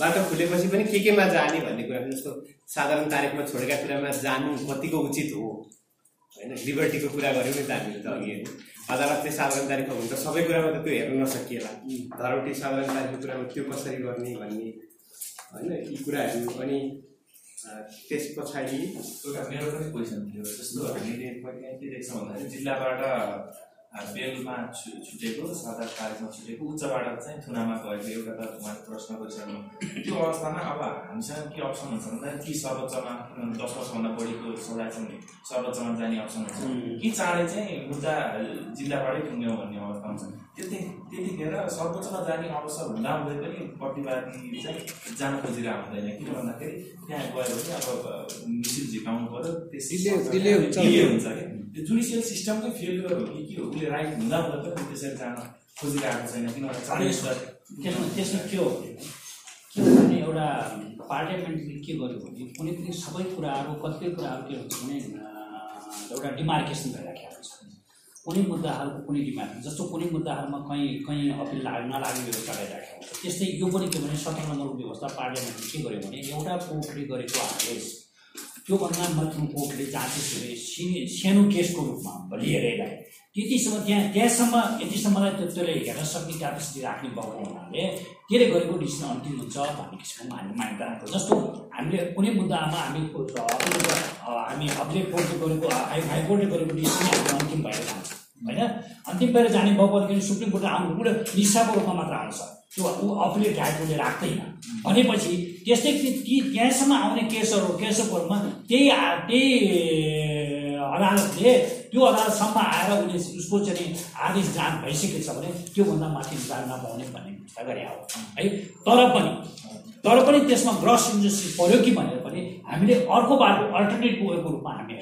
बाटो खुलेपछि पनि के केमा जाने भन्ने कुरा। जस्तो साधारण तारिकमा छोडेका कुरामा जानु कतिको उचित हो? होइन लिबर्टीको कुरा गऱ्यौँ नि त हामीले त अघि होइन। अदालतले साधारण तारिकमा हुन्छ सबै कुरामा त त्यो हेर्न नसकिएला। धरौटी साधारण तारिकको कुरामा त्यो कसरी गर्ने भन्ने होइन यी कुराहरू अनि त्यस पछाडि
एउटा मेरो पनि क्वेसन थियो जस्तो हामीले कहिले के देख्छौँ भन्दाखेरि जिल्लाबाट बेलमा छु छुटेको सात आठ तारिकमा छुटेको उच्चबाट चाहिँ थुनामा गएको एउटा त उहाँले प्रश्न गरिसक्नु त्यो अवस्थामा अब हामीसँग के अप्सन हुन्छ भन्दा कि सर्वोच्चमा दस वर्षभन्दा बढीको सजाय चाहिँ सर्वोच्चमा जाने अप्सन हुन्छ। कि चाँडै चाहिँ मुद्दा जिल्लाबाटै टुङ्ग्यौँ भन्ने अवस्था हुन्छ। त्यति त्यतिखेर सर्वोच्चमा जाने अवसर हुँदा हुँदै पनि प्रतिवादी चाहिँ जान खोजिरहेको हुँदैन। किन भन्दाखेरि त्यहाँ गयो भने अब मिसिल झिकाउनु पऱ्यो।
delay हुन्छ।
डिले हुन्छ क्या त्यो जुडिसियल सिस्टमकै फेलियर हो कि के हो? उसले राइट हुँदा हुँदा पनि त्यसरी जान खोजिरहेको छैन। किनभने चाँडै यसलाई
त्यसमा त्यसमा के हो? भने के हो भने एउटा पार्लियामेन्टले के गर्यो भने कुनै पनि सबै कुराहरू कतिपय कुराहरू के हुन्छ भने एउटा डिमार्केसन भइराखेको हुन्छ कुनै मुद्दाहरूको कुनै डिमार्क जस्तो कुनै मुद्दाहरूमा कहीँ कहीँ अपिल लाग नलाग्ने व्यवस्था भइराखेको हुन्छ। त्यस्तै यो पनि के भने सत्र नम्बरको व्यवस्था पार्लियामेन्टले के गर्यो भने एउटा कोर्टले गरेको आदेश त्योभन्दा मात्र कोर्टले जाँचेसले सिने सानो केसको रूपमा लिएर यसलाई। त्यतिसम्म त्यहाँ त्यहाँसम्म यतिसम्मलाई त्यो त्यसले हेर्न सक्ने क्यापेसिटी राख्ने भएको हुनाले त्यसले गरेको डिसिसन अन्तिम हुन्छ भन्ने किसिमको हामी मान्यता राख्छौँ जस्तो हामीले कुनै मुद्दामा हामी हामी हामीले कोर्टले गरेको हाई हाइकोर्टले गरेको डिसिसन अन्तिम भएर जान्छ। होइन? अन्तिम भएर जाने भएको अलिकति सुप्रिम कोर्टले आउनु कुरो निसाको रूपमा मात्र आउँछ त्यो ऊ अपिलेट राइटले राख्दैन। भनेपछि त्यस्तै ती त्यहाँसम्म आउने केसहरू केसहरूमा त्यही त्यही अदालतले त्यो अदालतसम्म आएर उसले उसको चाहिँ आदेश जाँच भइसकेको छ भने त्योभन्दा माथि जान नपाउने भन्ने व्यवस्था गरे हो। है तर पनि तर पनि त्यसमा ग्रस इन्जस्टिस पऱ्यो कि भनेर पनि हामीले अर्को बाटो अल्टरनेट वेको रूपमा हामी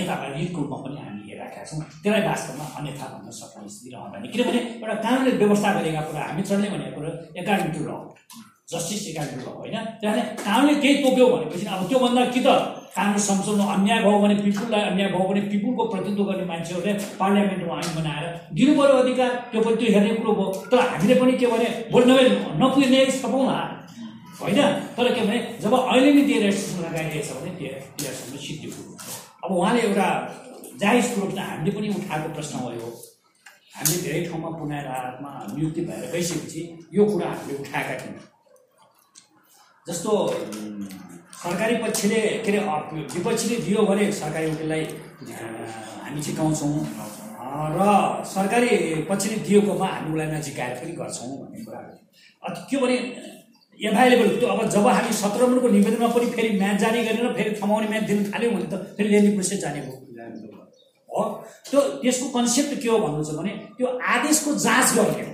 यता रिटको रूपमा पनि हामी हेरिराखेका छौँ। त्यसलाई वास्तवमा अन्यथा भन्न सक्ने स्थिति रहँदैन। किनभने एउटा कानुनले व्यवस्था गरेका कुरा हामी चल्ने भनेको कुरा एकाडेमिक ल जस्टिस एकाडेमिक ल होइन? त्यहाँदेखि कानुनले केही तोक्यो भनेपछि अब त्योभन्दा कि त कानुन संशोधन अन्याय भयो भने पिपुललाई अन्याय भयो भने पिपुलको प्रतिनिधित्व गर्ने मान्छेहरूले पार्लियामेन्टमा ऐन बनाएर दिनु पऱ्यो अधिकार त्यो पनि त्यो हेर्ने कुरो भयो। तर हामीले पनि के भने नभए नपुग्ने छपाउँला होइन? तर के भने जब अहिले नै त्यो रेस्ट्रिक्सन लगाइरहेछ भने त्यो सिद्धि कुरो अब उहाँले एउटा जायज कुरो हामीले पनि उठाएको प्रश्न हो यो हामीले धेरै ठाउँमा पुनः नियुक्ति भएर गइसकेपछि यो कुरा हामीले उठाएका थियौँ। जस्तो सरकारी पक्षले के अरे विपक्षीले दियो भने सरकारी वकिललाई हामी झिकाउँछौँ र सरकारी पक्षले दिएकोमा हामी उसलाई नझिकाएर पनि गर्छौँ भन्ने कुरा अ, के भने एभाइलेबल त्यो अब जब हामी सत्र नम्बरको निवेदनमा पनि फेरि म्याच जारी गरेर फेरि थमाउने म्याच दिन थाल्यो भने त फेरि लेन्डी प्रोसेस जाने भयो। हो? त्यो त्यसको कन्सेप्ट के हो भन्नु छ भने त्यो आदेशको जाँच गर्ने हो।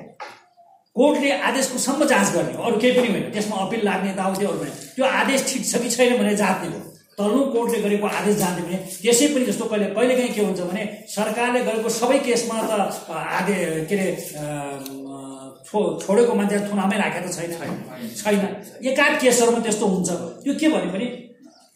कोर्टले आदेशको सम्म जाँच गर्ने हो अरू केही पनि होइन। त्यसमा अपिल लाग्ने यताउति अरू पनि त्यो आदेश ठिक छ कि छैन भनेर जाँच्ने हो तल्लो कोर्टले गरेको आदेश जान्ने भने त्यसै पनि जस्तो कहिले कहिलेकाहीँ के हुन्छ भने सरकारले गरेको सबै केसमा त आदे के अरे छो छोडेको मान्छे थुनामै राखेको छैन। छैन। एकाध केसहरूमा त्यस्तो हुन्छ। त्यो के भने पनि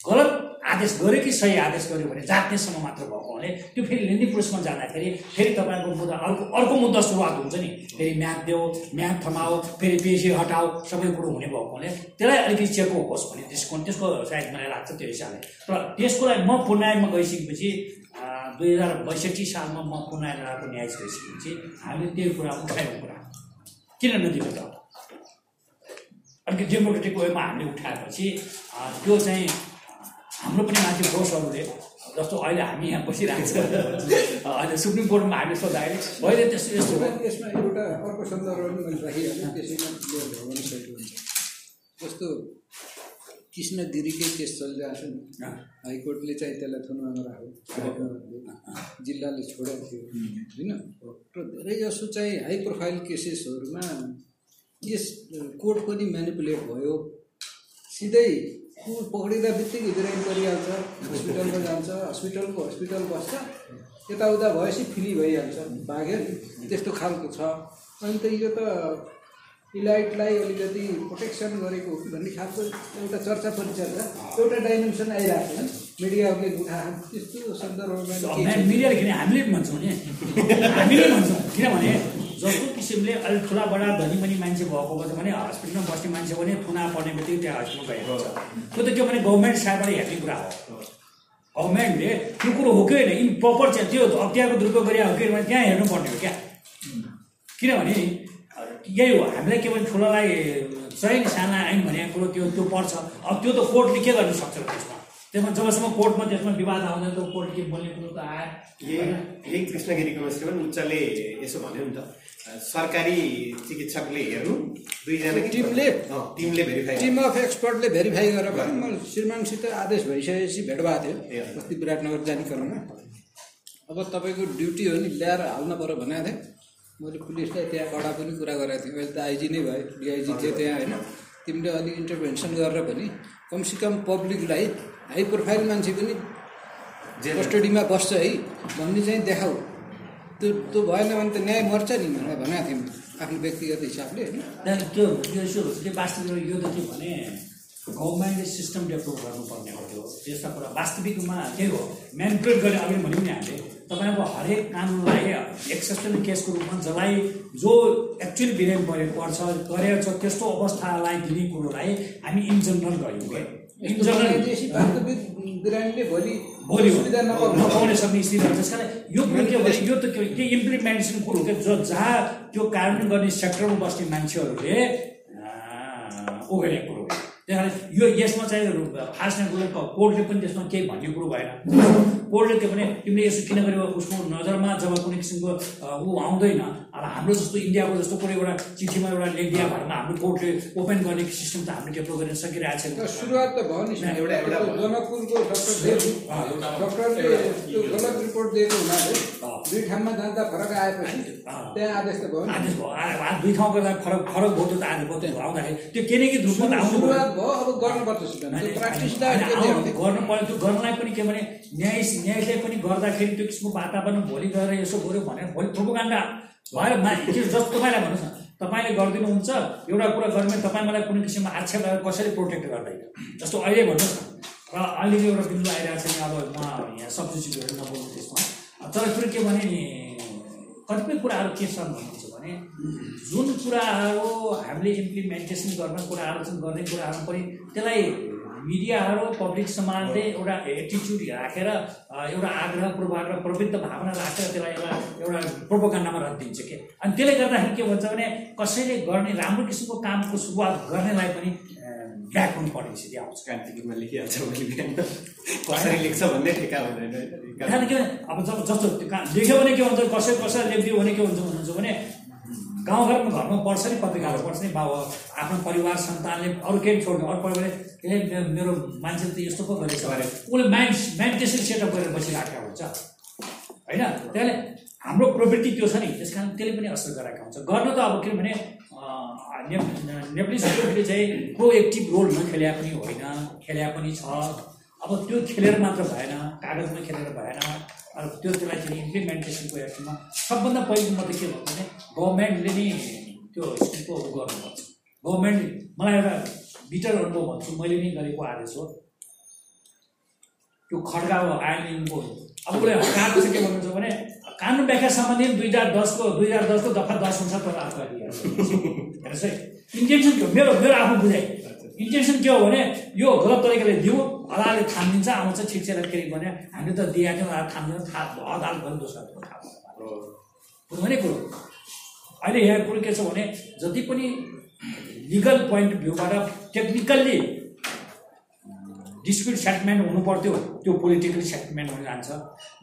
गलत आदेश गर्यो कि सही आदेश गर्यो भने जात्नेसम्म मात्र भएको हुनाले त्यो फेरि लेन्डी प्रोसेसमा जाँदाखेरि फेरि तपाईँको मुद्दा अर्को अर्को मुद्दा सुरुवात हुन्छ नि। फेरि म्याथ देऊ म्याथ थमाओ फेरि पेसी हटाओ सबै कुरो हुने भएको हुनाले त्यसलाई अलिकति चेको होस् भने त्यसको त्यसको सायद मलाई लाग्छ त्यो हिसाबले। तर त्यसको लागि म पुनरायमा गइसकेपछि दुई हजार बैसठी सालमा म पुनरायको न्यायाधीश गइसकेपछि हामीले त्यो कुरा उठाएको कुरा। किन नदिनु त? अलिकति डेमोक्रेटिक वेमा हामीले उठाएपछि त्यो चाहिँ हाम्रो पनि माथि फोर्सहरूले जस्तो अहिले हामी यहाँ बसिरहेको छ। अहिले सुप्रिम कोर्टमा हामीले सोद्धाखेरि अहिले त्यस्तो यस्तो
यसमा एउटा अर्को सन्दर्भ पनि मैले राखिहालेँ त्यसैमा क्लियर भयो भने सही हुन्छ। जस्तो कृष्ण गिरीकै केस चलिरहेको छ नि हाइकोर्टले चाहिँ त्यसलाई थुनामा राख्यो जिल्लाले छोडेको थियो। होइन? र धेरैजसो चाहिँ हाई प्रोफाइल केसेसहरूमा यस कोर्ट पनि म्यानिपुलेट भयो। सिधै ऊ पक्रिँदा बित्तिकै बिरामी परिहाल्छ हस्पिटलमा जान्छ हस्पिटलको हस्पिटल बस्छ यताउता भएपछि फ्री भइहाल्छ भाग्यो त्यस्तो खालको छ। अनि त यो त इलाइटलाई अलिकति प्रोटेक्सन गरेको भन्ने खालको एउटा चर्चा परिचर्चा एउटा डाइमेन्सन आइरहेको छ। मिडियाहरूले उठाए त्यस्तो सन्दर्भमा
हामीले भन्छौँ। किनभने जस्तो किसिमले अलिक ठुला बडा धनी मनी मान्छे भएको छ भने हस्पिटलमा बस्ने मान्छे भने थुना पर्ने बित्तिकै त्यहाँ हस्पिटल गएको छ त्यो त के भने गभर्मेन्ट साइडबाट हेर्ने कुरा हो। गभर्मेन्टले त्यो कुरो हो कि होइन? इन प्रपर चाहिँ त्यो अख्तियारको दुरुपयोग गरे हो कि भने त्यहाँ हेर्नुपर्ने हो क्या। किनभने यही हो हामीलाई के भने ठुलोलाई चाहिँ साना ऐन भनेको कुरो त्यो त्यो पर्छ। अब त्यो त कोर्टले के गर्न सक्छ त्यसमा? त्यसमा जबसम्म कोर्टमा त्यसमा विवाद आउँदैन त कोर्टले के बोल्ने कुरो त आयो।
यही कृष्णगिरीको उच्चले यसो भन्यो नि त। सरकारी चिकित्सकले हेर्नु दुईजना
टिमले?
टिमले भेरिफाई
टिम अफ एक्सपर्टले भेरिफाई गरेर भने म श्रीमानसित आदेश भइसकेपछि भेट भएको थियो। अस्ति विराटनगर जाने क्रममा। अब तपाईँको ड्युटी हो नि ल्याएर हाल्न पऱ्यो भनेको थिएँ। मैले पुलिसलाई त्यहाँ कडा पनि कुरा गरेको थिएँ। अहिले त आइजी नै भयो डिआइजी थियो त्यहाँ होइन। तिमीले अलिक इन्टरभेन्सन गरेर पनि कमसेकम पब्लिकलाई हाई प्रोफाइल मान्छे पनि कस्टडीमा बस्छ है भन्ने चाहिँ देखाऊ त्यो त्यो भएन भने त न्याय मर्छ नि भनेर भनेको थियौँ आफ्नो व्यक्तिगत हिसाबले होइन?
त्यो यो त्यो वास्तविक यो त के भने गभर्मेन्टले सिस्टम डेभलप गर्नुपर्ने हो त्यो। त्यस्ता कुरा वास्तविकमा त्यही हो म्यानिपुलेट गर्ने अघि भन्यौँ नि हामीले तपाईँको हरेक कानुनलाई एक्सेप्सनल केसको रूपमा जसलाई जो एक्चुअली बिरामी परे पर्छ गरेको छ त्यस्तो अवस्थालाई दिने कुरोलाई हामी इन जनरल गऱ्यौँ
बिरामीले भोलि
भोलि
नपाउनु
सक्ने स्थिति हुन्छ त्यस कारण यो कुरो के भने यो त के इम्प्लिमेन्टेसन कुरो के जो जहाँ त्यो कार्यान्वयन गर्ने सेक्टरमा बस्ने मान्छेहरूले ओगेरेको कुरो कारण यो यसमा चाहिँ फास्ट एन्ड कोर्टले पनि त्यसमा केही भन्ने कुरो भएन। कोर्टले के भने तिमीले यसो किन गरेको उसको नजरमा जब कुनै किसिमको ऊ आउँदैन अब हाम्रो जस्तो इन्डियाको जस्तो कुनै एउटा चिठीमा एउटा लेखिदिया भरमा हाम्रो कोर्टले ओपन गर्ने सिस्टम त हामीले डेभलप गर्न सकिरहेको छैन।
सुरुवात त भयो नि
ना,
एउटा- एउटा-
त्यो जनकपुरको डक्टरले त्यो गलत रिपोर्ट दिएको हुनाले दुई ठाउँमा जाँदा फरक आएपछि त्यहाँ आदेश त भयो नि।
आदेश भयो। दुई ठाउँ गर्दा फरक फरक भयो त्यो त आदेश भयो। त्यो आउँदाखेरि त्यो त आउनु
सुरुवात भयो अब गर्नुपर्छ सिधै त्यो
गर्नलाई पनि के भने न्याय न्यायले पनि गर्दाखेरि त्यो किसिमको वातावरण भोलि गएर यसो गऱ्यो भनेर भोलि प्रोपोगान्डा भएर जस्तो तपाईँलाई भन्नुहोस् न तपाईँले गरिदिनुहुन्छ एउटा कुरा गर्नु तपाईँ मलाई कुनै किसिमको आक्षेप लगाएर कसरी प्रोटेक्ट गर्दैन। जस्तो अहिले भन्नुहोस् न र अहिले एउटा बिन्दु आइरहेको छ नि अब म यहाँ सब्सिट्युटहरू नबोल्नु त्यसमा। तर कुरो के भने नि कतिपय कुराहरू के छन् भन्नुहुन्छ भने जुन कुराहरू हामीले इम्प्लिमेन्टेसन गर्न कुरा आलोचना गर्ने कुराहरू पनि त्यसलाई मिडियाहरू पब्लिक समाजले एउटा एटिच्युड राखेर एउटा आग्रह पूर्वाग्रह प्रवृत्त भावना राखेर त्यसलाई एउटा एउटा प्रोपोगान्डामा राखिदिन्छ के? अनि त्यसले गर्दाखेरि के भन्छ भने कसैले गर्ने राम्रो किसिमको कामको सुरुवात गर्नेलाई पनि ब्याक हुनुपर्ने स्थिति आउँछ।
क्रान्तिकीमा लेखिहाल्छ कसरी लेख्छ भन्ने ठेका हुँदैन
के अब जब जस्तो लेख्यो भने के हुन्छ कसै कसैले लेखिदियो भने के हुन्छ भन्नुहुन्छ भने गाउँघरमा घरमा पढ्छ नि पत्रिकाहरू पढ्छ नि बाबु आफ्नो परिवार सन्तानले अरू केही छोड्नु अरू परिवारले ए मेरो मान्छेले त यस्तो पो गरेछ अरे। उसले माइन्ड माइन्ड त्यसरी सेटअप गरेर बसिरहेको हुन्छ। होइन? त्यसले हाम्रो प्रवृत्ति त्यो छ नि। त्यस कारण त्यसले पनि असर गराएको हुन्छ। गर्न त अब किनभने नेपाली संस्कृतिले चाहिँ प्रोएक्टिभ रोल नखेल्या पनि होइन खेल्या पनि छ। अब त्यो खेलेर मात्र भएन कागजमा खेलेर भएन। अब त्यो त्यसलाई चाहिँ इम्प्लिमेन्टेसनको एक्टमा सबभन्दा पहिलो म त के भन्छु भने गभर्मेन्टले नि त्यो स्कुलको गर्नुपर्छ। गभर्मेन्ट मलाई एउटा बिटर अनुभव भन्छु मैले नि गरेको आदेश हो। त्यो खड्का आइनको अब उसले हटाएको चाहिँ के भन्नुहुन्छ भने कानुन व्याख्या सम्बन्धी दुई हजार दसको दुई हजार दसको दफा दस अनुसार तर अर्को हेर्नुहोस् है। इन्टेन्सन के हो? मेरो मेरो आफ्नो बुझाइ। इन्टेन्सन के हो भने यो गलत तरिकाले दियो अदालतले थामिदिन्छ आउँछ ठिक छ फेरि भने हामीले त दिएको थियौँ अदालत थामिदिन्छ थाहा अदालत पनि दोस्रो थाहा भयो कुरो अहिले यहाँ कुरो के छ भने जति पनि लिगल पोइन्ट भ्यूबाट टेक्निकल्ली डिस्प्युट सेटलमेन्ट हुनु पर्थ्यो त्यो पोलिटिकली सेटलमेन्ट हुन जान्छ।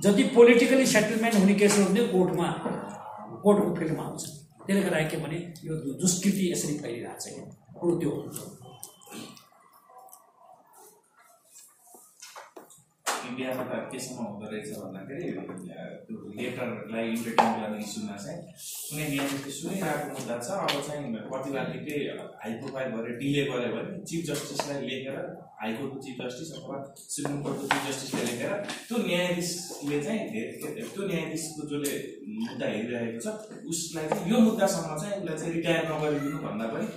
जति पोलिटिकली सेटलमेन्ट हुने केसहरू हुने कोर्टमा कोर्टको फिल्डमा आउँछ। त्यसले गर्दा के भने यो दुष्कृति यसरी फैलिरहेको छ कि कुरो त्यो हो
इन्डियामा त केसम्म हुँदो रहेछ भन्दाखेरि त्यो लेटरलाई इन्टरटेन गर्ने इस्युमा चाहिँ कुनै न्यायाधीशले सुनिरहेको मुद्दा छ अब चाहिँ प्रतिवादीले हाई प्रोफाइल गरेर डिले गर्यो भने चिफ जस्टिसलाई लेखेर हाइकोर्टको चिफ जस्टिस अथवा सुप्रिम कोर्टको चिफ जस्टिसले लेखेर त्यो न्यायाधीशले चाहिँ धेरै के त्यो न्यायाधीशको जसले मुद्दा हेरिरहेको छ उसलाई चाहिँ यो मुद्दासम्म चाहिँ उसलाई चाहिँ रिटायर नगरिदिनु भन्दा पनि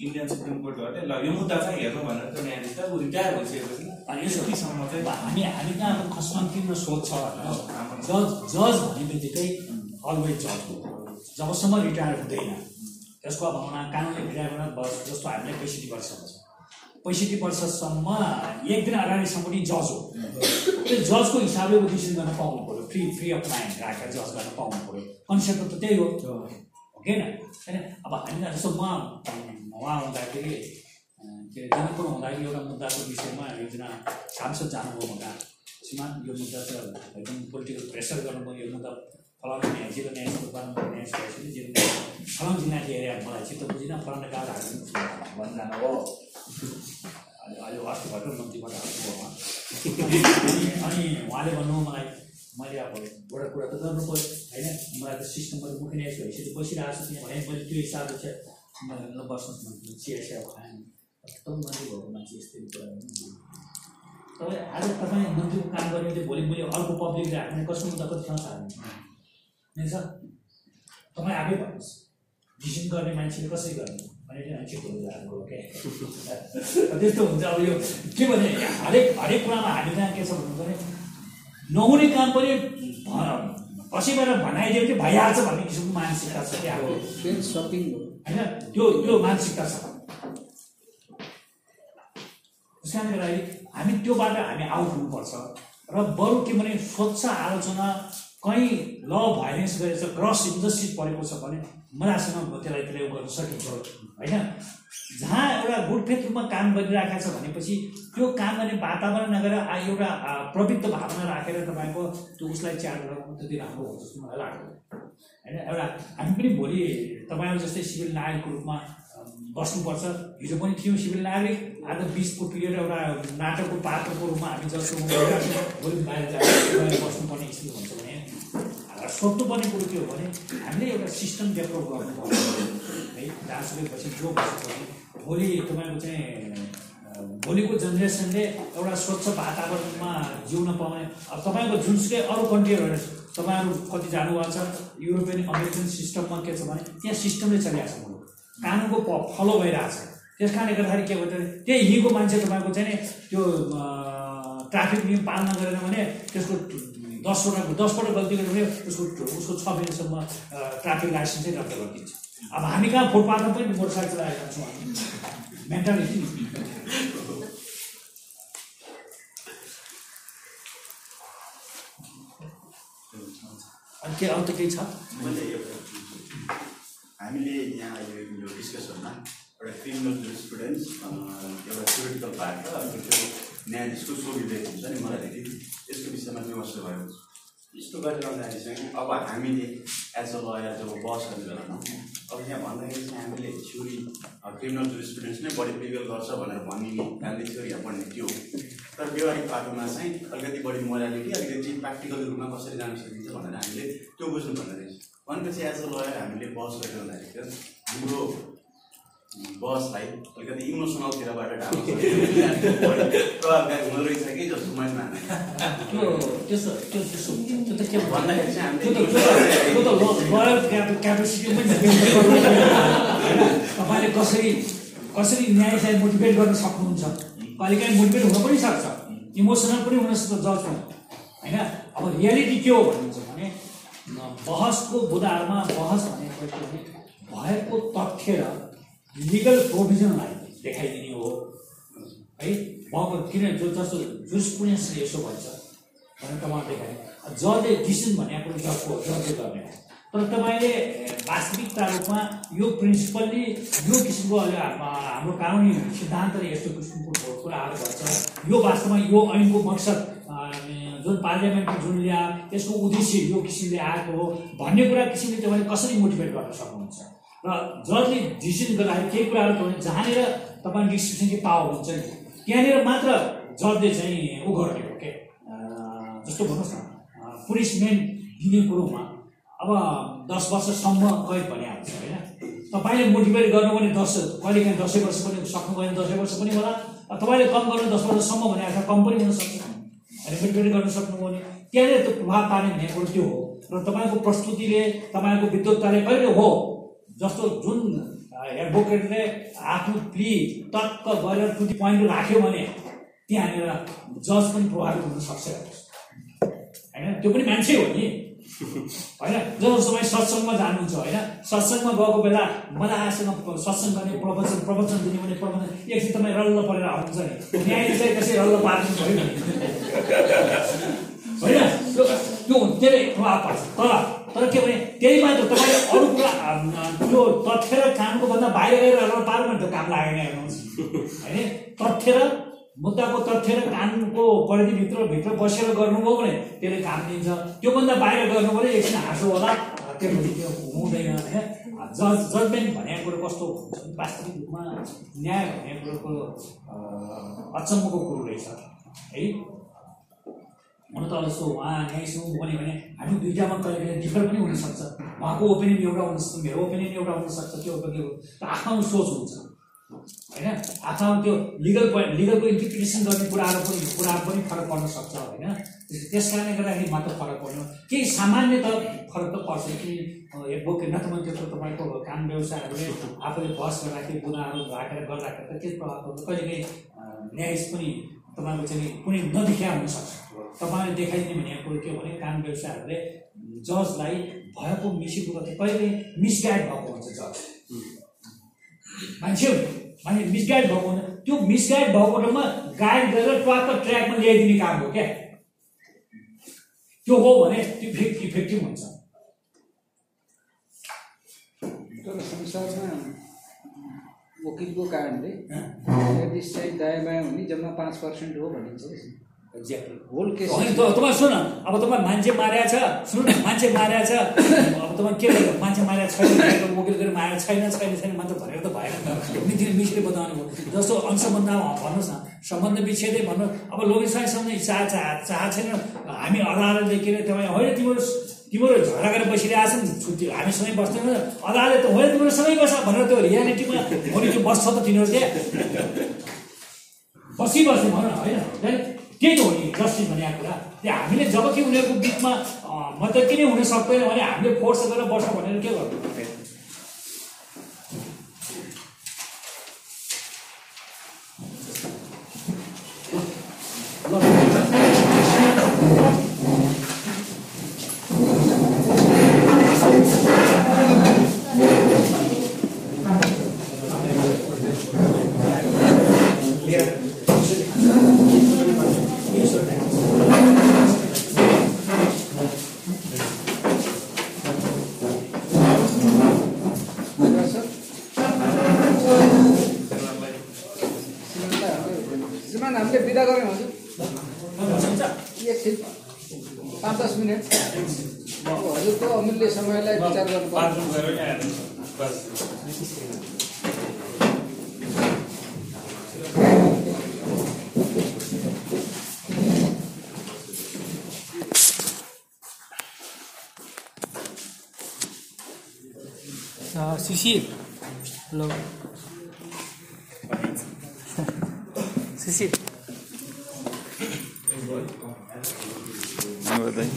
इन्डियन सुप्रिम कोर्टहरूले ल यो मुद्दा चाहिँ हेर्नु भनेर त्यो न्यायाधीशलाई ऊ रिटायर भइसकेपछि
अनि यसो
चाहिँ
हामी हामी कहाँ अब संकीर्ण सोच छ होइन जज जज भन्ने बित्तिकै अलवेज जज हो जबसम्म रिटायर हुँदैन त्यसको अब भावना कानुनले रिटायर गर्न बस जस्तो हामीले पैँसठी वर्षमा छ पैँसठी वर्षसम्म एक दिन अगाडिसम्म पनि जज हो त्यो जजको हिसाबले ऊ डिसिसन गर्न पाउनु पऱ्यो फ्री फ्री अफ माइन्ड राखेर जज गर्न पाउनु पऱ्यो कन्सेप्ट त त्यही हो होइन होइन अब हामी जस्तो म उहाँ हुँदाखेरि के अरे जनकपुर हुँदाखेरि एउटा मुद्दाको विषयमा एकजना सांसद जानुभयो हुँदा श्रीमान यो मुद्दा त एकदम पोलिटिकल प्रेसर गर्नुभयो यो मुद्दा फलाउनु न्याय जिल्ला न्याय बाह्रम्बार न्याय सदस्य जिल्ला फलाउनु जिल्लाले हेरे मलाई चित्त बुझिनँ फलाउने गाह्रो हाल्नु भन्न हो अहिले अस्ति भर्खर मन्त्रीबाट हाल्नुभयो उहाँ अनि उहाँले भन्नुभयो मलाई मैले अब एउटा कुरा त गर्नु पऱ्यो होइन मलाई त सिस्टमबाट मुख्य न्याय भइसक्यो बसिरहेको छु त्यहाँ भने मैले त्यो हिसाबले चाहिँ बस्नुहोस् भन्नु चिया चिया खाएँ एकदम मन्त्री भएको मान्छे यस्तै कुरा। तपाईँ आज तपाईँ मन्त्रीको काम गर्ने भोलि मैले अर्को पब्लिकले हाल्ने कसको मुद्दा कति ठाउँ हाल्ने सर तपाईँ आफै भन्नुहोस्। डिसिसन गर्ने मान्छेले कसरी गर्ने? भने चाहिँ मान्छे खोलेर हाम्रो क्या। त्यस्तो हुन्छ अब यो। के भने हरेक हरेक कुरामा हामी कहाँ के छ भन्नु भने नहुने काम पनि कसैबाट भनाइदियो कि भइहाल्छ भन्ने किसिमको मानसिकता छ क्या। अब होइन? त्यो त्यो मानसिकता छ। गर्दाखेरि हामी त्योबाट हामी आउट हुनुपर्छ। र बरु के भने स्वच्छ आलोचना कहीँ ल भाइलेन्स गरेछ क्रस इन्जस्टिस परेको छ भने मजासँग त्यसलाई उ गर्न सकिन्छ होइन? जहाँ एउटा गुडफेथ रूपमा काम गरिरहेको छ भनेपछि त्यो काम गर्ने वातावरण नगरेर एउटा प्रवृत्त भावना राखेर तपाईँको त्यो उसलाई च्याट गराउनु त्यति राम्रो हो जस्तो मलाई लाग्दैन होइन एउटा हामी पनि भोलि तपाईँहरू जस्तै सिभिल नागरिकको रूपमा बस्नुपर्छ। हिजो पनि थियौँ सिभिल नागरिक। आज बिचको पिरियड एउटा नाटकको पात्रको रूपमा हामी जस्तो भोलि बाहिर जाएर बस्नुपर्ने स्थिति हुन्छ भने सोध्नुपर्ने कुरो के हो भने हामीले एउटा सिस्टम डेभलप गर्नु पर्छ है जहाँसुकै पछि जो बस्छ भने भोलि तपाईँको चाहिँ भोलिको जेनेरेसनले एउटा स्वच्छ वातावरणमा जिउन पाउने। अब तपाईँको जुनसुकै अरू कन्ट्रीहरू तपाईँहरू कति जानुभएको छ युरोपियन अमेरिकन सिस्टममा के छ भने त्यहाँ सिस्टमले चलिरहेको छ। कानुनको प फलो भइरहेको छ। त्यस कारणले गर्दाखेरि के भन्छ भने त्यही हिँको मान्छे तपाईँको चाहिँ त्यो ट्राफिक नियम पालना गरेन भने त्यसको दसवटा दसपल्ट गल्ती गर्यो भने उसको उसको छ महिनासम्म ट्राफिक लाइसेन्सै रद्द गरिदिन्छ। अब हामी कहाँ फुटपाथमा पनि मोटरसाइकल चलाएका छौँ मेन्टालिटी अनि के अरू त केही छ?
मैले हामीले यहाँ यो डिस्कसनमा एउटा क्रिमिनल स्टुडेन्ट्स एउटा थ्योरिटिकल पार्ट र अर्को त्यो न्यायाधीशको सोभिवेक हुन्छ नि मलाई त्यति। यसको विषयमा विमर्श भयो? यस्तो गरिरहँदाखेरि चाहिँ अब हामीले एज अ लयर जब बसहरू बेलामा अब यहाँ भन्दाखेरि चाहिँ हामीले थ्योरी क्रिमिनल स्टुडेन्ट्स नै बढी प्रिभेल गर्छ भनेर भनिने हामीले थ्योरी यहाँ पढ्ने त्यो तर व्यवहारिक पाटोमा चाहिँ अलिकति बढी मोरालिटी अलिकति प्र्याक्टिकल रूपमा कसरी जान सकिन्छ भनेर हामीले त्यो बुझ्नुपर्ने रहेछ। भनेपछि एज अ लयर हामीले बस गरिरहँदाखेरि चाहिँ हाम्रो बसलाई अलिकति इमोसनलतिरबाट ढाल्नु प्रभावकारी हुँदो रहेछ कि जस्तो मैले माने। भन्दाखेरि चाहिँ हामीले
तपाईँले कसरी कसरी न्यायलाई मोटिभेट गर्न सक्नुहुन्छ? कहिलेकाहीँ मोटिभेट हुन पनि सक्छ। इमोसनल पनि हुनसक्छ जजमा होइन? अब रियालिटी के हो भन्नुहुन्छ भने बहसको बुधारमा बहस भनेको भएको तथ्य र लिगल प्रोभिजनलाई देखाइदिने हो। है? भएको किन जो जस्तो जुरिस्प्रुडेन्सले यसो भन्छ भनेर तपाईँले देखाए जजले डिसिजन भनेको जजको जजले गर्ने तर तपाईँले वास्तविकता रूपमा यो प्रिन्सिपल्ली यो किसिमको हाम्रो कानुनी सिद्धान्तले यस्तो किसिमको कुराहरू भन्छ। यो वास्तवमा यो ऐनको मकसद जुन पार्लियामेन्टले जुन ल्या त्यसको उद्देश्य यो किसिमले आएको हो भन्ने कुरा किसिमले तपाईँले कसरी मोटिभेट गर्न सक्नुहुन्छ? र जजले डिसिजन गर्दाखेरि केही कुराहरू भने जहाँनिर तपाईँले डिस्क्रिप्सन पावर हुन्छ नि त्यहाँनिर मात्र जजले चाहिँ उ गर्ने हो के जस्तो भन्नुहोस् न पुनिसमेन्ट दिने कुरोमा अब दस वर्षसम्म कैद भनिहाल्छ होइन? तपाईँले मोटिभेट गर्नु भने दस कहिलेकाहीँ दसैँ वर्ष पनि सक्नु भयो भने दसैँ वर्ष पनि होला तपाईँले कम गर्नु दस वर्षसम्म भने कम पनि हुनसक्छ मोटिभेट गर्न सक्नुभयो भने त्यहाँनिर त्यो प्रभाव पार्ने भनेको त्यो हो। र तपाईँको प्रस्तुतिले तपाईँको विद्वत्ताले कहिले हो? जस्तो जुन एडभोकेटले आफ्नो प्ली टक्क गरेर दि पोइन्ट राख्यो भने त्यहाँनिर जज पनि प्रभावित हुन सक्छ। होइन? त्यो पनि मान्छे हो नि। होइन? जब तपाईँ सत्सङ्गमा जानुहुन्छ होइन? सत्सङ्गमा गएको बेला मजासँग सत्सङ्ग गर्ने प्रवचन प्रवचन दिने भने प्रवचन एकछिन तपाईँ रल्ल परेर आउनुहुन्छ नि। न्यायाधीशलाई त्यसै रल्ल पार्नु नि। होइन? त्यो धेरै प्रभाव पर्छ तर तर के भने त्यही मात्र तपाईँले अरू कुरा त्यो तथ्य र कामको भन्दा बाहिर गएर रल्ल पार्नु भने त्यो काम लागेन हेर्नुहोस्। होइन? तथ्य र मुद्दाको तथ्य र कानुनको परिधिभित्र भित्र बसेर गर्नुभयो भने त्यसले काम दिन्छ। त्योभन्दा बाहिर गर्नु भने एकछिन हाँसो होला त्यो त्यो हुँदैन होइन? जज जजमेन्ट भनेको कुरो कस्तो हुन्छ? वास्तविक रूपमा न्याय भनेको कुरोको अचम्मको कुरो रहेछ। है? हुन त जस्तो उहाँ न्यायिस हुँ भने भने हामी दुइटामा कहिले डिफर पनि हुनसक्छ उहाँको ओपिनियन एउटा हुनसक्छ मेरो ओपिनियन एउटा हुनसक्छ त्यो ओपिनियन आफ्नो सोच हुन्छ। होइन? आफ्नो त्यो लिगल पोइन्ट लिगलको इन्टरप्रिटेसन गर्ने कुराहरू पनि कुराहरू पनि फरक पर्न सक्छ होइन? त्यस त्यस कारणले गर्दाखेरि मात्र फरक पर्नु केही सामान्य त फरक त पर्छ कि एडभोकेट नत्र त्यो तपाईँको काम व्यवसायहरूले आफूले बस गर्दाखेरि गुनाहरू राखेर गर्दाखेरि त के प्रभाव पर्छ। कहिले काहीँ न्यायाधीश पनि तपाईँको चाहिँ कुनै नदेखिया हुनसक्छ तपाईँले देखाइदिने भनेको कुरो के भने काम व्यवसायहरूले जजलाई भएको मिसिएको तथ्य कहिले काहीँ मिसगाइड भएको हुन्छ जज। मान्छे हो नि माने मिसगाइड भएको हुँदा त्यो मिसगाइड भएको ठाउँमा गाइड गरेर ट्वाक्क ट्र्याकमा ल्याइदिने काम हो क्या। त्यो हो भने त्यो इफेक्ट इफेक्टिभ हुन्छ।
तर संसारमा वकिलको कारणले चाहिँ दायाँ बायाँ हुने जम्मा पाँच पर्सेन्ट हो भनिन्छ।
तपाईँ सुन अब तपाईँ मान्छे मारेको छ। सुन्नु न मान्छे मारेको छ। अब तपाईँ के गर्नु? मान्छे मारेको छैन वकिल गरेर मारेको छैन छैन छैन मात्र भनेर त भएन मितिर मिसले बताउनु भयो। जस्तो अनुसम्बन्धमा भन्नुहोस् न। सम्बन्ध विच्छेदै भन्नु। अब सम्झने चाह चाह चाह छैन। हामी अदालतले के अरे तपाईँ होइन तिम्रो तिम्रो झगडा गरेर बसिरहेको छ नि। छुट्टी हामी सँगै बस्दैन। अदालत त होइन तिम्रो सँगै बस्छ भनेर त्यो रियालिटीमा भोलि त्यो बस्छ त तिनीहरू त्यहाँ बसिबस्ने भनौँ न होइन? त्यही त हो नि जस्टिस भनेको कुरा हामीले जब कि उनीहरूको बिचमा मतलब किन हुन सक्दैन भने हामीले फोर्स गरेर बस्छ भनेर के गर्नु
सर श्रीमानलाई हामीले श्रीमान हामीले बिदा गऱ्यौँ हजुर एकछिन पाँच दस मिनट अब हजुरको अमूल्य समयलाई विचार गर्नु
शिशिर हेलो। शिशिर
धन्यवाद दाइ